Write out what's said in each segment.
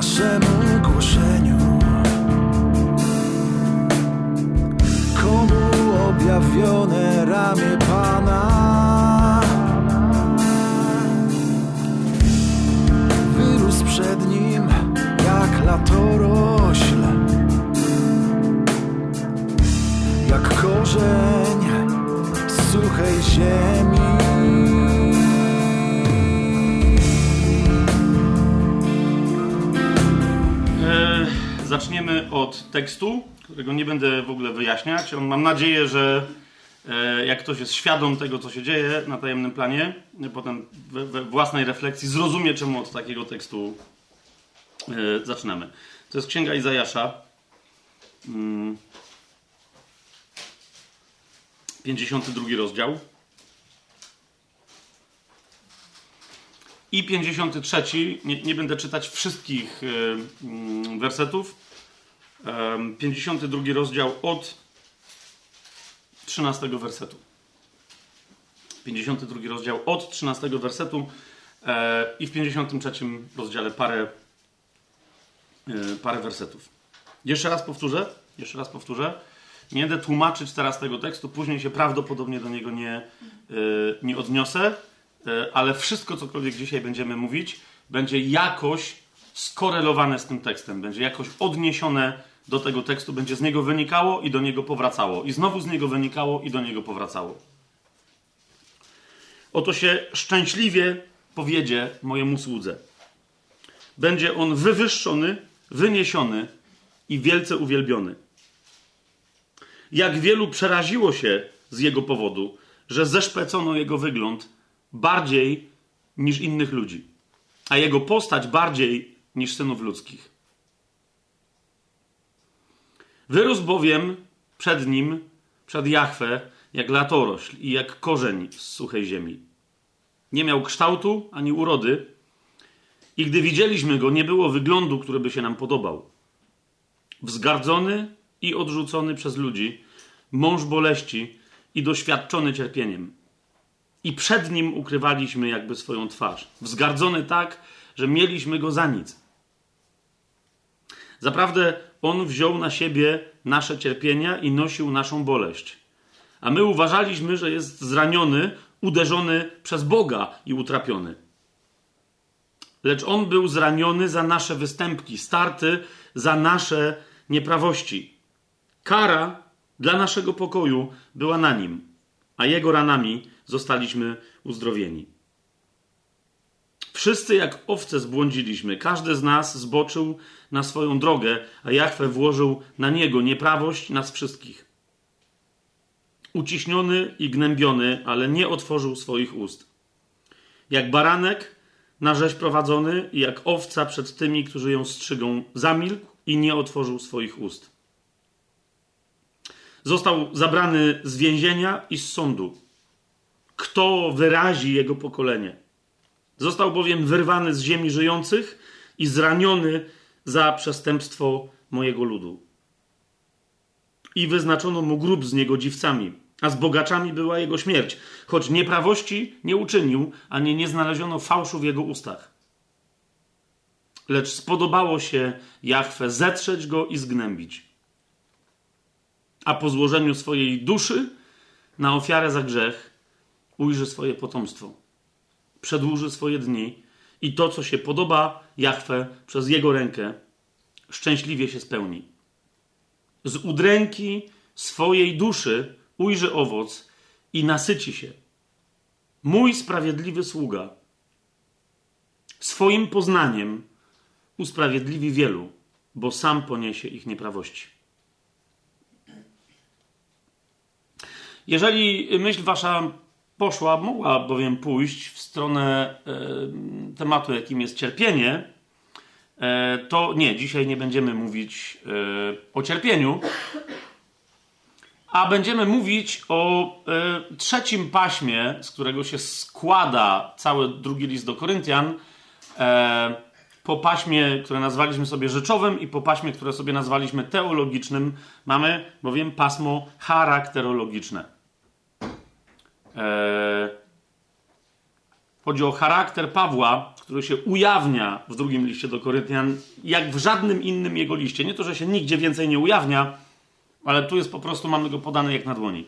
什么 tekstu, którego nie będę w ogóle wyjaśniać. On, mam nadzieję, że e, jak ktoś jest świadom tego, co się dzieje na tajemnym planie, e, potem we, we własnej refleksji zrozumie, czemu od takiego tekstu e, zaczynamy. To jest Księga Izajasza. Mm. 52 rozdział. I 53, nie, nie będę czytać wszystkich y, mm, wersetów. Em, 52 rozdział od 13 wersetu. 52 rozdział od 13 wersetu e, i w 53 rozdziale parę, e, parę wersetów. Jeszcze raz powtórzę, jeszcze raz powtórzę. Nie będę tłumaczyć teraz tego tekstu, później się prawdopodobnie do niego nie, e, nie odniosę, ale wszystko, cokolwiek dzisiaj będziemy mówić, będzie jakoś skorelowane z tym tekstem, będzie jakoś odniesione do tego tekstu, będzie z niego wynikało i do niego powracało. I znowu z niego wynikało i do niego powracało. Oto się szczęśliwie powiedzie mojemu słudze. Będzie on wywyższony, wyniesiony i wielce uwielbiony. Jak wielu przeraziło się z jego powodu, że zeszpecono jego wygląd bardziej niż innych ludzi, a jego postać bardziej niż synów ludzkich. Wyrósł bowiem przed nim, przed Jahwe, jak latorośl i jak korzeń z suchej ziemi. Nie miał kształtu ani urody, i gdy widzieliśmy go, nie było wyglądu, który by się nam podobał. Wzgardzony i odrzucony przez ludzi, mąż boleści i doświadczony cierpieniem. I przed nim ukrywaliśmy jakby swoją twarz. Wzgardzony tak, że mieliśmy go za nic. Zaprawdę on wziął na siebie nasze cierpienia i nosił naszą boleść. A my uważaliśmy, że jest zraniony, uderzony przez Boga i utrapiony. Lecz on był zraniony za nasze występki, starty za nasze nieprawości. Kara dla naszego pokoju była na nim, a jego ranami zostaliśmy uzdrowieni. Wszyscy jak owce zbłądziliśmy, każdy z nas zboczył na swoją drogę, a Jachwę włożył na niego nieprawość nas wszystkich. Uciśniony i gnębiony, ale nie otworzył swoich ust. Jak baranek na rzeź prowadzony i jak owca przed tymi, którzy ją strzygą, zamilkł i nie otworzył swoich ust. Został zabrany z więzienia i z sądu. Kto wyrazi jego pokolenie? Został bowiem wyrwany z ziemi żyjących i zraniony za przestępstwo mojego ludu. I wyznaczono mu grób z niegodziwcami, a z bogaczami była jego śmierć, choć nieprawości nie uczynił, ani nie znaleziono fałszu w jego ustach. Lecz spodobało się Jachwę zetrzeć go i zgnębić. A po złożeniu swojej duszy na ofiarę za grzech ujrzy swoje potomstwo przedłuży swoje dni i to, co się podoba Jachwę przez jego rękę, szczęśliwie się spełni. Z udręki swojej duszy ujrzy owoc i nasyci się. Mój sprawiedliwy sługa swoim poznaniem usprawiedliwi wielu, bo sam poniesie ich nieprawości. Jeżeli myśl wasza poszła, mogła bowiem pójść w stronę e, tematu, jakim jest cierpienie, e, to nie, dzisiaj nie będziemy mówić e, o cierpieniu, a będziemy mówić o e, trzecim paśmie, z którego się składa cały drugi list do Koryntian, e, po paśmie, które nazwaliśmy sobie rzeczowym i po paśmie, które sobie nazwaliśmy teologicznym, mamy bowiem pasmo charakterologiczne. Chodzi o charakter Pawła, który się ujawnia w drugim liście do Koryntian, jak w żadnym innym jego liście. Nie to, że się nigdzie więcej nie ujawnia, ale tu jest po prostu, mamy go podane jak na dłoni.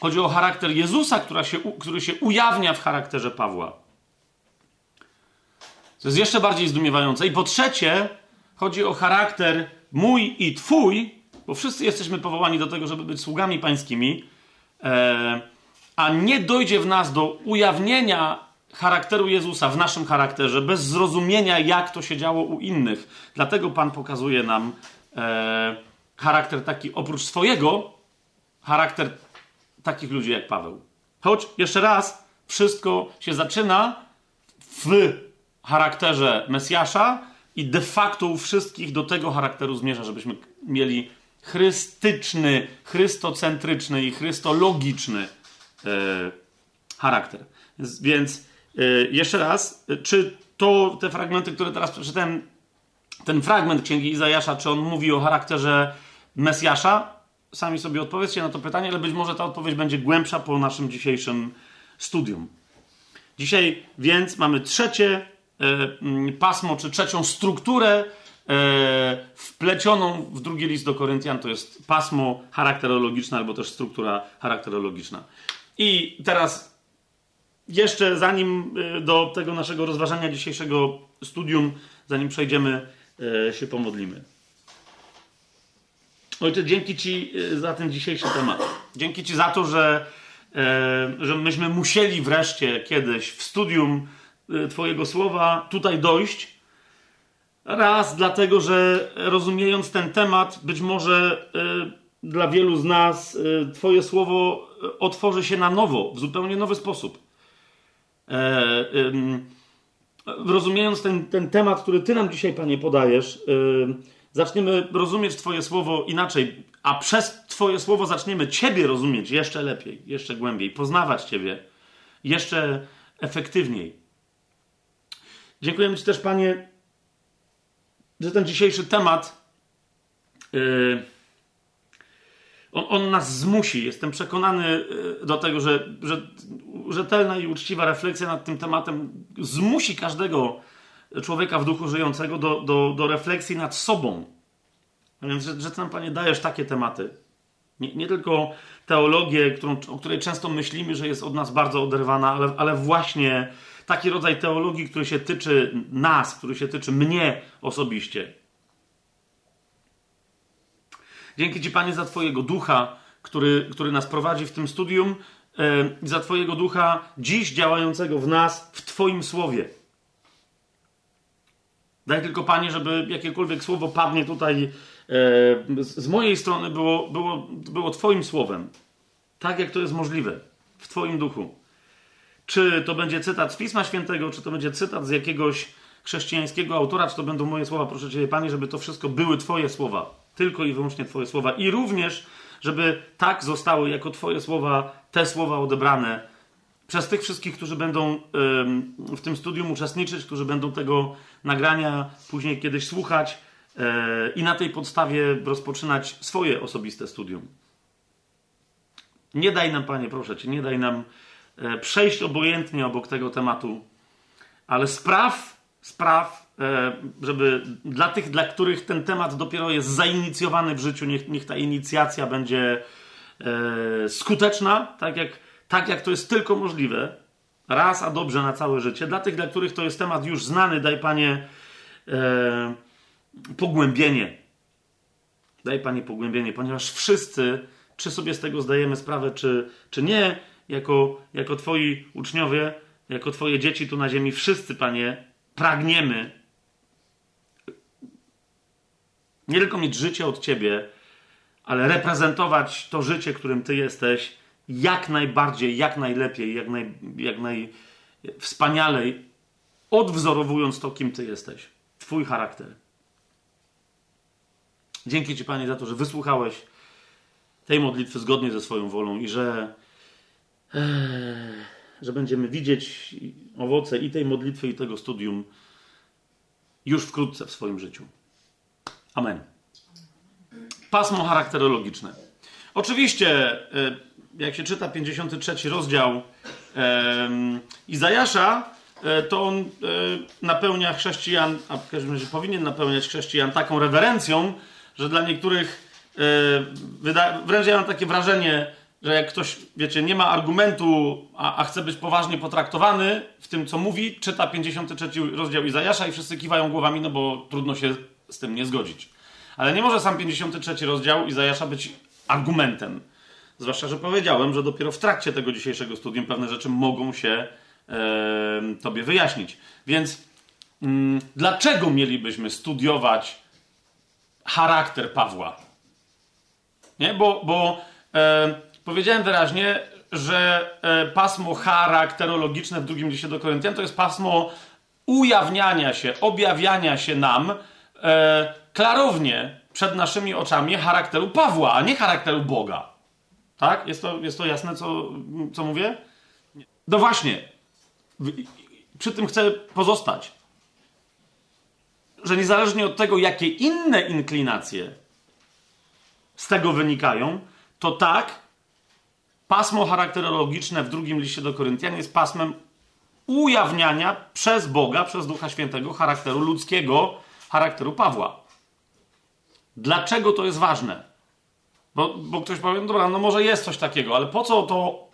Chodzi o charakter Jezusa, się, który się ujawnia w charakterze Pawła. To jest jeszcze bardziej zdumiewające. I po trzecie, chodzi o charakter mój i twój, bo wszyscy jesteśmy powołani do tego, żeby być sługami pańskimi, e, a nie dojdzie w nas do ujawnienia charakteru Jezusa w naszym charakterze, bez zrozumienia, jak to się działo u innych. Dlatego Pan pokazuje nam e, charakter taki, oprócz swojego, charakter takich ludzi jak Paweł. Choć, jeszcze raz, wszystko się zaczyna w charakterze Mesjasza i de facto u wszystkich do tego charakteru zmierza, żebyśmy mieli chrystyczny, chrystocentryczny i chrystologiczny e, charakter. Więc e, jeszcze raz, czy to te fragmenty, które teraz przeczytałem, ten fragment Księgi Izajasza, czy on mówi o charakterze Mesjasza? Sami sobie odpowiedzcie na to pytanie, ale być może ta odpowiedź będzie głębsza po naszym dzisiejszym studium. Dzisiaj więc mamy trzecie e, pasmo, czy trzecią strukturę e, wplecioną w drugi list do Koryntian, to jest pasmo charakterologiczne albo też struktura charakterologiczna. I teraz jeszcze zanim e, do tego naszego rozważania dzisiejszego studium, zanim przejdziemy, się pomodlimy. Ojcze, dzięki Ci za ten dzisiejszy temat. Dzięki Ci za to, że, że myśmy musieli wreszcie kiedyś w studium Twojego słowa tutaj dojść Raz dlatego, że rozumiejąc ten temat, być może y, dla wielu z nas y, Twoje słowo e, otworzy się na nowo, w zupełnie nowy sposób. E, rozumiejąc ten, ten temat, który Ty nam dzisiaj, Panie, podajesz, zaczniemy rozumieć Twoje słowo inaczej, a przez Twoje słowo zaczniemy Ciebie rozumieć jeszcze lepiej, jeszcze głębiej, poznawać Ciebie jeszcze efektywniej. Dziękujemy Ci też, Panie, że ten dzisiejszy temat yy, on, on, nas zmusi. Jestem przekonany yy, do tego, że, że rzetelna i uczciwa refleksja nad tym tematem zmusi każdego człowieka w duchu żyjącego do, do, do refleksji nad sobą. A więc, że, że Ty nam, Panie, dajesz takie tematy. Nie, nie tylko teologię, którą, o której często myślimy, że jest od nas bardzo oderwana, ale, ale właśnie taki rodzaj teologii, który się tyczy nas, który się tyczy mnie osobiście. Dzięki Ci, Panie, za Twojego ducha, który, który nas prowadzi w tym studium, i za Twojego ducha dziś działającego w nas, w Twoim słowie. Daj tylko, Panie, żeby jakiekolwiek słowo padnie tutaj e, z mojej strony, było, było, było Twoim słowem. Tak, jak to jest możliwe. W Twoim duchu. Czy to będzie cytat z Pisma Świętego, czy to będzie cytat z jakiegoś chrześcijańskiego autora, czy to będą moje słowa, proszę Cię, Panie, żeby to wszystko były Twoje słowa. Tylko i wyłącznie Twoje słowa. I również, żeby tak zostały jako Twoje słowa, te słowa odebrane przez tych wszystkich, którzy będą w tym studium uczestniczyć, którzy będą tego nagrania później kiedyś słuchać e, i na tej podstawie rozpoczynać swoje osobiste studium. Nie daj nam, Panie, proszę Cię, nie daj nam przejść obojętnie obok tego tematu, ale spraw, spraw, e, żeby dla tych, dla których ten temat dopiero jest zainicjowany w życiu, niech, niech ta inicjacja będzie e, skuteczna, tak jak, tak jak to jest tylko możliwe, raz a dobrze na całe życie. Dla tych, dla których to jest temat już znany, daj Panie pogłębienie. Daj Panie pogłębienie, ponieważ wszyscy, czy sobie z tego zdajemy sprawę, czy, czy nie, jako, jako Twoi uczniowie, jako Twoje dzieci tu na ziemi, wszyscy, Panie, pragniemy nie tylko mieć życie od Ciebie, ale reprezentować to życie, którym Ty jesteś, jak najbardziej, jak najlepiej, jak, naj, jak najwspanialej, odwzorowując to, kim Ty jesteś, Twój charakter. Dzięki Ci, Panie, za to, że wysłuchałeś tej modlitwy zgodnie ze swoją wolą i że że będziemy widzieć owoce i tej modlitwy, i tego studium już wkrótce w swoim życiu. Amen. Pasmo charakterologiczne. Oczywiście, e, jak się czyta 53 rozdział Izajasza, e, to on e, napełnia chrześcijan, a w każdym razie powinien napełniać chrześcijan taką rewerencją, że dla niektórych e, wręcz ja mam takie wrażenie, że jak ktoś, wiecie, nie ma argumentu, a, a, chce być poważnie potraktowany w tym, co mówi, czyta 53 rozdział Izajasza i wszyscy kiwają głowami, no bo trudno się z tym nie zgodzić. Ale nie może sam 53 rozdział Izajasza być argumentem. Zwłaszcza, że powiedziałem, że dopiero w trakcie tego dzisiejszego studium pewne rzeczy mogą się e, tobie wyjaśnić. Więc mm, dlaczego mielibyśmy studiować charakter Pawła? Nie? Bo, bo e, powiedziałem wyraźnie, że e, pasmo charakterologiczne w drugim liście do Koryntian to jest pasmo ujawniania się, objawiania się nam e, klarownie przed naszymi oczami charakteru Pawła, a nie charakteru Boga. Tak? Jest to, jest to jasne, co, co mówię? No właśnie. Przy tym chcę pozostać. Że niezależnie od tego, jakie inne inklinacje z tego wynikają, to tak, pasmo charakterologiczne w drugim liście do Koryntian jest pasmem ujawniania przez Boga, przez Ducha Świętego charakteru ludzkiego, charakteru Pawła. Dlaczego to jest ważne? Bo, bo ktoś powie, no dobra, no może jest coś takiego, ale po co to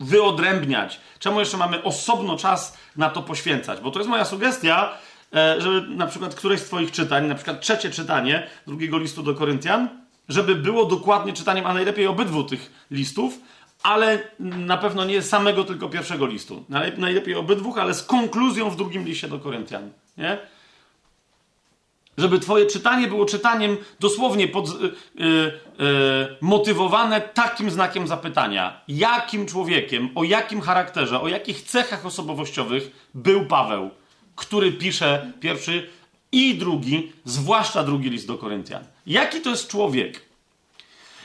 wyodrębniać? Czemu jeszcze mamy osobno czas na to poświęcać? Bo to jest moja sugestia, e, żeby na przykład któreś z Twoich czytań, na przykład trzecie czytanie drugiego listu do Koryntian, żeby było dokładnie czytaniem, a najlepiej obydwu tych listów, ale na pewno nie samego tylko pierwszego listu. Najlepiej obydwu, ale z konkluzją w drugim liście do Koryntian. Nie? Żeby Twoje czytanie było czytaniem dosłownie pod, yy, yy, motywowane takim znakiem zapytania. Jakim człowiekiem, o jakim charakterze, o jakich cechach osobowościowych był Paweł, który pisze pierwszy i drugi, zwłaszcza drugi list do Koryntian. Jaki to jest człowiek?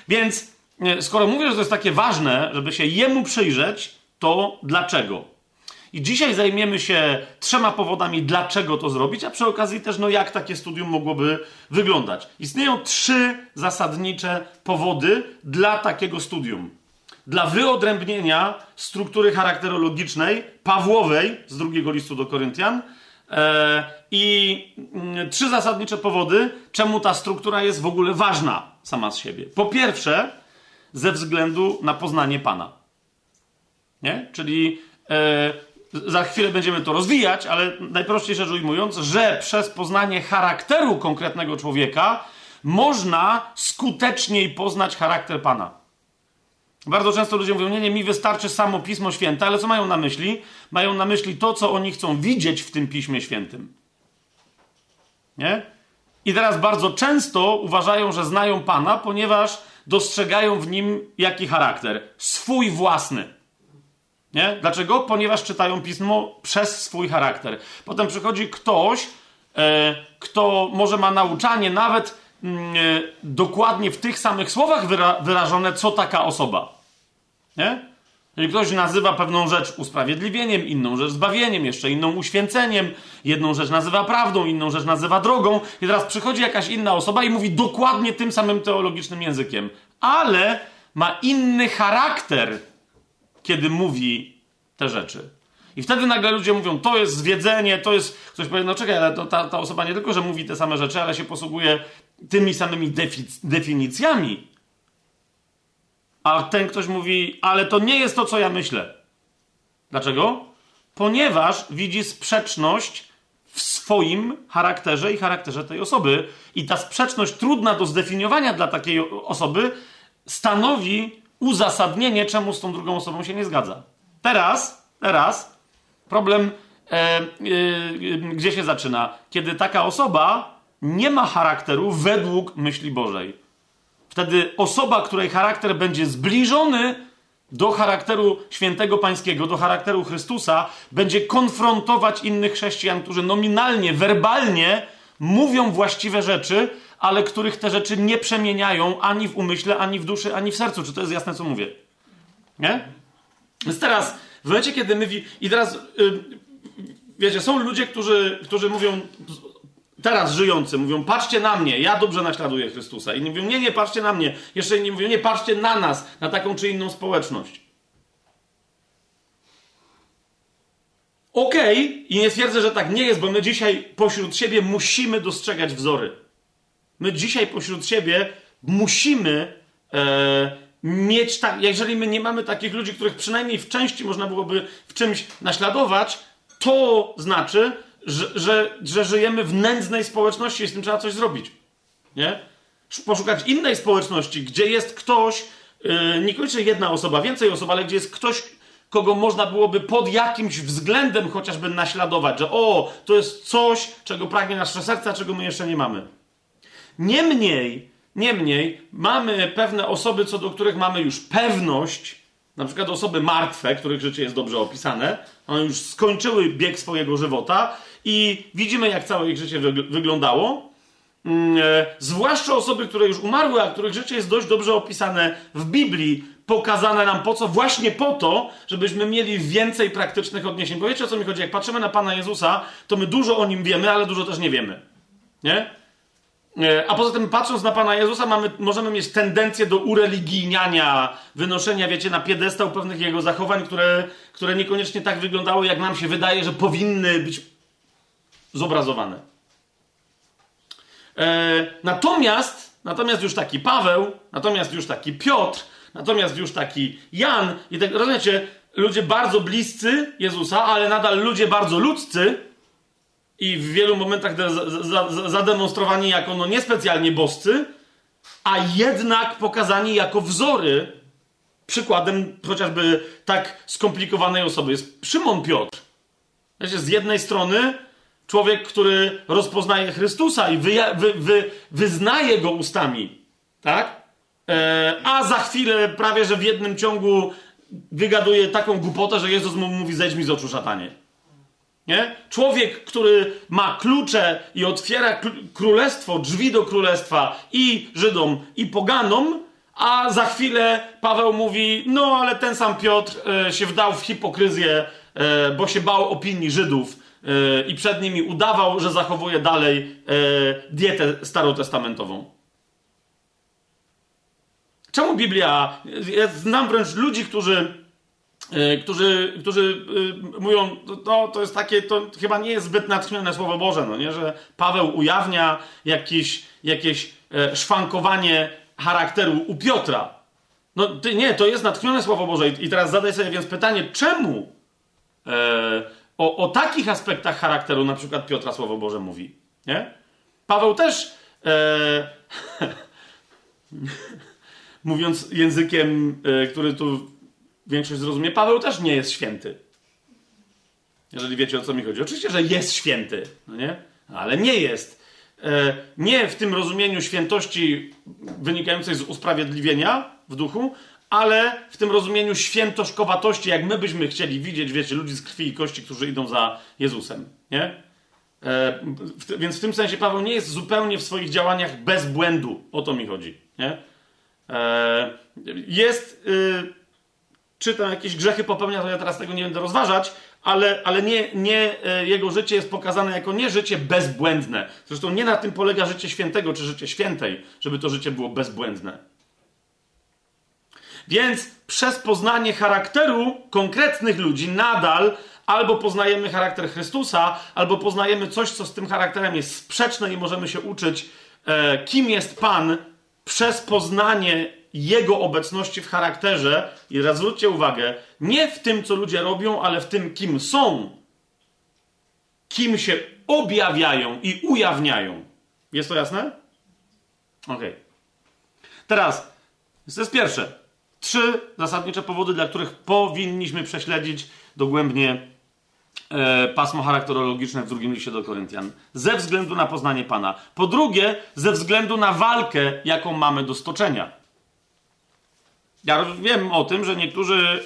Więc y, skoro mówię, że to jest takie ważne, żeby się jemu przyjrzeć, to dlaczego? I dzisiaj zajmiemy się trzema powodami, dlaczego to zrobić, a przy okazji też, no, jak takie studium mogłoby wyglądać. Istnieją trzy zasadnicze powody dla takiego studium. Dla wyodrębnienia struktury charakterologicznej Pawłowej z drugiego listu do Koryntian. E, I mm, trzy zasadnicze powody, czemu ta struktura jest w ogóle ważna sama z siebie. Po pierwsze, ze względu na poznanie Pana. Nie? Czyli e, za chwilę będziemy to rozwijać, ale najprościej rzecz ujmując, że przez poznanie charakteru konkretnego człowieka można skuteczniej poznać charakter Pana. Bardzo często ludzie mówią, nie, nie, mi wystarczy samo Pismo Święte, ale co mają na myśli? Mają na myśli to, co oni chcą widzieć w tym Piśmie Świętym. Nie? I teraz bardzo często uważają, że znają Pana, ponieważ dostrzegają w nim jaki charakter? Swój własny. Nie? Dlaczego? Ponieważ czytają pismo przez swój charakter. Potem przychodzi ktoś, e, kto może ma nauczanie nawet mm, e, dokładnie w tych samych słowach wyra wyrażone, co taka osoba. Nie? Jeżeli ktoś nazywa pewną rzecz usprawiedliwieniem, inną rzecz zbawieniem, jeszcze inną uświęceniem, jedną rzecz nazywa prawdą, inną rzecz nazywa drogą, i teraz przychodzi jakaś inna osoba i mówi dokładnie tym samym teologicznym językiem, ale ma inny charakter kiedy mówi te rzeczy. I wtedy nagle ludzie mówią, to jest zwiedzenie, to jest. Ktoś powie, no czekaj, ale to, ta, ta osoba nie tylko, że mówi te same rzeczy, ale się posługuje tymi samymi definicjami. A ten ktoś mówi, ale to nie jest to, co ja myślę. Dlaczego? Ponieważ widzi sprzeczność w swoim charakterze i charakterze tej osoby. I ta sprzeczność trudna do zdefiniowania dla takiej osoby stanowi uzasadnienie, czemu z tą drugą osobą się nie zgadza. Teraz, teraz problem e, e, e, gdzie się zaczyna? Kiedy taka osoba nie ma charakteru według myśli Bożej. Wtedy osoba, której charakter będzie zbliżony do charakteru świętego pańskiego, do charakteru Chrystusa, będzie konfrontować innych chrześcijan, którzy nominalnie, werbalnie mówią właściwe rzeczy, ale których te rzeczy nie przemieniają ani w umyśle, ani w duszy, ani w sercu. Czy to jest jasne, co mówię? Nie? Więc teraz, w momencie, kiedy my... I teraz, yy, wiecie, są ludzie, którzy, którzy mówią, teraz żyjący, mówią, patrzcie na mnie, ja dobrze naśladuję Chrystusa. I nie mówią, nie, nie, patrzcie na mnie. Jeszcze inni mówią, nie, patrzcie na nas, na taką czy inną społeczność. Okej, okay, i nie twierdzę, że tak nie jest, bo my dzisiaj pośród siebie musimy dostrzegać wzory. My dzisiaj pośród siebie musimy e, mieć tak, jeżeli my nie mamy takich ludzi, których przynajmniej w części można byłoby w czymś naśladować, to znaczy, że, że, że żyjemy w nędznej społeczności i z tym trzeba coś zrobić. Nie? Poszukać innej społeczności, gdzie jest ktoś, yy, niekoniecznie jedna osoba, więcej osób, ale gdzie jest ktoś, kogo można byłoby pod jakimś względem chociażby naśladować, że o, to jest coś, czego pragnie nasze serce, czego my jeszcze nie mamy. Niemniej, niemniej, mamy pewne osoby, co do których mamy już pewność, na przykład osoby martwe, których życie jest dobrze opisane, one już skończyły bieg swojego żywota i widzimy, jak całe ich życie wyglądało. Mm, e, zwłaszcza osoby, które już umarły, a których życie jest dość dobrze opisane w Biblii, pokazane nam po co? Właśnie po to, żebyśmy mieli więcej praktycznych odniesień. Bo wiecie o co mi chodzi? Jak patrzymy na Pana Jezusa, to my dużo o nim wiemy, ale dużo też nie wiemy. Nie? E, a poza tym, patrząc na Pana Jezusa, mamy, możemy mieć tendencję do ureligijniania, wynoszenia, wiecie, na piedestał pewnych jego zachowań, które, które niekoniecznie tak wyglądały, jak nam się wydaje, że powinny być zobrazowane. E, natomiast, natomiast już taki Paweł, natomiast już taki Piotr, natomiast już taki Jan, i tak, rozumiecie, ludzie bardzo bliscy Jezusa, ale nadal ludzie bardzo ludzcy, i w wielu momentach zademonstrowani jako no niespecjalnie boscy, a jednak pokazani jako wzory. Przykładem chociażby tak skomplikowanej osoby jest Szymon Piotr. Z jednej strony człowiek, który rozpoznaje Chrystusa i wy, wy, wy, wyznaje go ustami, tak? E, a za chwilę prawie, że w jednym ciągu wygaduje taką głupotę, że Jezus mu mówi zejdź mi z oczu szatanie. Nie? Człowiek, który ma klucze i otwiera królestwo, drzwi do królestwa i Żydom, i poganom, a za chwilę Paweł mówi: No, ale ten sam Piotr e, się wdał w hipokryzję, e, bo się bał opinii Żydów i przed nimi udawał, że zachowuje dalej e, dietę starotestamentową. Czemu Biblia. Ja znam wręcz ludzi, którzy E, którzy, którzy e, mówią, no to jest takie, to chyba nie jest zbyt natchnione Słowo Boże, no nie, że Paweł ujawnia jakieś, jakieś e, szwankowanie charakteru u Piotra. No nie, to jest natchnione Słowo Boże i teraz zadaj sobie więc pytanie, czemu e, o, o takich aspektach charakteru na przykład Piotra Słowo Boże mówi, nie? Paweł też e, mówiąc językiem, e, który tu większość zrozumie, Paweł też nie jest święty. Jeżeli wiecie o co mi chodzi. Oczywiście, że jest święty, no nie? ale nie jest. E, nie w tym rozumieniu świętości wynikającej z usprawiedliwienia w duchu, ale w tym rozumieniu świętoszkowatości, jak my byśmy chcieli widzieć, wiecie, ludzi z krwi i kości, którzy idą za Jezusem. Nie? E, w, więc w tym sensie Paweł nie jest zupełnie w swoich działaniach bez błędu. O to mi chodzi. Nie? E, jest. Y, czy tam jakieś grzechy popełnia, to ja teraz tego nie będę rozważać, ale, ale nie, nie, e, jego życie jest pokazane jako nie życie bezbłędne. Zresztą nie na tym polega życie świętego czy życie świętej, żeby to życie było bezbłędne. Więc przez poznanie charakteru konkretnych ludzi nadal albo poznajemy charakter Chrystusa, albo poznajemy coś, co z tym charakterem jest sprzeczne i możemy się uczyć, e, kim jest Pan przez poznanie jego obecności w charakterze, i raz zwróćcie uwagę, nie w tym, co ludzie robią, ale w tym, kim są, kim się objawiają i ujawniają. Jest to jasne? Ok. Teraz, to jest pierwsze. Trzy zasadnicze powody, dla których powinniśmy prześledzić dogłębnie e, pasmo charakterologiczne w drugim liście do Koryntian. Ze względu na poznanie Pana. Po drugie, ze względu na walkę, jaką mamy do stoczenia. Ja wiem o tym, że niektórzy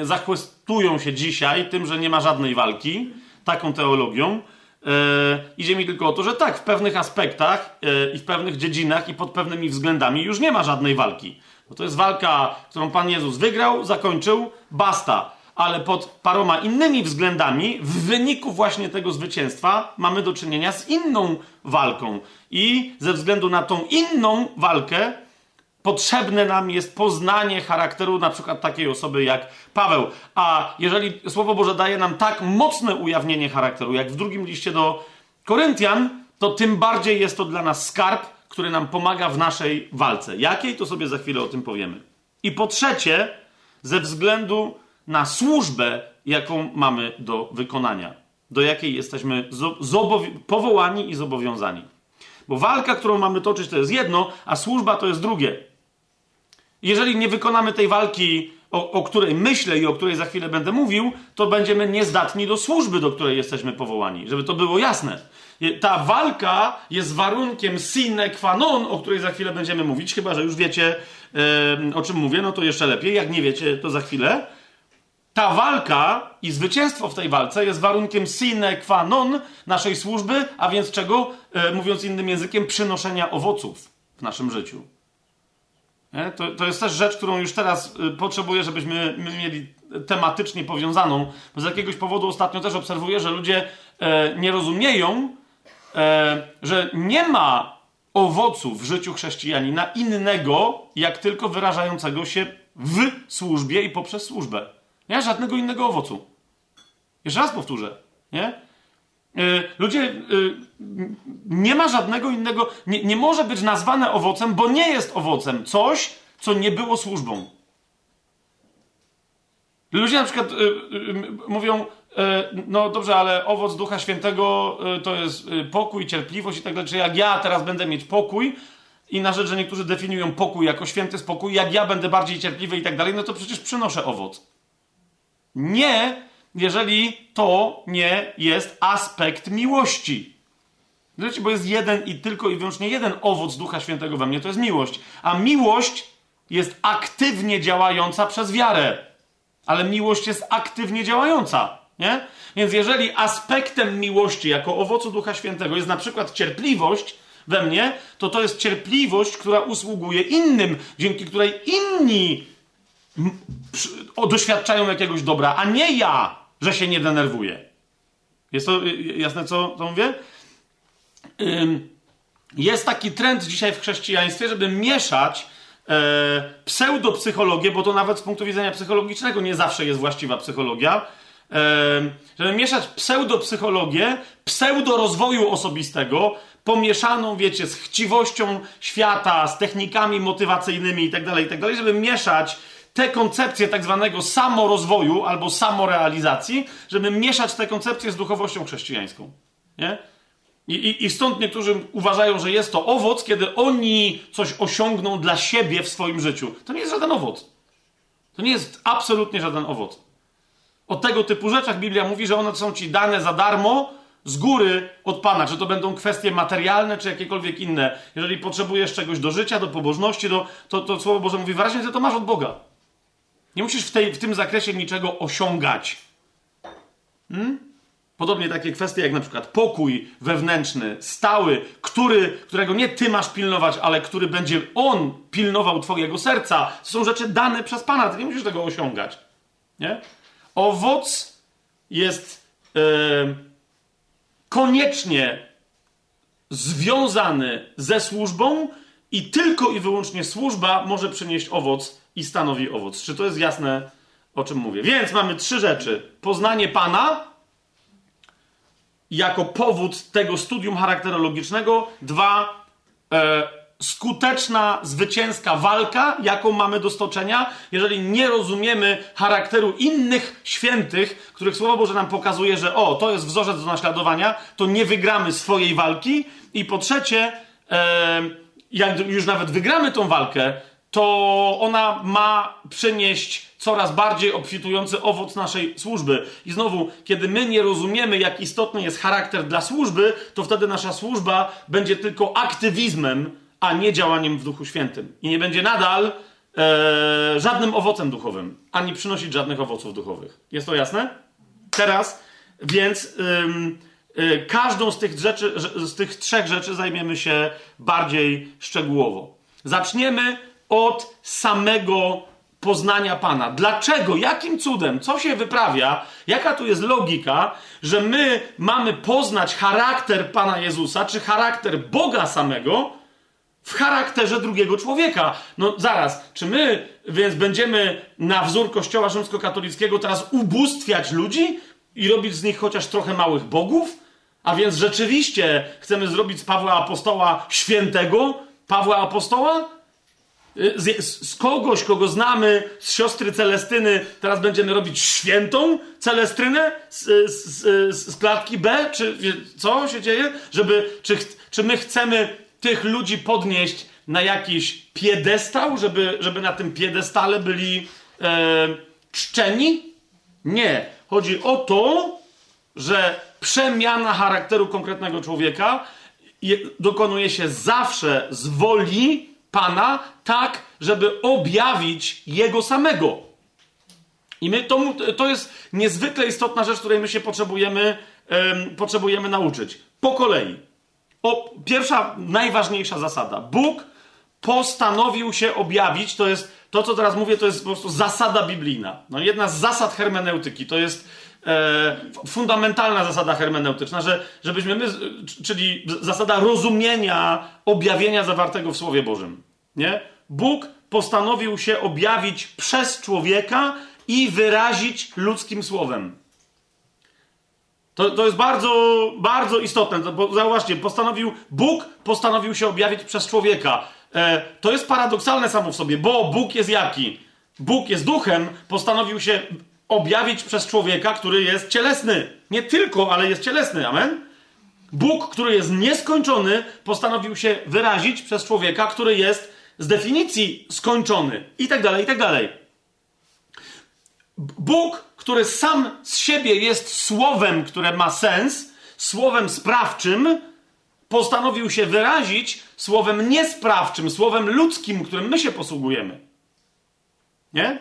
e, zachwystują się dzisiaj tym, że nie ma żadnej walki, taką teologią. E, idzie mi tylko o to, że tak, w pewnych aspektach e, i w pewnych dziedzinach i pod pewnymi względami już nie ma żadnej walki. Bo to jest walka, którą Pan Jezus wygrał, zakończył, basta. Ale pod paroma innymi względami, w wyniku właśnie tego zwycięstwa, mamy do czynienia z inną walką. I ze względu na tą inną walkę, potrzebne nam jest poznanie charakteru na przykład takiej osoby jak Paweł. A jeżeli Słowo Boże daje nam tak mocne ujawnienie charakteru, jak w drugim liście do Koryntian, to tym bardziej jest to dla nas skarb, który nam pomaga w naszej walce. Jakiej, to sobie za chwilę o tym powiemy. I po trzecie, ze względu na służbę, jaką mamy do wykonania, do jakiej jesteśmy powołani i zobowiązani. Bo walka, którą mamy toczyć, to jest jedno, a służba to jest drugie. Jeżeli nie wykonamy tej walki, o, o, której myślę i o której za chwilę będę mówił, to będziemy niezdatni do służby, do której jesteśmy powołani. Żeby to było jasne. Ta walka jest warunkiem sine qua non, o której za chwilę będziemy mówić, chyba że już wiecie, o czym mówię, no to jeszcze lepiej. Jak nie wiecie, to za chwilę. Ta walka i zwycięstwo w tej walce jest warunkiem sine qua non naszej służby, a więc czego, e, mówiąc innym językiem, przynoszenia owoców w naszym życiu. To, to jest też rzecz, którą już teraz y, potrzebuję, żebyśmy mieli tematycznie powiązaną, bo z jakiegoś powodu ostatnio też obserwuję, że ludzie e, nie rozumieją, e, że nie ma owocu w życiu chrześcijanina innego, jak tylko wyrażającego się w służbie i poprzez służbę. Nie ma żadnego innego owocu. Jeszcze raz powtórzę. Nie? E, ludzie, e, nie ma żadnego innego, nie, nie może być nazwane owocem, bo nie jest owocem coś, co nie było służbą. Ludzie na przykład mówią, no dobrze, ale owoc Ducha Świętego to jest pokój, cierpliwość i tak dalej. Czy jak ja teraz będę mieć pokój, i na rzecz, że niektórzy definiują pokój jako święty spokój, jak ja będę bardziej cierpliwy i tak dalej, no to przecież przynoszę owoc. Nie, jeżeli to nie jest aspekt miłości. Wiecie, bo jest jeden i tylko i wyłącznie jeden owoc Ducha Świętego we mnie, to jest miłość. A miłość jest aktywnie działająca przez wiarę. Ale miłość jest aktywnie działająca, nie? Więc jeżeli aspektem miłości jako owocu Ducha Świętego jest na przykład cierpliwość we mnie, to to jest cierpliwość, która usługuje innym, dzięki której inni doświadczają jakiegoś dobra, a nie ja, że się nie denerwuję. Jest to y, jasne, co, co mówię? Jest taki trend dzisiaj w chrześcijaństwie, żeby mieszać e, pseudopsychologię, bo to nawet z punktu widzenia psychologicznego nie zawsze jest właściwa psychologia, żeby mieszać pseudopsychologię, pseudorozwoju osobistego, pomieszaną, wiecie, z chciwością świata, z technikami motywacyjnymi itd., tak itd., tak żeby mieszać te koncepcje tak zwanego samorozwoju albo samorealizacji, żeby mieszać te koncepcje z duchowością chrześcijańską. Nie? I, i, I stąd niektórzy uważają, że jest to owoc, kiedy oni coś osiągną dla siebie w swoim życiu. To nie jest żaden owoc. To nie jest absolutnie żaden owoc. O tego typu rzeczach Biblia mówi, że one są ci dane za darmo z góry od Pana. Czy to będą kwestie materialne, czy jakiekolwiek inne. Jeżeli potrzebujesz czegoś do życia, do pobożności, do, to, to Słowo Boże mówi wyraźnie, że to masz od Boga. Nie musisz w, tej, w tym zakresie niczego osiągać. Hmm? Podobnie takie kwestie jak na przykład pokój wewnętrzny, stały, który, którego nie ty masz pilnować, ale który będzie on pilnował twojego serca. To są rzeczy dane przez Pana, ty nie musisz tego osiągać. Nie? Owoc jest e, koniecznie związany ze służbą i tylko i wyłącznie służba może przynieść owoc i stanowi owoc. Czy to jest jasne, o czym mówię? Więc mamy trzy rzeczy. Poznanie Pana jako powód tego studium charakterologicznego. Dwa, e, skuteczna, zwycięska walka, jaką mamy do stoczenia, jeżeli nie rozumiemy charakteru innych świętych, których Słowo Boże nam pokazuje, że o, to jest wzorzec do naśladowania, to nie wygramy swojej walki. I po trzecie, e, jak już nawet wygramy tą walkę, to ona ma przynieść coraz bardziej obfitujący owoc naszej służby. I znowu, kiedy my nie rozumiemy, jak istotny jest charakter dla służby, to wtedy nasza służba będzie tylko aktywizmem, a nie działaniem w Duchu Świętym. I nie będzie nadal e, żadnym owocem duchowym, ani przynosić żadnych owoców duchowych. Jest to jasne? Teraz, więc y, każdą z tych, rzeczy, z tych trzech rzeczy zajmiemy się bardziej szczegółowo. Zaczniemy od samego poznania Pana. Dlaczego? Jakim cudem? Co się wyprawia? Jaka tu jest logika, że my mamy poznać charakter Pana Jezusa, czy charakter Boga samego w charakterze drugiego człowieka. No zaraz, czy my więc będziemy na wzór Kościoła rzymskokatolickiego teraz ubóstwiać ludzi i robić z nich chociaż trochę małych bogów? A więc rzeczywiście chcemy zrobić z Pawła Apostoła świętego Pawła Apostoła? Z, z, kogoś, kogo znamy, z siostry Celestyny, teraz będziemy robić świętą Celestrynę z, z, z klatki B? Czy co się dzieje? Żeby, czy, czy my chcemy tych ludzi podnieść na jakiś piedestał, żeby, żeby na tym piedestale byli e, czczeni? Nie. Chodzi o to, że przemiana charakteru konkretnego człowieka dokonuje się zawsze z woli Pana, tak, żeby objawić Jego samego. I my, to, to jest niezwykle istotna rzecz, której my się potrzebujemy, um, potrzebujemy nauczyć. Po kolei. Pierwsza, najważniejsza zasada. Bóg postanowił się objawić, to jest, to co teraz mówię, to jest po prostu zasada biblijna. No, jedna z zasad hermeneutyki, to jest e, fundamentalna zasada hermeneutyczna, że, żebyśmy my, czyli zasada rozumienia objawienia zawartego w Słowie Bożym. Nie? Bóg postanowił się objawić przez człowieka i wyrazić ludzkim słowem. To, to jest bardzo, bardzo istotne, bo zauważcie, postanowił, Bóg postanowił się objawić przez człowieka. E, to jest paradoksalne samo w sobie, bo Bóg jest jaki? Bóg jest duchem, postanowił się objawić przez człowieka, który jest cielesny. Nie tylko, ale jest cielesny. Amen? Bóg, który jest nieskończony, postanowił się wyrazić przez człowieka, który jest z definicji skończony. I tak dalej, i tak dalej. Bóg, który sam z siebie jest słowem, które ma sens, słowem sprawczym, postanowił się wyrazić słowem niesprawczym, słowem ludzkim, którym my się posługujemy. Nie?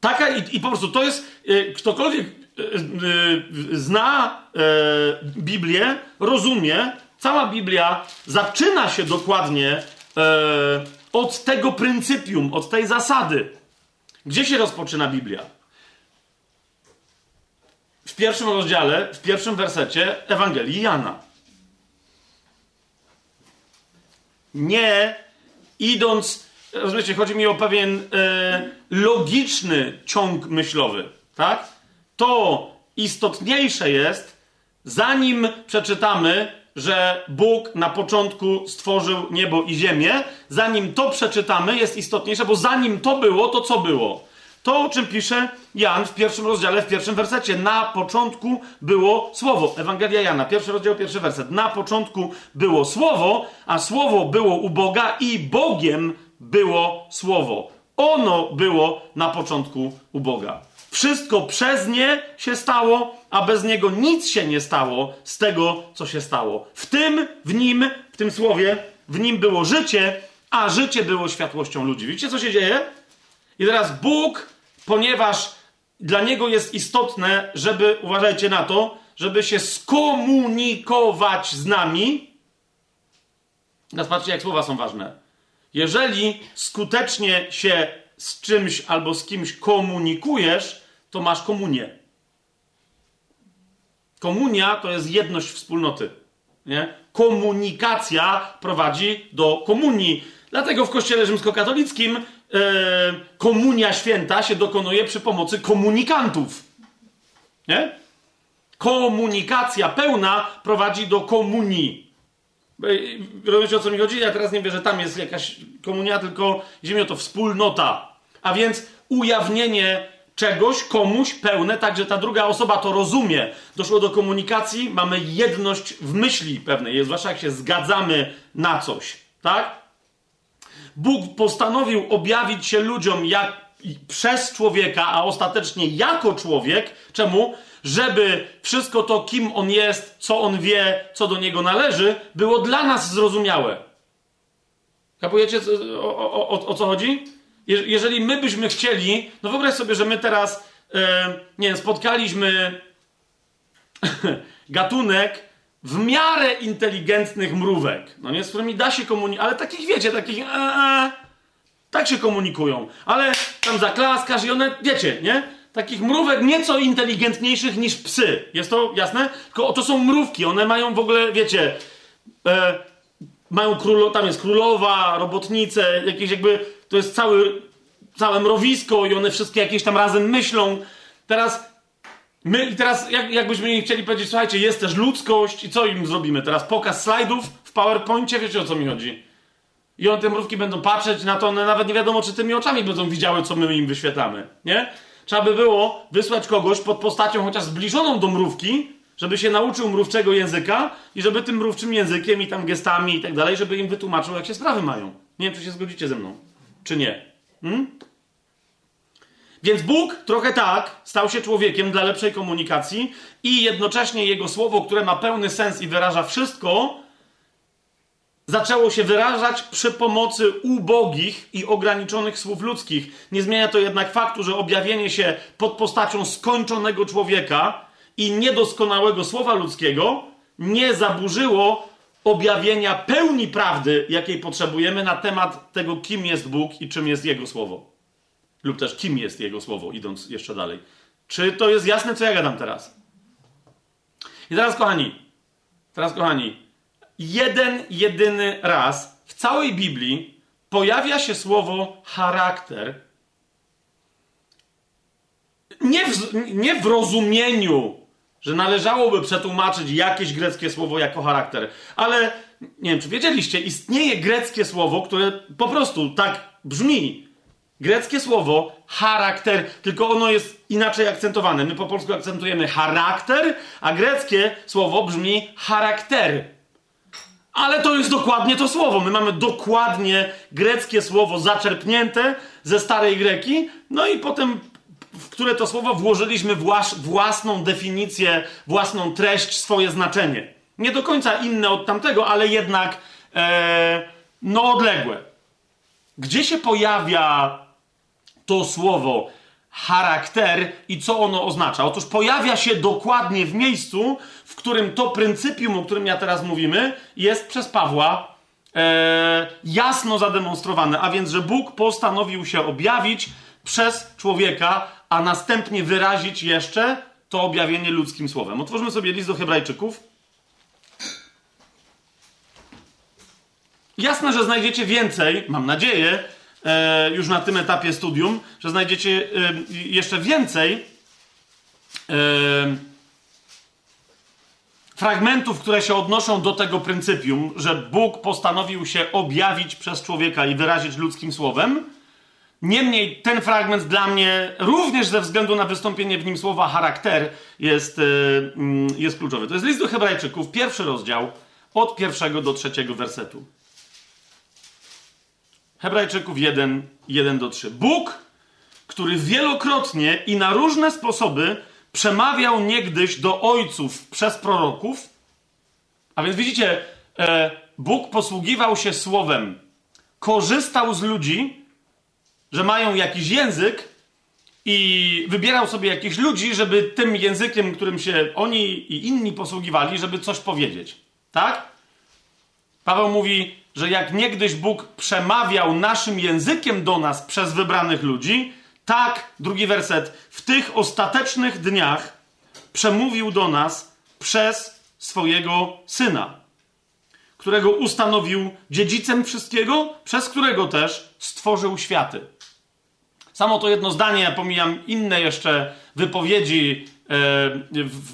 Taka i, i po prostu to jest, y, ktokolwiek y, y, zna Biblię, rozumie, cała Biblia zaczyna się dokładnie od tego pryncypium, od tej zasady. Gdzie się rozpoczyna Biblia? Pierwszym rozdziale, w pierwszym wersecie Ewangelii Jana. Nie idąc rozumiecie, chodzi mi o pewien e, logiczny ciąg myślowy, tak? To istotniejsze jest, zanim przeczytamy, że Bóg na początku stworzył niebo i ziemię, zanim to przeczytamy, jest istotniejsze, bo zanim to było, to co było? To, o czym pisze Jan w pierwszym rozdziale, w pierwszym wersecie. Na początku było słowo. Ewangelia Jana, pierwszy rozdział, pierwszy werset. Na początku było słowo, a słowo było u Boga i Bogiem było Słowo. Ono było na początku u Boga. Wszystko przez nie się stało, a bez niego nic się nie stało z tego, co się stało. W tym, w nim, w tym słowie, w nim było życie, a życie było światłością ludzi. Widzicie, co się dzieje? I teraz Bóg, ponieważ dla niego jest istotne, żeby, uważajcie na to, żeby się skomunikować z nami. Teraz patrzcie, jak słowa są ważne. Jeżeli skutecznie się z czymś albo z kimś komunikujesz, to masz komunię. Komunia to jest jedność wspólnoty. Nie? Komunikacja prowadzi do komunii. Dlatego w kościele rzymskokatolickim komunia święta się dokonuje przy pomocy komunikantów. Nie? Komunikacja pełna prowadzi do komunii. Rozumiecie o co mi chodzi? Ja teraz nie wiem, że tam jest jakaś komunia, tylko ziemia to wspólnota. A więc ujawnienie czegoś komuś pełne, tak że ta druga osoba to rozumie. Doszło do komunikacji, mamy jedność w myśli pewnej, zwłaszcza jak się zgadzamy na coś, tak? Bóg postanowił objawić się ludziom jak przez człowieka, a ostatecznie jako człowiek. Czemu? żeby wszystko to, kim on jest, co on wie, co do niego należy, było dla nas zrozumiałe. Kapujecie o, o, o, o co chodzi? Je, jeżeli my byśmy chcieli, no wyobraź sobie, że my teraz, e, nie wiem, spotkaliśmy gatunek w miarę inteligentnych mrówek, no nie, z którymi da się komunikować, ale takich wiecie, takich e, e, tak się komunikują, ale tam zaklaskasz i one, wiecie, nie? takich mrówek nieco inteligentniejszych niż psy. Jest to jasne? Tylko to są mrówki, one mają w ogóle, wiecie, e, mają królo, tam jest królowa, robotnice, jakieś jakby, to jest cały, całe mrowisko i one wszystkie jakieś tam razem myślą. Teraz my, i teraz jak, jakbyśmy im chcieli powiedzieć, słuchajcie, jest też ludzkość i co im zrobimy teraz? Pokaz slajdów w PowerPoincie, wiecie o co mi chodzi? I one te mrówki będą patrzeć na to, one nawet nie wiadomo, czy tymi oczami będą widziały, co my im wyświetlamy, nie? Trzeba by było wysłać kogoś pod postacią chociaż zbliżoną do mrówki, żeby się nauczył mrówczego języka i żeby tym mrówczym językiem i tam gestami i tak dalej, żeby im wytłumaczył, jak się sprawy mają. Nie wiem, czy się zgodzicie ze mną, czy nie. Hmm? Więc Bóg trochę tak stał się człowiekiem dla lepszej komunikacji i jednocześnie jego słowo, które ma pełny sens i wyraża wszystko, zaczęło się wyrażać przy pomocy ubogich i ograniczonych słów ludzkich. Nie zmienia to jednak faktu, że objawienie się pod postacią skończonego człowieka i niedoskonałego słowa ludzkiego nie zaburzyło objawienia pełni prawdy, jakiej potrzebujemy na temat tego, kim jest Bóg i czym jest Jego słowo. Lub też kim jest Jego słowo, idąc jeszcze dalej. Czy to jest jasne, co ja gadam teraz? I teraz, kochani, teraz, kochani, jeden, jedyny raz w całej Biblii pojawia się słowo charakter. Nie w, nie w rozumieniu, że należałoby przetłumaczyć jakieś greckie słowo jako charakter, ale nie wiem, czy wiedzieliście, istnieje greckie słowo, które po prostu tak brzmi. Greckie słowo charakter, tylko ono jest inaczej akcentowane. My po polsku akcentujemy charakter, a greckie słowo brzmi charakter. Ale to jest dokładnie to słowo. My mamy dokładnie greckie słowo zaczerpnięte ze starej greki, no i potem w które to słowo włożyliśmy własną definicję, własną treść, swoje znaczenie. Nie do końca inne od tamtego, ale jednak e, no odległe. Gdzie się pojawia to słowo charakter i co ono oznacza? Otóż pojawia się dokładnie w miejscu, w którym to pryncypium, o którym ja teraz mówimy, jest przez Pawła e, jasno zademonstrowane, a więc, że Bóg postanowił się objawić przez człowieka, a następnie wyrazić jeszcze to objawienie ludzkim słowem. Otwórzmy sobie list do Hebrajczyków. Jasne, że znajdziecie więcej, mam nadzieję, już na tym etapie studium, że znajdziecie e, jeszcze więcej e, fragmentów, które się odnoszą do tego pryncypium, że Bóg postanowił się objawić przez człowieka i wyrazić ludzkim słowem. Niemniej ten fragment dla mnie, również ze względu na wystąpienie w nim słowa charakter, jest, e, mm, jest kluczowy. To jest list do Hebrajczyków, pierwszy rozdział, od pierwszego do trzeciego wersetu. Hebrajczyków 1, 1 do 3. Bóg, który wielokrotnie i na różne sposoby przemawiał niegdyś do ojców przez proroków. A więc widzicie, e, Bóg posługiwał się słowem, korzystał z ludzi, że mają jakiś język i wybierał sobie jakichś ludzi, żeby tym językiem, którym się oni i inni posługiwali, żeby coś powiedzieć. Tak? Paweł mówi, że jak niegdyś Bóg przemawiał naszym językiem do nas przez wybranych ludzi, tak, drugi werset, w tych ostatecznych dniach przemówił do nas przez swojego syna, którego ustanowił dziedzicem wszystkiego, przez którego też stworzył światy. Samo to jedno zdanie, ja pomijam inne jeszcze wypowiedzi e,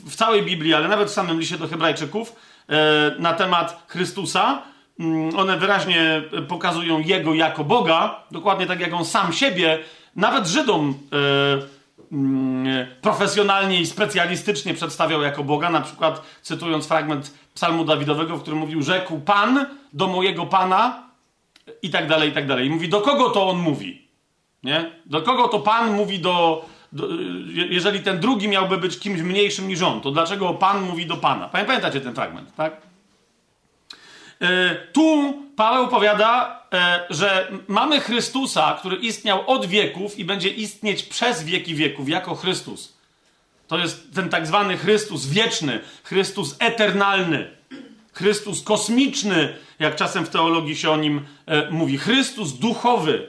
w całej Biblii, ale nawet w samym liście do Hebrajczyków e, na temat Chrystusa. Mm, one wyraźnie pokazują Jego jako Boga, dokładnie tak jak On sam siebie, nawet Żydom e, mm, profesjonalnie i specjalistycznie przedstawiał jako Boga, na przykład cytując fragment psalmu Dawidowego, w którym mówił, rzekł Pan do mojego Pana i tak dalej, i tak dalej. I mówi, do kogo to On mówi? Nie? Do kogo to Pan mówi do, do, Jeżeli ten drugi miałby być kimś mniejszym niż on, to dlaczego Pan mówi do Pana? Pamiętacie ten fragment, tak? E, tu Paweł powiada, e, że mamy Chrystusa, który istniał od wieków i będzie istnieć przez wieki wieków jako Chrystus. To jest ten tak zwany Chrystus wieczny, Chrystus eternalny, Chrystus kosmiczny, jak czasem w teologii się o nim e, mówi, Chrystus duchowy.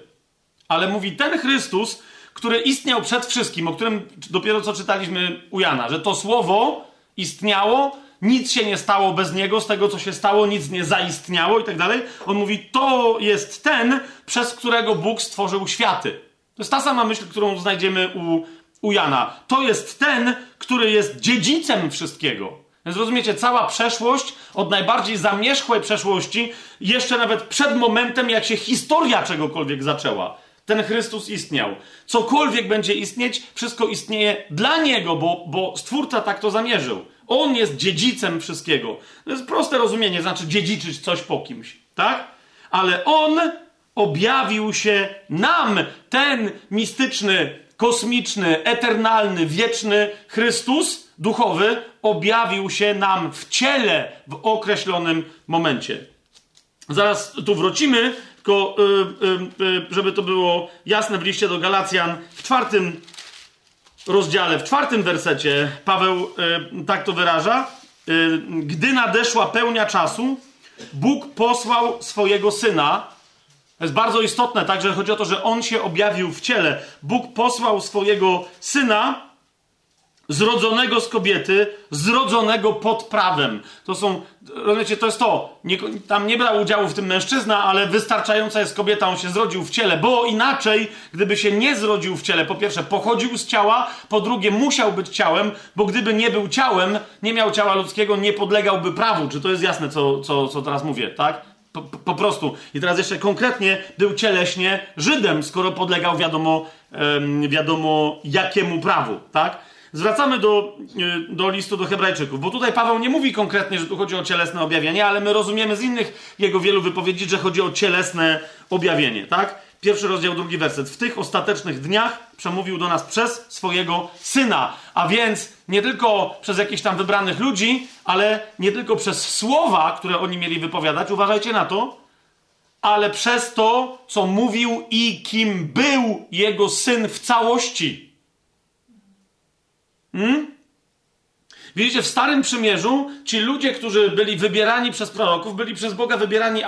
Ale mówi ten Chrystus, który istniał przed wszystkim, o którym dopiero co czytaliśmy u Jana, że to słowo istniało nic się nie stało bez niego, z tego co się stało, nic nie zaistniało i tak dalej. On mówi, to jest ten, przez którego Bóg stworzył światy. To jest ta sama myśl, którą znajdziemy u, u Jana. To jest ten, który jest dziedzicem wszystkiego. Więc rozumiecie, cała przeszłość, od najbardziej zamierzchłej przeszłości, jeszcze nawet przed momentem, jak się historia czegokolwiek zaczęła ten Chrystus istniał. Cokolwiek będzie istnieć, wszystko istnieje dla Niego, bo, bo Stwórca tak to zamierzył. On jest dziedzicem wszystkiego. To jest proste rozumienie, znaczy dziedziczyć coś po kimś, tak? Ale On objawił się nam, ten mistyczny, kosmiczny, eternalny, wieczny Chrystus duchowy objawił się nam w ciele w określonym momencie. Zaraz tu wrócimy, tylko y, y, y, żeby to było jasne w liście do Galacjan, w czwartym rozdziale, w czwartym wersecie Paweł tak to wyraża. Gdy nadeszła pełnia czasu, Bóg posłał swojego syna. To jest bardzo istotne, także chodzi o to, że on się objawił w ciele. Bóg posłał swojego syna, zrodzonego z kobiety, zrodzonego pod prawem. To są, rozumiecie, to jest to. Nie, tam nie brał udziału w tym mężczyzna, ale wystarczająca jest kobieta, on się zrodził w ciele, bo inaczej, gdyby się nie zrodził w ciele, po pierwsze, pochodził z ciała, po drugie, musiał być ciałem, bo gdyby nie był ciałem, nie miał ciała ludzkiego, nie podlegałby prawu. Czy to jest jasne, co, co, co teraz mówię, tak? Po, po, prostu. I teraz jeszcze konkretnie był cieleśnie Żydem, skoro podlegał wiadomo, wiadomo jakiemu prawu, tak? Zwracamy do, e, do listu do Hebrajczyków, bo tutaj Paweł nie mówi konkretnie, że tu chodzi o cielesne objawienie, ale my rozumiemy z innych jego wielu wypowiedzi, że chodzi o cielesne objawienie, tak? Pierwszy rozdział, drugi werset. W tych ostatecznych dniach przemówił do nas przez swojego syna. A więc nie tylko przez jakichś tam wybranych ludzi, ale nie tylko przez słowa, które oni mieli wypowiadać, uważajcie na to, ale przez to, co mówił i kim był jego syn w całości. Hmm? Widzicie, w Starym Przymierzu ci ludzie, którzy byli wybierani przez proroków, byli przez Boga wybierani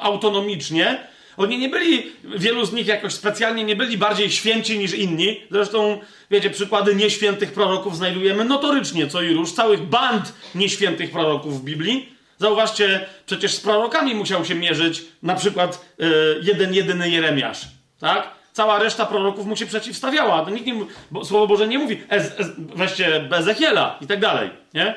autonomicznie. Oni nie byli, wielu z nich jakoś specjalnie nie byli bardziej święci niż inni. Zresztą, wiecie, przykłady nieświętych proroków znajdujemy notorycznie, co i róż, całych band nieświętych proroków w Biblii. Zauważcie, przecież z prorokami musiał się mierzyć na przykład yy, jeden, jedyny Jeremiasz, tak? Cała reszta proroków mu się przeciwstawiała. To nikt nie, bo Słowo Boże nie mówi, ez, ez, weźcie Ezechiela i tak dalej, nie?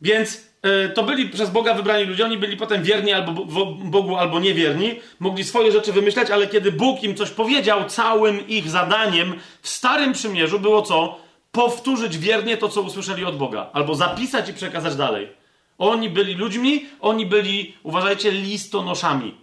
Więc y, to byli przez Boga wybrani ludzie, oni byli potem wierni albo Bogu, albo niewierni, mogli swoje rzeczy wymyślać, ale kiedy Bóg im coś powiedział, całym ich zadaniem w Starym Przymierzu było co? Powtórzyć wiernie to, co usłyszeli od Boga, albo zapisać i przekazać dalej. Oni byli ludźmi, oni byli, uważajcie, listonoszami.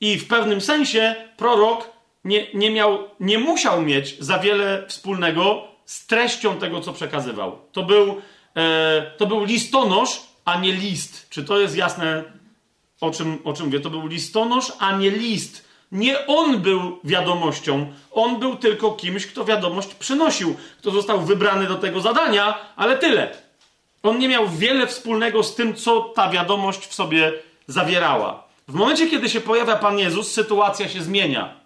I w pewnym sensie prorok nie, nie miał, nie musiał mieć za wiele wspólnego z treścią tego, co przekazywał. To był, e, to był listonosz, a nie list. Czy to jest jasne, o czym, o czym mówię? To był listonosz, a nie list. Nie on był wiadomością, on był tylko kimś, kto wiadomość przynosił, kto został wybrany do tego zadania, ale tyle. On nie miał wiele wspólnego z tym, co ta wiadomość w sobie zawierała. W momencie, kiedy się pojawia Pan Jezus, sytuacja się zmienia.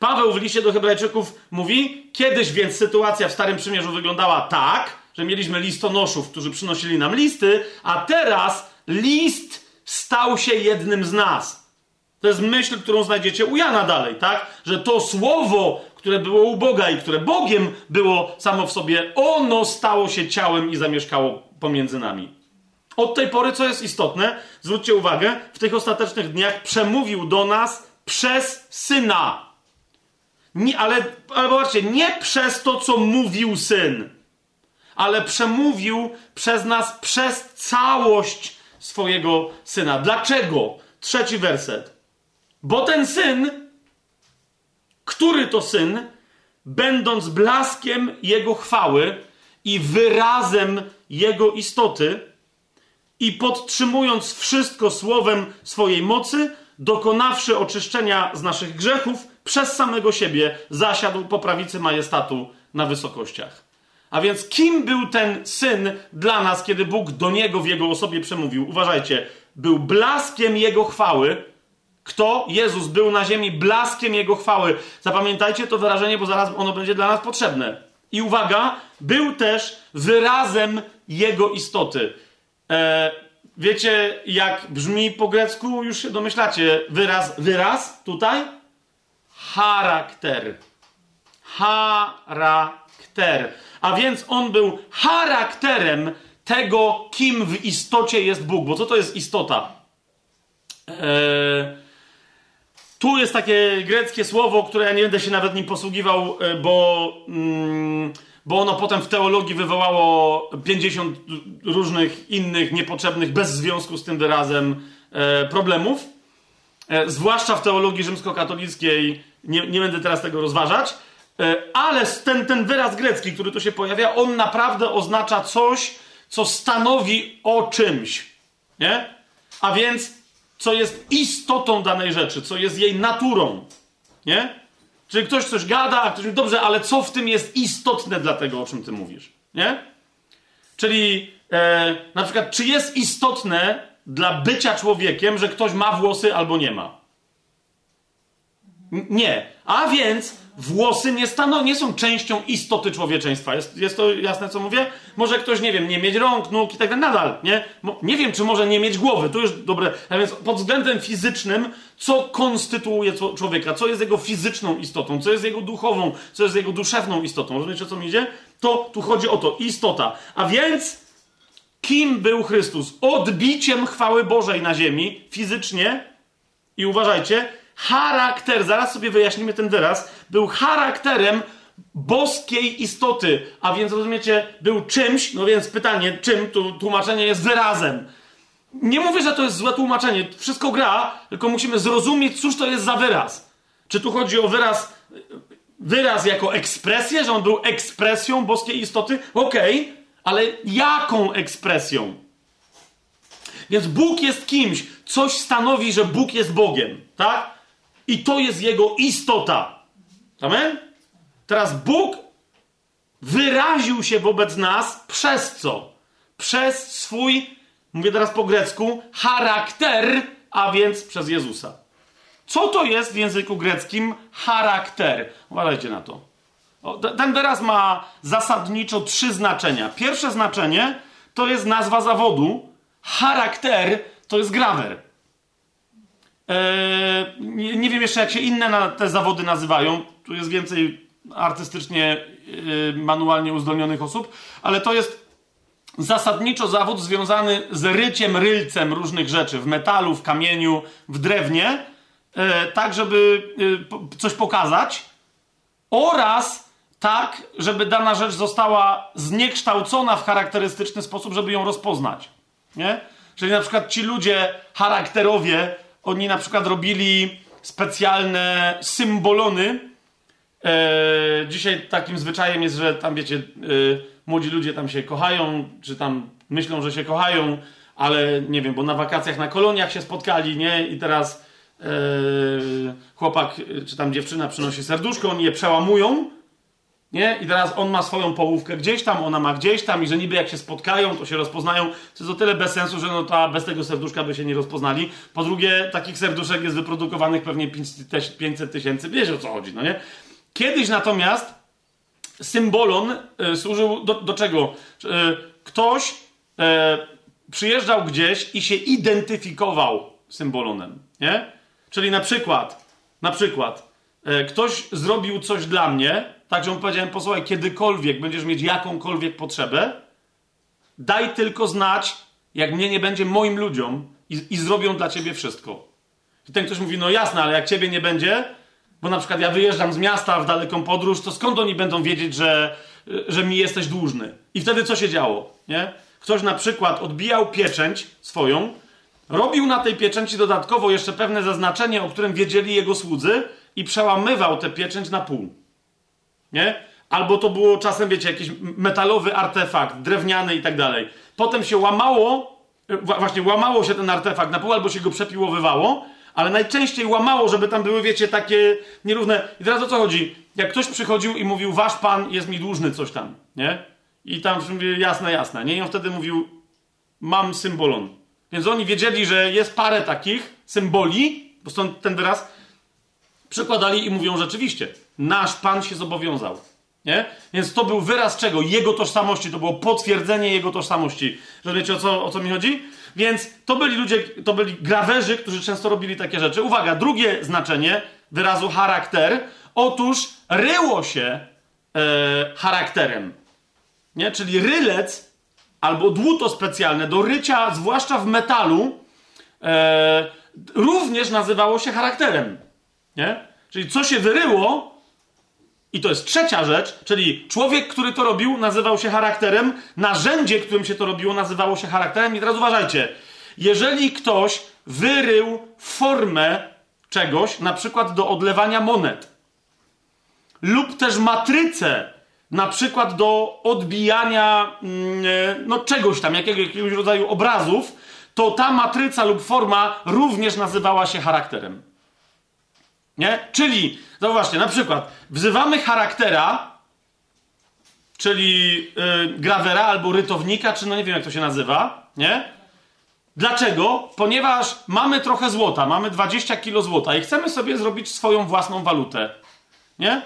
Paweł w liście do Hebrajczyków mówi, kiedyś więc sytuacja w Starym Przymierzu wyglądała tak, że mieliśmy listonoszów, którzy przynosili nam listy, a teraz list stał się jednym z nas. To jest myśl, którą znajdziecie u Jana dalej, tak? Że to słowo, które było u Boga i które Bogiem było samo w sobie, ono stało się ciałem i zamieszkało pomiędzy nami. Od tej pory, co jest istotne, zwróćcie uwagę, w tych ostatecznych dniach przemówił do nas przez syna. Nie, ale, ale zobaczcie, nie przez to, co mówił syn, ale przemówił przez nas przez całość swojego syna. Dlaczego? Trzeci werset. Bo ten syn, który to syn, będąc blaskiem jego chwały i wyrazem jego istoty, i podtrzymując wszystko słowem swojej mocy, dokonawszy oczyszczenia z naszych grzechów, przez samego siebie zasiadł po prawicy majestatu na wysokościach. A więc kim był ten syn dla nas, kiedy Bóg do niego w jego osobie przemówił? Uważajcie, był blaskiem jego chwały. Kto? Jezus był na ziemi blaskiem jego chwały. Zapamiętajcie to wyrażenie, bo zaraz ono będzie dla nas potrzebne. I uwaga, był też wyrazem jego istoty. E, wiecie, jak brzmi po grecku? Już się domyślacie. Wyraz, wyraz tutaj? Charakter. Charakter. A więc on był charakterem tego, kim w istocie jest Bóg. Bo co to jest istota? Eee, tu jest takie greckie słowo, które ja nie będę się nawet nim posługiwał, e, bo, mm, bo ono potem w teologii wywołało 50 różnych innych niepotrzebnych, bez związku z tym wyrazem e, problemów. E, zwłaszcza w teologii rzymskokatolickiej, nie, nie będę teraz tego rozważać, ale ten, ten wyraz grecki, który tu się pojawia, on naprawdę oznacza coś, co stanowi o czymś. Nie? A więc co jest istotą danej rzeczy, co jest jej naturą. Nie? Czyli ktoś coś gada, a ktoś mówi, dobrze, ale co w tym jest istotne dla tego, o czym ty mówisz? Nie? Czyli e, na przykład, czy jest istotne dla bycia człowiekiem, że ktoś ma włosy albo nie ma? Nie. A więc włosy nie, stano, nie są częścią istoty człowieczeństwa. Jest, jest to jasne, co mówię? Może ktoś, nie wiem, nie mieć rąk, nóg i tak dalej, nadal, nie? Nie wiem, czy może nie mieć głowy, to już dobre. A więc pod względem fizycznym, co konstytuuje człowieka, co jest jego fizyczną istotą, co jest jego duchową, co jest jego duszewną istotą. Rozumiecie, co mi idzie? To tu chodzi o to, istota. A więc kim był Chrystus? Odbiciem chwały Bożej na ziemi, fizycznie, i uważajcie, charakter, zaraz sobie wyjaśnimy ten wyraz, był charakterem boskiej istoty, a więc rozumiecie, był czymś, no więc pytanie, czym, tu tłumaczenie jest wyrazem. Nie mówię, że to jest złe tłumaczenie, wszystko gra, tylko musimy zrozumieć, cóż to jest za wyraz. Czy tu chodzi o wyraz, wyraz jako ekspresję, że on był ekspresją boskiej istoty? Okej, okay, ale jaką ekspresją? Więc Bóg jest kimś, coś stanowi, że Bóg jest Bogiem, tak? I to jest jego istota. Amen? Teraz Bóg wyraził się wobec nas przez co? Przez swój, mówię teraz po grecku, charakter, a więc przez Jezusa. Co to jest w języku greckim charakter? Uważajcie na to. O, ten wyraz ma zasadniczo trzy znaczenia. Pierwsze znaczenie to jest nazwa zawodu. Charakter to jest grawer. Eee, nie, wiem jeszcze, jak się inne na te zawody nazywają. Tu jest więcej artystycznie, yy, manualnie uzdolnionych osób, ale to jest zasadniczo zawód związany z ryciem, rylcem różnych rzeczy w metalu, w kamieniu, w drewnie, yy, tak, żeby yy, coś pokazać oraz tak, żeby dana rzecz została zniekształcona w charakterystyczny sposób, żeby ją rozpoznać. Nie? Czyli na przykład ci ludzie charakterowie oni na przykład robili specjalne symbolony. E, dzisiaj takim zwyczajem jest, że tam wiecie, e, młodzi ludzie tam się kochają, czy tam myślą, że się kochają, ale nie wiem, bo na wakacjach na koloniach się spotkali, nie? I teraz e, chłopak czy tam dziewczyna przynosi serduszko, oni je przełamują nie? I teraz on ma swoją połówkę gdzieś tam, ona ma gdzieś tam i że niby jak się spotkają, to się rozpoznają. To jest o tyle bez sensu, że no to bez tego serduszka by się nie rozpoznali. Po drugie, takich serduszek jest wyprodukowanych pewnie 500 tysięcy. Wiesz o co chodzi, no nie? Kiedyś natomiast symbolon y, służył do, do czego? Y, ktoś y, przyjeżdżał gdzieś i się identyfikował symbolonem, nie? Czyli na przykład, na przykład, ktoś zrobił coś dla mnie, Także mu powiedziałem, posłuchaj, kiedykolwiek będziesz mieć jakąkolwiek potrzebę, daj tylko znać, jak mnie nie będzie moim ludziom i, i zrobią dla ciebie wszystko. I ten ktoś mówi, no jasne, ale jak ciebie nie będzie, bo na przykład ja wyjeżdżam z miasta w daleką podróż, to skąd oni będą wiedzieć, że, że mi jesteś dłużny? I wtedy co się działo? Nie? Ktoś na przykład odbijał pieczęć swoją, robił na tej pieczęci dodatkowo jeszcze pewne zaznaczenie, o którym wiedzieli jego słudzy i przełamywał tę pieczęć na pół. Nie? Albo to było czasem, wiecie, jakiś metalowy artefakt, drewniany i tak dalej. Potem się łamało, e, właśnie łamało się ten artefakt na pół, albo się go przepiłowywało, ale najczęściej łamało, żeby tam były, wiecie, takie nierówne. I teraz o co chodzi? Jak ktoś przychodził i mówił, wasz pan jest mi dłużny coś tam, nie? I tam mówię, jasne, jasne. Nie? I on wtedy mówił, mam symbolon. Więc oni wiedzieli, że jest parę takich symboli, bo stąd ten wyraz, przekładali i mówią rzeczywiście nasz Pan się zobowiązał. Nie? Więc to był wyraz czego? Jego tożsamości, to było potwierdzenie jego tożsamości. Rozumiecie o co, o co mi chodzi? Więc to byli ludzie, to byli grawerzy, którzy często robili takie rzeczy. Uwaga, drugie znaczenie wyrazu charakter. Otóż ryło się e, charakterem. Nie? Czyli rylec albo dłuto specjalne do rycia, zwłaszcza w metalu, e, również nazywało się charakterem. Nie? Czyli co się wyryło, i to jest trzecia rzecz, czyli człowiek, który to robił, nazywał się charakterem, narzędzie, którym się to robiło, nazywało się charakterem. I teraz uważajcie, jeżeli ktoś wyrył formę czegoś, na przykład do odlewania monet, lub też matrycę, na przykład do odbijania mm, e, no, czegoś tam, jakiego, jakiegoś rodzaju obrazów, to ta matryca lub forma również nazywała się charakterem. Nie? Czyli, zauważcie, na przykład wzywamy charaktera, czyli yy, grawera albo rytownika, czy no nie wiem jak to się nazywa, nie? Dlaczego? Ponieważ mamy trochę złota, mamy 20 kilo złota i chcemy sobie zrobić swoją własną walutę. Nie?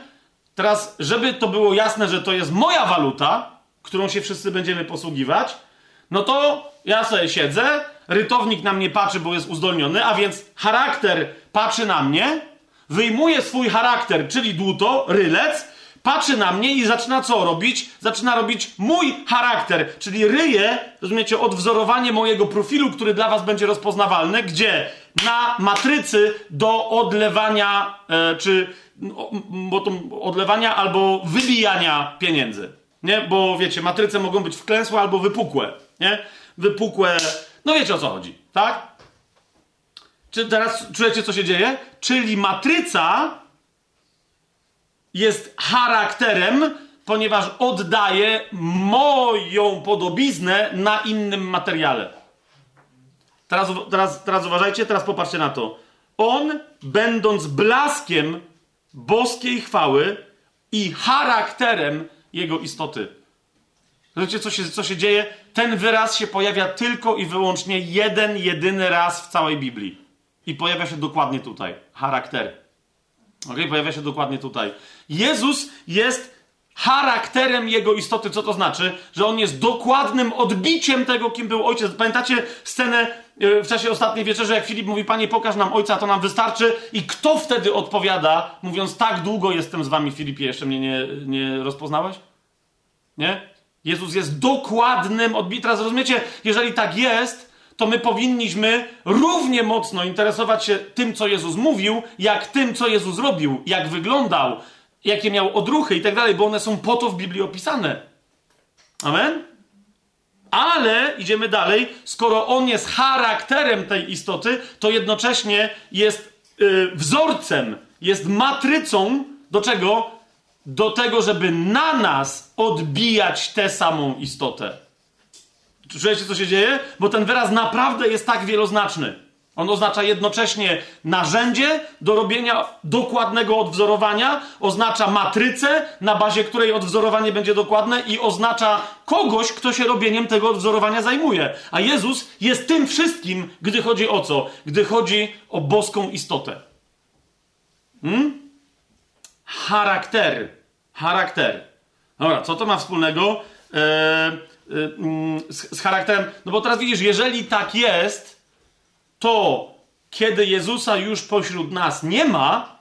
Teraz, żeby to było jasne, że to jest moja waluta, którą się wszyscy będziemy posługiwać, no to ja sobie siedzę, rytownik na mnie patrzy, bo jest uzdolniony, a więc charakter patrzy na mnie, wyjmuje swój charakter, czyli dłuto, rylec, patrzy na mnie i zaczyna co robić? Zaczyna robić mój charakter, czyli ryje, rozumiecie, odwzorowanie mojego profilu, który dla was będzie rozpoznawalny, gdzie na matrycy do odlewania, e, czy no, bo to odlewania albo wybijania pieniędzy. Nie? Bo wiecie, matryce mogą być wklęsłe albo wypukłe. Nie? Wypukłe, no wiecie o co chodzi, tak? Czy teraz czujecie, co się dzieje? Czyli matryca jest charakterem, ponieważ oddaje moją podobiznę na innym materiale. Teraz, teraz, teraz uważajcie, teraz popatrzcie na to. On, będąc blaskiem boskiej chwały i charakterem jego istoty. Wiecie, co się, co się dzieje? Ten wyraz się pojawia tylko i wyłącznie jeden, jedyny raz w całej Biblii. I pojawia się dokładnie tutaj. Charakter. Ok? Pojawia się dokładnie tutaj. Jezus jest charakterem jego istoty. Co to znaczy? Że on jest dokładnym odbiciem tego, kim był ojciec. Pamiętacie scenę e, w czasie ostatniej wieczerzy, jak Filip mówi, Panie, pokaż nam ojca, to nam wystarczy. I kto wtedy odpowiada, mówiąc, tak długo jestem z wami, Filipie, jeszcze mnie nie, nie rozpoznałeś? Nie? Jezus jest dokładnym odbiciem. Teraz rozumiecie, jeżeli tak jest, to my powinniśmy równie mocno interesować się tym, co Jezus mówił, jak tym, co Jezus robił, jak wyglądał, jakie miał odruchy i tak dalej, bo one są po to w Biblii opisane. Amen? Ale idziemy dalej, skoro on jest charakterem tej istoty, to jednocześnie jest yy, wzorcem, jest matrycą do czego? Do tego, żeby na nas odbijać tę samą istotę. Czujecie, co się dzieje? Bo ten wyraz naprawdę jest tak wieloznaczny. On oznacza jednocześnie narzędzie do robienia dokładnego odwzorowania, oznacza matrycę, na bazie której odwzorowanie będzie dokładne i oznacza kogoś, kto się robieniem tego odwzorowania zajmuje. A Jezus jest tym wszystkim, gdy chodzi o co? Gdy chodzi o boską istotę. Hmm? Charakter. Charakter. Dobra, co to ma wspólnego? Eee z, z charakterem. No bo teraz widzisz, jeżeli tak jest, to kiedy Jezusa już pośród nas nie ma,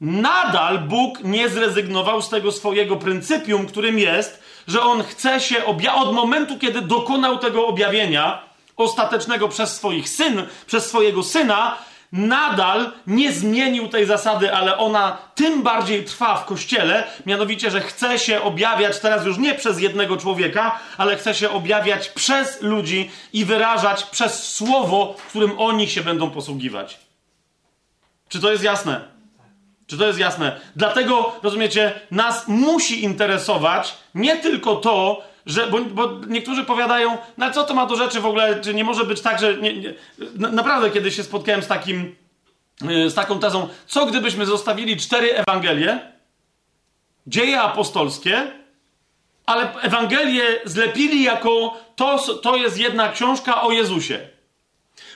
nadal Bóg nie zrezygnował z tego swojego pryncypium, którym jest, że On chce się objawić od momentu, kiedy dokonał tego objawienia ostatecznego przez swoich syn, przez swojego syna, nadal nie zmienił tej zasady, ale ona tym bardziej trwa w kościele, mianowicie, że chce się objawiać teraz już nie przez jednego człowieka, ale chce się objawiać przez ludzi i wyrażać przez słowo, którym oni się będą posługiwać. Czy to jest jasne? Czy to jest jasne? Dlatego, rozumiecie, nas musi interesować nie tylko to, że, bo, bo, niektórzy powiadają, no co to ma do rzeczy w ogóle, czy nie może być tak, że. Nie, nie, naprawdę kiedyś się spotkałem z takim, yy, z taką tezą, co gdybyśmy zostawili cztery Ewangelie, dzieje apostolskie, ale Ewangelie zlepili jako to, to jest jedna książka o Jezusie.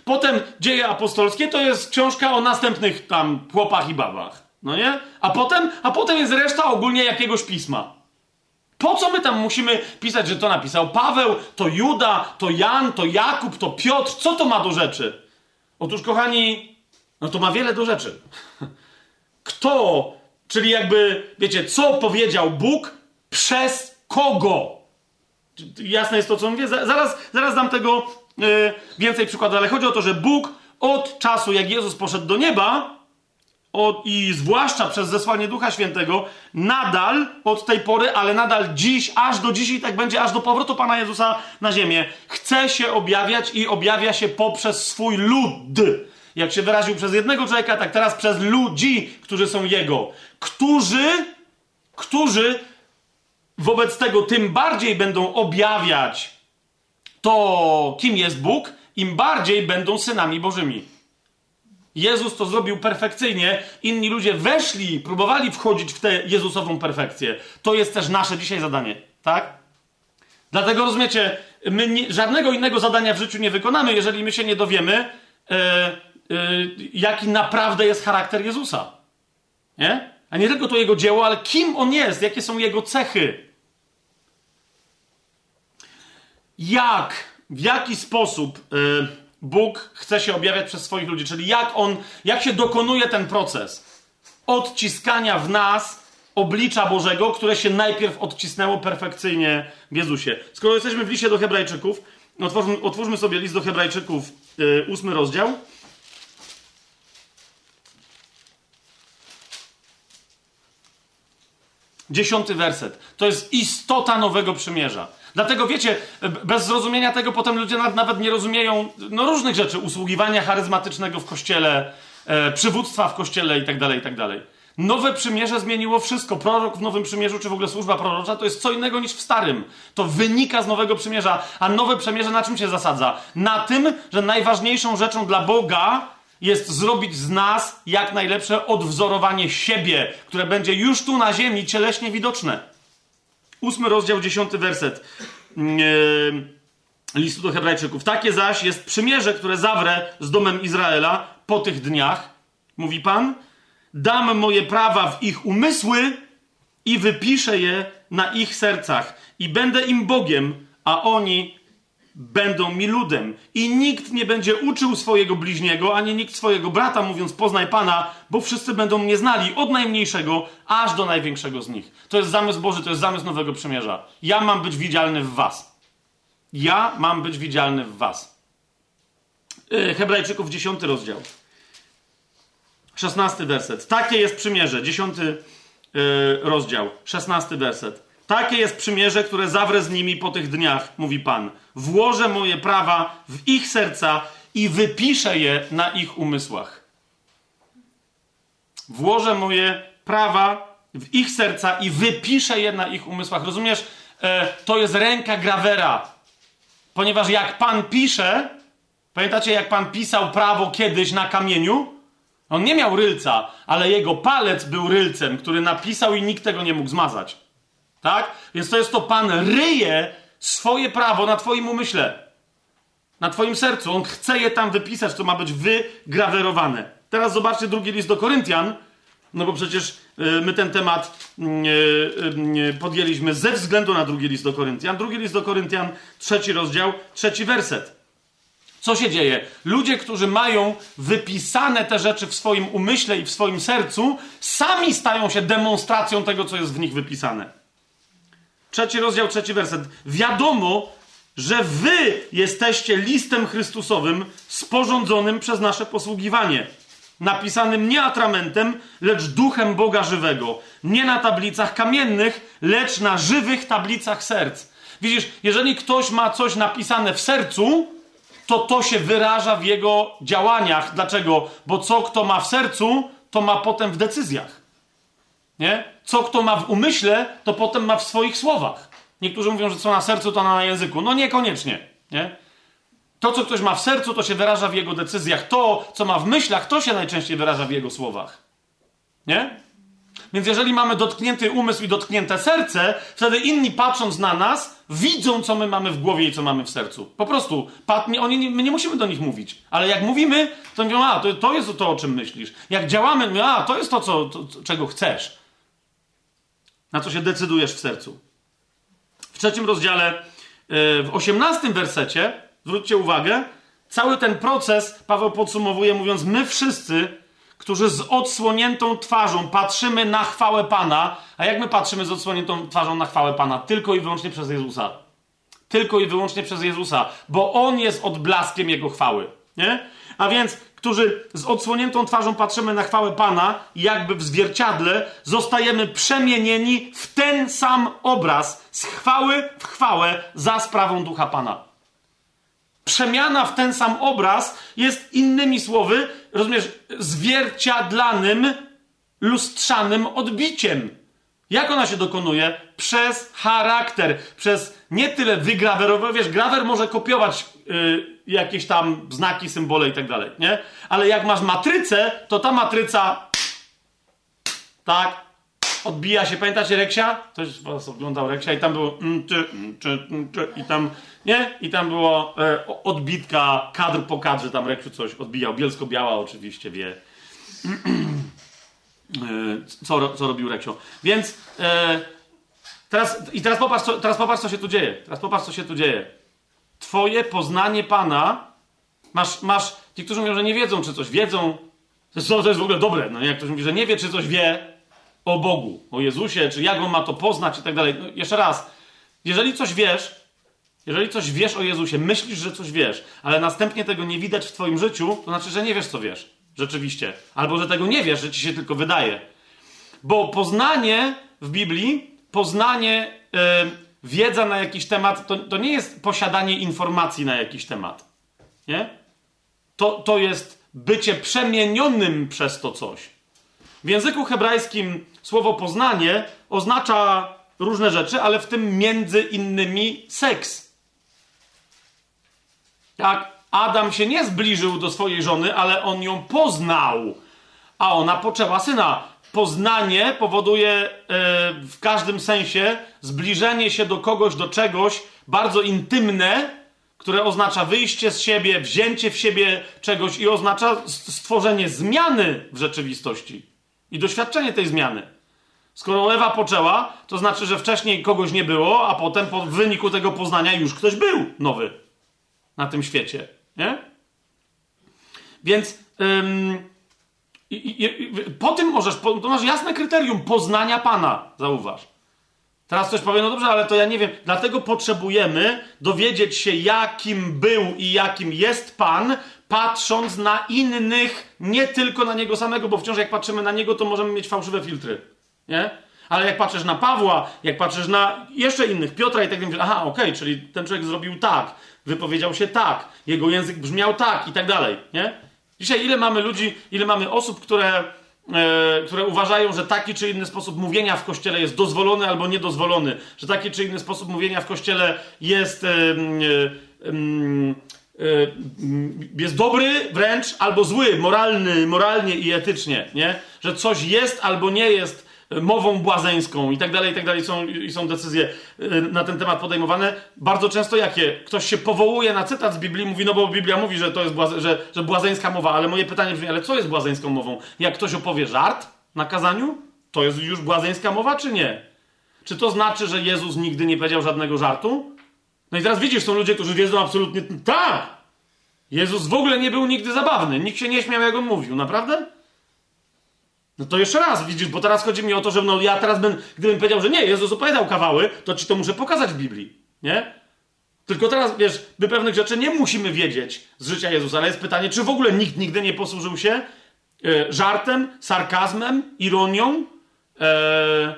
Potem dzieje apostolskie to jest książka o następnych tam chłopach i babach. No nie? A potem, a potem jest reszta ogólnie jakiegoś pisma. Po co my tam musimy pisać, że to napisał Paweł, to Juda, to Jan, to Jakub, to Piotr? Co to ma do rzeczy? Otóż, kochani, no to ma wiele do rzeczy. Kto, czyli jakby, wiecie, co powiedział Bóg, przez kogo? Jasne jest to, co mówię. Zaraz, zaraz dam tego yy, więcej przykładów, ale chodzi o to, że Bóg od czasu, jak Jezus poszedł do nieba, od, i zwłaszcza przez zesłanie Ducha Świętego, nadal od tej pory, ale nadal dziś, aż do dziś i tak będzie, aż do powrotu Pana Jezusa na ziemię, chce się objawiać i objawia się poprzez swój lud. Jak się wyraził przez jednego człowieka, tak teraz przez ludzi, którzy są Jego. Którzy, którzy wobec tego tym bardziej będą objawiać to, kim jest Bóg, im bardziej będą synami Bożymi. Jezus to zrobił perfekcyjnie, inni ludzie weszli, próbowali wchodzić w tę Jezusową perfekcję. To jest też nasze dzisiaj zadanie, tak? Dlatego rozumiecie, my nie, żadnego innego zadania w życiu nie wykonamy, jeżeli my się nie dowiemy, e, e, jaki naprawdę jest charakter Jezusa. Nie? A nie tylko to jego dzieło, ale kim on jest, jakie są jego cechy. Jak, w jaki sposób y, Bóg chce się objawiać przez swoich ludzi, czyli jak on, jak się dokonuje ten proces odciskania w nas oblicza Bożego, które się najpierw odcisnęło perfekcyjnie w Jezusie. Skoro jesteśmy w liście do Hebrajczyków, otwórzmy, otwórzmy sobie list do Hebrajczyków, yy, ósmy rozdział. Dziesiąty werset. To jest istota nowego przymierza. Dlatego wiecie, bez zrozumienia tego potem ludzie nawet nie rozumieją no, różnych rzeczy, usługiwania charyzmatycznego w kościele, e, przywództwa w kościele itd., tak itd. Tak Nowe przymierze zmieniło wszystko. Prorok w Nowym Przymierzu, czy w ogóle służba prorocza, to jest co innego niż w Starym. To wynika z Nowego Przymierza. A Nowe Przymierze na czym się zasadza? Na tym, że najważniejszą rzeczą dla Boga jest zrobić z nas jak najlepsze odwzorowanie siebie, które będzie już tu na ziemi cieleśnie widoczne. Ósmy rozdział, dziesiąty werset yy, listu do Hebrajczyków. Takie zaś jest przymierze, które zawrę z domem Izraela po tych dniach, mówi Pan. Dam moje prawa w ich umysły i wypiszę je na ich sercach. I będę im Bogiem, a oni będą mi ludem. I nikt nie będzie uczył swojego bliźniego, ani nikt swojego brata, mówiąc poznaj Pana, bo wszyscy będą mnie znali, od najmniejszego aż do największego z nich. To jest zamysł Boży, to jest zamysł Nowego Przymierza. Ja mam być widzialny w was. Ja mam być widzialny w was. Yy, Hebrajczyków, 10 rozdział. 16 werset. Takie jest przymierze. 10 yy, rozdział. 16 werset. Takie jest przymierze, które zawrę z nimi po tych dniach, mówi Pan. Włożę moje prawa w ich serca i wypiszę je na ich umysłach. Włożę moje prawa w ich serca i wypiszę je na ich umysłach. Rozumiesz? E, to jest ręka grawera. Ponieważ jak Pan pisze, pamiętacie jak Pan pisał prawo kiedyś na kamieniu? On nie miał rylca, ale jego palec był rylcem, który napisał i nikt tego nie mógł zmazać. Tak? Więc to jest to, Pan ryje swoje prawo na Twoim umyśle, na Twoim sercu. On chce je tam wypisać, to ma być wygrawerowane. Teraz zobaczcie drugi list do Koryntian, no bo przecież y, my ten temat y, y, podjęliśmy ze względu na drugi list do Koryntian. Drugi list do Koryntian, trzeci rozdział, trzeci werset. Co się dzieje? Ludzie, którzy mają wypisane te rzeczy w swoim umyśle i w swoim sercu, sami stają się demonstracją tego, co jest w nich wypisane. Trzeci rozdział, trzeci werset. Wiadomo, że wy jesteście listem Chrystusowym sporządzonym przez nasze posługiwanie. Napisanym nie atramentem, lecz duchem Boga żywego. Nie na tablicach kamiennych, lecz na żywych tablicach serc. Widzisz, jeżeli ktoś ma coś napisane w sercu, to to się wyraża w jego działaniach. Dlaczego? Bo co kto ma w sercu, to ma potem w decyzjach. Nie? Co kto ma w umyśle, to potem ma w swoich słowach. Niektórzy mówią, że co na sercu, to na języku. No niekoniecznie. Nie? To, co ktoś ma w sercu, to się wyraża w jego decyzjach. To, co ma w myślach, to się najczęściej wyraża w jego słowach. Nie? Więc jeżeli mamy dotknięty umysł i dotknięte serce, wtedy inni patrząc na nas, widzą, co my mamy w głowie i co mamy w sercu. Po prostu. Pat, oni my nie musimy do nich mówić. Ale jak mówimy, to mówią, a, to, to jest to, o czym myślisz. Jak działamy, a, to jest to, co, to, czego chcesz. Na co się decydujesz w sercu. W trzecim rozdziale, e, w osiemnastym wersecie, zwróćcie uwagę, cały ten proces Paweł podsumowuje, mówiąc, my wszyscy którzy z odsłoniętą twarzą patrzymy na chwałę Pana. A jak my patrzymy z odsłoniętą twarzą na chwałę Pana? Tylko i wyłącznie przez Jezusa. Tylko i wyłącznie przez Jezusa, bo On jest odblaskiem Jego chwały. Nie? A więc, którzy z odsłoniętą twarzą patrzymy na chwałę Pana, jakby w zwierciadle, zostajemy przemienieni w ten sam obraz z chwały w chwałę za sprawą ducha Pana przemiana w ten sam obraz jest innymi słowy, rozumiesz, zwierciadlanym, lustrzanym odbiciem. Jak ona się dokonuje? Przez charakter, przez nie tyle wygrawerowanie, wiesz, grawer może kopiować yy, jakieś tam znaki, symbole i tak dalej, nie? Ale jak masz matrycę, to ta matryca tak, odbija się, pamiętacie Reksia? Ktoś was oglądał Reksia i tam było mm, mm, mm, i tam, nie? I tam było e, odbitka kadr po kadrze, tam Reksiu coś odbijał, bielsko-biała oczywiście wie. e, co, co robił Reksio. Więc e, teraz, i teraz popatrz, co, teraz popatrz, co się tu dzieje. Teraz popatrz, co się tu dzieje. Twoje poznanie Pana, masz, masz, ci, którzy mówią, że nie wiedzą, czy coś wiedzą, to jest w ogóle dobre, no jak ktoś mówi, że nie wie, czy coś wie, o Bogu, o Jezusie, czy jak on ma to poznać i tak dalej. No, jeszcze raz, jeżeli coś wiesz, jeżeli coś wiesz o Jezusie, myślisz, że coś wiesz, ale następnie tego nie widać w twoim życiu, to znaczy, że nie wiesz, co wiesz. Rzeczywiście. Albo, że tego nie wiesz, że ci się tylko wydaje. Bo poznanie w Biblii, poznanie, yy, wiedza na jakiś temat, to, to nie jest posiadanie informacji na jakiś temat. Nie? To, to jest bycie przemienionym przez to coś. W języku hebrajskim słowo poznanie oznacza różne rzeczy, ale w tym między innymi seks. Jak Adam się nie zbliżył do swojej żony, ale on ją poznał, a ona poczęła syna. Poznanie powoduje e, w każdym sensie zbliżenie się do kogoś, do czegoś bardzo intymne, które oznacza wyjście z siebie, wzięcie w siebie czegoś i oznacza stworzenie zmiany w rzeczywistości i doświadczenie tej zmiany. Skoro Ewa poczęła, to znaczy, że wcześniej kogoś nie było, a potem po wyniku tego poznania już ktoś był nowy na tym świecie. Nie? Więc ym, i, i, po tym możesz, po, to masz jasne kryterium poznania Pana, zauważ. Teraz ktoś powie, no dobrze, ale to ja nie wiem. Dlatego potrzebujemy dowiedzieć się, jakim był i jakim jest Pan, patrząc na innych, nie tylko na niego samego, bo wciąż jak patrzymy na niego, to możemy mieć fałszywe filtry. Nie? Ale jak patrzysz na Pawła, jak patrzysz na jeszcze innych, Piotra i tak dalej, aha, okej, okay, czyli ten człowiek zrobił tak, wypowiedział się tak, jego język brzmiał tak i tak dalej, nie? Dzisiaj ile mamy ludzi, ile mamy osób, które, e, które uważają, że taki czy inny sposób mówienia w kościele jest dozwolony albo niedozwolony, że taki czy inny sposób mówienia w kościele jest. E, e, jest dobry wręcz albo zły, moralny, moralnie i etycznie, nie? Że coś jest albo nie jest mową błazeńską i tak dalej, i tak dalej. Są, i są decyzje y, na ten temat podejmowane. Bardzo często jakie? Ktoś się powołuje na cytat z Biblii, mówi, no bo Biblia mówi, że to jest błaze, że, że błazeńska mowa, ale moje pytanie brzmi, ale co jest błazeńską mową? Jak ktoś opowie żart na kazaniu, to jest już błazeńska mowa, czy nie? Czy to znaczy, że Jezus nigdy nie powiedział żadnego żartu? No i teraz widzisz, są ludzie, którzy wiedzą absolutnie tak. Jezus w ogóle nie był nigdy zabawny. Nikt się nie śmiał, jak on mówił. Naprawdę? No to jeszcze raz, widzisz, bo teraz chodzi mi o to, że no ja teraz bym, gdybym powiedział, że nie, Jezus opowiadał kawały, to ci to muszę pokazać w Biblii. Nie? Tylko teraz, wiesz, my pewnych rzeczy nie musimy wiedzieć z życia Jezusa, ale jest pytanie, czy w ogóle nikt nigdy nie posłużył się e, żartem, sarkazmem, ironią, e,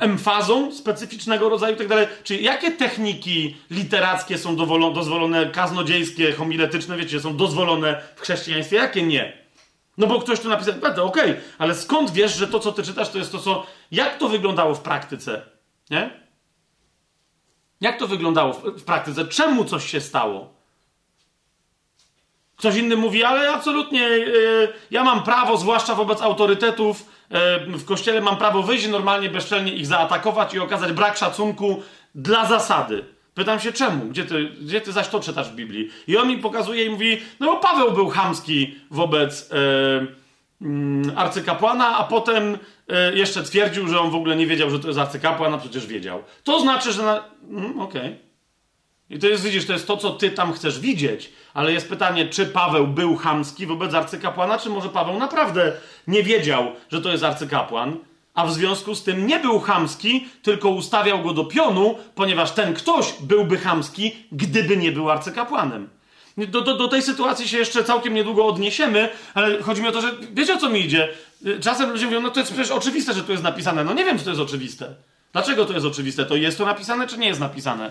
emfazą specyficznego rodzaju i tak dalej. Czyli jakie techniki literackie są dozwolone, kaznodziejskie, homiletyczne, wiecie, są dozwolone w chrześcijaństwie, jakie nie? No bo ktoś tu napisał, okej, okay, ale skąd wiesz, że to, co ty czytasz, to jest to, co... Jak to wyglądało w praktyce? Nie? Jak to wyglądało w, w praktyce? Czemu coś się stało? Ktoś inny mówi, ale absolutnie yy, ja mam prawo, zwłaszcza wobec autorytetów, e, w kościele mam prawo wyjść normalnie, bezczelnie ich zaatakować i okazać brak szacunku dla zasady. Pytam się czemu? Gdzie ty, gdzie ty zaś to czytasz w Biblii? I on mi pokazuje i mówi, no bo Paweł był chamski wobec e, mm, arcykapłana, a potem e, jeszcze twierdził, że on w ogóle nie wiedział, że to jest arcykapłan, a przecież wiedział. To znaczy, że. Mm, Okej. Okay. I to jest, widzisz, to jest to, co ty tam chcesz widzieć. Ale jest pytanie, czy Paweł był chamski wobec arcykapłana, czy może Paweł naprawdę nie wiedział, że to jest arcykapłan, a w związku z tym nie był chamski, tylko ustawiał go do pionu, ponieważ ten ktoś byłby chamski, gdyby nie był arcykapłanem. Do, do, do tej sytuacji się jeszcze całkiem niedługo odniesiemy, ale chodzi mi o to, że wiecie o co mi idzie? Czasem ludzie mówią, no to jest przecież oczywiste, że tu jest napisane. No nie wiem, czy to jest oczywiste. Dlaczego to jest oczywiste? To jest to napisane, czy nie jest napisane?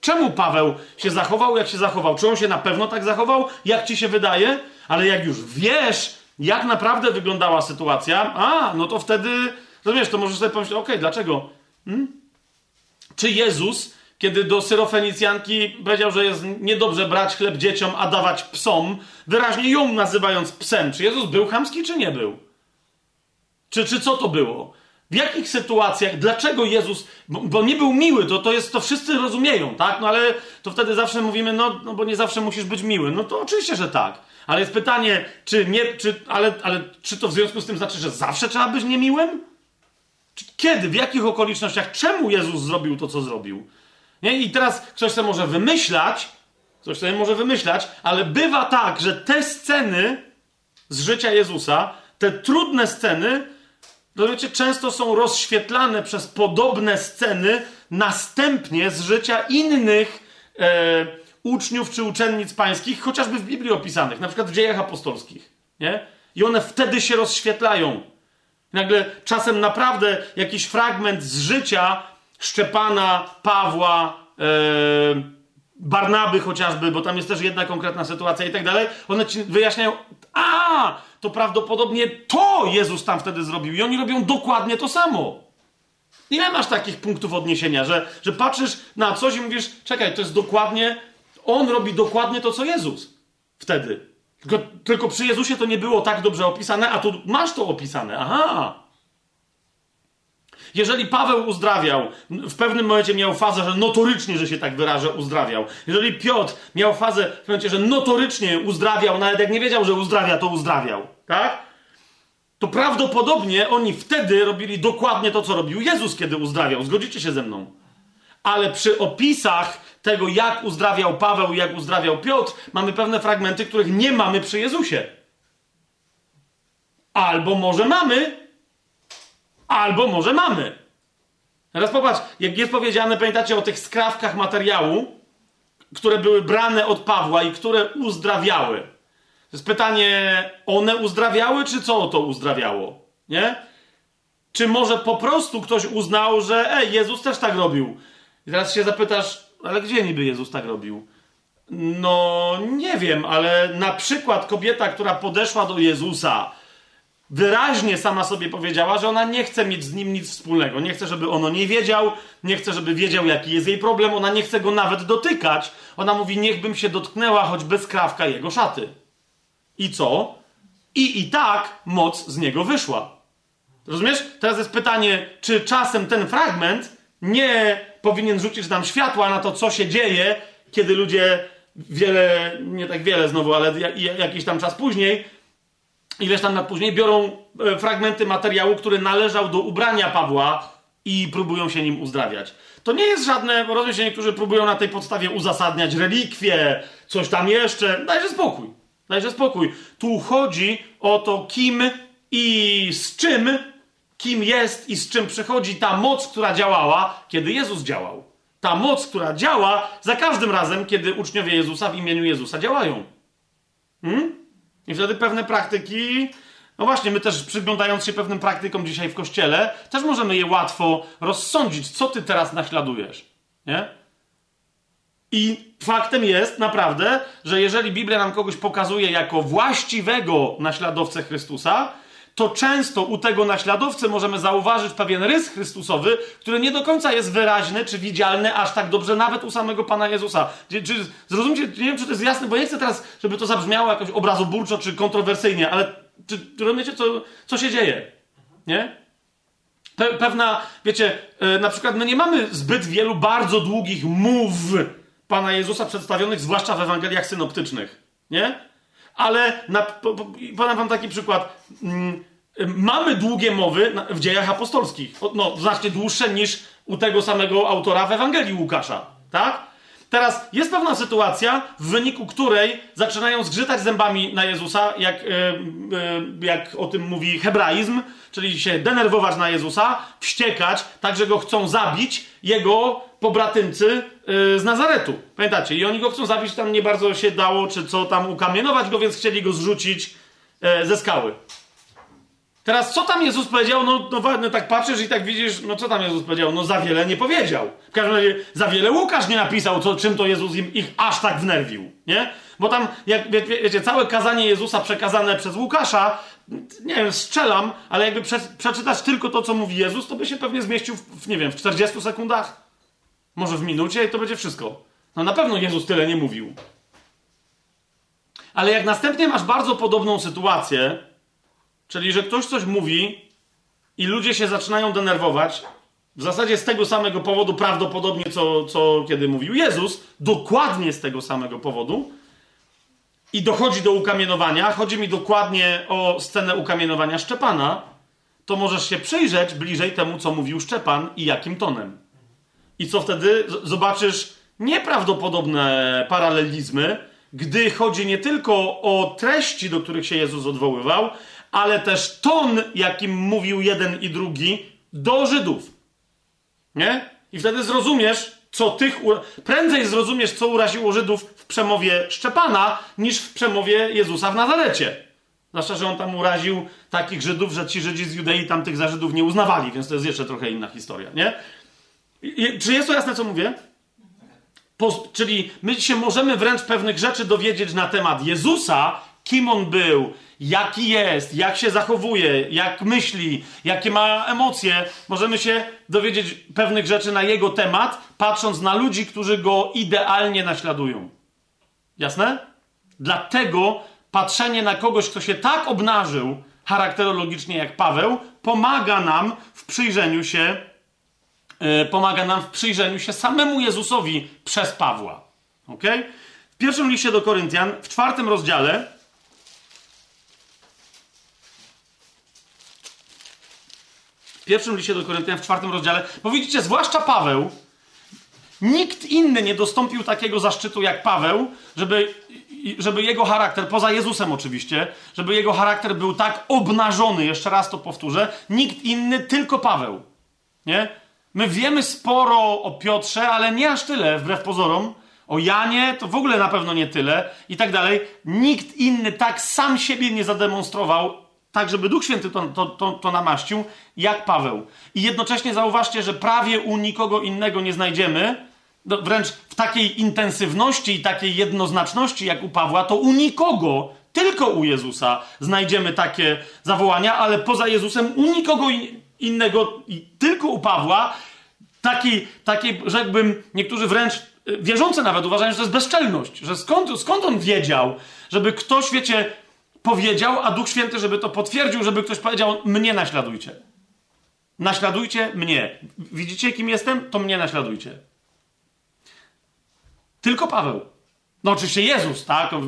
Czemu Paweł się zachował, jak się zachował? Czy on się na pewno tak zachował, jak ci się wydaje? Ale jak już wiesz, jak naprawdę wyglądała sytuacja, a, no to wtedy, rozumiesz, to możesz sobie pomyśleć, okej, okay, dlaczego? Hmm? Czy Jezus, kiedy do syrofenicjanki powiedział, że jest niedobrze brać chleb dzieciom, a dawać psom, wyraźnie ją nazywając psem, czy Jezus był chamski, czy nie był? Czy, czy co to było? W jakich sytuacjach, dlaczego Jezus, bo, bo, nie był miły, to, to jest, to wszyscy rozumieją, tak? No ale to wtedy zawsze mówimy, no, no bo nie zawsze musisz być miły. No to oczywiście, że tak. Ale jest pytanie, czy nie, czy, ale, ale czy to w związku z tym znaczy, że zawsze trzeba być niemiłym? Kiedy, w jakich okolicznościach, czemu Jezus zrobił to, co zrobił? Nie? I teraz ktoś sobie może wymyślać, ktoś sobie może wymyślać, ale bywa tak, że te sceny z życia Jezusa, te trudne sceny, to wiecie, często są rozświetlane przez podobne sceny następnie z życia innych e, uczniów czy uczennic pańskich, chociażby w Biblii opisanych, na przykład w dziejach apostolskich. Nie? I one wtedy się rozświetlają. Nagle czasem naprawdę jakiś fragment z życia Szczepana, Pawła, e, Barnaby chociażby, bo tam jest też jedna konkretna sytuacja i tak dalej, one ci wyjaśniają, a, to prawdopodobnie to Jezus tam wtedy zrobił i oni robią dokładnie to samo. Ile masz takich punktów odniesienia, że, że patrzysz na coś i mówisz, czekaj, to jest dokładnie, on robi dokładnie to, co Jezus wtedy. Tylko, tylko przy Jezusie to nie było tak dobrze opisane, a tu masz to opisane. Aha! Jeżeli Paweł uzdrawiał, w pewnym momencie miał fazę, że notorycznie, że się tak wyrażę, uzdrawiał. Jeżeli Piotr miał fazę w momencie, że notorycznie uzdrawiał, nawet jak nie wiedział, że uzdrawia, to uzdrawiał. Tak? To prawdopodobnie oni wtedy robili dokładnie to, co robił Jezus, kiedy uzdrawiał. Zgodzicie się ze mną? Ale przy opisach tego, jak uzdrawiał Paweł i jak uzdrawiał Piotr, mamy pewne fragmenty, których nie mamy przy Jezusie. Albo może mamy, Albo może mamy. Teraz popatrz, jak jest powiedziane, pamiętacie o tych skrawkach materiału, które były brane od Pawła i które uzdrawiały. To jest pytanie, one uzdrawiały, czy co to uzdrawiało? Nie? Czy może po prostu ktoś uznał, że ej, Jezus też tak robił? I teraz się zapytasz, ale gdzie niby Jezus tak robił? No, nie wiem, ale na przykład kobieta, która podeszła do Jezusa wyraźnie sama sobie powiedziała, że ona nie chce mieć z nim nic wspólnego. Nie chce, żeby ono nie wiedział, nie chce, żeby wiedział, jaki jest jej problem, ona nie chce go nawet dotykać. Ona mówi, niechbym się dotknęła choć bez krawka jego szaty. I co? I i tak moc z niego wyszła. Rozumiesz? Teraz jest pytanie, czy czasem ten fragment nie powinien rzucić nam światła na to, co się dzieje, kiedy ludzie wiele, nie tak wiele znowu, ale jakiś tam czas później, ileś tam lat później, biorą e, fragmenty materiału, który należał do ubrania Pawła i próbują się nim uzdrawiać. To nie jest żadne, rozumiem się, niektórzy próbują na tej podstawie uzasadniać relikwie, coś tam jeszcze. Dajże spokój. Dajże spokój. Tu chodzi o to, kim i z czym, kim jest i z czym przychodzi ta moc, która działała, kiedy Jezus działał. Ta moc, która działa za każdym razem, kiedy uczniowie Jezusa w imieniu Jezusa działają. Hmm? I wtedy pewne praktyki, no właśnie, my też przyglądając się pewnym praktykom dzisiaj w kościele, też możemy je łatwo rozsądzić, co ty teraz naśladujesz. Nie? I faktem jest naprawdę, że jeżeli Biblia nam kogoś pokazuje jako właściwego naśladowcę Chrystusa, to często u tego naśladowcy możemy zauważyć pewien rys Chrystusowy, który nie do końca jest wyraźny czy widzialny aż tak dobrze nawet u samego Pana Jezusa. Czy, zrozumcie, nie wiem, czy to jest jasne, bo nie chcę teraz, żeby to zabrzmiało jakoś obrazoburczo czy kontrowersyjnie, ale czy, czy rozumiecie, co, co się dzieje? Nie? Pe pewna, wiecie, e, na przykład my nie mamy zbyt wielu bardzo długich mów Pana Jezusa przedstawionych, zwłaszcza w Ewangeliach synoptycznych. Nie? Ale na, po, po, podam wam taki przykład. Mm, mamy długie mowy w dziejach apostolskich. No, znacznie dłuższe niż u tego samego autora w Ewangelii Łukasza. Tak? Teraz jest pewna sytuacja, w wyniku której zaczynają zgrzytać zębami na Jezusa, jak, yy, yy, jak o tym mówi hebraizm, czyli się denerwować na Jezusa, wściekać, tak że go chcą zabić jego pobratymcy yy, z Nazaretu. Pamiętacie? I oni go chcą zabić, tam nie bardzo się dało, czy co tam ukamienować go, więc chcieli go zrzucić ze skały. Teraz co tam Jezus powiedział? No, no, no, tak patrzysz i tak widzisz, no co tam Jezus powiedział? No za wiele nie powiedział. W każdym razie za wiele Łukasz nie napisał, co, czym to Jezus im, ich aż tak wnerwił, nie? Bo tam, jak wie, wiecie, całe kazanie Jezusa przekazane przez Łukasza, nie wiem, strzelam, ale jakby prze, przeczytać tylko to, co mówi Jezus, to by się pewnie zmieścił w, nie wiem, w 40 sekundach. Może w minucie i to będzie wszystko. No na pewno Jezus tyle nie mówił. Ale jak następnie masz bardzo podobną sytuację, Czyli, że ktoś coś mówi i ludzie się zaczynają denerwować, w zasadzie z tego samego powodu, prawdopodobnie, co, co kiedy mówił Jezus, dokładnie z tego samego powodu, i dochodzi do ukamienowania, chodzi mi dokładnie o scenę ukamienowania Szczepana, to możesz się przyjrzeć bliżej temu, co mówił Szczepan i jakim tonem. I co wtedy? Zobaczysz nieprawdopodobne paralelizmy, gdy chodzi nie tylko o treści, do których się Jezus odwoływał, ale też ton, jakim mówił jeden i drugi do Żydów. Nie? I wtedy zrozumiesz, co tych. Prędzej zrozumiesz, co uraziło Żydów w przemowie Szczepana, niż w przemowie Jezusa w Nazarecie. Zwłaszcza, że on tam uraził takich Żydów, że ci Żydzi z Judei tamtych za Żydów nie uznawali, więc to jest jeszcze trochę inna historia, nie? I, czy jest to jasne, co mówię? Po, czyli my się możemy wręcz pewnych rzeczy dowiedzieć na temat Jezusa, kim on był, jaki jest, jak się zachowuje, jak myśli, jakie ma emocje. Możemy się dowiedzieć pewnych rzeczy na jego temat, patrząc na ludzi, którzy go idealnie naśladują. Jasne? Dlatego patrzenie na kogoś, kto się tak obnażył charakterologicznie jak Paweł, pomaga nam w przyjrzeniu się, yy, pomaga nam w przyjrzeniu się samemu Jezusowi przez Pawła. Ok? W pierwszym liście do Koryntian, w czwartym rozdziale, pierwszym liście do Koryntian, w czwartym rozdziale, bo widzicie, zwłaszcza Paweł, nikt inny nie dostąpił takiego zaszczytu jak Paweł, żeby, żeby jego charakter, poza Jezusem oczywiście, żeby jego charakter był tak obnażony, jeszcze raz to powtórzę, nikt inny, tylko Paweł. Nie? My wiemy sporo o Piotrze, ale nie aż tyle, wbrew pozorom. O Janie to w ogóle na pewno nie tyle i tak dalej. Nikt inny tak sam siebie nie zademonstrował tak żeby Duch Święty to, to, to, to namaścił, jak Paweł. I jednocześnie zauważcie, że prawie u nikogo innego nie znajdziemy, no, wręcz w takiej intensywności i takiej jednoznaczności jak u Pawła, to u nikogo, tylko u Jezusa znajdziemy takie zawołania, ale poza Jezusem u nikogo innego, tylko u Pawła, takiej, takiej rzekłbym, niektórzy wręcz y, wierzący nawet uważają, że to jest bezczelność, że skąd, skąd on wiedział, żeby ktoś, wiecie, powiedział, a Duch Święty, żeby to potwierdził, żeby ktoś powiedział: Mnie naśladujcie. Naśladujcie mnie. Widzicie, kim jestem? To mnie naśladujcie. Tylko Paweł. No oczywiście Jezus, tak?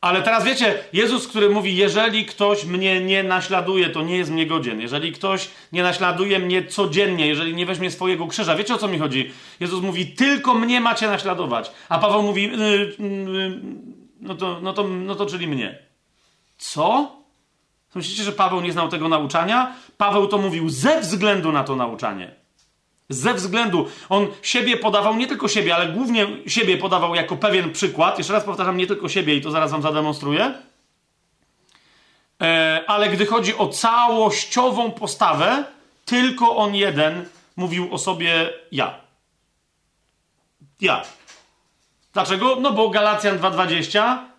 Ale teraz wiecie, Jezus, który mówi: Jeżeli ktoś mnie nie naśladuje, to nie jest mnie godzien. Jeżeli ktoś nie naśladuje mnie codziennie, jeżeli nie weźmie swojego krzyża, wiecie o co mi chodzi? Jezus mówi: Tylko mnie macie naśladować. A Paweł mówi: yy, yy, no, to, no, to, no to czyli mnie. Co? Myślicie, że Paweł nie znał tego nauczania? Paweł to mówił ze względu na to nauczanie. Ze względu, on siebie podawał, nie tylko siebie, ale głównie siebie podawał jako pewien przykład. Jeszcze raz powtarzam, nie tylko siebie i to zaraz wam zademonstruję. E, ale gdy chodzi o całościową postawę, tylko on jeden mówił o sobie ja. Ja. Dlaczego? No bo Galacjan 2.20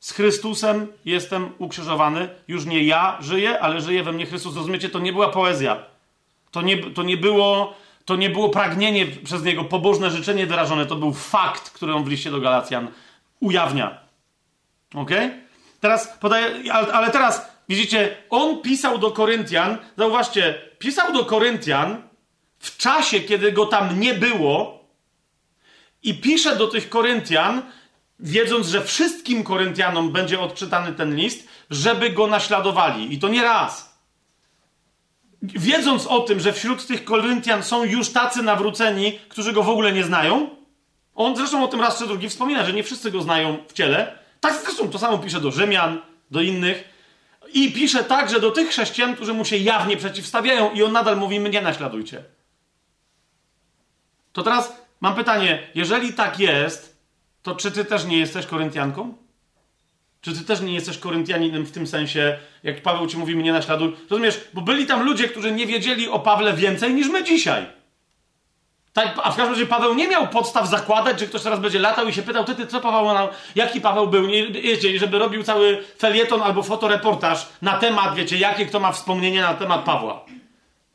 z Chrystusem jestem ukrzyżowany. Już nie ja żyję, ale żyje we mnie Chrystus. Rozumiecie? To nie była poezja. To nie, to nie, było, to nie było pragnienie przez niego, pobożne życzenie wyrażone. To był fakt, który on w liście do Galacjan ujawnia. Ok? Teraz podaję, ale, ale teraz Widzicie, on pisał do Koryntian, zauważcie, pisał do Koryntian w czasie, kiedy go tam nie było i pisze do tych Koryntian, wiedząc, że wszystkim Koryntianom będzie odczytany ten list, żeby go naśladowali. I to nie raz. Wiedząc o tym, że wśród tych Koryntian są już tacy nawróceni, którzy go w ogóle nie znają, on zresztą o tym raz czy drugi wspomina, że nie wszyscy go znają w ciele. Tak zresztą to samo pisze do Rzymian, do innych. I pisze także do tych chrześcijan, którzy mu się jawnie przeciwstawiają, i on nadal mówi: Mnie naśladujcie. To teraz mam pytanie: jeżeli tak jest, to czy ty też nie jesteś Koryntianką? Czy ty też nie jesteś Koryntianinem w tym sensie, jak Paweł ci mówi, mnie naśladuj? Rozumiesz? Bo byli tam ludzie, którzy nie wiedzieli o Pawle więcej niż my dzisiaj. Tak, a w każdym razie Paweł nie miał podstaw zakładać, że ktoś teraz będzie latał i się pytał, ty, ty co Paweł, jaki Paweł był, nie, wiecie, żeby robił cały felieton albo fotoreportaż na temat, wiecie, jakie kto ma wspomnienie na temat Pawła.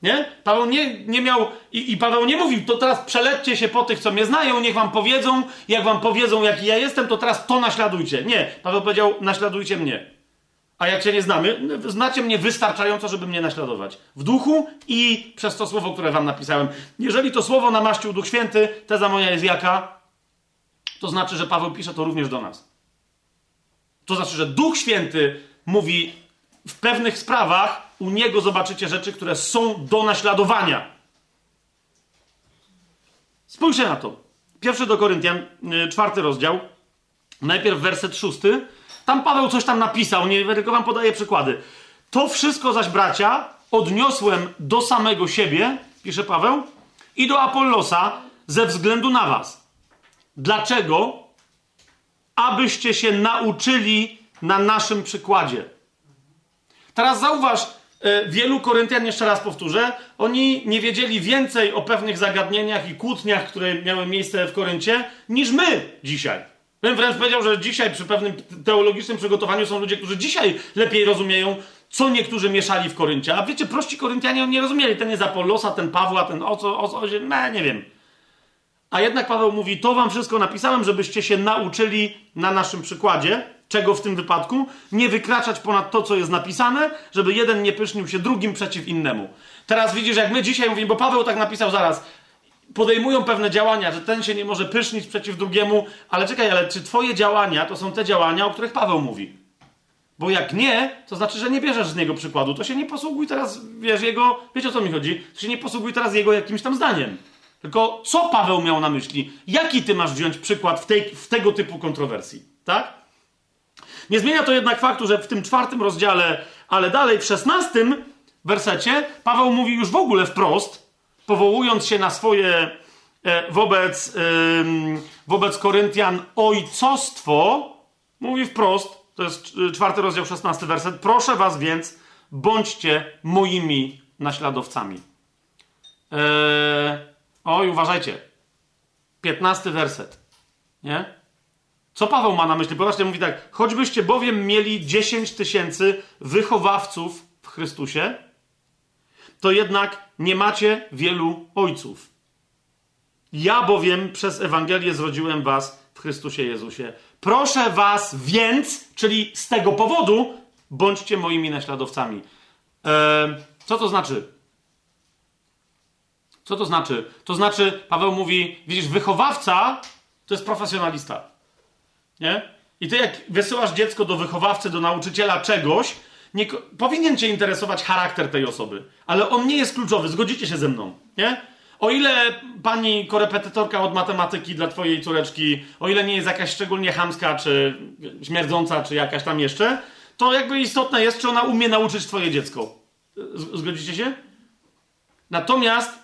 Nie? Paweł nie, nie miał, i, i Paweł nie mówił, to teraz przelećcie się po tych, co mnie znają, niech wam powiedzą, jak wam powiedzą, jaki ja jestem, to teraz to naśladujcie. Nie, Paweł powiedział, naśladujcie mnie. A jak się nie znamy, znacie mnie wystarczająco, żeby mnie naśladować. W duchu i przez to słowo, które wam napisałem. Jeżeli to słowo namaścił Duch Święty, teza moja jest jaka? To znaczy, że Paweł pisze to również do nas. To znaczy, że Duch Święty mówi w pewnych sprawach, u niego zobaczycie rzeczy, które są do naśladowania. Spójrzcie na to. Pierwszy do Koryntian, y, czwarty rozdział. Najpierw werset szósty tam Paweł coś tam napisał, nie tylko wam podaję przykłady. To wszystko zaś, bracia, odniosłem do samego siebie, pisze Paweł, i do Apollosa ze względu na was. Dlaczego? Abyście się nauczyli na naszym przykładzie. Teraz zauważ, wielu Koryntian, jeszcze raz powtórzę, oni nie wiedzieli więcej o pewnych zagadnieniach i kłótniach, które miały miejsce w Koryncie, niż my dzisiaj. Bym wręcz powiedział, że dzisiaj przy pewnym teologicznym przygotowaniu są ludzie, którzy dzisiaj lepiej rozumieją, co niektórzy mieszali w Koryncie. A wiecie, prości Koryntianie nie rozumieli. Ten jest Apollosa, ten Pawła, ten o co, o co, no, nie wiem. A jednak Paweł mówi, to wam wszystko napisałem, żebyście się nauczyli na naszym przykładzie. Czego w tym wypadku? Nie wykraczać ponad to, co jest napisane, żeby jeden nie pysznił się drugim przeciw innemu. Teraz widzisz, jak my dzisiaj mówimy, bo Paweł tak napisał zaraz, podejmują pewne działania, że ten się nie może pysznić przeciw drugiemu, ale czekaj, ale czy twoje działania to są te działania, o których Paweł mówi? Bo jak nie, to znaczy, że nie bierzesz z niego przykładu. To się nie posługuj teraz, wiesz, jego, wiecie o co mi chodzi? To się nie posługuj teraz jego jakimś tam zdaniem. Tylko co Paweł miał na myśli? Jaki ty masz wziąć przykład w, tej, w tego typu kontrowersji? Tak? Nie zmienia to jednak faktu, że w tym czwartym rozdziale, ale dalej w szesnastym wersecie, Paweł mówi już w ogóle wprost, powołując się na swoje e, wobec, wobec Koryntian ojcostwo, mówi wprost, to jest czwarty rozdział, szesnasty werset, proszę was więc, bądźcie moimi naśladowcami. Eee, oj, uważajcie. Piętnasty werset. Nie? Co Paweł ma na myśli? Popatrzcie, mówi tak. Choćbyście bowiem mieli 10 tysięcy wychowawców w Chrystusie, to jednak nie macie wielu ojców. Ja bowiem przez Ewangelię zrodziłem was w Chrystusie Jezusie. Proszę was więc, czyli z tego powodu, bądźcie moimi naśladowcami. Eee, co to znaczy? Co to znaczy? To znaczy, Paweł mówi, widzisz, wychowawca to jest profesjonalista. Nie? I ty jak wysyłasz dziecko do wychowawcy, do nauczyciela czegoś, nie, powinien cię interesować charakter tej osoby, ale on nie jest kluczowy, zgodzicie się ze mną, nie? O ile pani korepetytorka od matematyki dla twojej córeczki, o ile nie jest jakaś szczególnie chamska, czy śmierdząca, czy jakaś tam jeszcze, to jakby istotne jest, czy ona umie nauczyć twoje dziecko. Zgodzicie się? Natomiast,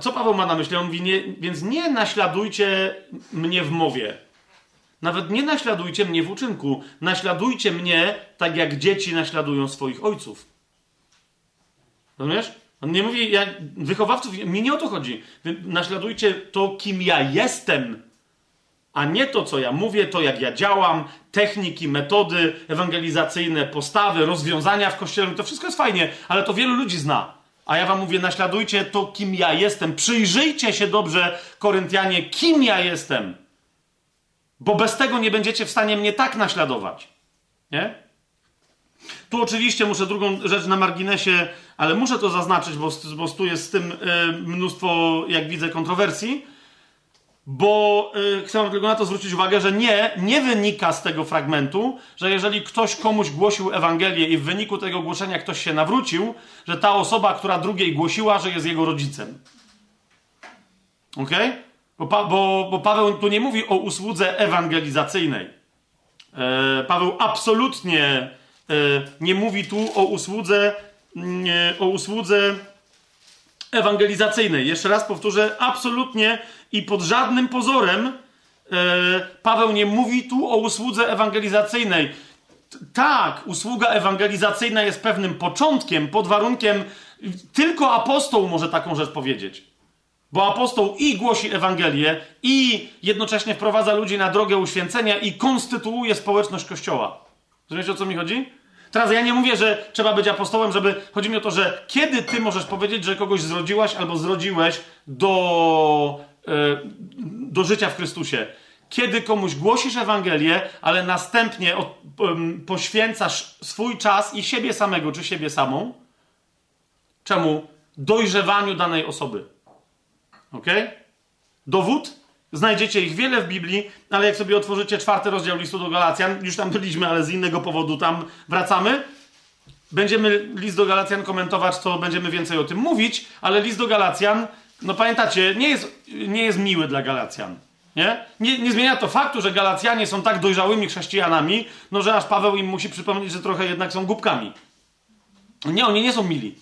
co Paweł ma na myśli? On mówi, nie, więc nie naśladujcie mnie w mowie. Nawet nie naśladujcie mnie w uczynku. Naśladujcie mnie tak, jak dzieci naśladują swoich ojców. Rozumiesz? On nie mówi, ja, wychowawców, mi nie o to chodzi. Wy naśladujcie to, kim ja jestem, a nie to, co ja mówię, to, jak ja działam, techniki, metody ewangelizacyjne, postawy, rozwiązania w kościele. To wszystko jest fajnie, ale to wielu ludzi zna. A ja wam mówię, naśladujcie to, kim ja jestem. Przyjrzyjcie się dobrze, Koryntianie, kim ja jestem bo bez tego nie będziecie w stanie mnie tak naśladować. Nie? Tu oczywiście muszę drugą rzecz na marginesie, ale muszę to zaznaczyć, bo, bo tu jest z tym e, mnóstwo, jak widzę, kontrowersji. Bo y, chcę tylko na to zwrócić uwagę, że nie, nie wynika z tego fragmentu, że jeżeli ktoś komuś głosił Ewangelię i w wyniku tego głoszenia ktoś się nawrócił, że ta osoba, która drugiej głosiła, że jest jego rodzicem. Ok? Bo, bo, bo Paweł tu nie mówi o usłudze ewangelizacyjnej. E, Paweł absolutnie e, nie mówi tu o usłudze, nie, o usłudze ewangelizacyjnej. Jeszcze raz powtórzę, absolutnie i pod żadnym pozorem e, Paweł nie mówi tu o usłudze ewangelizacyjnej. Tak, usługa ewangelizacyjna jest pewnym początkiem, pod warunkiem, tylko apostoł może taką rzecz powiedzieć. Bo apostoł i głosi Ewangelię, i jednocześnie wprowadza ludzi na drogę uświęcenia i konstytuuje społeczność Kościoła. Rozumiecie, o co mi chodzi? Teraz ja nie mówię, że trzeba być apostołem, żeby. Chodzi mi o to, że kiedy ty możesz powiedzieć, że kogoś zrodziłaś albo zrodziłeś do, yy, do życia w Chrystusie. Kiedy komuś głosisz Ewangelię, ale następnie od, yy, poświęcasz swój czas i siebie samego, czy siebie samą. Czemu? Dojrzewaniu danej osoby. Ok? Dowód? Znajdziecie ich wiele w Biblii, ale jak sobie otworzycie czwarty rozdział listu do Galacjan, już tam byliśmy, ale z innego powodu tam wracamy. Będziemy list do Galacjan komentować, to będziemy więcej o tym mówić, ale list do Galacjan, no pamiętacie, nie jest, nie jest miły dla Galacjan. Nie? nie? Nie zmienia to faktu, że Galacjanie są tak dojrzałymi chrześcijanami, no że aż Paweł im musi przypomnieć, że trochę jednak są głupkami. Nie, oni nie są mili.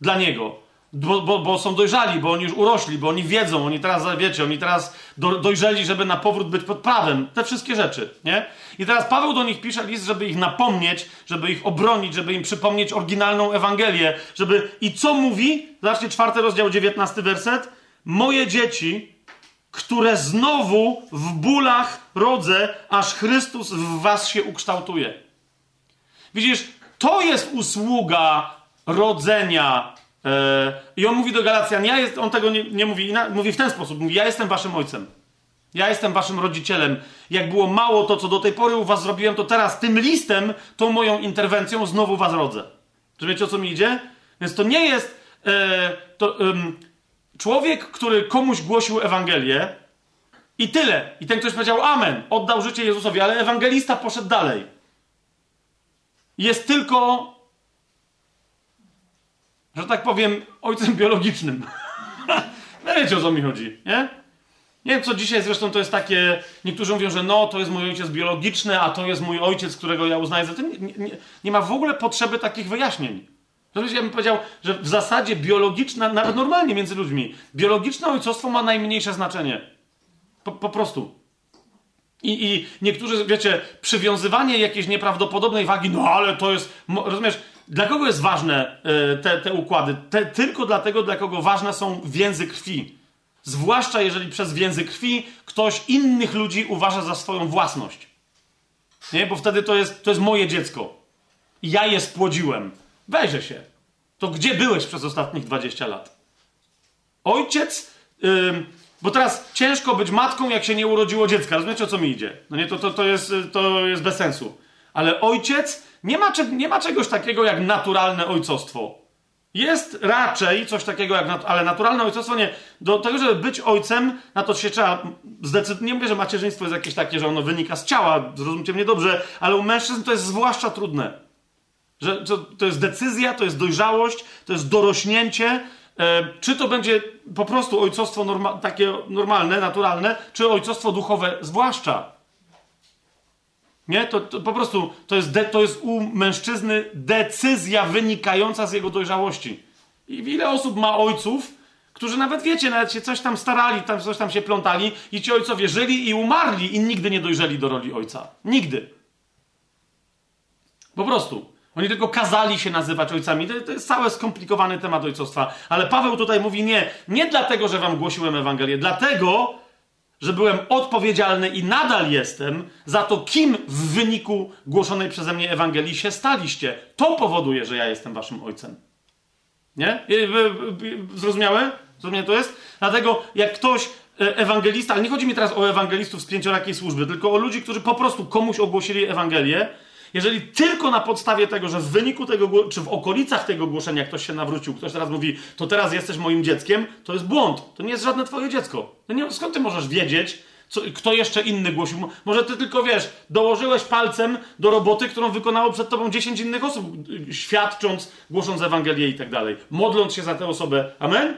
Dla niego. Bo, bo, bo, są dojrzali, bo oni już urośli, bo oni wiedzą, oni teraz, wiecie, oni teraz do, dojrzeli, żeby na powrót być pod prawem. Te wszystkie rzeczy, nie? I teraz Paweł do nich pisze list, żeby ich napomnieć, żeby ich obronić, żeby im przypomnieć oryginalną Ewangelię, żeby... I co mówi? Zobaczcie, czwarty rozdział, dziewiętnasty werset. Moje dzieci, które znowu w bólach rodzę, aż Chrystus w was się ukształtuje. Widzisz, to jest usługa rodzenia I on mówi do Galacjan, ja jest, on tego nie, nie mówi, mówi w ten sposób, mówi, ja jestem waszym ojcem. Ja jestem waszym rodzicielem. Jak było mało to, co do tej pory u was zrobiłem, to teraz tym listem, tą moją interwencją znowu was rodzę. Czy wiecie, o co mi idzie? Więc to nie jest e, to, człowiek, który komuś głosił Ewangelię i tyle. I ten ktoś powiedział amen, oddał życie Jezusowi, ale ewangelista poszedł dalej. Jest tylko że tak powiem, ojcem biologicznym. no wiecie o co mi chodzi, nie? Nie wiem, co dzisiaj zresztą to jest takie. Niektórzy mówią, że no, to jest mój ojciec biologiczny, a to jest mój ojciec, którego ja uznaję za. To nie, nie, nie ma w ogóle potrzeby takich wyjaśnień. To ja bym powiedział, że w zasadzie biologiczne, nawet normalnie między ludźmi, biologiczne ojcostwo ma najmniejsze znaczenie. Po, po prostu. I, I niektórzy, wiecie, przywiązywanie jakiejś nieprawdopodobnej wagi, no ale to jest. Rozumiesz, dla kogo jest ważne e, te, te układy? Te, tylko dlatego, dla kogo ważne są więzy krwi. Zwłaszcza jeżeli przez więzy krwi ktoś innych ludzi uważa za swoją własność. Nie? Bo wtedy to jest, to jest moje dziecko. Ja je spłodziłem. Wejrzę się. To gdzie byłeś przez ostatnich 20 lat? Ojciec. Yy, bo teraz ciężko być matką, jak się nie urodziło dziecka. Rozumiecie, o co mi idzie? No nie, to, to, to, jest, to jest bez sensu. Ale ojciec nie ma, nie ma czegoś takiego jak naturalne ojcostwo. Jest raczej coś takiego jak, ale naturalne ojcostwo nie. Do tego, żeby być ojcem, na to się trzeba zdecydować. Nie mówię, że macierzyństwo jest jakieś takie, że ono wynika z ciała, zrozumcie mnie dobrze, ale u mężczyzn to jest zwłaszcza trudne. Że to, to jest decyzja, to jest dojrzałość, to jest dorośnięcie. E, czy to będzie po prostu ojcostwo norma takie normalne, naturalne, czy ojcostwo duchowe, zwłaszcza. Nie? To, to po prostu to jest, de, to jest u mężczyzny decyzja wynikająca z jego dojrzałości. I ile osób ma ojców, którzy nawet wiecie, nawet się coś tam starali, tam coś tam się plątali i ci ojcowie żyli i umarli i nigdy nie dojrzeli do roli ojca. Nigdy. Po prostu. Oni tylko kazali się nazywać ojcami. To, jest cały skomplikowany temat ojcostwa. Ale Paweł tutaj mówi nie. Nie dlatego, że wam głosiłem Ewangelię. Dlatego, że byłem odpowiedzialny i nadal jestem za to, kim w wyniku głoszonej przeze mnie Ewangelii się staliście. To powoduje, że ja jestem waszym ojcem. Nie? Zrozumiałe? Zrozumiałe to jest? Dlatego jak ktoś, e, ewangelista, ale nie chodzi mi teraz o ewangelistów z pięciorakiej służby, tylko o ludzi, którzy po prostu komuś ogłosili Ewangelię. Jeżeli tylko na podstawie tego, że w wyniku tego, czy w okolicach tego głoszenia ktoś się nawrócił, ktoś teraz mówi, to teraz jesteś moim dzieckiem, to jest błąd. To nie jest żadne twoje dziecko. No nie, skąd ty możesz wiedzieć, co, kto jeszcze inny głosił? Może ty tylko wiesz, dołożyłeś palcem do roboty, którą wykonało przed tobą 10 innych osób, świadcząc, głosząc Ewangelię i tak dalej, modląc się za tę osobę. Amen?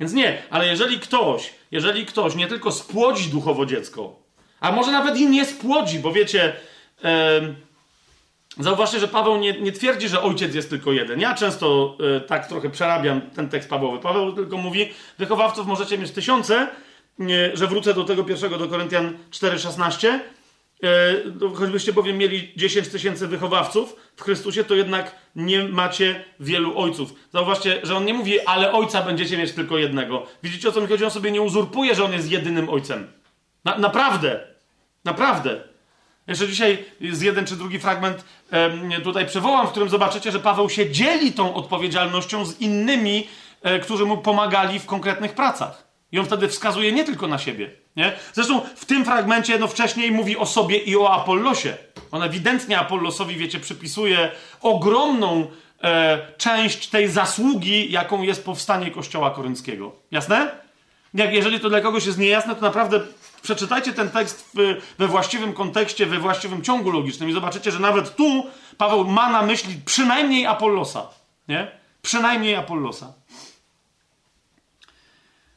Więc nie, ale jeżeli ktoś, jeżeli ktoś nie tylko spłodzi duchowo dziecko, a może nawet i nie spłodzi, bo wiecie, zauważcie, że Paweł nie, nie, twierdzi, że ojciec jest tylko jeden. Ja często e, tak trochę przerabiam ten tekst Pawłowy. Paweł tylko mówi, wychowawców możecie mieć tysiące, że wrócę do tego pierwszego, do Koryntian 4,16. E, choćbyście bowiem mieli 10 tysięcy wychowawców w Chrystusie, to jednak nie macie wielu ojców. Zauważcie, że on nie mówi, ale ojca będziecie mieć tylko jednego. Widzicie o co mi chodzi? On sobie nie uzurpuje, że on jest jedynym ojcem. Na, naprawdę. Naprawdę. Jeszcze dzisiaj jest jeden czy drugi fragment tutaj przywołam, w którym zobaczycie, że Paweł się dzieli tą odpowiedzialnością z innymi, e, którzy mu pomagali w konkretnych pracach. I on wtedy wskazuje nie tylko na siebie. Nie? Zresztą w tym fragmencie no wcześniej mówi o sobie i o Apollosie. On ewidentnie Apollosowi, wiecie, przypisuje ogromną e, część tej zasługi, jaką jest powstanie Kościoła Korynckiego. Jasne? Jak, jeżeli to dla kogoś jest niejasne, to naprawdę przeczytajcie ten tekst we właściwym kontekście, we właściwym ciągu logicznym i zobaczycie, że nawet tu Paweł ma na myśli przynajmniej Apollosa. Nie? Przynajmniej Apollosa.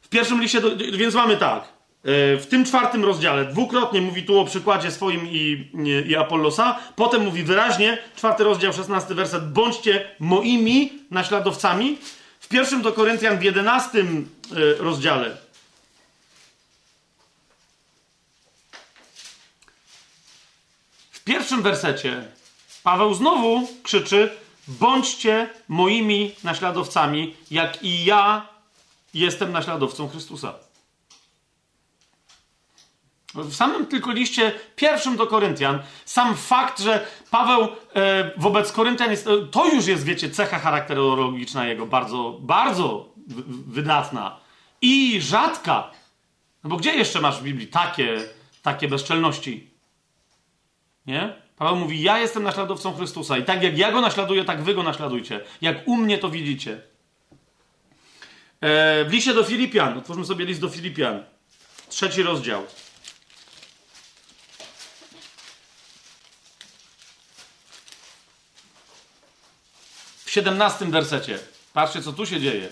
W pierwszym liście, do, więc mamy tak. E, w tym czwartym rozdziale dwukrotnie mówi tu o przykładzie swoim i, i, Apollosa. Potem mówi wyraźnie, czwarty rozdział, szesnasty werset, bądźcie moimi naśladowcami. W pierwszym do Koryntian w jedenastym e, rozdziale pierwszym wersecie Paweł znowu krzyczy bądźcie moimi naśladowcami, jak i ja jestem naśladowcą Chrystusa. W samym tylko liście pierwszym do Koryntian, sam fakt, że Paweł e, wobec Koryntian jest, e, to już jest, wiecie, cecha charakterologiczna jego, bardzo, bardzo wydatna i rzadka. No bo gdzie jeszcze masz w Biblii takie, takie bezczelności? Nie? Paweł mówi, ja jestem naśladowcą Chrystusa i tak jak ja go naśladuję, tak wy go naśladujcie. Jak u mnie to widzicie. E, w liście do Filipian, otwórzmy sobie list do Filipian, trzeci rozdział. W siedemnastym wersecie. Patrzcie, co tu się dzieje.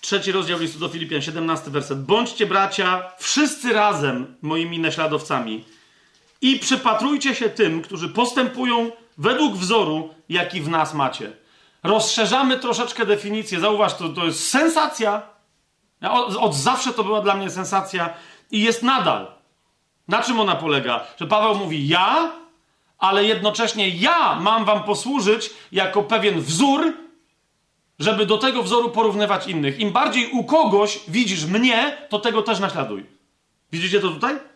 Trzeci rozdział listu do Filipian, siedemnasty werset. Bądźcie bracia wszyscy razem moimi naśladowcami i przypatrujcie się tym, którzy postępują według wzoru, jaki w nas macie rozszerzamy troszeczkę definicję. Zauważ, to, to jest sensacja. Od, od zawsze to była dla mnie sensacja i jest nadal. Na czym ona polega? Że Paweł mówi ja, ale jednocześnie ja mam wam posłużyć jako pewien wzór, żeby do tego wzoru porównywać innych. Im bardziej u kogoś widzisz mnie, to tego też naśladuj. Widzicie to tutaj?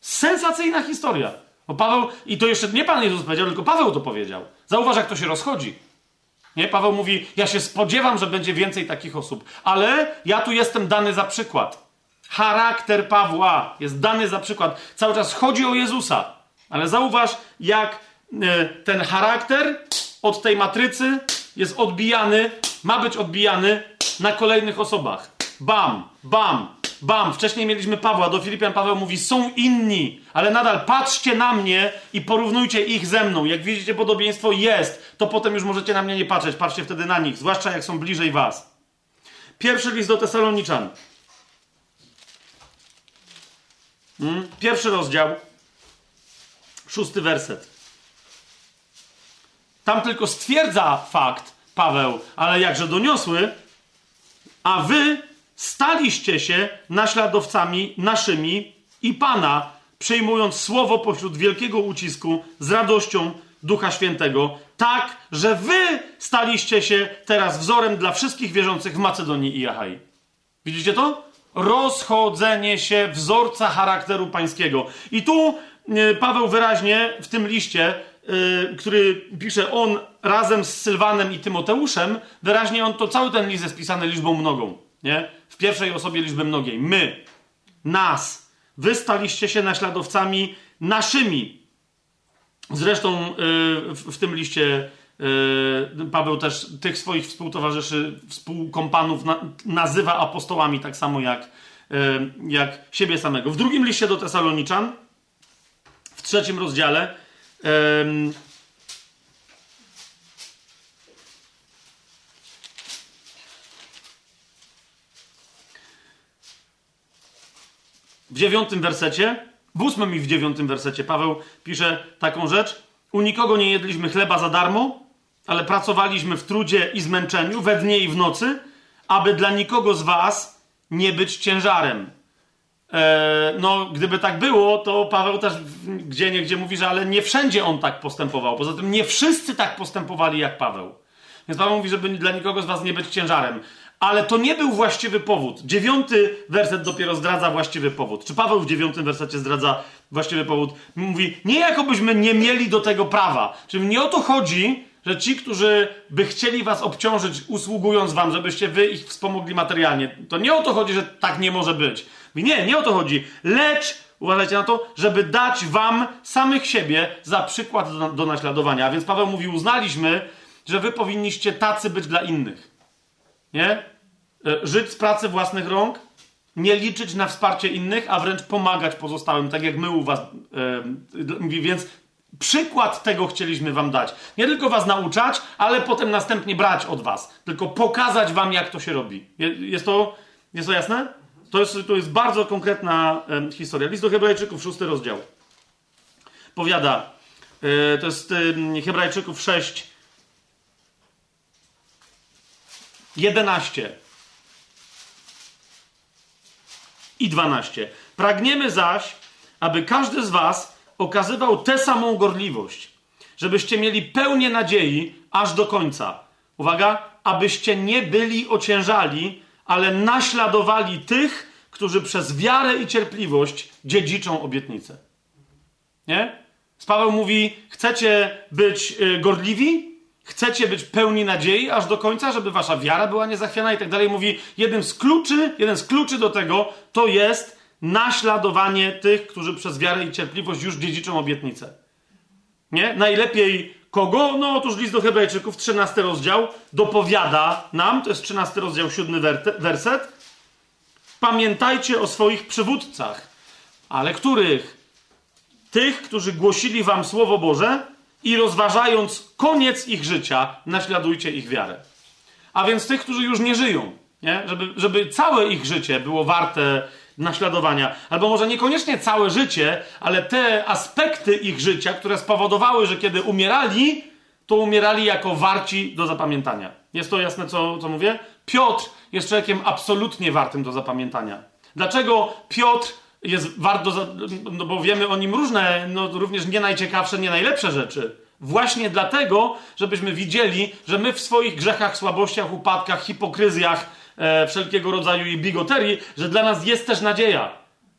Sensacyjna historia. Bo Paweł, i to jeszcze nie Pan Jezus powiedział, tylko Paweł to powiedział. Zauważ, jak to się rozchodzi. Nie? Paweł mówi: Ja się spodziewam, że będzie więcej takich osób, ale ja tu jestem dany za przykład. Charakter Pawła jest dany za przykład. Cały czas chodzi o Jezusa, ale zauważ, jak e, ten charakter od tej matrycy jest odbijany, ma być odbijany na kolejnych osobach. Bam, bam, Bam, wcześniej mieliśmy Pawła, do Filipian Paweł mówi, są inni, ale nadal patrzcie na mnie i porównujcie ich ze mną. Jak widzicie podobieństwo jest, to potem już możecie na mnie nie patrzeć, patrzcie wtedy na nich, zwłaszcza jak są bliżej was. Pierwszy list do Tesaloniczan. Hmm? Pierwszy rozdział, szósty werset. Tam tylko stwierdza fakt Paweł, ale jakże doniosły, a wy staliście się naśladowcami naszymi i Pana, przyjmując słowo pośród wielkiego ucisku z radością Ducha Świętego, tak, że wy staliście się teraz wzorem dla wszystkich wierzących w Macedonii i Achai. Widzicie to? Rozchodzenie się wzorca charakteru pańskiego. I tu e, Paweł wyraźnie w tym liście, e, który pisze on razem z Sylwanem i Tymoteuszem, wyraźnie on to cały ten list jest liczbą mnogą. Nie? W pierwszej osobie liczby mnogiej. My, nas. Wy staliście się naśladowcami naszymi. Zresztą y, w, tym liście y, Paweł też tych swoich współtowarzyszy, współkompanów na, nazywa apostołami, tak samo jak, y, jak siebie samego. W drugim liście do Tesaloniczan, w trzecim rozdziale, w dziewiątym wersecie, w ósmym i w dziewiątym wersecie Paweł pisze taką rzecz. U nikogo nie jedliśmy chleba za darmo, ale pracowaliśmy w trudzie i zmęczeniu, we dnie i w nocy, aby dla nikogo z was nie być ciężarem. E, no, gdyby tak było, to Paweł też gdzie nie gdzie mówi, że ale nie wszędzie on tak postępował. Poza tym nie wszyscy tak postępowali jak Paweł. Więc Paweł mówi, żeby dla nikogo z was nie być ciężarem. Ale to nie był właściwy powód. Dziewiąty werset dopiero zdradza właściwy powód. Czy Paweł w dziewiątym wersecie zdradza właściwy powód? Mówi, nie jakobyśmy nie mieli do tego prawa. Czyli nie o to chodzi, że ci, którzy by chcieli was obciążyć, usługując wam, żebyście wy ich wspomogli materialnie, to nie o to chodzi, że tak nie może być. Mówi, nie, nie o to chodzi. Lecz, uważajcie na to, żeby dać wam samych siebie za przykład do, do naśladowania. A więc Paweł mówi, uznaliśmy, że wy powinniście tacy być dla innych. Nie? E, żyć z pracy własnych rąk, nie liczyć na wsparcie innych, a wręcz pomagać pozostałym, tak jak my u was. Yy, więc przykład tego chcieliśmy wam dać. Nie tylko was nauczać, ale potem następnie brać od was. Tylko pokazać wam, jak to się robi. Jest to, jest to jasne? To jest, to jest bardzo konkretna yy, historia. List do Hebrajczyków, szósty rozdział. Powiada, yy, to jest Hebrajczyków 6, 11 i 12. Pragniemy zaś, aby każdy z Was okazywał tę samą gorliwość, żebyście mieli pełnię nadziei aż do końca. Uwaga, abyście nie byli ociężali, ale naśladowali tych, którzy przez wiarę i cierpliwość dziedziczą obietnicę. Nie? Paweł mówi: Chcecie być y, gorliwi? Chcecie być pełni nadziei aż do końca, żeby wasza wiara była niezachwiana i tak dalej. Mówi, jeden z kluczy, jeden z kluczy do tego to jest naśladowanie tych, którzy przez wiarę i cierpliwość już dziedziczą obietnicę. Nie? Najlepiej kogo? No otóż list do Hebrajczyków, 13 rozdział, dopowiada nam, to jest 13 rozdział, 7 werset. Pamiętajcie o swoich przywódcach. Ale których? Tych, którzy głosili wam Słowo Boże, i rozważając koniec ich życia, naśladujcie ich wiarę. A więc tych, którzy już nie żyją, nie? Żeby, żeby całe ich życie było warte naśladowania, albo może niekoniecznie całe życie, ale te aspekty ich życia, które spowodowały, że kiedy umierali, to umierali jako warci do zapamiętania. Jest to jasne, co, co mówię? Piotr jest człowiekiem absolutnie wartym do zapamiętania. Dlaczego Piotr jest warto, no bo wiemy o nim różne, no również nie najciekawsze, nie najlepsze rzeczy. Właśnie dlatego, żebyśmy widzieli, że my w swoich grzechach, słabościach, upadkach, hipokryzjach, e, wszelkiego rodzaju i bigoterii, że dla nas jest też nadzieja.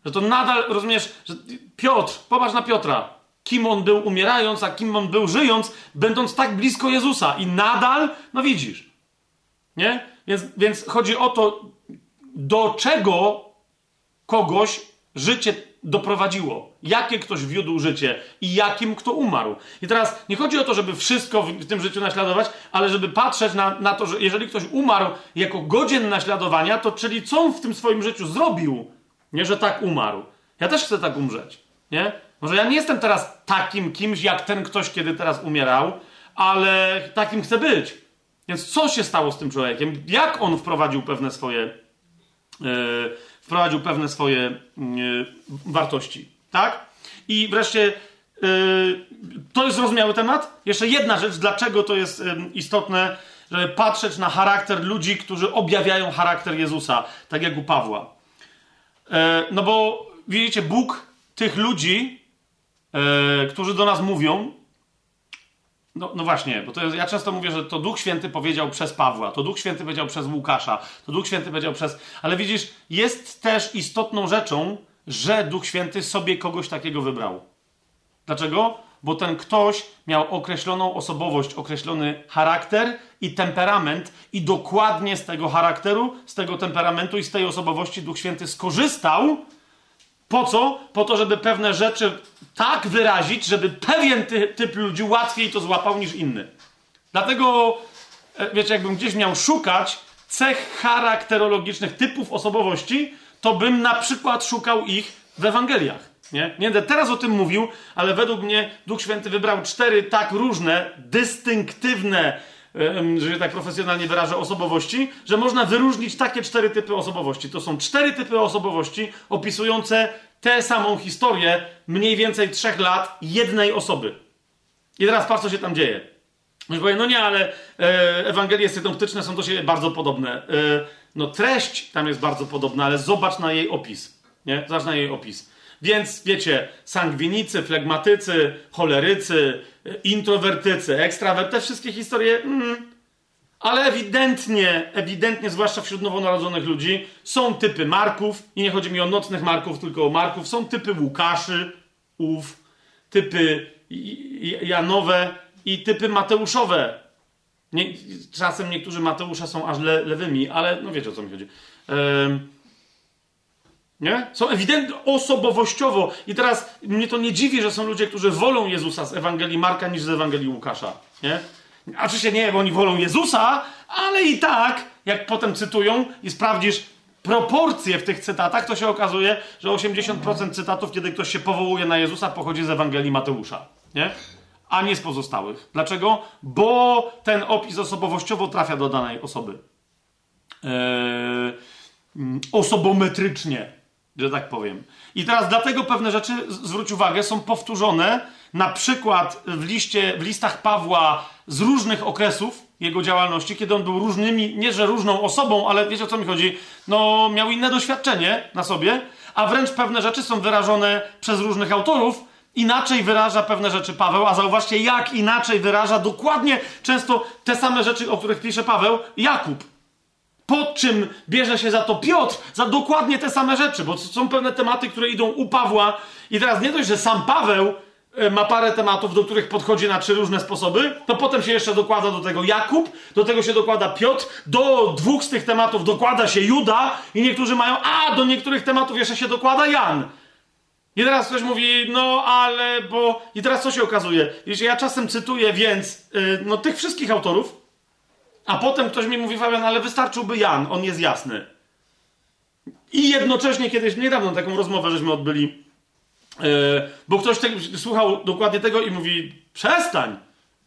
Że to nadal, rozumiesz, że Piotr, popatrz na Piotra, kim on był umierając, a kim on był żyjąc, będąc tak blisko Jezusa. I nadal, no widzisz. Nie? Więc, więc chodzi o to, do czego kogoś życie doprowadziło, jakie ktoś wiódł życie i jakim kto umarł. I teraz nie chodzi o to, żeby wszystko w tym życiu naśladować, ale żeby patrzeć na, na to, że jeżeli ktoś umarł jako godzien naśladowania, to czyli co on w tym swoim życiu zrobił, nie, że tak umarł. Ja też chcę tak umrzeć, nie? Może ja nie jestem teraz takim kimś, jak ten ktoś, kiedy teraz umierał, ale takim chcę być. Więc co się stało z tym człowiekiem? Jak on wprowadził pewne swoje... Yy, wprowadził pewne swoje mm, e, wartości. Tak? I wreszcie e, to jest zrozumiały temat. Jeszcze jedna rzecz, dlaczego to jest istotne, żeby patrzeć na charakter ludzi, którzy objawiają charakter Jezusa, tak jak u Pawła. E, no bo widzicie, Bóg tych ludzi, którzy do nas mówią, no, no właśnie, bo to jest, ja często mówię, że to Duch Święty powiedział przez Pawła, to Duch Święty powiedział przez Łukasza, to Duch Święty powiedział przez. Ale widzisz, jest też istotną rzeczą, że Duch Święty sobie kogoś takiego wybrał. Dlaczego? Bo ten ktoś miał określoną osobowość, określony charakter i temperament, i dokładnie z tego charakteru, z tego temperamentu i z tej osobowości Duch Święty skorzystał Po co? Po to, żeby pewne rzeczy tak wyrazić, żeby pewien ty, typ ludzi łatwiej to złapał niż inny. Dlatego, e, wiecie, jakbym gdzieś miał szukać cech charakterologicznych typów osobowości, to bym na przykład szukał ich w Ewangeliach. Nie? nie będę teraz o tym mówił, ale według mnie Duch Święty wybrał cztery tak różne, dystynktywne, że się tak profesjonalnie wyrażę, osobowości, że można wyróżnić takie cztery typy osobowości. To są cztery typy osobowości opisujące tę samą historię mniej więcej trzech lat jednej osoby. I teraz patrz, co się tam dzieje. Ktoś powie, no nie, ale e, Ewangelie synoptyczne są do siebie bardzo podobne. E, no treść tam jest bardzo podobna, ale zobacz na jej opis. Nie? Zobacz na jej opis. Więc wiecie, sangwinicy, flegmatycy, cholerycy, introwertycy, ekstrawertycy, te wszystkie historie, mm, ale ewidentnie, ewidentnie, zwłaszcza wśród nowonarodzonych ludzi, są typy Marków, i nie chodzi mi o nocnych Marków, tylko o Marków, są typy Łukaszy, ów, typy Janowe i typy Mateuszowe. Nie, czasem niektórzy Mateusze są aż le, lewymi, ale no wiecie o co mi chodzi. Nie? Są ewidentnie osobowościowo. I teraz mnie to nie dziwi, że są ludzie, którzy wolą Jezusa z Ewangelii Marka niż z Ewangelii Łukasza. Nie? A oczywiście nie, bo oni wolą Jezusa, ale i tak, jak potem cytują i sprawdzisz proporcje w tych cytatach, to się okazuje, że 80% cytatów, kiedy ktoś się powołuje na Jezusa, pochodzi z Ewangelii Mateusza. Nie? A nie z pozostałych. Dlaczego? Bo ten opis osobowościowo trafia do danej osoby. Eee, osobometrycznie że tak powiem. I teraz dlatego pewne rzeczy, zwróć uwagę, są powtórzone na przykład w, liście, w listach Pawła z różnych okresów jego działalności, kiedy on był różnymi, nie że różną osobą, ale wiecie o co mi chodzi, no miał inne doświadczenie na sobie, a wręcz pewne rzeczy są wyrażone przez różnych autorów, inaczej wyraża pewne rzeczy Paweł, a zauważcie, jak inaczej wyraża dokładnie często te same rzeczy, o których pisze Paweł, Jakub po czym bierze się za to Piotr, za dokładnie te same rzeczy, bo są pewne tematy, które idą u Pawła i teraz nie dość, że sam Paweł e, ma parę tematów, do których podchodzi na trzy różne sposoby, to potem się jeszcze dokłada do tego Jakub, do tego się dokłada Piotr, do dwóch z tych tematów dokłada się Juda i niektórzy mają, a do niektórych tematów jeszcze się dokłada Jan. I teraz ktoś mówi, no ale bo... I teraz co się okazuje? Jeśli ja czasem cytuję więc, yy, no tych wszystkich autorów, a potem ktoś mi mówi, Fabian, ale wystarczyłby Jan, on jest jasny. I jednocześnie kiedyś, niedawno taką rozmowę żeśmy odbyli, yy, bo ktoś te, słuchał dokładnie tego i mówi, przestań.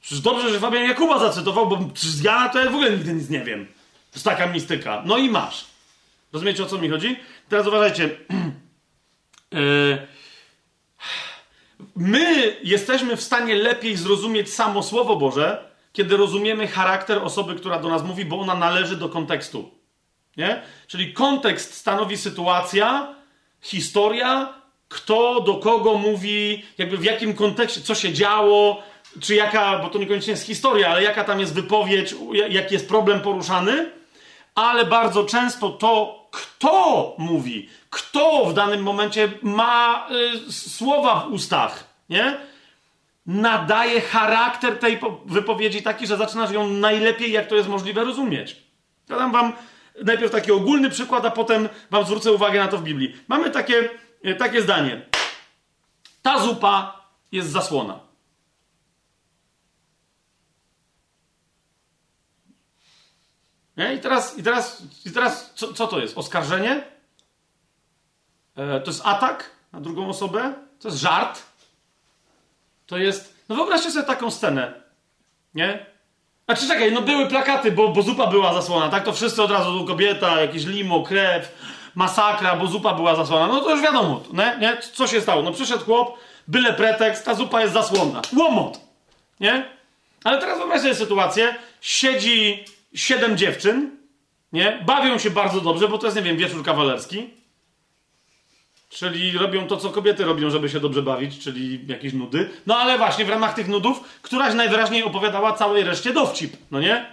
Przecież dobrze, że Fabian Jakuba zacytował, bo z Jana to ja w ogóle nigdy nic nie wiem. To jest taka mistyka. No i masz. Rozumiecie, o co mi chodzi? Teraz uważajcie. Yy, my jesteśmy w stanie lepiej zrozumieć samo Słowo Boże, kiedy rozumiemy charakter osoby, która do nas mówi, bo ona należy do kontekstu. Nie? Czyli kontekst stanowi sytuacja, historia, kto do kogo mówi, jakby w jakim kontekście, co się działo, czy jaka, bo to niekoniecznie jest historia, ale jaka tam jest wypowiedź, jaki jest problem poruszany, ale bardzo często to, kto mówi, kto w danym momencie ma y, słowa w ustach, nie? Nadaje charakter tej wypowiedzi taki, że zaczynasz ją najlepiej, jak to jest możliwe, rozumieć. Ja dam wam najpierw taki ogólny przykład, a potem wam zwrócę uwagę na to w Biblii. Mamy takie, e, takie zdanie. Ta zupa jest zasłona. Nie? I teraz, i teraz, i teraz co, co to jest? Oskarżenie? E, to jest atak na drugą osobę? To jest żart? To jest. No wyobraźcie sobie taką scenę. Nie? A czy czekaj, no były plakaty, bo, bo zupa była zasłona, tak? To wszyscy od razu, kobieta, jakieś limo, krew, masakra, bo zupa była zasłona. No to już wiadomo, nie? nie? Co się stało? No przyszedł chłop, byle pretekst, ta zupa jest zasłonna. Łomot! Nie? Ale teraz wyobraź sobie sytuację, siedzi siedem dziewczyn, nie? Bawią się bardzo dobrze, bo to jest, nie wiem, wieczór kawalerski. Czyli robią to, co kobiety robią, żeby się dobrze bawić, czyli jakieś nudy. No ale właśnie w ramach tych nudów któraś najwyraźniej opowiadała całej reszcie dowcip, no nie?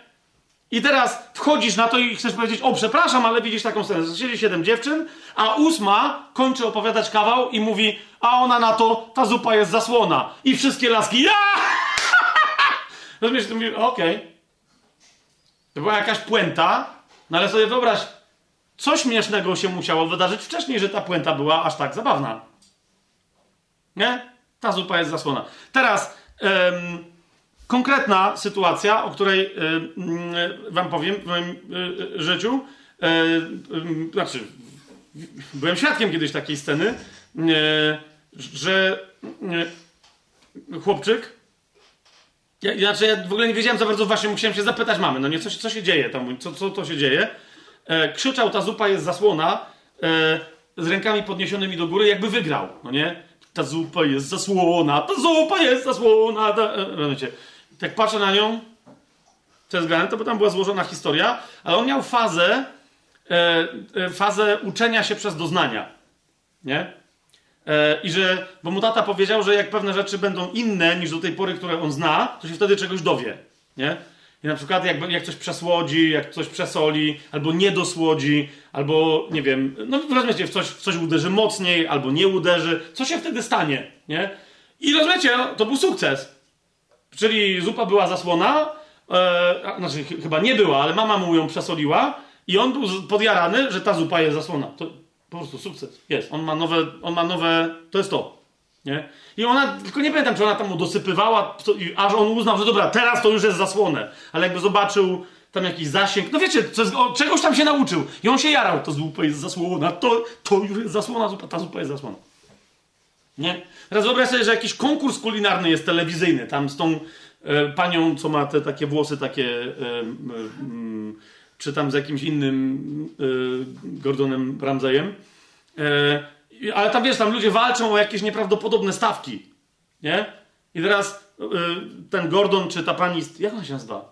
I teraz wchodzisz na to i chcesz powiedzieć, o przepraszam, ale widzisz taką scenę. Siedzi siedem dziewczyn, a ósma kończy opowiadać kawał i mówi, a ona na to, ta zupa jest zasłona. I wszystkie laski, ja! Rozumiesz, ty okej. Okay. To była jakaś puenta, no ale sobie wyobraź, co śmiesznego się musiało wydarzyć wcześniej, że ta puenta była aż tak zabawna. Nie? Ta zupa jest zasłona. Teraz ym, konkretna sytuacja, o której ym, wam powiem w moim y, życiu. Y, znaczy, byłem świadkiem kiedyś takiej sceny, y, że chłopczyk ja, znaczy, ja w ogóle nie wiedziałem za bardzo, właśnie musiałem się zapytać mamy, no nie, co, co się dzieje tam, co, co to się dzieje. E, krzyczał, ta zupa jest zasłona, e, z rękami podniesionymi do góry, jakby wygrał, no nie? Ta zupa jest zasłona, ta zupa jest zasłona, ta... E, wiecie, tak patrzę na nią, jest grane, to bo tam była złożona historia, ale on miał fazę, e, e, fazę uczenia się przez doznania, nie? I że, bo mu tata powiedział, że jak pewne rzeczy będą inne niż do tej pory, które on zna, to się wtedy czegoś dowie. Nie? I na przykład jak, jak coś przesłodzi, jak coś przesoli, albo nie dosłodzi, albo nie wiem, no rozumiecie, w coś, w coś uderzy mocniej, albo nie uderzy, co się wtedy stanie, nie? I rozumiecie, to był sukces. Czyli zupa była zasłona, e, znaczy chyba nie była, ale mama mu ją przesoliła i on był podjarany, że ta zupa jest zasłona. To, po prostu sukces. Jest. On ma nowe, on ma nowe, to jest to. Nie? I ona, tylko nie pamiętam, czy ona tam mu dosypywała, aż on uznał, że dobra, teraz to już jest zasłonę. Ale jakby zobaczył tam jakiś zasięg, no wiecie, o, czegoś tam się nauczył. I on się jarał, to zupa jest zasłona, to, to już jest zasłona, zupa, ta zupa jest zasłona. Nie? Teraz wyobraź sobie, że jakiś konkurs kulinarny jest telewizyjny, tam z tą e, panią, co ma te takie włosy takie... E, e, czy tam z jakimś innym yy, Gordonem Ramsayem. Ale tam wiesz, tam ludzie walczą o jakieś nieprawdopodobne stawki. Nie? I teraz yy, ten Gordon, czy ta pani. Jak ona się nazywa?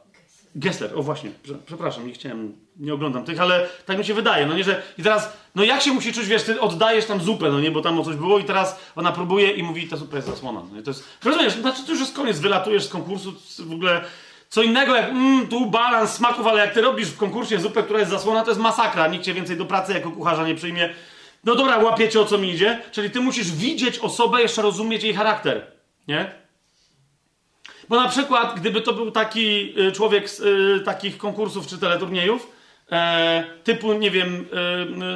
Gessler, o właśnie, przepraszam, nie chciałem, nie oglądam tych, ale tak mi się wydaje, no nie, że i teraz, no jak się musi czuć, wiesz, ty oddajesz tam zupę, no nie, bo tam o coś było i teraz ona próbuje i mówi, ta zupa jest zasłona, no i to jest, rozumiesz, znaczy to już jest koniec, wylatujesz z konkursu, w ogóle co innego jak mm, tu balans smaków, ale jak ty robisz w konkursie zupę, która jest zasłona, to jest masakra. Nikt cię więcej do pracy jako kucharza nie przyjmie. No dobra, łapiecie o co mi idzie. Czyli ty musisz widzieć osobę, jeszcze rozumieć jej charakter. Nie? Bo na przykład, gdyby to był taki y, człowiek z y, takich konkursów czy teleturniejów, e, typu, nie wiem,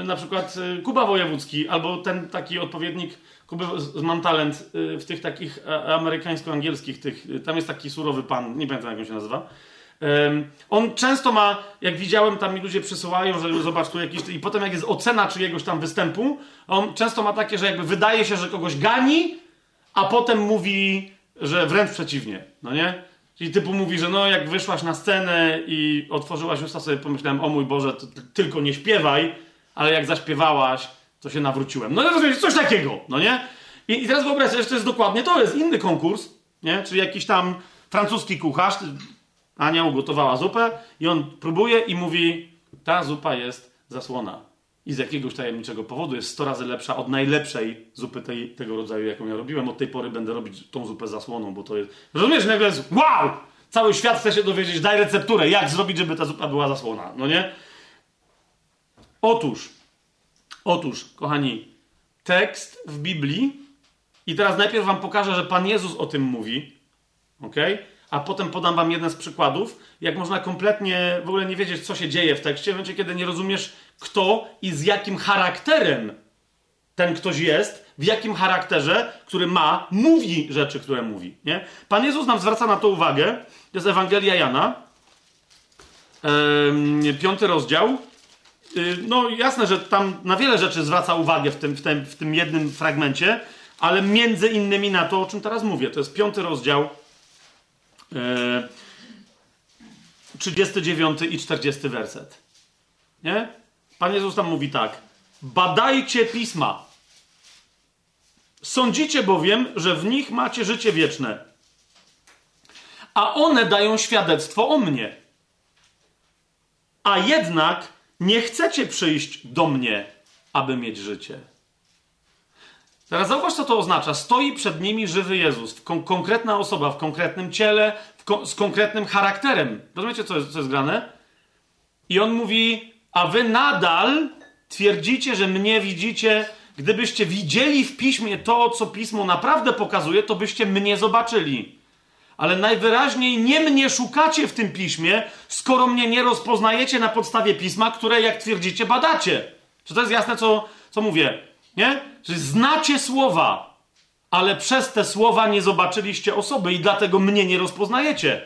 y, na przykład Kuba Wojewódzki, albo ten taki odpowiednik Kuby, mam talent y, w tych takich amerykańsko-angielskich, tych, y, tam jest taki surowy pan, nie pamiętam jak on się nazywa. On często ma, jak widziałem, tam mi ludzie przysyłają, że zobacz tu jakiś. I potem, jak jest ocena czyjegoś tam występu, on często ma takie, że jakby wydaje się, że kogoś gani, a potem mówi, że wręcz przeciwnie. No nie? Czyli typu mówi, że no, jak wyszłaś na scenę i otworzyłaś usta, sobie pomyślałem, o mój Boże, tylko nie śpiewaj, ale jak zaśpiewałaś, to się nawróciłem. No rozumiecie, coś takiego, no nie? I, I, teraz wyobraź sobie, że to jest dokładnie to, jest inny konkurs, nie? Czyli jakiś tam francuski kucharz, Ania ugotowała zupę i on próbuje i mówi, ta zupa jest zasłona. I z jakiegoś tajemniczego powodu jest 100 razy lepsza od najlepszej zupy tej, tego rodzaju, jaką ja robiłem. Od tej pory będę robić tą zupę zasłoną, bo to jest... Rozumiesz? Nagle jest wow! Cały świat chce się dowiedzieć, daj recepturę, jak zrobić, żeby ta zupa była zasłona, no nie? Otóż, Otóż, kochani, tekst w Biblii, i teraz najpierw wam pokażę, że Pan Jezus o tym mówi, ok? A potem podam wam jeden z przykładów, jak można kompletnie w ogóle nie wiedzieć, co się dzieje w tekście, w momencie, kiedy nie rozumiesz, kto i z jakim charakterem ten ktoś jest, w jakim charakterze, który ma, mówi rzeczy, które mówi. Nie? Pan Jezus nam zwraca na to uwagę. To jest Ewangelia Jana, piąty rozdział, Y, no jasne, że tam na wiele rzeczy zwraca uwagę w tym, w tym, w tym jednym fragmencie, ale między innymi na to, o czym teraz mówię. To jest piąty rozdział, 39 i 40 werset. Nie? Pan Jezus tam mówi tak. Badajcie pisma. Sądzicie bowiem, że w nich macie życie wieczne. A one dają świadectwo o mnie. A jednak nie chcecie przyjść do mnie, aby mieć życie. Teraz zauważ, co to oznacza. Stoi przed nimi żywy Jezus, kon konkretna osoba w konkretnym ciele, ko z konkretnym charakterem. Rozumiecie, co jest, co jest grane? I on mówi, a wy nadal twierdzicie, że mnie widzicie. Gdybyście widzieli w piśmie to, co pismo naprawdę pokazuje, to byście mnie zobaczyli. ale najwyraźniej nie mnie szukacie w tym piśmie, skoro mnie nie rozpoznajecie na podstawie pisma, które, jak twierdzicie, badacie. Czy to jest jasne, co, co mówię? Nie? Że znacie słowa, ale przez te słowa nie zobaczyliście osoby i dlatego mnie nie rozpoznajecie.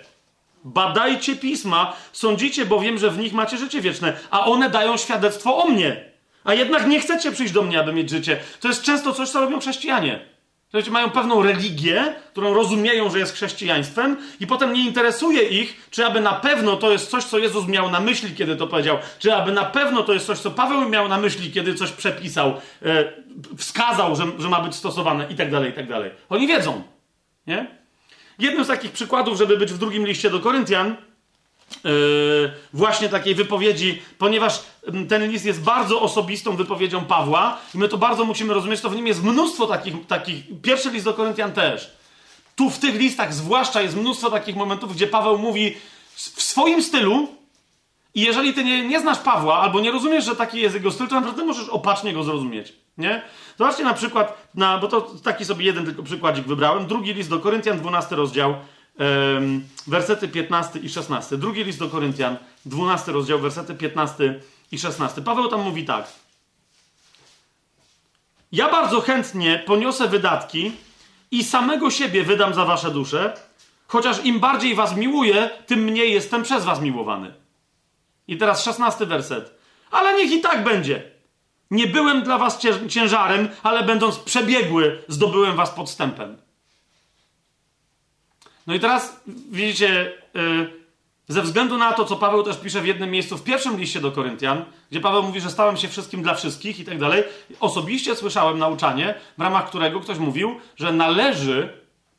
Badajcie pisma, sądzicie bowiem, że w nich macie życie wieczne, a one dają świadectwo o mnie. A jednak nie chcecie przyjść do mnie, aby mieć życie. To jest często coś, co robią chrześcijanie. Słuchajcie, mają pewną religię, którą rozumieją, że jest chrześcijaństwem, i potem nie interesuje ich, czy aby na pewno to jest coś, co Jezus miał na myśli, kiedy to powiedział, czy aby na pewno to jest coś, co Paweł miał na myśli, kiedy coś przepisał, e, wskazał, że, że ma być stosowane, i tak dalej, i tak dalej. Oni wiedzą, nie? Jednym z takich przykładów, żeby być w drugim liście do Koryntian, Yy, właśnie takiej wypowiedzi, ponieważ mm, ten list jest bardzo osobistą wypowiedzią Pawła i my to bardzo musimy rozumieć, to w nim jest mnóstwo takich, takich pierwszy list do Koryntian też. Tu w tych listach zwłaszcza jest mnóstwo takich momentów, gdzie Paweł mówi w swoim stylu i jeżeli ty nie, nie znasz Pawła albo nie rozumiesz, że taki jest jego styl, to naprawdę możesz opacznie go zrozumieć. Nie? Zobaczcie na przykład, na, bo to taki sobie jeden tylko przykładzik wybrałem. Drugi list do Koryntian, 12 rozdział, wersety 15 i 16. Drugi list do Koryntian, 12 rozdział, wersety 15 i 16. Paweł tam mówi tak. Ja bardzo chętnie poniosę wydatki i samego siebie wydam za wasze dusze, chociaż im bardziej was miłuję, tym mniej jestem przez was miłowany. I teraz 16 werset. Ale niech i tak będzie. Nie byłem dla was ciężarem, ale będąc przebiegły, zdobyłem was podstępem. No i teraz widzicie, yy, ze względu na to, co Paweł też pisze w jednym miejscu w pierwszym liście do Koryntian, gdzie Paweł mówi, że stałem się wszystkim dla wszystkich i tak dalej, osobiście słyszałem nauczanie, w ramach którego ktoś mówił, że należy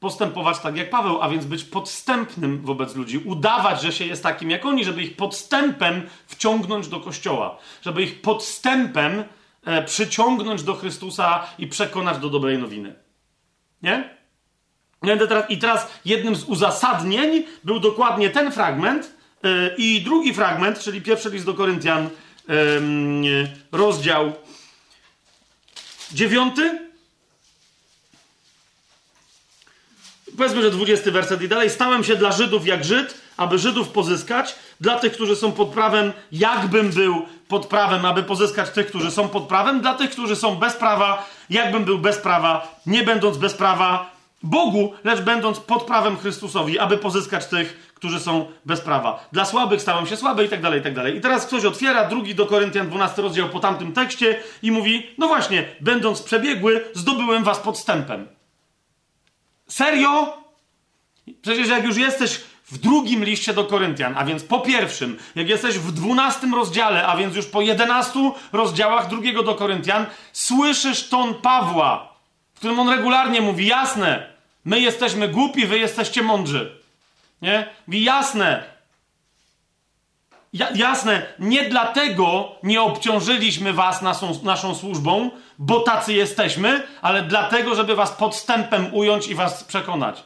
postępować tak jak Paweł, a więc być podstępnym wobec ludzi, udawać, że się jest takim jak oni, żeby ich podstępem wciągnąć do kościoła, żeby ich podstępem e, przyciągnąć do Chrystusa i przekonać do dobrej nowiny. Nie? I teraz jednym z uzasadnień był dokładnie ten fragment e, i drugi fragment, czyli pierwszy list do Koryntian, rozdział dziewiąty. Powiedzmy, że dwudziesty werset i dalej. Stałem się dla Żydów jak Żyd, aby Żydów pozyskać, dla tych, którzy są pod prawem, jakbym był pod prawem, aby pozyskać tych, którzy są pod prawem, dla tych, którzy są bez prawa, jakbym był bez prawa, nie będąc bez prawa, Bogu, lecz będąc pod prawem Chrystusowi, aby pozyskać tych, którzy są bez prawa. Dla słabych stałem się słaby i tak dalej, i tak dalej. I teraz ktoś otwiera drugi do Koryntian 12 rozdział po tamtym tekście i mówi, no właśnie, będąc przebiegły, zdobyłem was podstępem. Serio? Przecież jak już jesteś w drugim liście do Koryntian, a więc po pierwszym, jak jesteś w dwunastym rozdziale, a więc już po jedenastu rozdziałach drugiego do Koryntian, słyszysz ton Pawła, w którym on regularnie mówi, jasne, my jesteśmy głupi, wy jesteście mądrzy. Nie? Mówi, jasne, ja, jasne, nie dlatego nie obciążyliśmy was naszą, naszą służbą, bo tacy jesteśmy, ale dlatego, żeby was podstępem ująć i was przekonać.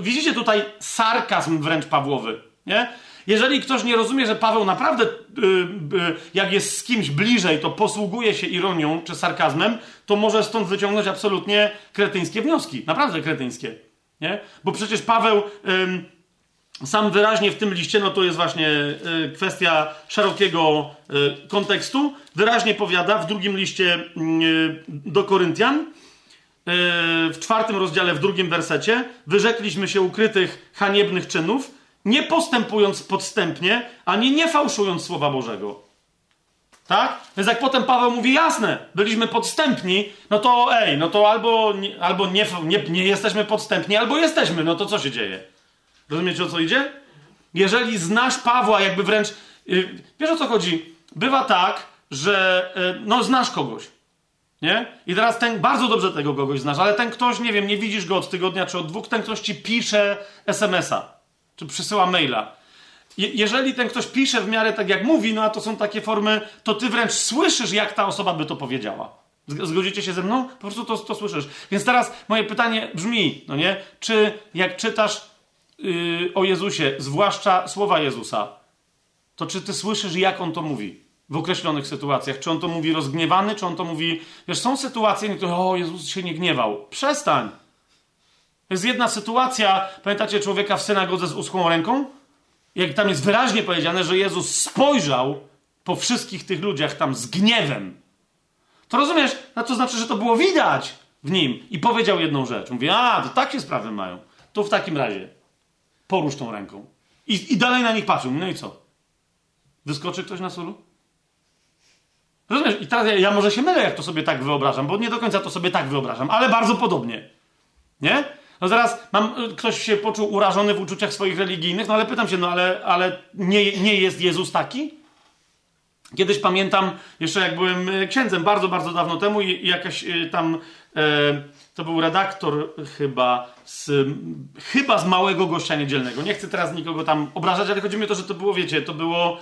Widzicie tutaj sarkazm wręcz Pawłowy, nie? Jeżeli ktoś nie rozumie, że Paweł naprawdę, yy, yy, jak jest z kimś bliżej, to posługuje się ironią czy sarkazmem, to może stąd wyciągnąć absolutnie kretyńskie wnioski. Naprawdę kretyńskie. Nie? Bo przecież Paweł sam wyraźnie w tym liście, no to jest właśnie y, kwestia szerokiego y, kontekstu, wyraźnie powiada w drugim liście y, do Koryntian, w czwartym rozdziale, w drugim wersecie, wyrzekliśmy się ukrytych haniebnych czynów, nie postępując podstępnie, ani nie fałszując Słowa Bożego. Tak? Więc jak potem Paweł mówi, jasne, byliśmy podstępni, no to ej, no to albo, albo nie, nie, nie jesteśmy podstępni, albo jesteśmy, no to co się dzieje? Rozumiecie o co idzie? Jeżeli znasz Pawła, jakby wręcz. Yy, wiesz o co chodzi? Bywa tak, że yy, no znasz kogoś. Nie? I teraz ten, bardzo dobrze tego kogoś znasz, ale ten ktoś, nie wiem, nie widzisz go od tygodnia czy od dwóch, ten ktoś ci pisze SMS-a czy przysyła maila. Je jeżeli ten ktoś pisze w miarę tak jak mówi, no a to są takie formy, to ty wręcz słyszysz, jak ta osoba by to powiedziała. Zgodzicie się ze mną? Po prostu to, to słyszysz. Więc teraz moje pytanie brzmi, no nie? Czy jak czytasz yy, o Jezusie, zwłaszcza słowa Jezusa, to czy ty słyszysz, jak on to mówi w określonych sytuacjach? Czy on to mówi rozgniewany, czy on to mówi... Wiesz, są sytuacje, w których o, Jezus się nie gniewał. Przestań! Jest jedna sytuacja, pamiętacie człowieka w synagodze z uschłą ręką? Jak tam jest wyraźnie powiedziane, że Jezus spojrzał po wszystkich tych ludziach tam z gniewem. To rozumiesz? No to znaczy, że to było widać w nim. I powiedział jedną rzecz. Mówi, a, to tak się sprawy mają. To w takim razie porusz tą ręką. I, i dalej na nich patrzył. No i co? Wyskoczy ktoś na solu? Rozumiesz? I teraz ja, ja, może się mylę, jak to sobie tak wyobrażam, bo nie do końca to sobie tak wyobrażam, ale bardzo podobnie. Nie? No zaraz mam, ktoś się poczuł urażony w uczuciach swoich religijnych, no ale pytam się, no ale, ale nie, nie jest Jezus taki? Kiedyś pamiętam, jeszcze jak byłem e, księdzem, bardzo, bardzo dawno temu i jakaś e, tam, e, to był redaktor chyba z, chyba z Małego Gościa Niedzielnego. Nie chcę teraz nikogo tam obrażać, ale chodzi mi o to, że to było, wiecie, to było,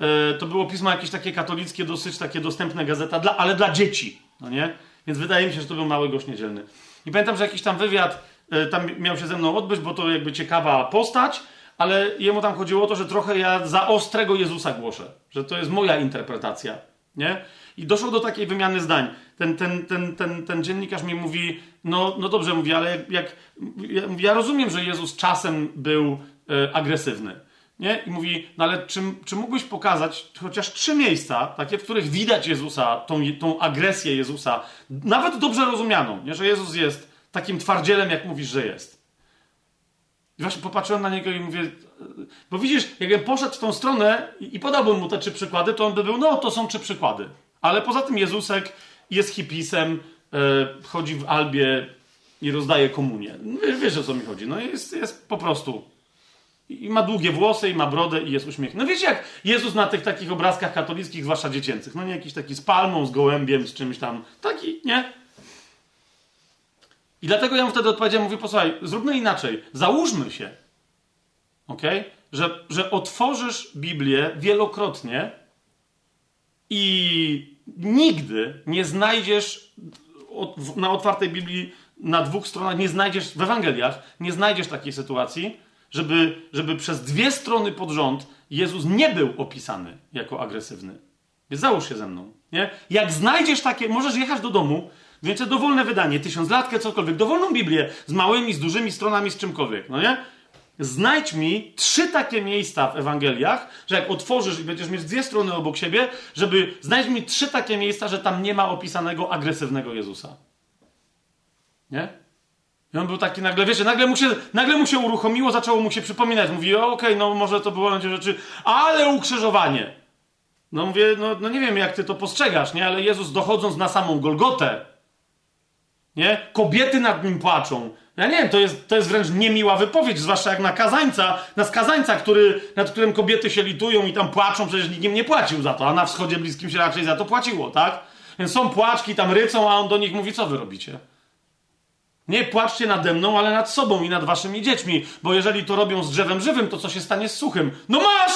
e, to było pismo jakieś takie katolickie, dosyć takie dostępne gazeta, dla, ale dla dzieci, no nie? Więc wydaje mi się, że to był Mały Gość Niedzielny. I pamiętam, że jakiś tam wywiad tam miał się ze mną odbyć, bo to jakby ciekawa postać, ale jemu tam chodziło o to, że trochę ja za ostrego Jezusa głoszę, że to jest moja interpretacja, nie? I doszło do takiej wymiany zdań. Ten, ten, ten, ten, ten dziennikarz mi mówi, no, no dobrze, mówi, ale jak, ja, ja rozumiem, że Jezus czasem był e, agresywny, nie? I mówi, no ale czy, czy mógłbyś pokazać chociaż trzy miejsca, takie, w których widać Jezusa, tą, tą agresję Jezusa, nawet dobrze rozumianą, nie? że Jezus jest takim twardzielem, jak mówisz, że jest. I właśnie popatrzyłem na niego i mówię, bo widzisz, jakbym poszedł w tą stronę i podałbym mu te trzy przykłady, to on by był, no to są trzy przykłady. Ale poza tym Jezusek jest hipisem, yy, chodzi w albie i rozdaje komunię. Wiesz, o co mi chodzi. No jest, jest po prostu. I ma długie włosy, i ma brodę, i jest uśmiech. No wiecie, jak Jezus na tych takich obrazkach katolickich, zwłaszcza dziecięcych. No nie jakiś taki z palmą, z gołębiem, z czymś tam. Taki, nie? I dlatego ja mu wtedy odpowiedziałem, mówię, posłuchaj, zróbmy inaczej. Załóżmy się, ok? Że, że otworzysz Biblię wielokrotnie i nigdy nie znajdziesz na otwartej Biblii na dwóch stronach, nie znajdziesz w Ewangeliach, nie znajdziesz takiej sytuacji, żeby, żeby przez dwie strony pod rząd Jezus nie był opisany jako agresywny. Więc załóż się ze mną. Nie? Jak znajdziesz takie, możesz jechać do domu, więc dowolne wydanie, tysiąclatkę, cokolwiek, dowolną Biblię z małymi, z dużymi stronami, z czymkolwiek, no nie? Znajdź mi trzy takie miejsca w Ewangeliach, że jak otworzysz i będziesz mieć dwie strony obok siebie, żeby znajdź mi trzy takie miejsca, że tam nie ma opisanego agresywnego Jezusa. Nie? I on był taki nagle, wiecie, nagle mu się, nagle mu się uruchomiło, zaczęło mu się przypominać. Mówi, okej, okay, no może to było rzeczy, ale ukrzyżowanie. No mówię, no, no nie wiem, jak ty to postrzegasz, nie? Ale Jezus dochodząc na samą Golgotę, nie? Kobiety nad nim płaczą. Ja nie wiem, to jest, to jest wręcz niemiła wypowiedź, zwłaszcza jak na kazańca, na skazańca, który, nad którym kobiety się litują i tam płaczą, przecież nikt im nie płacił za to, a na wschodzie bliskim się raczej za to płaciło, tak? Więc są płaczki, tam rycą, a on do nich mówi, co wy robicie? Nie płaczcie nade mną, ale nad sobą i nad waszymi dziećmi, bo jeżeli to robią z drzewem żywym, to co się stanie z suchym? No masz!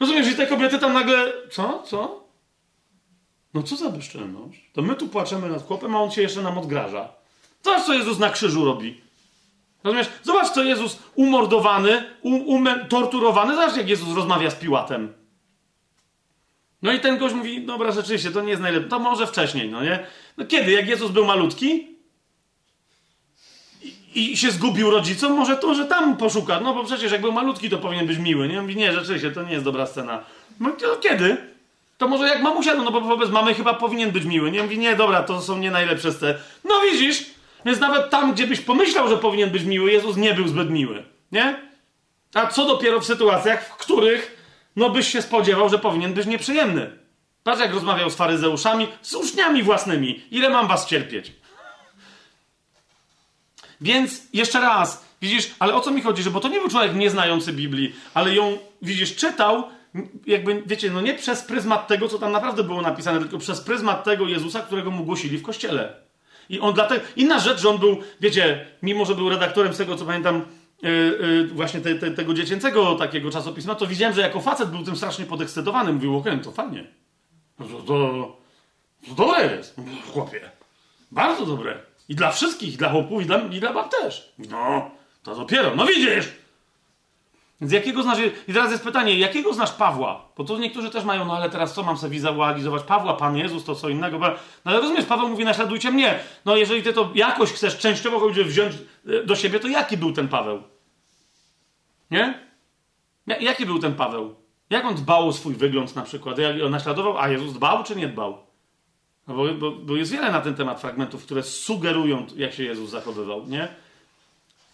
Rozumiesz, że te kobiety tam nagle... Co? Co? No co za bezczelność? To my tu płaczemy nad chłopem, a on się jeszcze nam odgraża. Zobacz, co Jezus na krzyżu robi. Rozumiesz? Zobacz, co Jezus umordowany, um, torturowany. Zobacz, jak Jezus rozmawia z Piłatem. No i ten gość mówi, dobra, rzeczywiście, to nie jest najlepsze. To może wcześniej, no nie? No kiedy? Jak Jezus był malutki? I, się zgubił rodzicom? Może to, że tam poszuka. No bo przecież jak był malutki, to powinien być miły, nie? Mówi, nie, rzeczywiście, to nie jest dobra scena. No kiedy? To może jak mamusia, no bo wobec mamy chyba powinien być miły. Nie mówi, nie, dobra, to są nie najlepsze sceny. No widzisz, więc nawet tam, gdzie byś pomyślał, że powinien być miły, Jezus nie był zbyt miły. Nie? A co dopiero w sytuacjach, w których no byś się spodziewał, że powinien być nieprzyjemny. Patrz, jak rozmawiał z faryzeuszami, z uczniami własnymi. Ile mam was cierpieć? Więc jeszcze raz, widzisz, ale o co mi chodzi? Że bo to nie był człowiek nieznający Biblii, ale ją, widzisz, czytał jakby, wiecie, no nie przez pryzmat tego, co tam naprawdę było napisane, tylko przez pryzmat tego Jezusa, którego mu głosili w kościele. I on dlatego. Inna rzecz, że on był, wiecie, mimo że był redaktorem z tego, co pamiętam, yy, yy, właśnie te, te, tego dziecięcego takiego czasopisma, to widziałem, że jako facet był tym strasznie podekscytowany. Mówił, okej, to fajnie. To, to, to dobre jest, chłopie. Bardzo dobre. I dla wszystkich, dla chłopów, i dla, i dla bab też. No, to dopiero. No widzisz! Więc jakiego znasz... I teraz jest pytanie, jakiego znasz Pawła? Bo to niektórzy też mają, no ale teraz co mam sobie wizualizować? Pawła, Pan Jezus, to co innego. No ale rozumiesz, Paweł mówi, naśladujcie mnie. No jeżeli ty to jakoś chcesz częściowo wziąć e, do siebie, to jaki był ten Paweł? Nie? Jaki był ten Paweł? Jak on dbał o swój wygląd na przykład? Jak on naśladował? A Jezus dbał czy nie dbał? No bo, bo, bo jest wiele na ten temat fragmentów, które sugerują, jak się Jezus zachowywał, nie?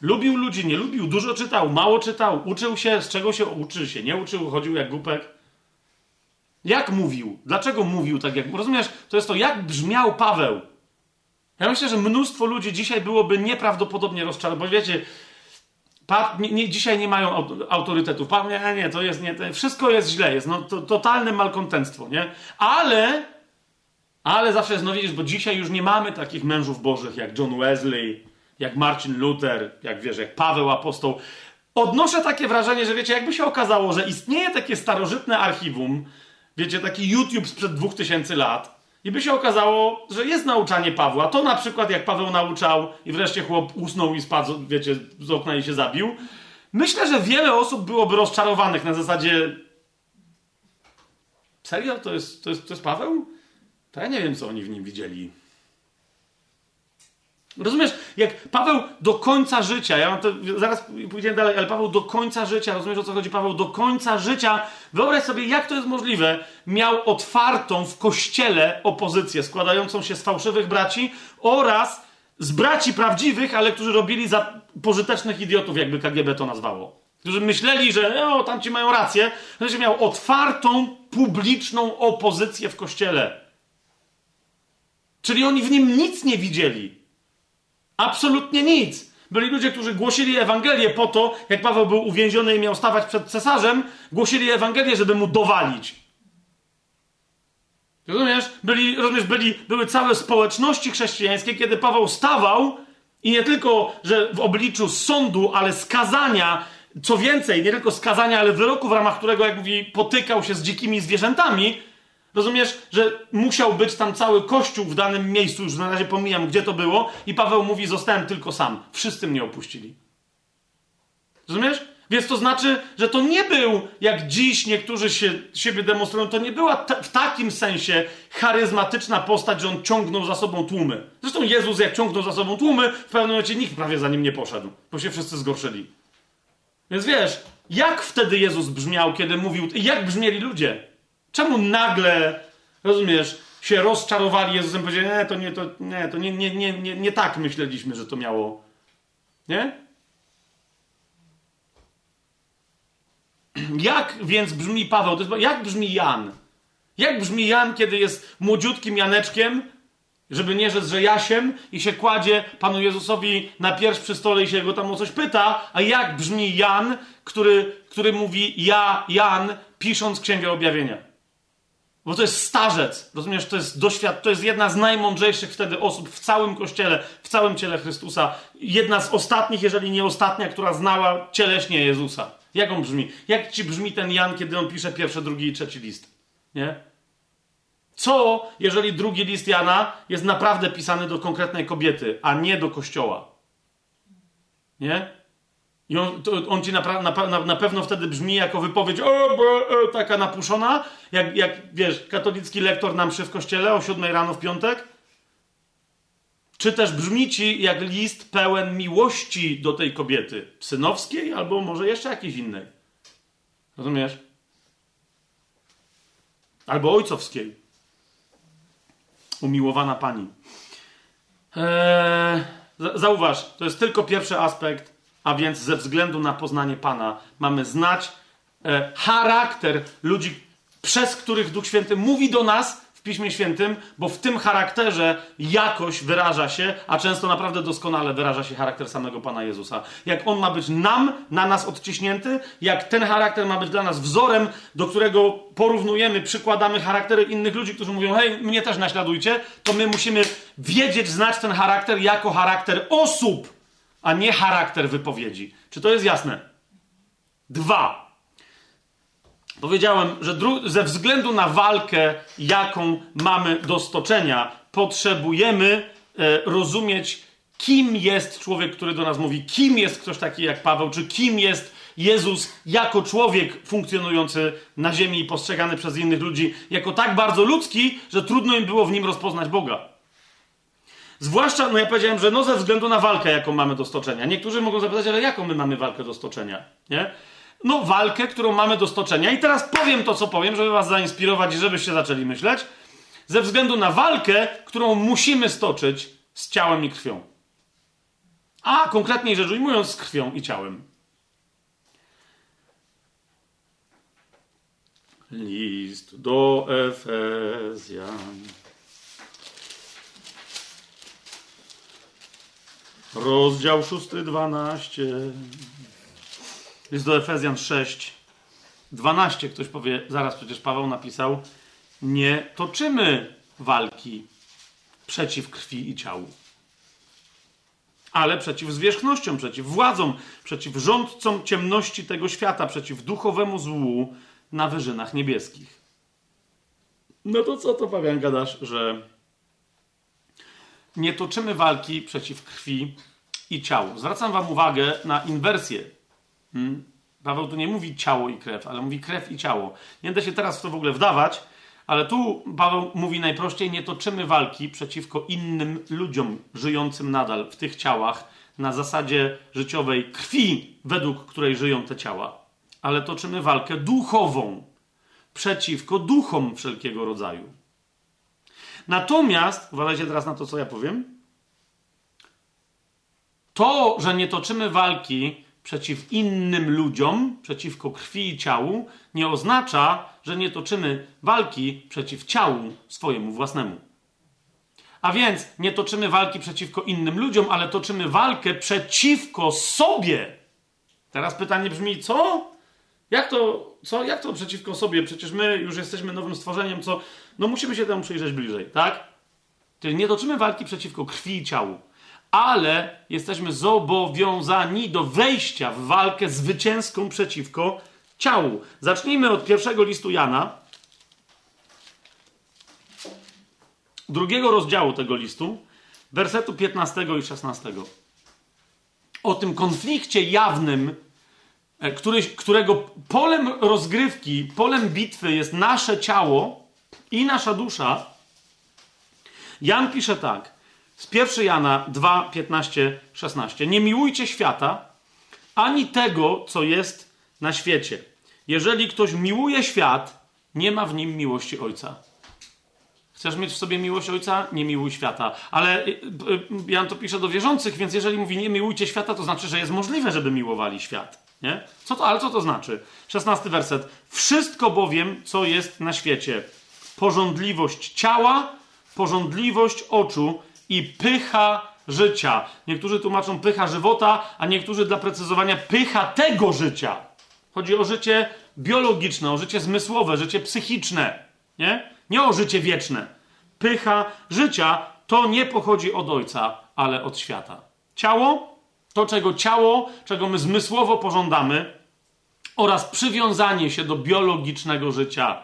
Lubił ludzi, nie lubił, dużo czytał, mało czytał, uczył się, z czego się uczył się, nie uczył, chodził jak głupek. Jak mówił? Dlaczego mówił tak jak... Rozumiesz? To jest to, jak brzmiał Paweł. Ja myślę, że mnóstwo ludzi dzisiaj byłoby nieprawdopodobnie rozczarowanych, bo wiecie, pa, nie, nie, dzisiaj nie mają autorytetów. Pa, nie, nie, to jest nie, wszystko jest źle, jest no, to, totalne malkontentstwo, nie? Ale, ale zawsze jest, no widzisz, bo dzisiaj już nie mamy takich mężów bożych jak John Wesley, jak Marcin Luther, jak wiesz, jak Paweł Apostoł. Odnoszę takie wrażenie, że wiecie, jakby się okazało, że istnieje takie starożytne archiwum, wiecie, taki YouTube sprzed 2000 lat, i by się okazało, że jest nauczanie Pawła. To na przykład jak Paweł nauczał i wreszcie chłop usnął i spadł, wiecie, z okna i się zabił. Myślę, że wiele osób byłoby rozczarowanych na zasadzie serio? To jest, to jest, to jest Paweł? To ja nie wiem, co oni w nim widzieli. Rozumiesz, jak Paweł do końca życia, ja mam to, zaraz pójdziemy dalej, ale Paweł do końca życia, rozumiesz o co chodzi? Paweł do końca życia, wyobraź sobie, jak to jest możliwe, miał otwartą w kościele opozycję składającą się z fałszywych braci oraz z braci prawdziwych, ale którzy robili za pożytecznych idiotów, jakby KGB to nazwało. Którzy myśleli, że o, tamci mają rację, że miał otwartą, publiczną opozycję w kościele. Czyli oni w nim nic nie widzieli. Absolutnie nic. Byli ludzie, którzy głosili Ewangelię po to, jak Paweł był uwięziony i miał stawać przed cesarzem, głosili Ewangelię, żeby mu dowalić. Rozumiesz? Byli, rozumiesz, byli, były całe społeczności chrześcijańskie, kiedy Paweł stawał i nie tylko, że w obliczu sądu, ale skazania, co więcej, nie tylko skazania, ale wyroku, w ramach którego, jak mówi, potykał się z dzikimi zwierzętami, Rozumiesz, że musiał być tam cały kościół w danym miejscu, już na razie pomijam, gdzie to było, i Paweł mówi: Zostałem tylko sam. Wszyscy mnie opuścili. Rozumiesz? Więc to znaczy, że to nie był, jak dziś niektórzy się, siebie demonstrują, to nie była w takim sensie charyzmatyczna postać, że on ciągnął za sobą tłumy. Zresztą Jezus, jak ciągnął za sobą tłumy, w pewnym momencie nikt prawie za nim nie poszedł, bo się wszyscy zgorszyli. Więc wiesz, jak wtedy Jezus brzmiał, kiedy mówił, jak brzmieli ludzie? Czemu nagle, rozumiesz, się rozczarowali Jezusem, powiedzieli, nie, to nie, to nie, to nie, nie, nie, nie, nie tak myśleliśmy, że to miało. Nie? Jak więc brzmi Paweł? To jest, jak brzmi Jan? Jak brzmi Jan, kiedy jest młodziutkim Janeczkiem, żeby nie rzec, że Jasiem i się kładzie Panu Jezusowi na pierś przy stole i się go tam o coś pyta, a jak brzmi Jan, który, który mówi ja, Jan, pisząc Księgę Objawienia? Bo to jest starzec, rozumiesz? To jest doświad, to jest jedna z najmądrzejszych wtedy osób w całym kościele, w całym ciele Chrystusa. Jedna z ostatnich, jeżeli nie ostatnia, która znała cieleśnie Jezusa. Jak on brzmi? Jak ci brzmi ten Jan, kiedy on pisze pierwszy, drugi i trzeci list? Nie? Co, jeżeli drugi list Jana jest naprawdę pisany do konkretnej kobiety, a nie do kościoła? Nie? I on, to, on ci na, na, na, pewno wtedy brzmi jako wypowiedź o, bo, o, taka napuszona, jak, jak wiesz, katolicki lektor nam przy w kościele o siódmej rano w piątek. Czy też brzmi ci jak list pełen miłości do tej kobiety, synowskiej albo może jeszcze jakiejś innej. Rozumiesz? Albo ojcowskiej. Umiłowana pani. Eee, zauważ, to jest tylko pierwszy aspekt a więc ze względu na poznanie Pana mamy znać e, charakter ludzi, przez których Duch Święty mówi do nas w Piśmie Świętym, bo w tym charakterze jakoś wyraża się, a często naprawdę doskonale wyraża się charakter samego Pana Jezusa. Jak on ma być nam, na nas odciśnięty, jak ten charakter ma być dla nas wzorem, do którego porównujemy, przykładamy charaktery innych ludzi, którzy mówią, hej, mnie też naśladujcie, to my musimy wiedzieć, znać ten charakter jako charakter osób a nie charakter wypowiedzi. Czy to jest jasne? Dwa. Powiedziałem, że ze względu na walkę, jaką mamy do stoczenia, potrzebujemy e, rozumieć, kim jest człowiek, który do nas mówi, kim jest ktoś taki jak Paweł, czy kim jest Jezus jako człowiek funkcjonujący na ziemi i postrzegany przez innych ludzi jako tak bardzo ludzki, że trudno im było w nim rozpoznać Boga. Zwłaszcza, no ja powiedziałem, że no ze względu na walkę, jaką mamy do stoczenia. Niektórzy mogą zapytać, ale jaką my mamy walkę do stoczenia, nie? No walkę, którą mamy do stoczenia. I teraz powiem to, co powiem, żeby was zainspirować i żebyście zaczęli myśleć. Ze względu na walkę, którą musimy stoczyć z ciałem i krwią. A konkretniej rzecz ujmując, z krwią i ciałem. List do Efezjan. Rozdział 6, 12. List do Efezjan 6, 12. Ktoś powie, zaraz przecież Paweł napisał, nie toczymy walki przeciw krwi i ciału, ale przeciw zwierzchnościom, przeciw władzom, przeciw rządcom ciemności tego świata, przeciw duchowemu złu na wyżynach niebieskich. No to co to, Paweł, gadasz, że nie toczymy walki przeciw krwi i ciału. Zwracam wam uwagę na inwersję. Hmm? Paweł tu nie mówi ciało i krew, ale mówi krew i ciało. Nie da się teraz w to w ogóle wdawać, ale tu Paweł mówi najprościej: nie toczymy walki przeciwko innym ludziom żyjącym nadal w tych ciałach na zasadzie życiowej krwi, według której żyją te ciała, ale toczymy walkę duchową przeciwko duchom wszelkiego rodzaju. Natomiast, uważajcie teraz na to, co ja powiem. To, że nie toczymy walki przeciw innym ludziom, przeciwko krwi i ciału, nie oznacza, że nie toczymy walki przeciw ciału swojemu własnemu. A więc nie toczymy walki przeciwko innym ludziom, ale toczymy walkę przeciwko sobie. Teraz pytanie brzmi, co? Jak to, co? Jak to przeciwko sobie? Przecież my już jesteśmy nowym stworzeniem, co? No musimy się temu przyjrzeć bliżej, tak? Czyli nie toczymy walki przeciwko krwi i ciału, ale jesteśmy zobowiązani do wejścia w walkę zwycięską przeciwko ciału. Zacznijmy od pierwszego listu Jana, drugiego rozdziału tego listu, wersetu 15 i 16. O tym konflikcie jawnym, który, którego polem rozgrywki, polem bitwy jest nasze ciało i nasza dusza. Jan pisze tak. Z 1 Jana 2, 15, 16. Nie miłujcie świata, ani tego, co jest na świecie. Jeżeli ktoś miłuje świat, nie ma w nim miłości Ojca. Chcesz mieć w sobie miłość Ojca? Nie miłuj świata. Ale y, y, Jan to pisze do wierzących, więc jeżeli mówi nie miłujcie świata, to znaczy, że jest możliwe, żeby miłowali świat. Nie? Co to, ale co to znaczy? 16 werset. Wszystko bowiem, co jest na świecie, porządliwość ciała, porządliwość oczu i pycha życia. Niektórzy tłumaczą pycha żywota, a niektórzy dla precyzowania pycha tego życia. Chodzi o życie biologiczne, o życie zmysłowe, życie psychiczne. Nie? Nie o życie wieczne. Pycha życia to nie pochodzi od ojca, ale od świata. Ciało, to czego ciało, czego my zmysłowo pożądamy, oraz przywiązanie się do biologicznego życia.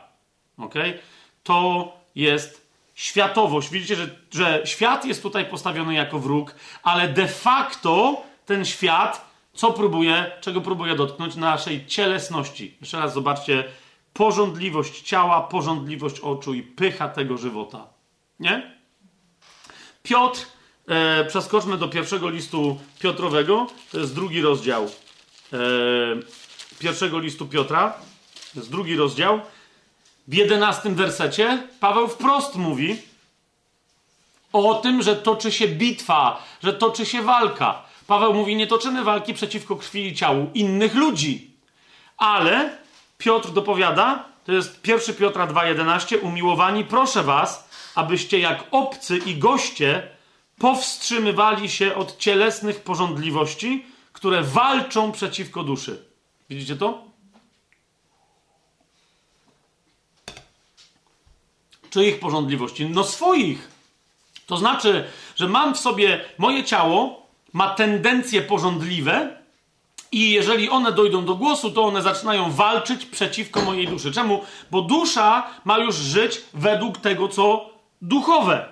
Okay? To jest światowość. Widzicie, że, że świat jest tutaj postawiony jako wróg, ale de facto ten świat, co próbuje, czego próbuje dotknąć? Naszej cielesności. Jeszcze raz zobaczcie, porządliwość ciała, porządliwość oczu i pycha tego żywota. Nie? Piotr, e, przeskoczmy do pierwszego listu Piotrowego, to jest drugi rozdział e, pierwszego listu Piotra, to jest drugi rozdział. W jedenastym wersecie Paweł wprost mówi o tym, że toczy się bitwa, że toczy się walka. Paweł mówi, nie toczymy walki przeciwko krwi i ciału innych ludzi. Ale Piotr dopowiada, to jest 1 Piotra 2,11, umiłowani, proszę was, abyście jak obcy i goście powstrzymywali się od cielesnych porządliwości, które walczą przeciwko duszy. Widzicie to? Czyich porządliwości? No swoich. To znaczy, że mam w sobie moje ciało, ma tendencje porządliwe, i jeżeli one dojdą do głosu, to one zaczynają walczyć przeciwko mojej duszy. Czemu? Bo dusza ma już żyć według tego, co duchowe.